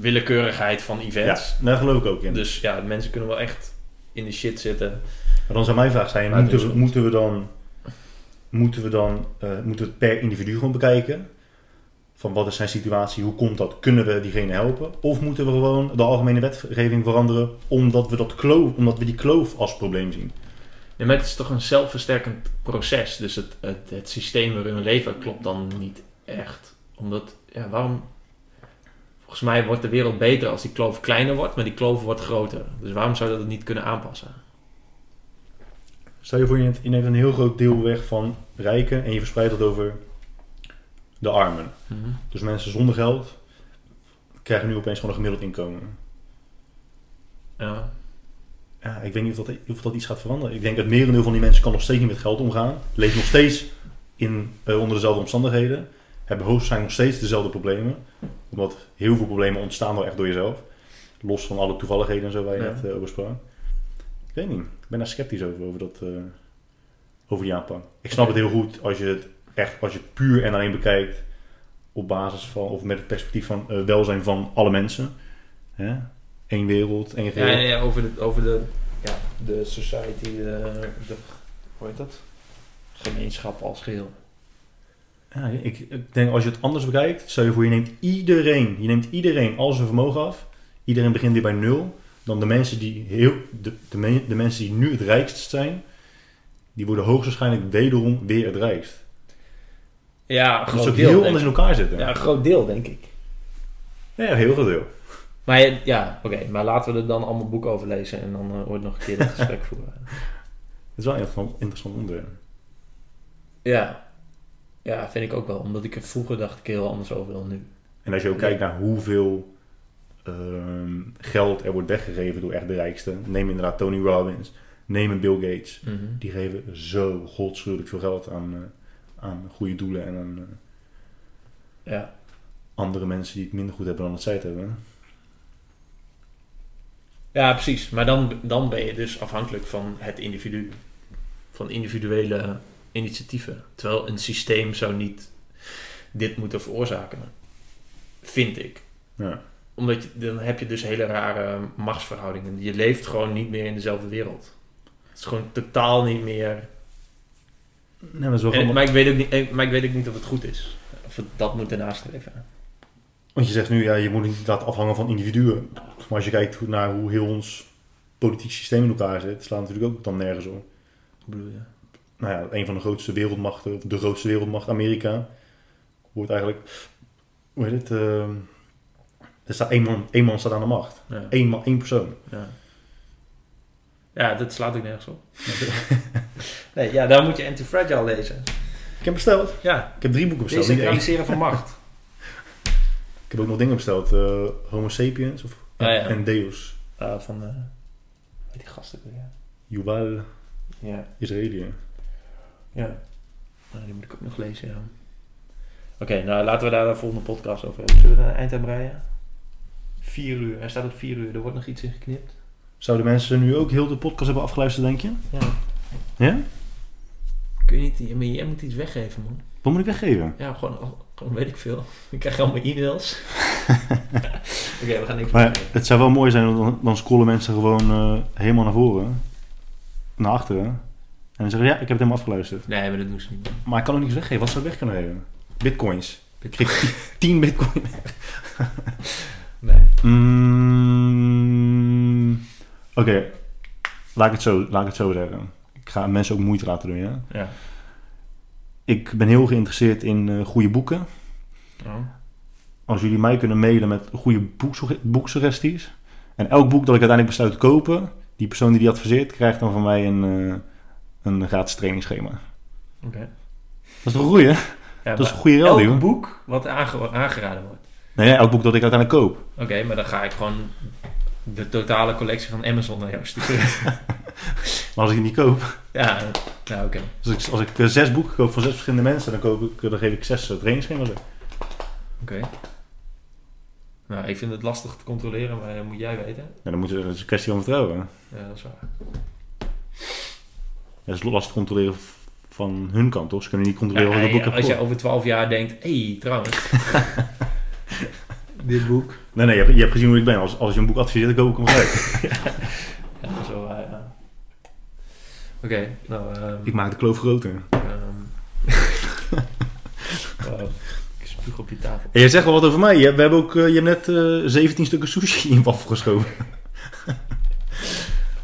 A: willekeurigheid van events.
B: Ja, daar geloof ik ook in.
A: Dus ja, mensen kunnen wel echt in de shit zitten.
B: Maar dan zou mijn vraag zijn, we, moeten we dan, moeten we dan eh, moeten we het per individu gewoon bekijken? Van wat is zijn situatie, hoe komt dat, kunnen we diegene helpen? Of moeten we gewoon de algemene wetgeving veranderen omdat we, dat kloof, omdat we die kloof als probleem zien?
A: Nee, maar het is toch een zelfversterkend proces. Dus het, het, het systeem waarin we leven klopt dan niet echt. Omdat, ja, waarom... Volgens mij wordt de wereld beter als die kloof kleiner wordt, maar die kloof wordt groter. Dus waarom zou je dat niet kunnen aanpassen?
B: Stel je voor, je neemt, je neemt een heel groot deel weg van rijken en je verspreidt dat over de armen. Dus mensen zonder geld krijgen nu opeens gewoon een gemiddeld inkomen.
A: Ja.
B: Ja, ik weet niet of dat, of dat iets gaat veranderen. Ik denk dat het merendeel van die mensen kan nog steeds niet met geld omgaan. Leeft nog steeds in, eh, onder dezelfde omstandigheden. Hebben hoogstwaarschijnlijk nog steeds dezelfde problemen. Omdat heel veel problemen ontstaan wel echt door jezelf. Los van alle toevalligheden en zo waar je
A: Ja.
B: net eh, over sprak. Ik weet niet. Ik ben daar sceptisch over, over, dat, eh, over die aanpak. Ik snap het heel goed als je het echt als je het puur en alleen bekijkt op basis van, of met het perspectief van eh, welzijn van alle mensen. Hè? Eén wereld, één
A: Ja,
B: geheel.
A: ja, ja, over de, over de, ja, de society, de, de, hoe heet dat? Gemeenschap als geheel.
B: Ja, ik, ik denk als je het anders bekijkt, stel je voor je neemt iedereen, je neemt iedereen al zijn vermogen af. Iedereen begint weer bij nul. Dan de mensen die, heel, de, de, men- de mensen die nu het rijkst zijn, die worden hoogstwaarschijnlijk wederom weer het rijkst.
A: Ja, een
B: Dat is
A: groot
B: ook
A: deel.
B: heel anders in elkaar zitten.
A: Ja, een groot deel, denk ik.
B: ja heel veel deel.
A: Maar ja, oké, maar laten we er dan allemaal boeken over lezen en dan uh, ooit nog een keer dat gesprek voeren.
B: Het is wel een interessant, interessant onderwerp.
A: Ja. Ja, vind ik ook wel. Omdat ik er vroeger dacht ik heel anders over dan nu.
B: En als je ook kijkt naar hoeveel ehm, geld er wordt weggegeven door echt de rijkste. Neem inderdaad Tony Robbins, neem een Bill Gates. Die geven zo godschuwelijk veel geld aan, eh, aan goede doelen en aan eh,
A: Ja.
B: andere mensen die het minder goed hebben dan dat zij het hebben.
A: ja, precies. Maar dan, dan ben je dus afhankelijk van het individu. Van individuele initiatieven. Terwijl een systeem zou niet dit moeten veroorzaken. Vind ik.
B: Ja.
A: Omdat je, dan heb je dus hele rare machtsverhoudingen. Je leeft gewoon niet meer in dezelfde wereld. Het is gewoon totaal niet meer.
B: Nee, maar, dat
A: En,
B: grappig.
A: maar, ik weet ook niet, eh, maar ik weet ook niet of het goed is. Of we dat moeten nastreven.
B: Want je zegt nu, ja, je moet niet laten afhangen van individuen. Maar als je kijkt naar hoe heel ons politiek systeem in elkaar zit, slaat natuurlijk ook dan nergens op.
A: Hoe bedoel je?
B: Nou ja, een van de grootste wereldmachten, of de grootste wereldmacht, Amerika, wordt eigenlijk, hoe heet het, ehm, er staat één man, één man staat aan de macht.
A: Ja.
B: Eén, man, één persoon.
A: Ja. ja, dat slaat ook nergens op. nee, ja, daar moet je Anti-Fragile lezen.
B: Ik heb besteld.
A: Ja,
B: Ik heb drie boeken besteld.
A: decentraliseren van macht.
B: Ik heb ook nog dingen besteld. eh, Homo sapiens of,
A: Ja, ja.
B: en Deus.
A: Eh, van, weet die gasten weer?
B: Yuval
A: Ja,
B: Israëlië.
A: Ja. Nou, die moet ik ook nog lezen, ja. Oké, nou laten we daar de volgende podcast over hebben. Zullen we er een eind aan breien? Vier uur. Hij staat op vier uur. Er wordt nog iets in geknipt.
B: Zouden mensen nu ook heel de podcast hebben afgeluisterd, denk je?
A: Ja.
B: Ja?
A: Kun je niet... Maar jij moet iets weggeven, man.
B: Wat moet ik weggeven?
A: Ja, gewoon, gewoon weet ik veel. Ik krijg allemaal e-mails. Oké, we gaan niks
B: Maar het zou wel mooi zijn, want dan, dan scrollen mensen gewoon eh, helemaal naar voren. Naar achteren. En dan zeggen ja, ik heb het helemaal afgeluisterd.
A: Nee, maar dat doen ze niet.
B: Maar ik kan ook niks weggeven. Wat zou ik weg kunnen geven? Bitcoins. Ik geef 10 bitcoin.
A: Nee.
B: Mm, Oké, laat, ik het zo- laat ik het zo zeggen. Ik ga mensen ook moeite laten doen, ja?
A: Ja.
B: Ik ben heel geïnteresseerd in eh, goede boeken.
A: Oh.
B: Als jullie mij kunnen mailen met goede boeksugge- boeksuggesties. En elk boek dat ik uiteindelijk besluit te kopen, die persoon die die adviseert, krijgt dan van mij een, eh, een gratis trainingsschema.
A: Oké.
B: Dat is toch een goeie?
A: Ja,
B: Dat is een goede
A: elk
B: radio.
A: boek wat aange- aangeraden wordt.
B: Nee, nee, elk boek dat ik uiteindelijk koop.
A: Oké, maar dan ga ik gewoon de totale collectie van Amazon naar jou sturen.
B: Maar als ik die niet koop,
A: ja, nou oké.
B: dus ik, als ik eh, zes boeken koop van zes verschillende mensen, dan, koop ik, dan geef ik zes eh, trainingsschema's.
A: Oké. Nou, ik vind het lastig te controleren, maar dat moet jij weten.
B: Ja, dan moet je, dat is een kwestie van vertrouwen.
A: Ja, dat is waar.
B: Ja, dat is lastig te controleren van hun kant, toch? Ze kunnen niet controleren
A: Ja,
B: ik boek
A: ja,
B: heb
A: als je over 12 jaar denkt, hé, hey, trouwens. dit boek.
B: Nee, nee, je hebt, je hebt gezien hoe ik ben. Als, als je een boek adviseert, dan koop ik hem gelijk.
A: Ja, dat is wel waar, ja. Oké, nou... ehm,
B: ik maak de kloof groter.
A: ehm, wow, ik spuug op je tafel.
B: En jij zegt wel wat over mij. Je, we hebben ook, eh, je hebt net eh 17 stukken sushi in wafel geschoven.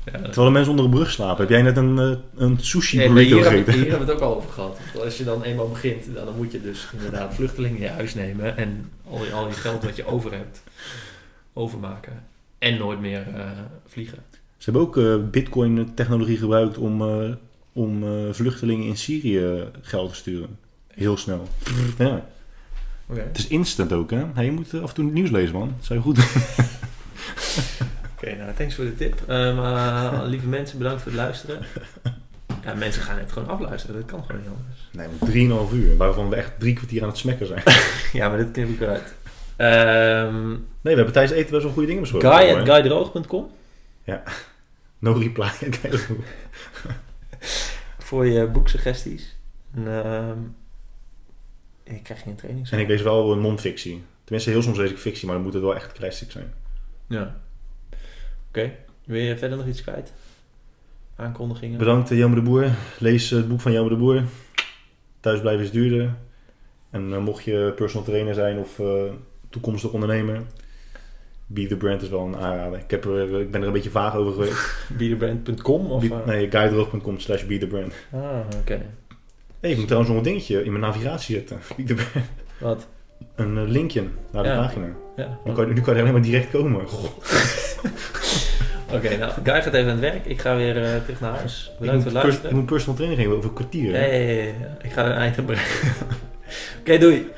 B: Terwijl de mensen onder de brug slapen. Heb jij net een, eh, een sushi
A: Nee,
B: burrito
A: hier, hebben,
B: gegeten?
A: hier hebben we het ook al over gehad. Want als je dan eenmaal begint, dan dan moet je dus inderdaad vluchtelingen in je huis nemen en al je, al je geld wat je over hebt, overmaken. En nooit meer eh, vliegen.
B: Ze hebben ook eh, bitcoin-technologie gebruikt om, om vluchtelingen in Syrië geld te sturen. Heel snel. Ja. Het is instant ook, hè? Hey, je moet af en toe het nieuws lezen, man. Dat zou je goed doen.
A: Oké, nou, thanks voor de tip. Ehm, eh, lieve mensen, bedankt voor het luisteren. Ja, mensen gaan het gewoon afluisteren, dat kan gewoon niet anders.
B: Nee, maar 3,5 uur. Waarvan we echt drie kwartier aan het smekken zijn.
A: Ja, maar dit knip ik eruit. Ehm
B: Nee, we hebben tijdens eten best wel goede dingen besproken.
A: guy at guydroog.com
B: No reply.
A: voor je boeksuggesties. En, ehm, ik krijg geen training.
B: en ik lees wel non-fictie. Tenminste, heel soms lees ik fictie, maar dan moet het wel echt classic zijn.
A: Ja. Oké. Wil je verder nog iets kwijt? Aankondigingen?
B: Bedankt, eh, Jelme de Boer. Lees eh, het boek van Jelme de Boer. Thuis blijven is duurder. En eh, mocht je personal trainer zijn of eh, toekomstig ondernemer, Be The Brand is wel een aanrader. Ik, heb er, ik ben er een beetje vaag over geweest.
A: Beaterbrand.com? Of,
B: Be-
A: eh?
B: nee, guidedroog.com slash Be The Brand.
A: Ah, oké.
B: Hey, ik moet trouwens nog een dingetje in mijn navigatie zetten. Be The Brand.
A: Wat?
B: Een linkje naar de
A: Ja.
B: pagina.
A: Ja.
B: Dan kan nu kan je alleen maar direct komen.
A: Oké, nou, Guy gaat even aan het werk. Ik ga weer eh, terug naar huis. Bedankt voor het
B: pers- ik
A: luisteren.
B: moet personal training geven over een kwartier.
A: Ja, ja, ja. Ik ga er een eind aan brengen. Oké, doei.